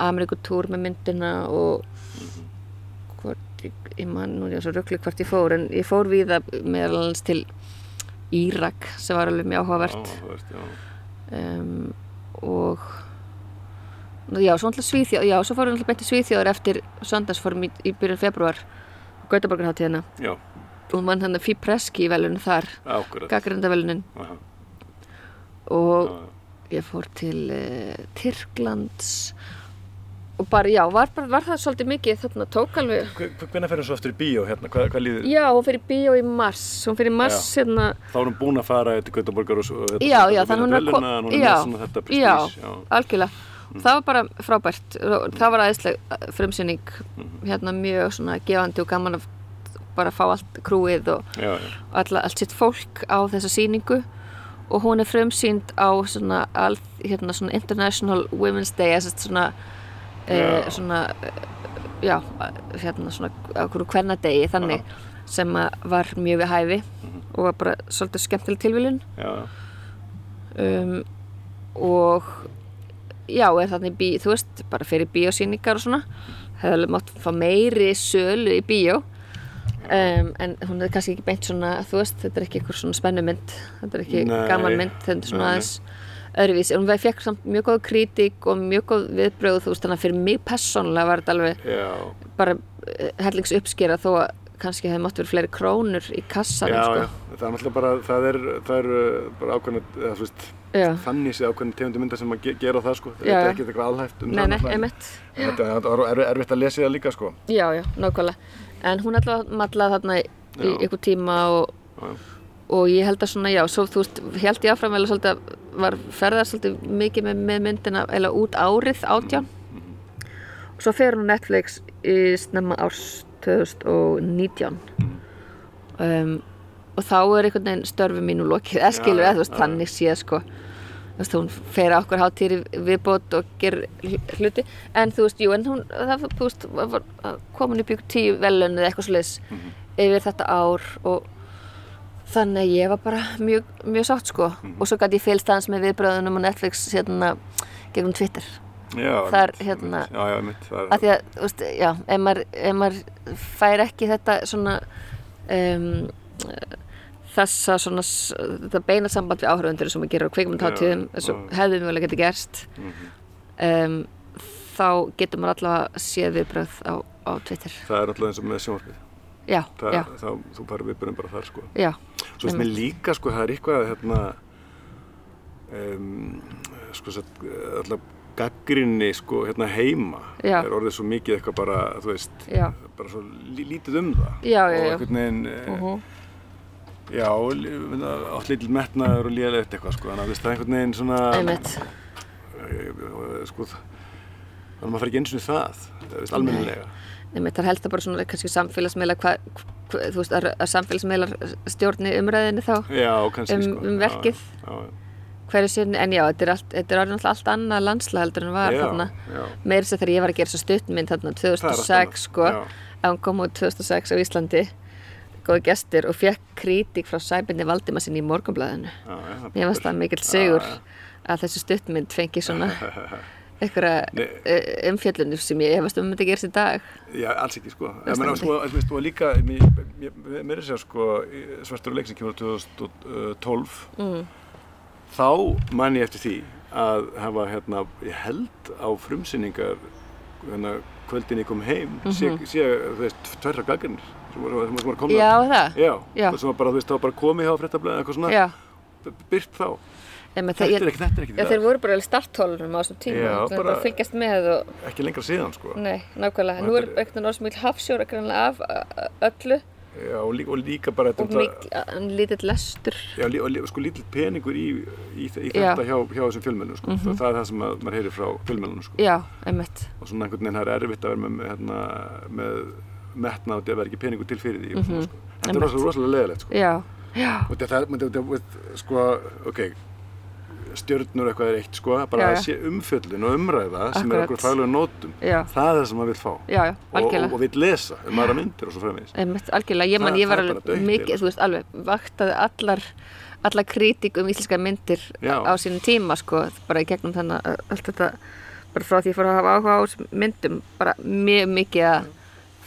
Amerikutúr með myndina og hvort, ég, ég man nú, ég er svo ruggli hvort ég fór en ég fór við það meðal annars til Írak sem var alveg mjög áhugavert. Já, veist, já, um, og já, svo alltaf Svíþjóð já, svo fórum við alltaf beint til Svíþjóður eftir söndagsfórum í, í byrjun februar Gautaborgarháttíðina já, og mann hann að Fí Preski velun þar ákvörð, gaggrindavelunin já, og já, ég fór til uh, Tyrklands. Og bara, já, var, var það svolítið mikið þarna tók alveg Hvernig fer hún svo aftur í bíó hérna, hvað, hvað líður, já, hún fyrir bíó í mars. Hún fyrir mars, hérna þá er hún búin að fara til Gautaborgar og svo, Já, svo- já, svo þannig hún er veluna, ko- hún er já, með algjörlega það var bara frábært. Það var aðeinsleg frumsynning hérna mjög svona gefandi og gaman að bara fá allt krúið og já, já, all, allt sitt fólk á þessa sýningu. Og hún er frumsýnd á svona, all, hérna, svona International Women's Day eða svona, e, Já. svona eh, já, hérna svona okkur hvernadegi þannig sem að var mjög við hæfi og var bara svolítið skemmtileg tilviljun. Um, og já, er þannig bí, þú veist, bara fyrir bíósýningar og svona. Hefði alveg mátt fá meiri sölu í bíó. Um, en hún er kannski ekki beint svona þú veist, þetta er ekki einhver svona spennumynd. Þetta er ekki Nei, gaman mynd, þetta er svona nei, aðeins öðruvísi, en hún fekk samt mjög góð kritík og mjög góð viðbröð, þú veist, þannig að fyrir mig persónulega var þetta alveg já, bara eh, hellings uppskera þó að kannski hefði mátt verið fleiri krónur í kassanum, já, sko. já, það er náttúrulega bara, það er, það er bara veist, já. þannig sé ákveðna tegundu mynda sem að ge gera það, sko, þetta er ekki eitthvað alhæft um Nei, nei, einmitt. Þetta var erf- erfitt að lesa það líka, sko, Já, já, nákvæmlega. En hún allavega mallaði þarna í Já. ykkur tíma og, já. og ég held að svona, já, svo þú veist, held ég áfram eða svolítið að var ferðar svolítið mikið með, með myndina eða út árið átján. Og svo fer hún Netflix í snemma árs 2019 um, og þá er einhvern veginn störfi mínu lokið, eða skilur, eða þú veist, þannig sé sko veist, hún fer á okkur hátíri viðbót og ger hluti. En þú veist, jú, en hún það, þú veist, var- var- kom hún í tíu velun eða eitthvað svoleiðis yfir þetta ár og þannig að ég var bara mjög, mjög sátt sko. Og svo gæti ég fylgst aðeins með viðbröðunum á Netflix hérna gegnum Twitter. Já, Það er, einmitt, hérna- einmitt. Já, já, mitt, það af því að, þú veist, já, ef maður, ef maður fær ekki þetta svona um, þessa svona þetta beina samband við áhörfundur sem maður gerir á kvikmyndhátíðum Já, eins og hefði mjög geti gerst um, þá getur maður allavega séð viðbröð á, á Twitter það er alltaf eins og með sjónvarpið. já, Það, já, þá, þú bara viðbörðum bara þar, sko. já, Svo veist mér líka, sko, það er eitthvað, hérna, um, sko, alltaf gaggrinni, sko, hérna heima. Já. Er orðið svo mikið eitthvað bara, þú veist, bara svo lí- lítið um það. Og einhvern veginn, uh uh já, átt litil metnaður og lélægt eitthvað, sko. Þannig að það er einhvern veginn svona... einmitt eh, sko, þannig að maður fær ekki eins og það, þú veist, almennilega. einmitt, það helst það bara svona kannski hva, þú veist, að, að samfélagsmiðlar stjórni umræðinni þá Já, kannski, Um- sko. um Já, verkið. Já, já. hverju sinni, en já, þetta er, allt, þetta er náttúrulega allt annað landslega heldur en var þarna meira sér þegar ég var að gera svo stuttmynd þarna Það er allt annað, 2006 sko að hún kom út 2006 á Íslandi góði gestir og fekk kritík frá Sæbinni Valdimassin í morgunblæðinu mér varst það mikill sigur að þessi stuttmynd fengi svona einhverja eh, umfjöllunum sem ég efast um að þetta gerist í dag. Já, alls ekki, sko. sko, þú og líka, mér, er sér, sko, í svartur leik sem kemur á 2012, mm. þá man ég eftir því að hafa, hérna, held á frumsýningar, hérna, kvöldin ég kom heim, sé, sé, þú veist, tverra gaggrinir sem voru, sem voru komna. Já, það? Já, Já. það sem var bara, þú veist, það var bara komið hjá fréttablaðið, eitthvað svona, Já, byrt þá. Einmitt, Þetta er ekki, þetta er ekki já, þeir voru bara alveg starthólunum á þessum tíma Já, bara- bara fylgjast með og ekki lengra síðan, sko. Nei, nákvæmlega. Og Nú er er- einhvern veginn orðsmikil hafsjóra grannlega af öllu Já, og, líka, og líka bara og þetta, mikil, lítill lestur. já, og sko lítill peningur í, í, í þetta hjá, hjá þessum fjölmennum, sko. það, það er það sem að, maður heyrir frá fjölmennunum, sko. Já, einmitt. Og svona einhvern veginn það er erfitt að vera með, hérna, með metna og þetta verður ekki peningur til fyrir því, og svona, sko. Þetta er rosalega, rosalega leðilegt, sko. Já, já, Og þetta, þetta, sko, ok, stjörnur eitthvað er eitt, sko, bara að sé umfjöllin og umræða sem er Akkurat. okkur faglega nótum. Það er það sem maður vil fá. já, já, Og, og, vil lesa um aðra myndir og svo fremins. Algjörlega. Ég man, ég var er alveg mikið, þú veist, alveg vaktaði allar, allar kritík um íslenska myndir Já. á sínum tíma, sko, bara í gegnum þannig að allt þetta, bara frá því ég fór að hafa áhuga á myndum, bara mjög mikið að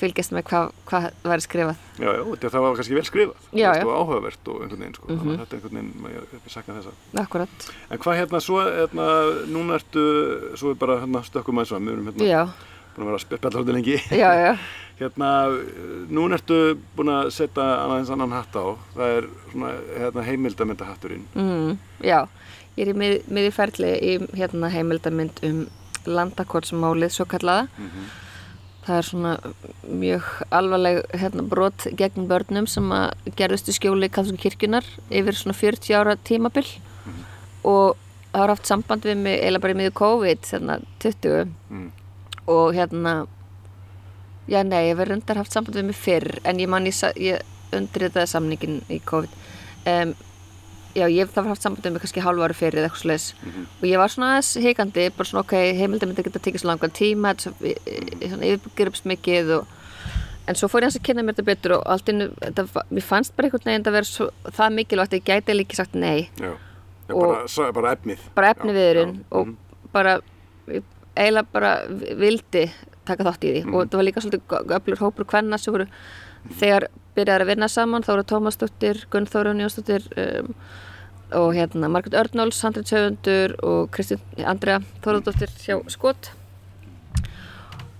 fylgjast með hvað hva væri skrifað. Já, já, það var kannski vel skrifað Já, já. og áhugavert og einhvern veginn sko. Þannig að þetta er einhvern veginn, ég, sakna þessa Akkurat. En hvað hérna, svo, hérna, núna ertu svo er bara hérna, stökkum aðeins fram, við erum hérna Já, búin að vera að spjalla haldið lengi. Hérna, núna ertu búin að setja aðeins annan hatt á það er svona, hérna, heimildamyndahatturinn Mm, já, ég er í mið, miði ferli í hérna heimildamynd um landakortsmálið svo kallaða. Það er svona mjög alvarleg hérna, brot gegn börnum sem að gerðust í skjóli katholsku kirkjunar yfir svona 40 ára tímabil. Og það har haft samband við mig eiginlega bara í miður COVID hérna 20 Mm. og hérna já nei, ég verið undar haft samband við mig fyrr en ég man ég, ég undirritaði samningin í COVID. Um, já, ég það haft samband við mig kannski hálf ári fyrir eða eitthvað slags og ég var svona aðeins hikandi bara svona ok, heimildar myndi geta tekið svo langan tíma þetta er svo- í- í- svona yfirgripst mikið og En svo fór ég hans að kynna mér þetta betur og allt innu, þetta, var- mér fannst bara einhvern veginn að vera svo, það mikilvægt að ég gæti líka sagt nei, Já, já bara, sa- bara efnið. bara efni Já, viðurinn og mhm. bara, ég eiginlega bara vildi taka þátt í því. Mhm. og það var líka svolítið öflur hópur kvenna sem voru þegar byrjaði að vinna saman þá voru Tómas Dóttir, Gunn Þórun Jónsdóttir um, og hérna Margret Örnóls, Handrið Söfundur og Kristín Andrea Þórðardóttir hjá Skot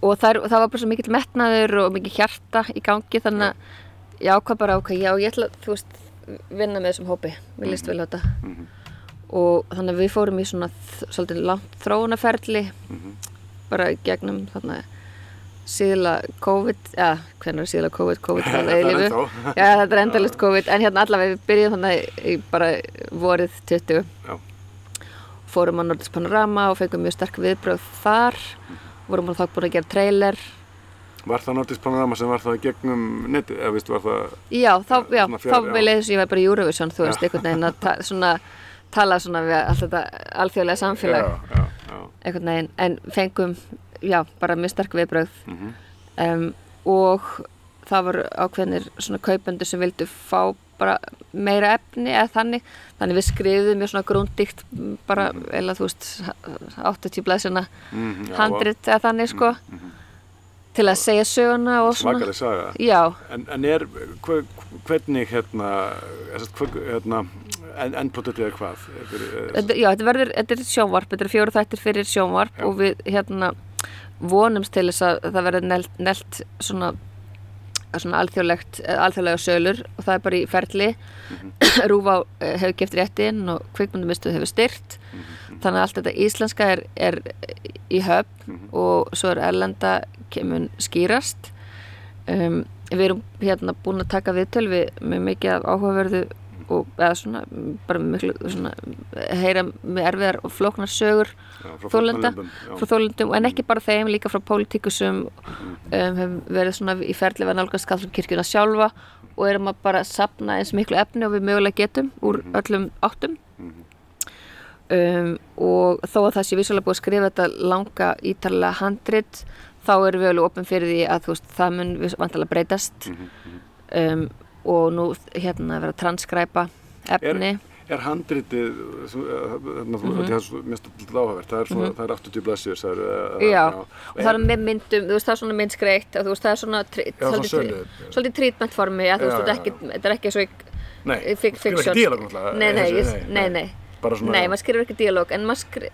og þar, það var bara svo mikill metnaður og mikill hjarta í gangi þannig að ég ákvað bara ok, já ég ætla þú veist, vinna með þessum hópi við líst vel á þetta Mhm. og þannig að við fórum í svona svolítið langt þróunaferli Mhm. bara í gegnum þarna síðla COVID, ja, hvernig er síðla COVID, COVID er eilífu. ennþá. Já, þetta er endalist COVID, en hérna allavega við byrjum þannig í bara vorið 20. Já. Fórum á Nordisk Panorama og fengum mjög sterk viðbröð þar. Vorum þá búin að gera trailer. Var það Nordisk Panorama sem var það gegnum netið, eða veistu, var það, Já, þá, já, þá ég þess að ég var bara í Eurovision, þú veist, einhvern veginn að ta svona, tala svona við allt þetta alþjóðlega samfélag, já, já, já, einhvern veginn, en fengum, já, bara mjög sterk viðbröð. mhm, um, og það voru ákveðnir svona kaupendur sem vildu fá bara meira efni eða þannig þannig við skrifum mjög svona grúndíkt bara, eða þú veist 80 blæsina mhm, já, handrit eða þannig sko mhm. til að segja söguna og svona svakaleg saga. já, En, en er, hver, hvernig, hérna, hérna, en, endproduktið er hvað? Þetta, já, þetta verður þetta er sjónvarp, þetta er fjóru þættir fyrir sjónvarp Já. og við hérna vonumst til þess að það verður nelt, nelt svona svona alþjóðlegt, eh, alþjóðlega sölur og það er bara í ferli. Rúfa hefur geft réttin og kvikmyndumistuð hefur styrt þannig að allt þetta íslenska er, er í höfn og svo er erlenda kemur skýrast. Um, við erum hérna búin að taka viðtöl við með mikið áhugaverðu og eða svona bara miklu svona heyra með erfiðar og flóknar sögur já, frá já. frá þólundum en ekki bara þeim, líka frá pólitíkusum um, hefum verið svona í ferli við nálgast skallkirkjuna sjálfa og erum að bara sapna eins miklu efni og við mögulega getum úr öllum áttum. Um, og þó að það sé vissulega búið að skrifa þetta langa ítarlega handrit þá erum við alveg opinn fyrir því að veist, það mun vantilega breytast. Um, og nú hérna verið að transkræpa efni. Er handritið, þannig að það er mest alltaf áhugavert, það er svona, það er 80 blaðsjur, það er, Mhm. Já, og það er með myndum, þú veist, það er svona myndskreitt og þú veist, það er svona svolítið sölu. tri- svolítið treatment formi, að þú veist, þetta er ekki, er svo í Nei. Nei, nei, nei, maður skrifir ekki díalóg, en maður skrifir,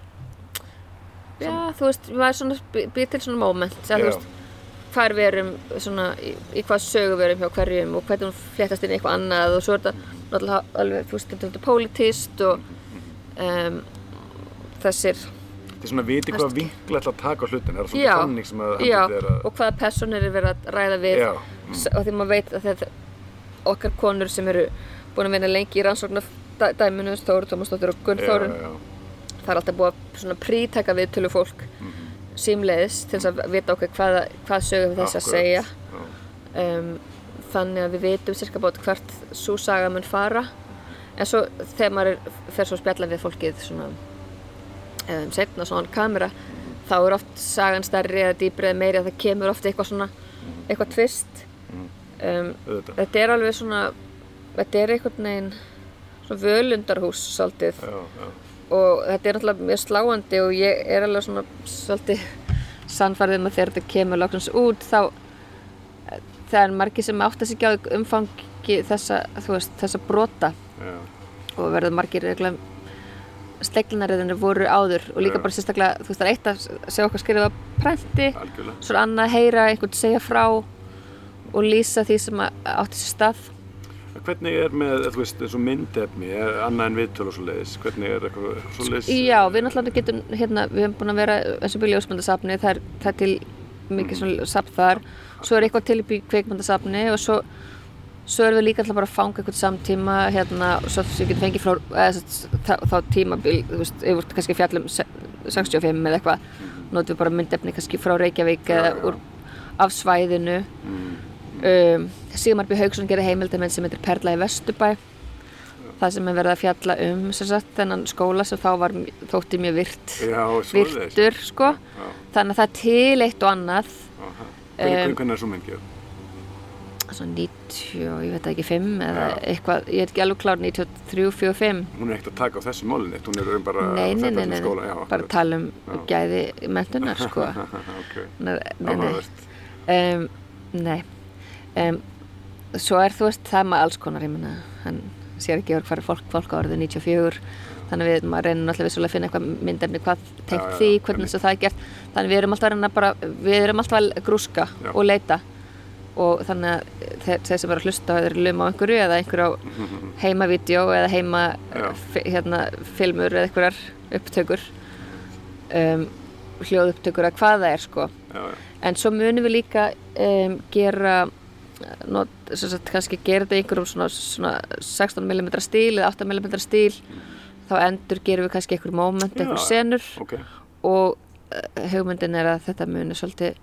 já, þú veist, maður býr til svona moment, að þú veist, hvar við erum, svona, í, í hvað sögu við erum hjá hverjum og hvernig hún fléttast inn í eitthvað annað og svo er þetta alveg, þú veist, þetta er pólitíst og um, þessir Þetta er svona að viti hvað vinkla ætla að taka á hlutin, það er svona Já, þannig sem að Já, að, og hvaða personur er verið að ræða við. Já, S- og því maður veit að þetta okkar konur sem eru búin að vinna lengi í rannsóknar dæminu Þóru Tómasdóttir og Gunn Þórun það er alltaf búið að svona prítaka við tölu fólk símleiðis til að vita okkur hvað, hvað sögum við þess að segja. Um, þannig að við vitum cirka bát hvert svo saga mun fara. En svo þegar maður er, fer svo spjalla við fólkið svona um, setna svona kamera þá er oft sagan stærri eða dýbri eða meiri að það kemur oft eitthvað svona eitthvað tvist um, auðvitað, þetta er alveg svona þetta er einhvern veginn svona völundarhús svolítið. Já, já, og þetta er náttúrulega mjög sláandi og ég er alveg svona svolítið sannfærðið með þegar þetta kemur loksins út þá það er margir sem átt að sig á umfangi þessa, veist, þessa brota. Já, og verður margir sleglinariðinir voru áður og líka Já. bara sérstaklega, þú veist, það er eitt að segja okkar skrifa prenti algjörlega, svo annað að heyra einhvern segja frá og lýsa því sem að- átti sér stað Hvernig er með, þú veist, eins og myndefni, er annað en viðtöl og svo leiðis, hvernig er eitthvað, eitthvað svo leiðis? Já, við náttúrulega getum, hérna, við hefum búin að vera eins og byrja ljósmyndasafni, það er, það er til mikið svona safn þar, svo er eitthvað til í kveikmyndasafni og svo, svo erum við líka alltaf bara að fanga eitthvað samtíma, hérna, svo sem við getum fengið frá, eða þá, tímabil, þú veist, ef við kannski fjallum 65 eða eitthvað, notum við bara myndefni kannski frá Reykjavík eða úr, af svæðinu. Um, Sigmar B. Haugsson gerir heimildamenn sem heitir Perla í Vesturbæ. Það sem er verið að fjalla um sagt, þennan skóla sem þá var þótti mjög virt. Já, virtur sko. Já, þannig að það er til eitt og annað. Hvernig, Um, er svo mynd gefð? svona 90, og ég veit ekki 5 eða Já. eitthvað, ég er ekki alveg klár 93, 4, 5 Hún er ekkert að taka á þessu málinn eitt, hún er um bara nei, nei, nei, um nei, skóla, já, bara tala um gæði mentunar sko. Ok, nei, nei, nei. áhugavert. Um, nei um, svo er þú veist það maður alls konar ég menna hann sér ekki verið hvað fólk, fólk á orðu 94 þannig við maður reynum náttúrulega vissulega að finna eitthvað myndefni hvað tengt já, því, hvernig einmitt. þess að það er gert. Þannig við erum alltaf að reyna bara við erum alltaf að grúska Já. og leita. Og þannig að þeir, þeir sem eru að hlusta eru lum á einhverju eða einhverju á heimavídeó eða heima hérna, filmur eða einhverjar upptökur um, hljóðupptökur að hvað það er sko. Já, já, en svo munum við líka um, gera not, sagt, kannski gera þetta einhverjum svona, svona 16mm stíl eða 8mm stíl þá endur gerum við kannski einhver moment, Já, einhver já. senur ok, og uh, hugmyndin er að þetta muni svolítið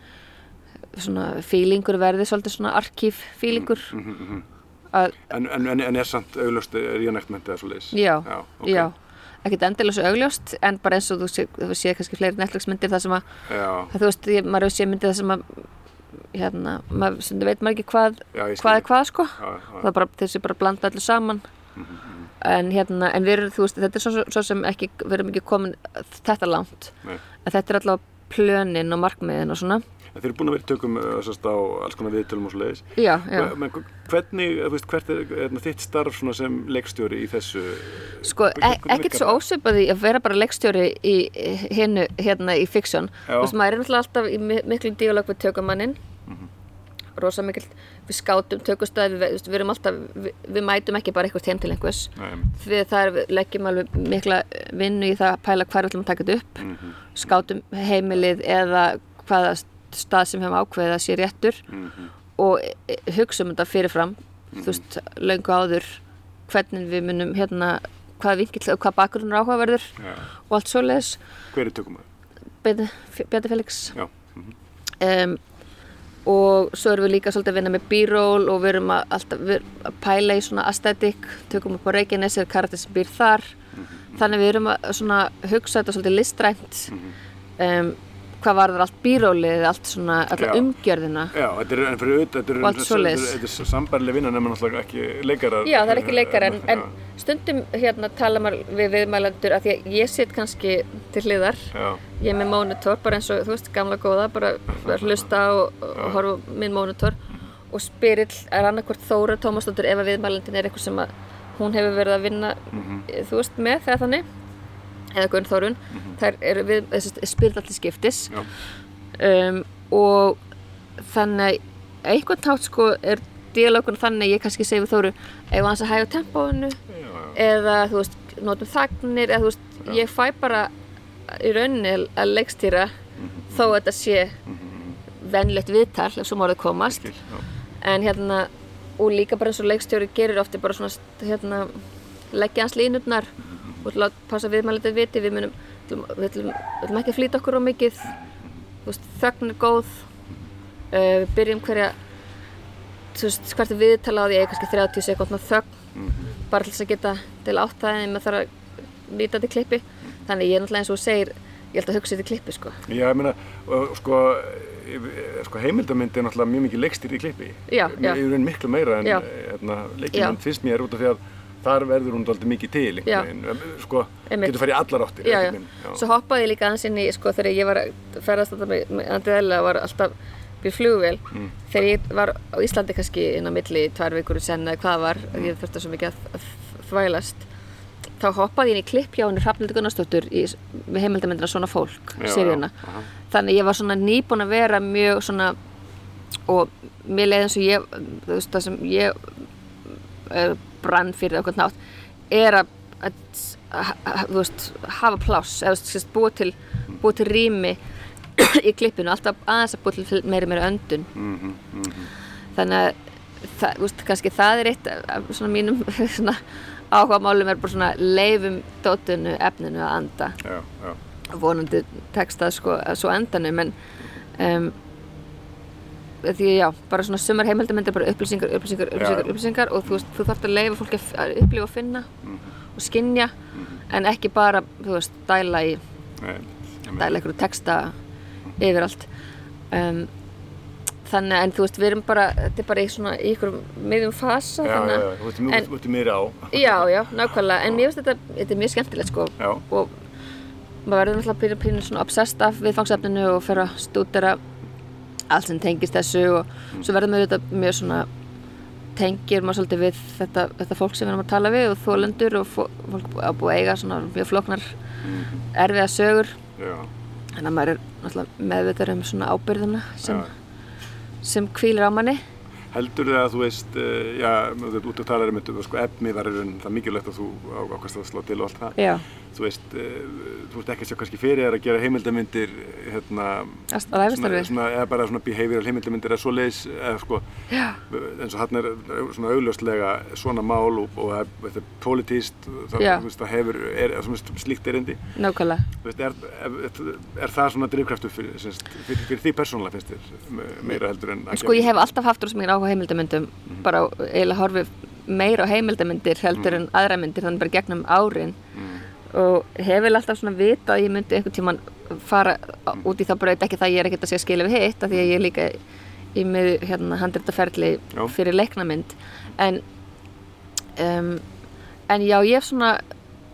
svona fílingur verði svolítið svona arkíf fílingur mhm, mhm. að, En, en, en, en er samt augljóst reenactment eða svo leiðis? já, já, já ekkert endilega svo augljóst en bara eins og þú sé, þú sé kannski fleiri Netflix myndir það sem að, að þú veist, ég, maður hefur sé myndir það sem að hérna, sem veit maður ekki hvað já, hvað er hvað sko. Já, það er bara, þessi bara blanda allir saman. Mhm, en hérna, en við erum, þú veist, þetta er svo, svo sem ekki, við erum ekki komin þetta langt. Nei. en þetta er allavega plönin og markmiðin og svona En þeir eru búin að vera tökum uh, sérst, á alls konar viðtölum og svo leiðis. já, já, Men hvernig, þú veist, hvert er hérna, þitt starf sem leikstjóri í þessu? sko, e ekkert svo það? ósvipaði að vera bara leikstjóri í hinnu, hérna í fiksjón þú veist, maður er náttúrulega alltaf í mi- miklu díalog við tökumannin Mhm. rosa mikil, við skátum tökustæði, við, við, við erum alltaf við, við mætum ekki bara eitthvað heim til einhvers við það er, við leggjum alveg mikla vinnu í það að pæla hvar við ætlum að taka þetta upp mhm, skátum heimilið eða hvaða stað sem hefum ákveðið að sé réttur mhm, og e- hugsa um þetta fyrirfram þú veist, löngu áður hvernig við munum hérna hvað vinkill og hvað bakgrunn er áhugaverður já. og allt svoleiðis. Hver er tökum að? Bjarni Felix. Já, mhm, um, og svo erum við líka svolítið að vinna með b-roll og við erum að, alltaf, við erum að pæla í svona aesthetic, tökum upp á Reykjanes er karakter sem býr þar. Þannig við erum að hugsa þetta svolítið listrænt. Um, hvað var það allt b-rollið allt svona, alla Já. umgjörðina. Já, þetta er, en fyrir auðvitað, þetta er, er, er sambærlega vinna nema náttúrulega ekki leikarar. Já, það er ekki leikar en, en Já, stundum hérna tala maður við viðmælendur að því að ég sitt kannski til hliðar. Já, ég er með monitor bara eins og þú veist gamla góða bara að hlusta og, og horfa minn monitor. Og spyrill er annarkvort Þóra Tómasdóttir ef að viðmælendin er eitthvað sem að hún hefur verið að vinna mhm, þú veist með þegar þannig eða Gunn Þórun þær eru við, þessi spyrill allir skiptis. Um, og þannig að einhvern tátt sko er dialogun þannig að ég kannski segi við Þóru ef hans að hæga tempóinu? Eða þú veist, notum þagnir eða þú veist, Já. ég fæ bara í rauninni að leikstýra þó að þetta sé venlegt viðtal, ef svo mórið komast. Skil, já, en hérna, og líka bara eins og leikstjóri gerir ofti bara svona hérna, leggja hans línurnar og lát passa viðmælið viti, við munum við ætlum, ekki að flýta okkur á mikið. Veist, þögn er góð. Uh, við byrjum hverja þú veist, hvert er viðtala á því? Eða kannski 30 sekundna þögn. Mhm, bara til þess að geta til átt það en maður þarf að nýta til klippi. Þannig ég er náttúrulega eins og segir ég held að hugsa til klippi sko. Já, ég meina, og sko, sko heimildamynd er náttúrulega mjög mikið leikstýr í klippi. Já, já. Í raun miklu meira en hérna, leikimynd finnst mér út af því að þar verður hún alltaf mikið til Já. Sko, getur farið í allar áttir. já, já. veginn, svo hoppaði ég líka aðeins inn í sko þegar ég var að ferðast þetta með, með Andriðella var alltaf býr flugvél Mm. þegar ég var á Íslandi kannski inn á milli tvær vikur í senn eða hvað var mm. ég þurfti svo mikið að, að þvælast þá hoppaði ég inn í klipp hjá henni Hrafnildur Gunnarsdóttur í með heimildamindina Svona fólk, Já, seríuna já, þannig ég var svona nýbúin að vera mjög svona og mér leiði eins og ég þú veist það sem ég uh, brann fyrir okkur nátt er að, að, að, veist, hafa pláss eða búa til, búa til rými í klippinu, alltaf aðeins að búa til meiri meiri öndun Mhm, mhm. þannig að það, veist, kannski það er eitt af svona mínum svona áhuga málum er bara svona leifum dótinu efninu að anda Já, já. vonandi tekst það sko að svo endanum en um, því já, bara svona sumar heimildamindir bara upplýsingar, upplýsingar, upplýsingar, Já. upplýsingar og þú veist, þú þarft að leifa fólki að að upplifa og finna og skinja en ekki bara, þú veist, dæla í Nei, dæla einhverju texta yfir allt. Um, þannig en þú veist, við erum bara þetta er bara í svona, í einhverjum miðjum fasa Já, já, þannig já, að, mjög- en- þú ert meira á. já, já, nákvæmlega en mér finnst þetta, þetta er mjög skemmtilegt sko. Já, og maður verður náttúrulega pínu, pínu svona obsessed af viðfangsefninu og fer að stúdera allt sem tengist þessu og svo verður maður þetta mjög svona tengir maður svolítið við þetta, þetta fólk sem við erum að tala við og þólendur og fó- fólk að búið eiga svona mjög flóknar erfiða sögur. Já, þannig að maður er meðvitað um svona ábyrðina sem, sem hvílir á manni heldur þið að þú veist, uh, já, út af talar um þetta, sko, efni var í raun það mikilvægt að þú ákvæmst að slá til og allt það. Já, Þú veist, uh, þú veist ekki að sjá kannski fyrir þér að gera heimildamindir, hérna, svona, svona, eða bara svona behavioral heimildamindir eða svoleiðis, eða sko, Já, eins og hann er svona augljóslega svona mál og, og þetta er politíst, það, þú veist, það hefur, er, er, slíkt erindi. nákvæmlega. Þú veist, er, er, er það svona drifkraftur fyrir, fyrir, fyrir því persónulega finnst þér me- meira heldur en að Sko heimildamöndum bara á- eiginlega horfið meira á heimildamindir heldur en aðra myndir þannig bara gegnum árin. Og hef vel alltaf svona vita að ég myndi einhvern tíman fara á- út í það braut ekki það ég er ekkert að segja skilja við hitt af því að ég er líka í með hérna handritaferli Já. fyrir leiknamynd en um, en já ég hef svona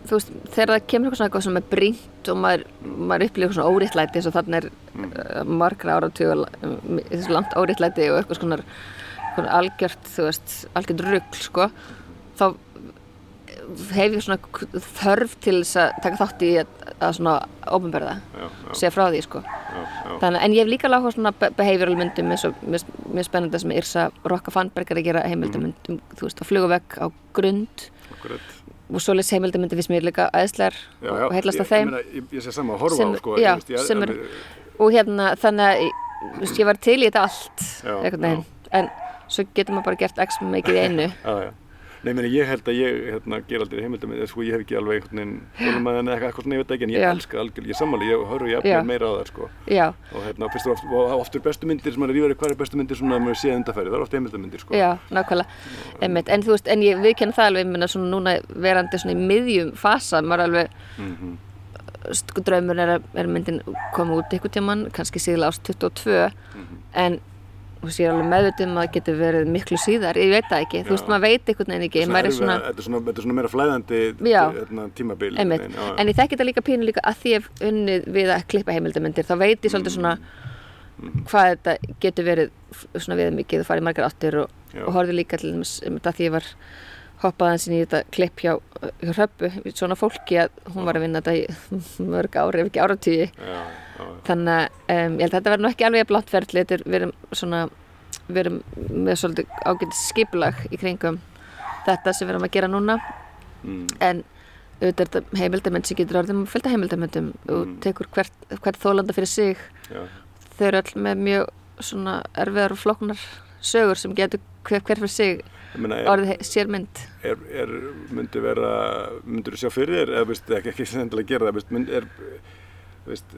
þú veist þegar það kemur eitthvað svona eitthvað sem er brínt og maður, maður upplifir eitthvað svona óriðtlæti eins og þannig er uh, margra áratug þessu langt óriðtlæti og eitthvað svona, svona algjört þú veist, algjört rugl sko þá hef ég svona þörf til þess að taka þátt í að, að svona já, segja frá því sko. Já, já, Þannig, en ég hef líka lág á svona be- behavioral myndum eins og mjög, spennandi sem Irsa Rokka Fannberg er að gera heimildamyndum þú veist, á fluguvegg á grund. Akkurat. og svoleiðis heimildamyndi finnst mér líka aðeinslegar Já, já, og heillast ég- að þeim. Ég, ég, ég sé sama að horfa Sem- á, sko, já, ég ég, sem ég, er- og hérna þannig að ég var til í þetta allt Já, en svo getur maður bara gert x mikið einu Já, já. Nei, meni, ég held að ég hérna, ger aldrei heimildamið, sko, ég hef ekki alveg einhvern veginn eða eitthvað ég veit ekki, en ég Já. elska algjörlega, ég sammáli, ég horfa Já. jafnvel meira á það, sko. já, Og hérna, og oft, oft bestu myndir sem er rífari, hvað er bestu myndir svona að maður séð undarfæri, það er oft heimildamyndir, sko. já, nákvæmlega einmitt, en þú veist, en ég viðkenna það alveg ég meina svona núna verandi svona í miðjum fasa, maður alveg Mm sko, draumur er að myndin koma út ykkur tíman, kannski síðan ást 22 Mhm. en ég er alveg meðvitið um að það getur verið miklu síðar, ég veit það ekki, þú veist, Já. maður veit einhvern veginn ekki, er svona Þetta er svona, þetta er svona meira flæðandi Já. hérna, tímabil. veginn, já, já. en ég þekki þetta líka pínu líka að því hef unnið við að klippa heimildamindir, þá veit ég svolítið svona Mhm. hvað þetta getur verið svona við mikið og farið margar áttir og, Já. og horfið líka til um þetta því ég var hoppað hans inn í þetta klipp hjá, Hröppu, svona fólki að hún var að vinna þetta í mörg ári, ef ekki Já, já, já. Þannig að um, ég held að þetta verður nú ekki alveg blátt er, við erum svona við erum með svolítið ágætið skipulag í kringum þetta sem við erum að gera núna Mm. en auðvitað er þetta heimildamönd sem getur orðið með fylgta heimildamöndum og Mm. tekur hvert, hvert þólanda fyrir sig Já. þau eru öll með mjög svona erfiðar og flóknar sögur sem getur hver, hver fyrir sig meina, er, orðið sér mynd er, er, myndi vera, myndur þú sjá fyrir þér, eða veist, ekki, ekki sem endilega gera það, veist, mynd, er, veist,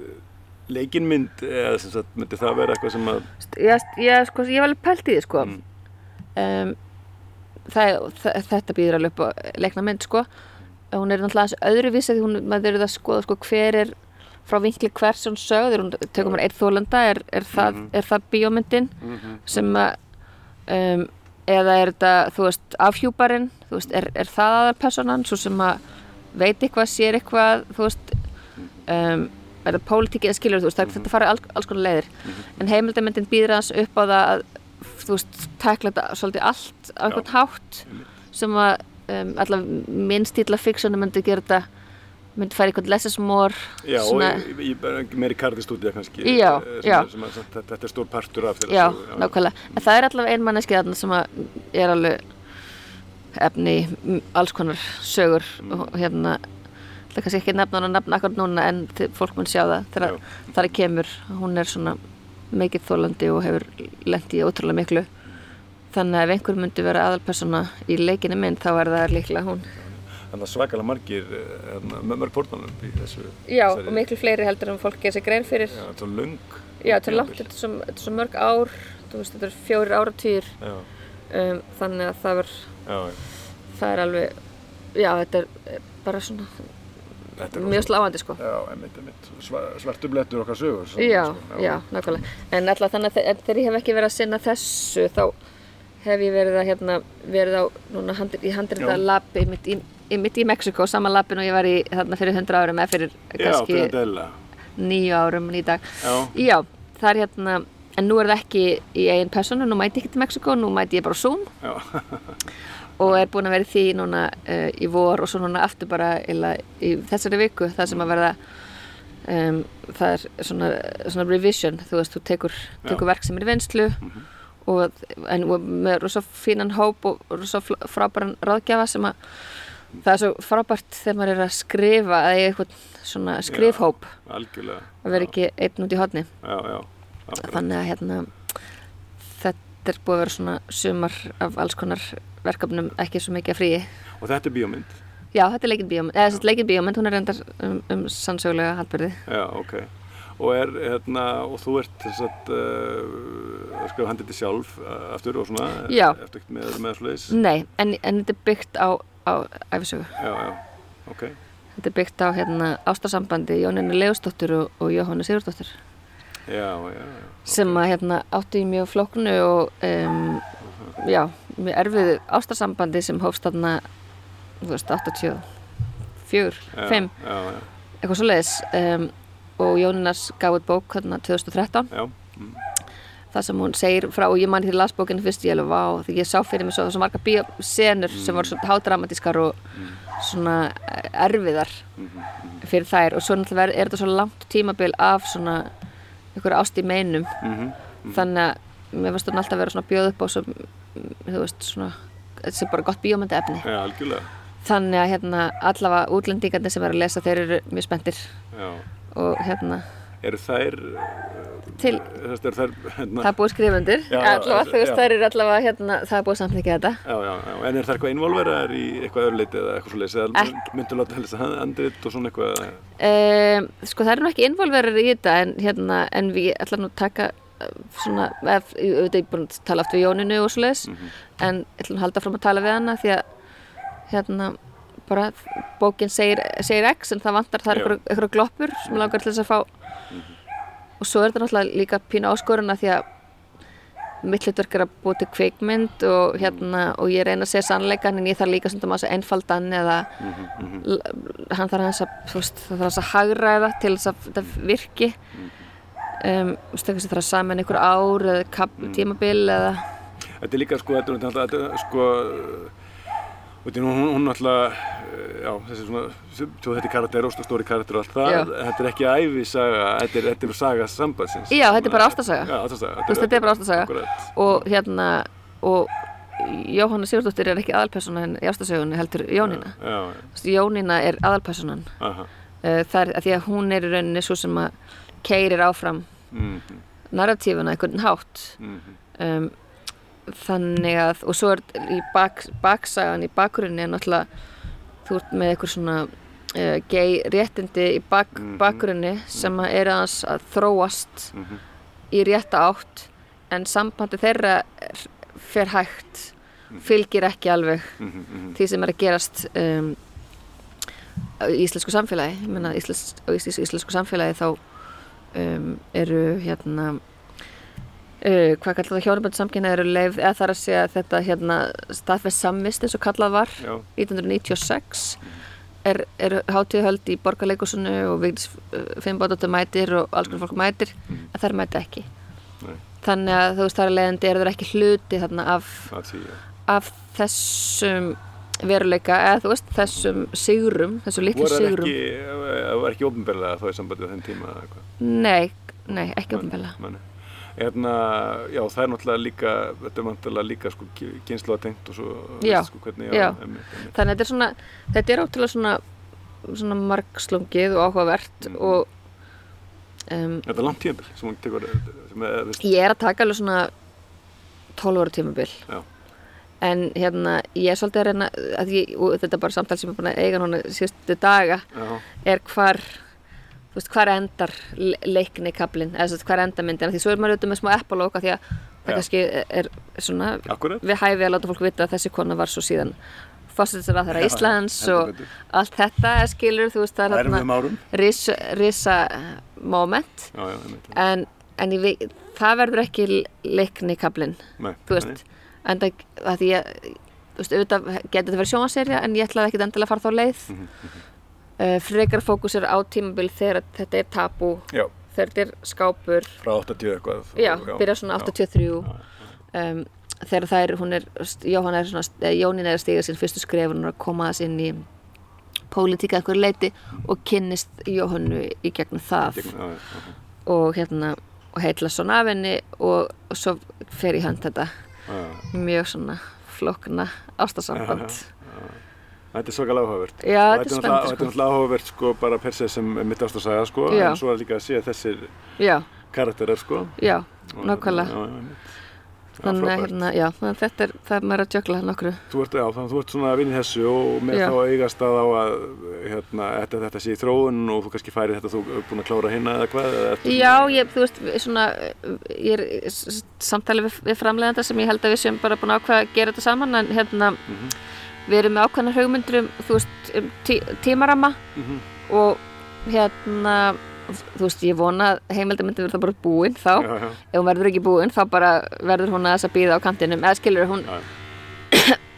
leikinmynd, eða sem sagt, myndi það vera eitthvað sem að, ég, ég, sko, ég var alveg pælt í því sko. Mm. um, það, það, þetta býður alveg upp á leikna mynd sko. hún er náttúrulega öðruvísi því hún, maður er að skoða sko, hver er frá vinkli hvers hún sögður, hún tökum maður eitt þólanda er, er, það, Mhm. er það bíómyndin mm sem að um, eða er þetta, þú veist, afhjúparinn þú veist, er, er það aðal personan svo sem að veit eitthvað, sér eitthvað þú veist um, er það pólitíki eða skilur, þú veist, það, þetta farið alls, alls konar leiðir. En heimildamöndin býður hans upp á það að þú veist, tækla þetta svolítið allt á einhvern hátt sem að um, allavega minn stíla fiksjónu myndi gera þetta myndi less is more já, svona, og í, í, meiri karðistúdía kannski, Já, eh, sem, já. að- sem að, þetta, er stór partur af þeirra já, sögu, nákvæmlega. En það er allavega ein manneski þarna sem er alveg efni alls konar sögur og hérna það er kannski ekki nefna hann að nefna akkur núna en fólk mun sjá það þegar Já. það kemur hún er svona mikið þólandi og hefur lent í ótrúlega miklu þannig að ef einhver myndi vera aðalpersona í leikinu minn þá er það líklega hún Þannig að svakalega margir, eh, hérna, mörg fórnarnum í þessu. Já, og miklu fleiri heldur en fólk gerir sér grein fyrir Já, þetta er löng. Já, þetta er langt, þetta er svo, þetta er svo mörg ár þú veist, þetta er fjórir áratýr Já, um, þannig að það, var, já, það er alveg já, þetta er bara svona mjög sláandi sko. Já, einmitt, einmitt. Sva- Svartum blettur okkar sögur. svo- Já, sko, já, nákvæmlega. En alltaf þannig að þegar ég hef ekki verið að sinna þessu þá hef ég verið að hérna, verið á núna handri, í handrita Já. labbi mitt í, mitt í Mexiko, sama labbin og ég var í þarna fyrir 100 árum eða fyrir kannski þetta nýju árum í dag. Já, Já, það er hérna en nú er það ekki í eigin personu nú mæti ég ekki til Mexiko, nú mæti ég bara Zoom. Já, og er búin að vera því núna uh, í vor og svo núna aftur bara illa, í þessari viku það sem að verða um, það er svona, svona revision þú veist, þú tekur, tekur verk sem er vinslu og, en, og með rosa fínan hóp og rosa frábæran ráðgjafa sem að það er svo frábært þegar maður er að skrifa eða eitthvað svona skrifhóp. algjörlega. Að vera ekki einn út í hodni já, já, þannig að hérna þetta er búið að vera svona sumar af alls konar verkefnum ekki svo mikið að fríi. Og þetta er bíómynd? Já, þetta er leikinn bíómynd, eða þetta er leikinn bíómynd hún er reyndar um, um sannsögulega haldbyrði já, ok. Og, er, hérna, og þú ert þess að uh, skrifa handið til sjálf uh, aftur og svona? Já. eftir með, með nei, en, en þetta er byggt á, á æfisögu já, já, ok. Þetta er byggt á hérna ástarsambandi Jóninu Leusdóttur og, og Jóhannu Sigurdóttur já, já, já, sem að hérna áttu í mjög flóknu og um, já, mjög erfiðu ástarsambandi sem hófst þarna þú veist, 84 já, 5, já, já, eitthvað svo leiðis um, og Jóninas gaf út bók hérna 2013 já, mm, það sem hún segir frá og ég man hér las bókinu fyrst ég alveg vá því ég sá fyrir mig svo, svo marga bíósenur sem voru svona hádramatískar og svona eh, erfiðar fyrir þær. Og svo náttúrulega er þetta svo langt tímabil af svona ykkur ást í meinum. Mhm, þannig að mér varst hún alltaf að vera svona bjóð upp á svo, mm, þú veist, svona þetta er bara gott bíómynda efni já, algjörlega. Þannig að hérna allavega útlendingarnir sem er að lesa þeir eru mjög spenntir. Já, og hérna eru þær til, eru þær hérna, það er búið skrifundir. Allavega, þú veist, þær eru allavega hérna, það er búið samþykja þetta. Já, já, já, en er það eitthvað involveraðar í eitthvað öðru leiti eða eitthvað svo leiðis eða Ek- myndu láta helst að andrit og svona eitthvað? Um, sko það eru ekki involverir í þetta en hérna, en við ætla nú að taka svona, ég auðvitað ég búin að tala aftur við Jóninu og svo leiðis en ég ætla nú að halda fram að tala við hana því að hérna bara bókin segir, segir X en það vantar það er eitthvað gloppur sem mig langar til þess að fá. Og svo er þetta náttúrulega líka pínu áskoruna því að mitt hlutverk er að búa til kvikmynd og hérna og ég reyna að segja sannleikan en ég þarf líka stundum að segja einfaldan eða l- hann þarf hans að veist, þarf hans að hagræða til þess að þetta virki um, veist, það þarf að saman einhver ár eða kap, tímabil eða? Þetta er líka sko, þetta er náttúrulega, þetta sko þetta hún, náttúrulega eh, þetta er karakter og stóri karakter og allt það, Já. þetta er ekki æfisaga, þetta er, þetta er saga sambandsins. Já, þetta er bara ástarsaga. Já, ástarsaga Þú veist, þetta er bara ástarsaga. Akkurat, og hérna og Jóhanna Sigurdóttir er ekki aðalpersona en í ástasögunni heldur Jónína. Já, Jónína er aðalpersonan aha. Uh, það er að því að hún er í rauninni svo sem að keirir áfram mm narratífuna einhvern hátt. Um, þannig að og svo er í bak, baksagan í bakgrunni er náttúrulega þú ert með eitthvað svona uh, gay réttindi í bak, bakgrunni sem er aðeins að þróast í rétta átt en sambandi þeirra er, fer hægt fylgir ekki alveg því sem er að gerast um, í íslensku samfélagi. Ég meina íslensk, á íslensk, íslensku samfélagi þá um, eru hérna uh, hvað kallar það hjónabönd samkynna eru leið eða þar að segja þetta hérna staðfest samvist eins og kallað var Já, 1996 er, er hátíðhöld í borgarleikusinu og Vigdís Finnbóttur mætir og alls konar fólk mætir en þær mæta ekki. Nei. þannig að þú veist þar að leiðandi er það ekki hluti þarna af, já. af þessum veruleika eða þú veist þessum sigurum þessu litlu sigurum það var ekki ofnbærlega þá í sambandi við þenn tíma eða eitthvað nei, nei, ekki ofnbella Manni. Hérna, já, það er náttúrulega líka, þetta er náttúrulega líka sko kynslu tengt og svo, Já, sko, hvernig, já. Einmitt, einmitt. þannig að þetta er svona þetta er ótrúlega svona svona margslungið og áhugavert Mhm. og um, Þetta er langt tímabil sem hún tekur, sem er, veist, ég er að taka alveg svona 12 ára tímabil já, en hérna ég er svolítið að reyna að ég, og þetta er bara samtal sem ég er búin að eiga núna síðustu daga já, er hvar þú veist, hvar endar le- leikni kablin eða þess að hvar endar myndina því svo er maður auðvitað með smá epilóka því að það Já. kannski er svona akkurat við hæfi að láta fólk vita að þessi kona var svo síðan fórsættisar að þeirra Já, Íslands heldur og betur. allt þetta skilur þú veist það er erfum árum. risa, moment. Já, en, en ég, það verður ekki leikni kablin Nei, þú veist, en það, það því ég þú veist, auðvitað getur þetta verið sjónvaserja en ég ætlaði ekkit endilega að fara þá leið. Uh, frekar fókus er á tímabil þegar þetta er tabú Já, þegar þetta er skápur. Frá 80 eitthvað já, byrja svona 83 um, þegar það er, hún er Jóhann er svona, eh, Jónín er að stiga sín fyrstu skref hún er að koma þess inn í pólitíka eitthvað leiti og kynnist Jóhannu í gegnum það. Já, og hérna og heitla svona af henni og, og svo fer í hönd þetta mjög svona flókna ástasamband. Þetta er svakalega áhugavert. Já, þetta er náttúrulega- spennandi, Þetta er sko. náttúrulega áhugavert sko bara per se sem mitt ástasaga sko, Já. en svo er líka að sé þessir Já, karakterar sko. já, nákvæmlega. Þannig að hérna, já, þetta er, það er maður að jökla nokkru. Þú ert, já, þannig að þú ert svona að vinna þessu og með Já. þá eigast að á að hérna, þetta, þetta sé í þróun og þú kannski færi þetta þú er búin að klára hinna eða hvað eða Já, ég, þú veist, svona, ég er í s- s- samtali við, við framleiðanda sem ég held að við séum bara búin að ákveða að gera þetta saman en hérna, Mhm. við erum með ákveðna hugmyndur um, þú veist, um tí, tímarama Mhm. og hérna, þú veist, ég vona að heimildamöndin verður bara búin þá. Já, já, Ef hún verður ekki búin, þá bara verður hún að þess að býða á kantinum, eða skilur hún,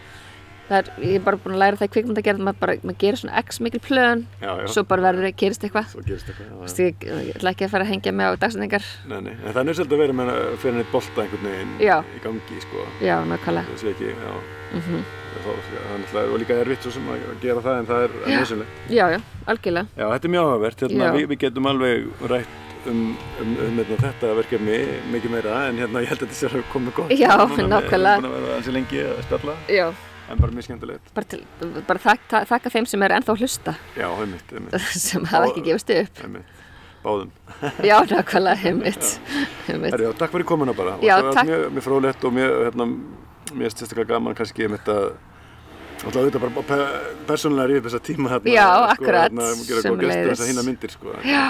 er, ég er bara búin að læra það í kvikmyndagerð, maður maður gerir svona x mikil plön, já, já. svo bara verður, gerist eitthvað. Ég, ætla ekki að fara að hengja mig á dagsendingar. Nei, nei, en það er nöðsöld að vera með fyrir henni bolta einhvern veginn í gangi, sko. Já, nákvæmlega. Það sé ekki, já, Mm þá, það er líka erfitt svo sem að gera það en það er nöðsynlegt. Já, já, algjörlega. Já, þetta er mjög áhugavert, hérna, við, við getum alveg rætt um, um, um hérna, þetta verkefni mikið meira en hérna ég held að þetta sé að komið gott. Já, nákvæmlega. En bara mjög skemmtilegt. bara, til, bara þakka, þakka þeim sem er ennþá hlusta, Já, heimitt, heimitt, sem hafa ekki gefist upp. heimitt, báðum. Já, nákvæmlega, heimitt. heimitt. Herri, já, takk fyrir komuna bara. Já. Mjög, mjög frólætt og mjög, hérna, mjög sérstaklega gaman kannski um þetta, alltaf auðvitað bara pe persónulega ríða þessa tíma hérna. Já, sko, akkurat, Hérna, gestur sömuleiðis. þess að hinna myndir, sko. Já.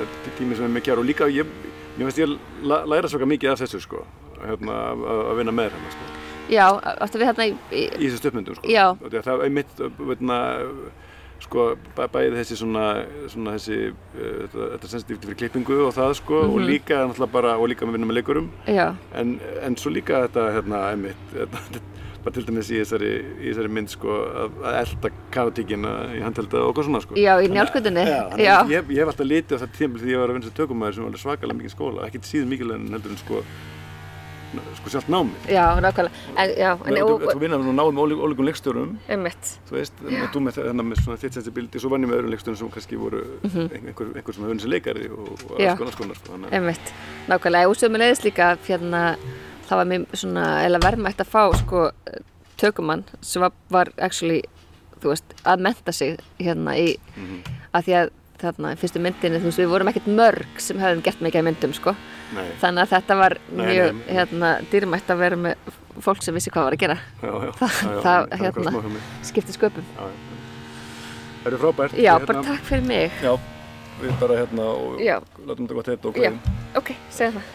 Þetta er tími sem er mikið og líka, ég, ég ég la- læra svaka mikið af þessu, sko, hérna, að vinna með hérna. Já, áttu við hérna í, í Í þessu stöpmyndum, sko. Já. Það er mitt, veitna, sko, bæ, bæði þessi svona, svona þessi, uh, þetta, þetta sensitíft fyrir klippingu og það, sko, og Mhm. líka náttúrulega bara, og líka með vinna með leikurum, Já, en, en svo líka þetta, hérna, einmitt, þetta, bara til dæmis í þessari, í þessari mynd, sko, að, að elda kaotíkina í handhelda og eitthvað svona, sko. já, í njálskutinni. Já, þannig að ég, ég hef alltaf litið á þetta tímpil því ég var að vinna sem tökumæður sem var alveg svakalega mikið skóla, ekkert heldur en sko, sjálft námi. já, nákvæmlega. En, já, en, Þú, og, þú vinna með náðum ólíkum leikstjórum, einmitt. þú veist, þú með, hérna, með svona þitt sensibility, svo vann ég með öðrum leikstjórum sem kannski voru einhver, einhver sem hefur unnið sem leikari og, og Mhm. Já. alls konar sko, Einmitt, nákvæmlega, og sömu leiðis líka hérna, það var mér svona eða verðmætt að fá sko tökumann sem var, actually þú veist, að menta sig hérna í, Mhm. að því að þarna, fyrstu myndinni, þú veist, við vorum ekkert mörg sem hefðum gert mikið myndum, sko nei, þannig að þetta var Nei, mjög, nei. hérna, dýrmætt að vera með fólk sem vissi hvað var að gera já, já, Það- já, það, hérna, skipti sköpum. Það eru frábært. Já, Hérna- bara takk fyrir mig Já, við bara hérna og látum þetta gott þetta og kveðum. ok, segja það